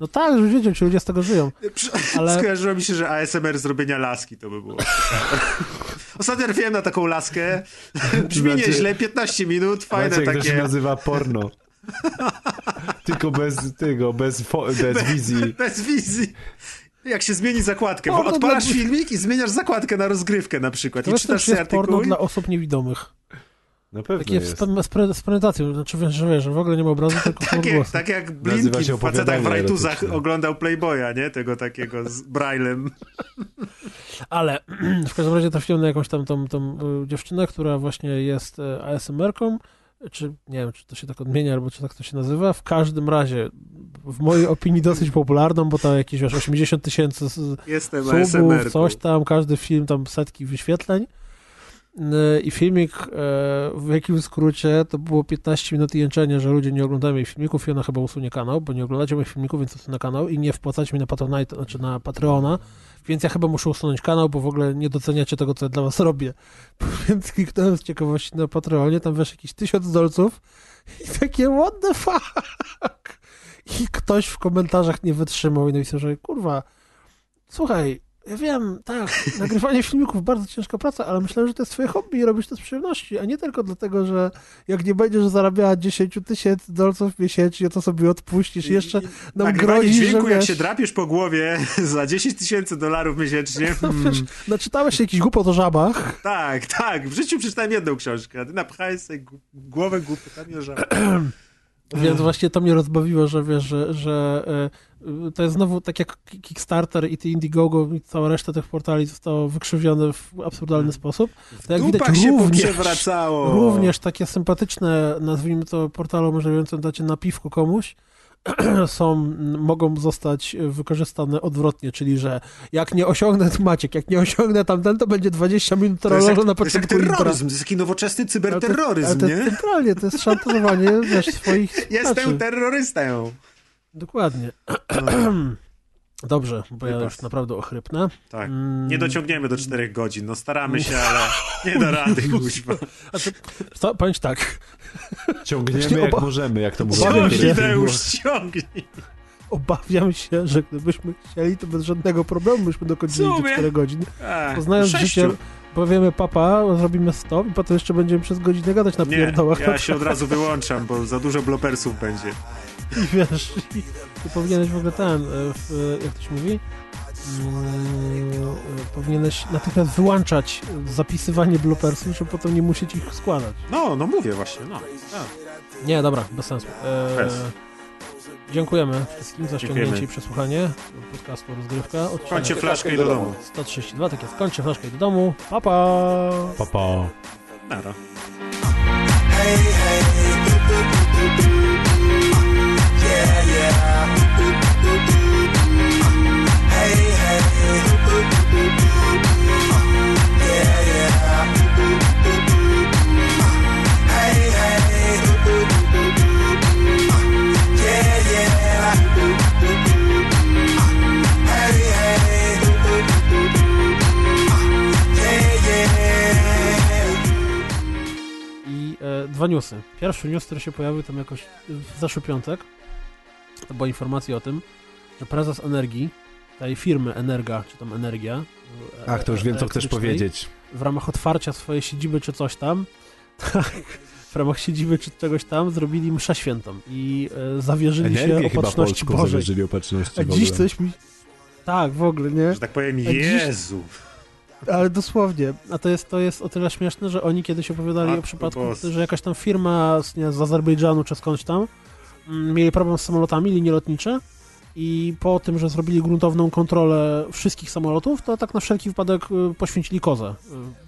No tak, żebyś wiedział, ci ludzie z tego żyją. Ale- Skojarzyło mi się, że ASMR zrobienia laski to by było. Ostatnio trafiłem na taką laskę. Brzmi Znaczy- nieźle, 15 minut, fajne Maciek, to się takie. nazywa porno. Tylko bez tego, bez, bez wizji. Bez wizji. Jak się zmieni zakładkę. Porno Odpalasz dla- filmik i zmieniasz zakładkę na rozgrywkę na przykład. To I czytasz sobie jest porno artykuł. dla osób niewidomych. Na pewno Takie jest. z, z, pre- z prezentacją, znaczy wiesz, że wiesz, że w ogóle nie ma obrazu, tylko Tak jak, tak jak Blinki w facetach w rajtuzach oglądał Playboya, nie? Tego takiego z Braillem. Ale w każdym razie trafiłem na jakąś tam tą, tą y, dziewczynę, która właśnie jest e, ASMR-ką, czy nie wiem, czy to się tak odmienia, albo czy tak to się nazywa. W każdym razie, w mojej opinii dosyć popularną, bo tam jakieś, wiesz, 80 tysięcy subów, coś tam, każdy film tam setki wyświetleń. Y, I filmik e, w jakim skrócie to było 15 minut jęczenia, że ludzie nie oglądają jej filmików i ona chyba usunie kanał, bo nie oglądacie moich filmików, więc usunę kanał i nie wpłacacie mi na Patronite, znaczy na Patreona, więc ja chyba muszę usunąć kanał, bo w ogóle nie doceniacie tego, co ja dla was robię. Więc kliknąłem z ciekawości na Patreonie, tam wiesz, jakieś tysiąc dolców i takie what the fuck? I ktoś w komentarzach nie wytrzymał i napisał, że kurwa, słuchaj, ja wiem, tak, nagrywanie filmików bardzo ciężka praca, ale myślałem, że to jest twoje hobby i robisz to z przyjemności, a nie tylko dlatego, że jak nie będziesz zarabiała 10 tysięcy dolców miesięcznie, to sobie odpuścisz jeszcze nam grozi, że jak wiesz, się drapiesz po głowie za 10 tysięcy dolarów miesięcznie. no, Hmm. wiesz, naczytałeś się jakiś głupot o żabach, Tak, tak. W życiu przeczytałem jedną książkę, a ty napchałeś sobie głowę głupotami o żabach. Więc właśnie to mnie rozbawiło, że wiesz, że, że e, to jest znowu tak jak Kickstarter i ty Indiegogo i cała reszta tych portali zostało wykrzywione w absurdalny sposób. To jak widać się również, również takie sympatyczne, nazwijmy to portale umożliwiające dacie na piwko komuś, są, mogą zostać wykorzystane odwrotnie, czyli że jak nie osiągnę, Maciek, jak nie osiągnę tamten, to będzie 20 minut trollożu na to jest jak początku terroryzm, to jest taki nowoczesny Ale to- cyberterroryzm, ale to nie? centralnie, to jest szantażowanie wiesz, swoich Jestem terrorystą. Dokładnie. Dobrze, bo ja już naprawdę ochrypnę. Tak. Mm. Nie dociągniemy do czterech godzin. No staramy się, ale nie da rady, kuźwa. A to, co, powiem ci tak, Ciągniemy jak możemy, jak to. Obawiam Ciągnij, się. Deusz, ciągnij. obawiam się, że gdybyśmy chcieli, to bez żadnego problemu byśmy dokończyli te sumie. 4 godziny. Poznając życie, powiemy papa, zrobimy stop i potem jeszcze będziemy przez godzinę gadać na Nie, pierdołach. ja się od razu wyłączam, bo za dużo blopersów będzie. I wiesz, i, i powinieneś w ogóle ten, e, w, jak to się mówi, Mm, e, powinieneś natychmiast wyłączać zapisywanie bloopersów, żeby potem nie musieć ich składać. No, no mówię właśnie, no. Tak. Nie, dobra, bez sensu. E. Dziękujemy wszystkim za ściągnięcie Dziękujemy. i przesłuchanie podcastu Rozgrywka. Odcinek Kończę flaszkę i do domu. 132, tak jest. Kończę flaszkę i do domu. Pa, pa! Pa, pa. Nara. Hey, hey, dwa newsy. Pierwszy news, który się pojawił tam jakoś w zeszły piątek, to była informacja o tym, że prezes Energii, tej firmy Energa, czy tam Energia. e, Ach, to już wiem, co chcesz powiedzieć. W ramach otwarcia swojej siedziby, czy coś tam, tak, w ramach siedziby, czy czegoś tam, zrobili mszę świętą i e, zawierzyli Energię się opatrzności Bożej. zawierzyli opatrzności A dziś coś mi... Tak, w ogóle, nie? Że tak powiem, A dziś- Jezu. Ale dosłownie. A to jest, to jest o tyle śmieszne, że oni kiedyś opowiadali Matko o przypadku, że jakaś tam firma z, nie, z Azerbejdżanu czy skądś tam mm, mieli problem z samolotami, linie lotnicze i po tym, że zrobili gruntowną kontrolę wszystkich samolotów, to tak na wszelki wypadek y, poświęcili kozę.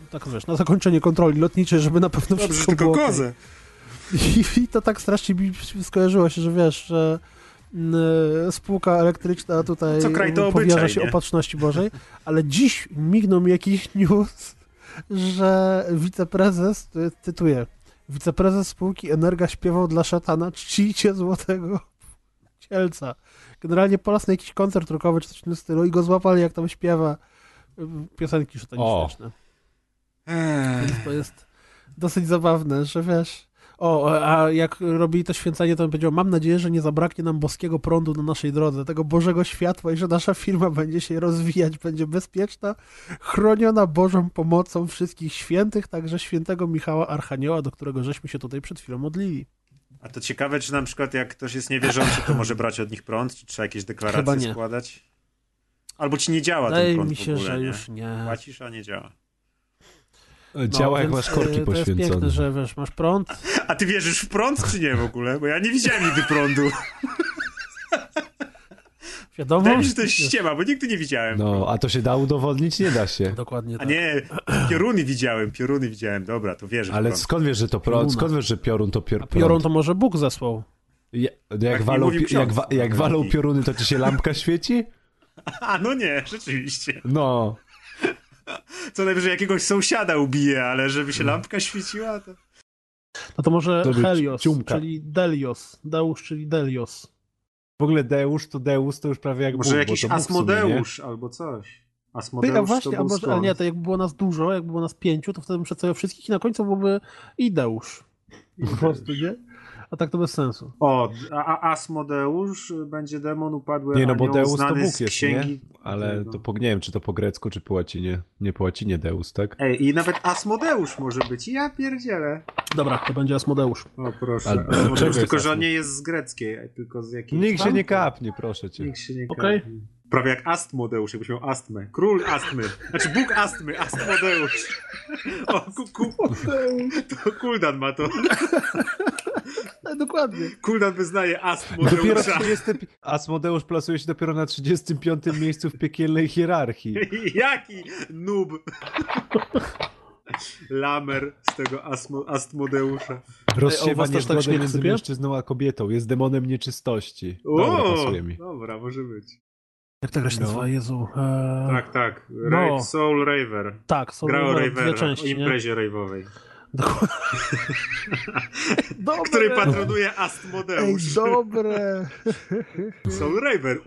Y, Tak wiesz, na zakończenie kontroli lotniczej, żeby na pewno Dobrze, wszystko tylko było kozę. I, I to tak strasznie mi skojarzyło się, że wiesz, że spółka elektryczna tutaj Co kraj to powierza obyczaj, się nie? opatrzności Bożej, ale dziś mignął mi jakiś news, że wiceprezes, cytuję, wiceprezes spółki Energa śpiewał dla szatana czcijcie złotego cielca. Generalnie po raz na jakiś koncert rockowy czy coś w tym stylu i go złapali jak tam śpiewa y, piosenki szatanistyczne. Więc to jest dosyć zabawne, że wiesz. O, a jak robili to święcenie, to on powiedział: Mam nadzieję, że nie zabraknie nam boskiego prądu na naszej drodze, tego Bożego światła i że nasza firma będzie się rozwijać, będzie bezpieczna, chroniona Bożą pomocą wszystkich świętych, także świętego Michała Archanioła, do którego żeśmy się tutaj przed chwilą modlili. A to ciekawe, czy na przykład jak ktoś jest niewierzący, to może brać od nich prąd, czy trzeba jakieś deklaracje składać? Albo ci nie działa ten Wydaje prąd mi w się, ogóle, że nie? już nie. Płacisz, a nie działa. Działa jak No, więc, masz korki y, To jest poświęcone. piękne, że wiesz, masz prąd, A ty wierzysz w prąd, czy nie w ogóle? Bo ja nie widziałem nigdy prądu. wiadomo. Wydaje mi się, że to jest ściema, bo nigdy nie widziałem. No, a to się da udowodnić? Nie da się. Dokładnie A tak. nie, pioruny widziałem, pioruny widziałem. Dobra, to wierzę w Ale skąd wiesz, że to prąd? Skąd wiesz, że piorun to pior, Piorun prąd? to może Bóg zesłał. Ja, Tak jak, walą, jak, jak walą pioruny, to ci się lampka świeci? A, no nie, rzeczywiście. No. Co najwyżej jakiegoś sąsiada ubije, ale żeby się lampka świeciła, to... No to może To Helios, ciumka. czyli Delios. Deusz, czyli Delios. W ogóle Deusz to Deus to już prawie jak Może Bóg, jakiś bo to Bóg w sumie? Asmodeusz albo coś. Ty, Asmodeusz a to właśnie, był a może, ale nie, to jakby było nas dużo, jakby było nas pięciu, to wtedy bym przedstawiał wszystkich i na końcu byłby i Deusz. Po prostu, nie? A tak to bez sensu. O, a, Asmodeusz będzie demon upadły Nie, no bo Deus to Bóg jest, księgi... nie? Ale to po, nie wiem, czy to po grecku, czy po łacinie. Nie po łacinie Deus, tak? Ej, i nawet Asmodeusz może być. Ja pierdzielę. Dobra, to będzie Asmodeusz. O, proszę. Ale Asmodeusz, tylko, że on nie jest z greckiej, tylko z jakiejś... Nikt się nie kapnie, proszę cię. Nikt się nie Okej. kapnie. Prawie jak Astmodeusz, jakbyś miał astmę. Król astmy. Znaczy Bóg astmy, Astmodeusz. O, ku, ku, to Kuldan ma to. E, dokładnie. Kuldan wyznaje Dopiero Astmodeusza. 30... Asmodeusz plasuje się dopiero na 35 miejscu w piekielnej hierarchii. Jaki noob. Lamer z tego Asmo, Astmodeusza. Ej, a u Rozsiewa tak niezgodę śnieg między mężczyzną a kobietą. Jest demonem nieczystości. Dobra, O, pasuje mi. Dobra, może być. Jak ta gra się No. nazywa? Jezu. Eee, Tak, tak. No. Rave, Soul Raver. tak, są Gra o dwie Ravera, o części, nie? imprezie rave'owej. Dobre. Który patronuje Ej, Astmodeusz. dobre. Soul Raver.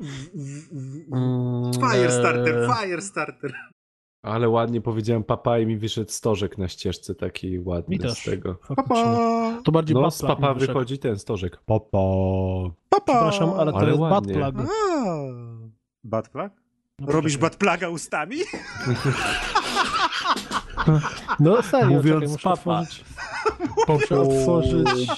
Mm, Firestarter, eee, Firestarter. Ale ładnie powiedziałem papa i mi wyszedł stożek na ścieżce taki ładny Mi też. z tego. faktycznie. To bardziej No, bad z papa wychodzi ten stożek. Papa. Przepraszam, ale to Ale jest bad ładnie. plug. Bad plug? No, Robisz bad pluga ustami? No serio, Mówiąc czekaj, muszę papa. otworzyć. Muszę otworzyć.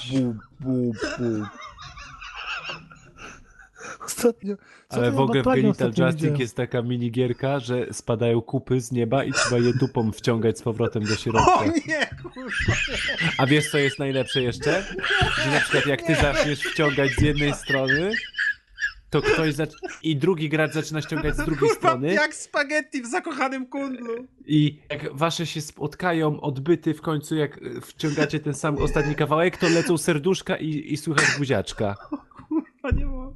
Ostatnio. co Ale to w ja ogóle w Genital ostatnio Justic jest taka minigierka, że spadają kupy z nieba i trzeba je dupą wciągać z powrotem do środka. O nie, kurwa. A wiesz co jest najlepsze jeszcze? Że na przykład jak ty zaczniesz wciągać z jednej strony, to ktoś zac... i drugi gracz zaczyna ściągać z drugiej strony jak spaghetti w zakochanym kundlu. i jak wasze się spotkają odbyty w końcu, jak wciągacie ten sam ostatni kawałek, to lecą serduszka i, i słychać buziaczka. Kurwa, nie ma.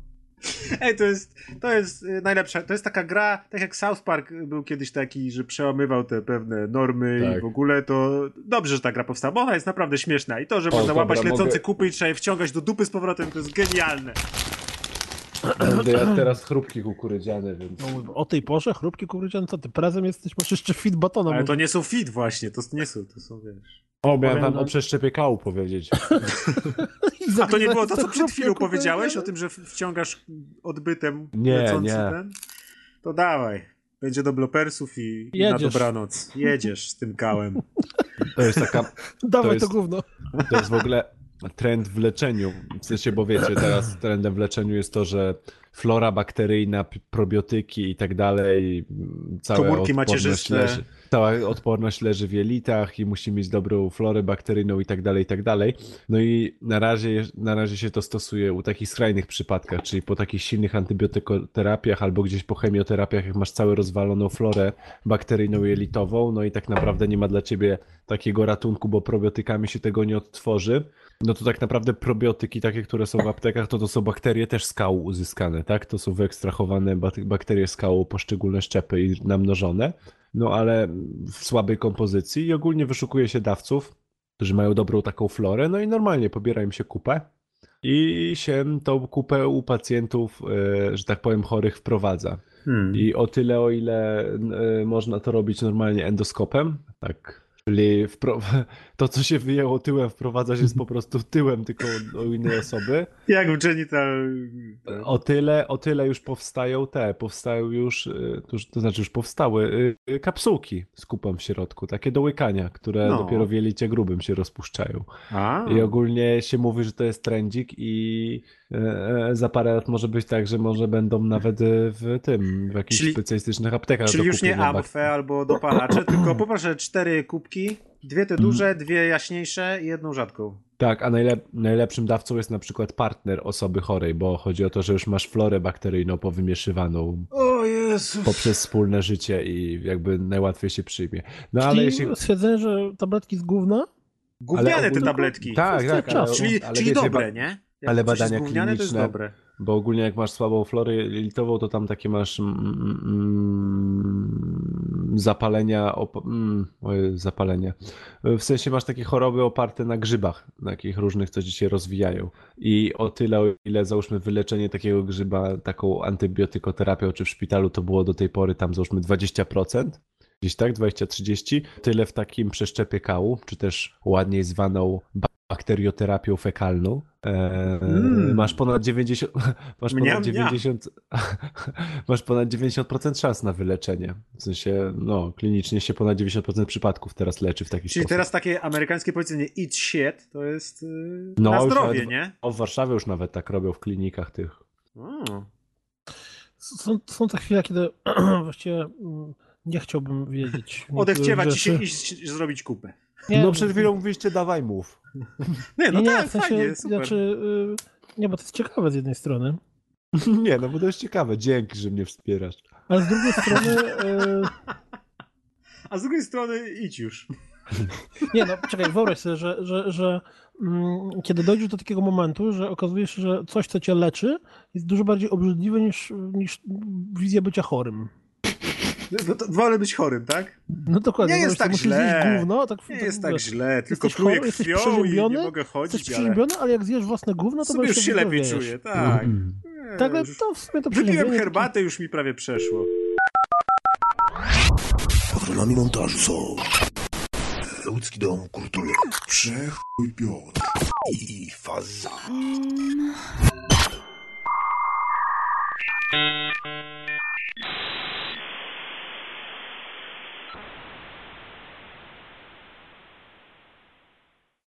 Ej, to jest, to jest y, najlepsza. To jest taka gra, tak jak South Park był kiedyś taki, że przełamywał te pewne normy Tak. i w ogóle to dobrze, że ta gra powstała, bo ona jest naprawdę śmieszna. I to, że można dobra, łapać lecące mogę- kupy i trzeba je wciągać do dupy z powrotem, to jest genialne. Będę ja teraz chrupki kukurydziane, więc... No, o tej porze chrupki kukurydziane, co ty prezem jesteś? Masz jeszcze fit batona. Ale to nie są fit właśnie, to nie są, to są, wiesz. O, miałem wam no. o przeszczepie kału powiedzieć. A to nie było to, co przed chwilą powiedziałeś o tym, że wciągasz odbytem Nie, lecący nie. ten? To dawaj. Będzie do blopersów i, i na dobranoc. Jedziesz z tym kałem. To jest taka Dawaj to, jest- gówno. To jest w ogóle trend w leczeniu. W sensie, bo wiecie, teraz trendem w leczeniu jest to, że flora bakteryjna, probiotyki i tak dalej, cała Komórki odporność leży, cała odporność leży w jelitach i musi mieć dobrą florę bakteryjną i tak dalej, i tak dalej. No i na razie, na razie się to stosuje u takich skrajnych przypadkach, czyli po takich silnych antybiotykoterapiach albo gdzieś po chemioterapiach, jak masz całą rozwaloną florę bakteryjną jelitową, no i tak naprawdę nie ma dla ciebie takiego ratunku, bo probiotykami się tego nie odtworzy. No to tak naprawdę probiotyki takie, które są w aptekach, to to są bakterie też skał uzyskane, tak? To są wyekstrahowane bak- bakterie skału, poszczególne szczepy i namnożone, no ale w słabej kompozycji i ogólnie wyszukuje się dawców, którzy mają dobrą taką florę, no i normalnie pobiera im się kupę i się tą kupę u pacjentów, e, że tak powiem, chorych wprowadza. Hmm. I o tyle, o ile e, można to robić normalnie endoskopem, tak. Czyli wpro... to, co się wyjęło tyłem, wprowadza się po prostu tyłem, tylko u innej osoby. Jak w Genital... O tyle, o tyle już powstają te, powstają już, y, to, to znaczy już powstały y, y, kapsułki z kupą w środku, takie do łykania, które No. dopiero w jelicie grubym się rozpuszczają. A, I ogólnie się mówi, że to jest trendzik i e, e, za parę lat może być tak, że może będą nawet e, w tym, w jakichś Czyli- specjalistycznych aptekach. czyli do już nie amfę albo dopalacze, tylko poproszę cztery kubki, dwie te duże, dwie jaśniejsze i jedną rzadką. Tak, a najlep- najlepszym dawcą jest na przykład partner osoby chorej, bo chodzi o to, że już masz florę bakteryjną powymieszywaną poprzez wspólne życie i jakby najłatwiej się przyjmie. No ale Czyli jeśli... stwierdzenie, że tabletki z gówna? Gówniane ale te ogólnie- tabletki. Tak, tak, ale, Czyli, ale czyli wiecie, dobre, nie? Jak ale badania gówniane, to jest kliniczne- dobre. Bo ogólnie jak masz słabą florę jelitową, to tam takie masz mm, mm, zapalenia, op- mm, oj, zapalenia. W sensie masz takie choroby oparte na grzybach, takich różnych, co ci się rozwijają. I o tyle, o ile załóżmy wyleczenie takiego grzyba taką antybiotykoterapią, czy w szpitalu to było do tej pory tam załóżmy 20%, gdzieś tak, 20-30, tyle w takim przeszczepie kału, czy też ładniej zwaną bakterioterapią fekalną. E, Mm. Masz ponad 90, masz Mniam, ponad 90, masz ponad 90% szans na wyleczenie. W sensie, no, klinicznie się ponad 90% przypadków teraz leczy w taki Czyli sposób. teraz takie amerykańskie powiedzenie eat shit to jest yy, No, na zdrowie, nawet- nie? O, w Warszawie już nawet tak robią w klinikach tych. O. Są, są te chwile, kiedy właściwie mm, nie chciałbym wiedzieć. Odechciewa ci się iść zrobić kupę. Nie, no przed chwilą mówiliście dawaj mów. Nie, no nie, nie, tak, w sensie, fajnie, super. znaczy, y, nie, bo to jest ciekawe z jednej strony, Nie, no bo to jest ciekawe. Dzięki, że mnie wspierasz. ale z drugiej strony, y, A z drugiej strony idź już. nie no, czekaj, wyobraź sobie, że, że, że mm, kiedy dojdziesz do takiego momentu, że okazuje się, że coś, co cię leczy, jest dużo bardziej obrzydliwe niż, niż wizja bycia chorym. No to wolę być chorym, tak? No dokładnie. Nie jest tak źle. zjeść gówno, tak, Nie tak jest tak źle, tylko Jesteś pluję jesteś krwią i nie mogę Jesteś chodzić, ale przeziębiony, ale jak zjesz własne gówno, to sobie będziesz już się lepiej wyzdrowiejesz. czuję, tak. Mm. Nie, Tak, ale już to w sumie to Wypiłem herbatę, już mi prawie przeszło. Patronami montażu są Łódzki Dom Kultury, Przechuj Piotr i Faza.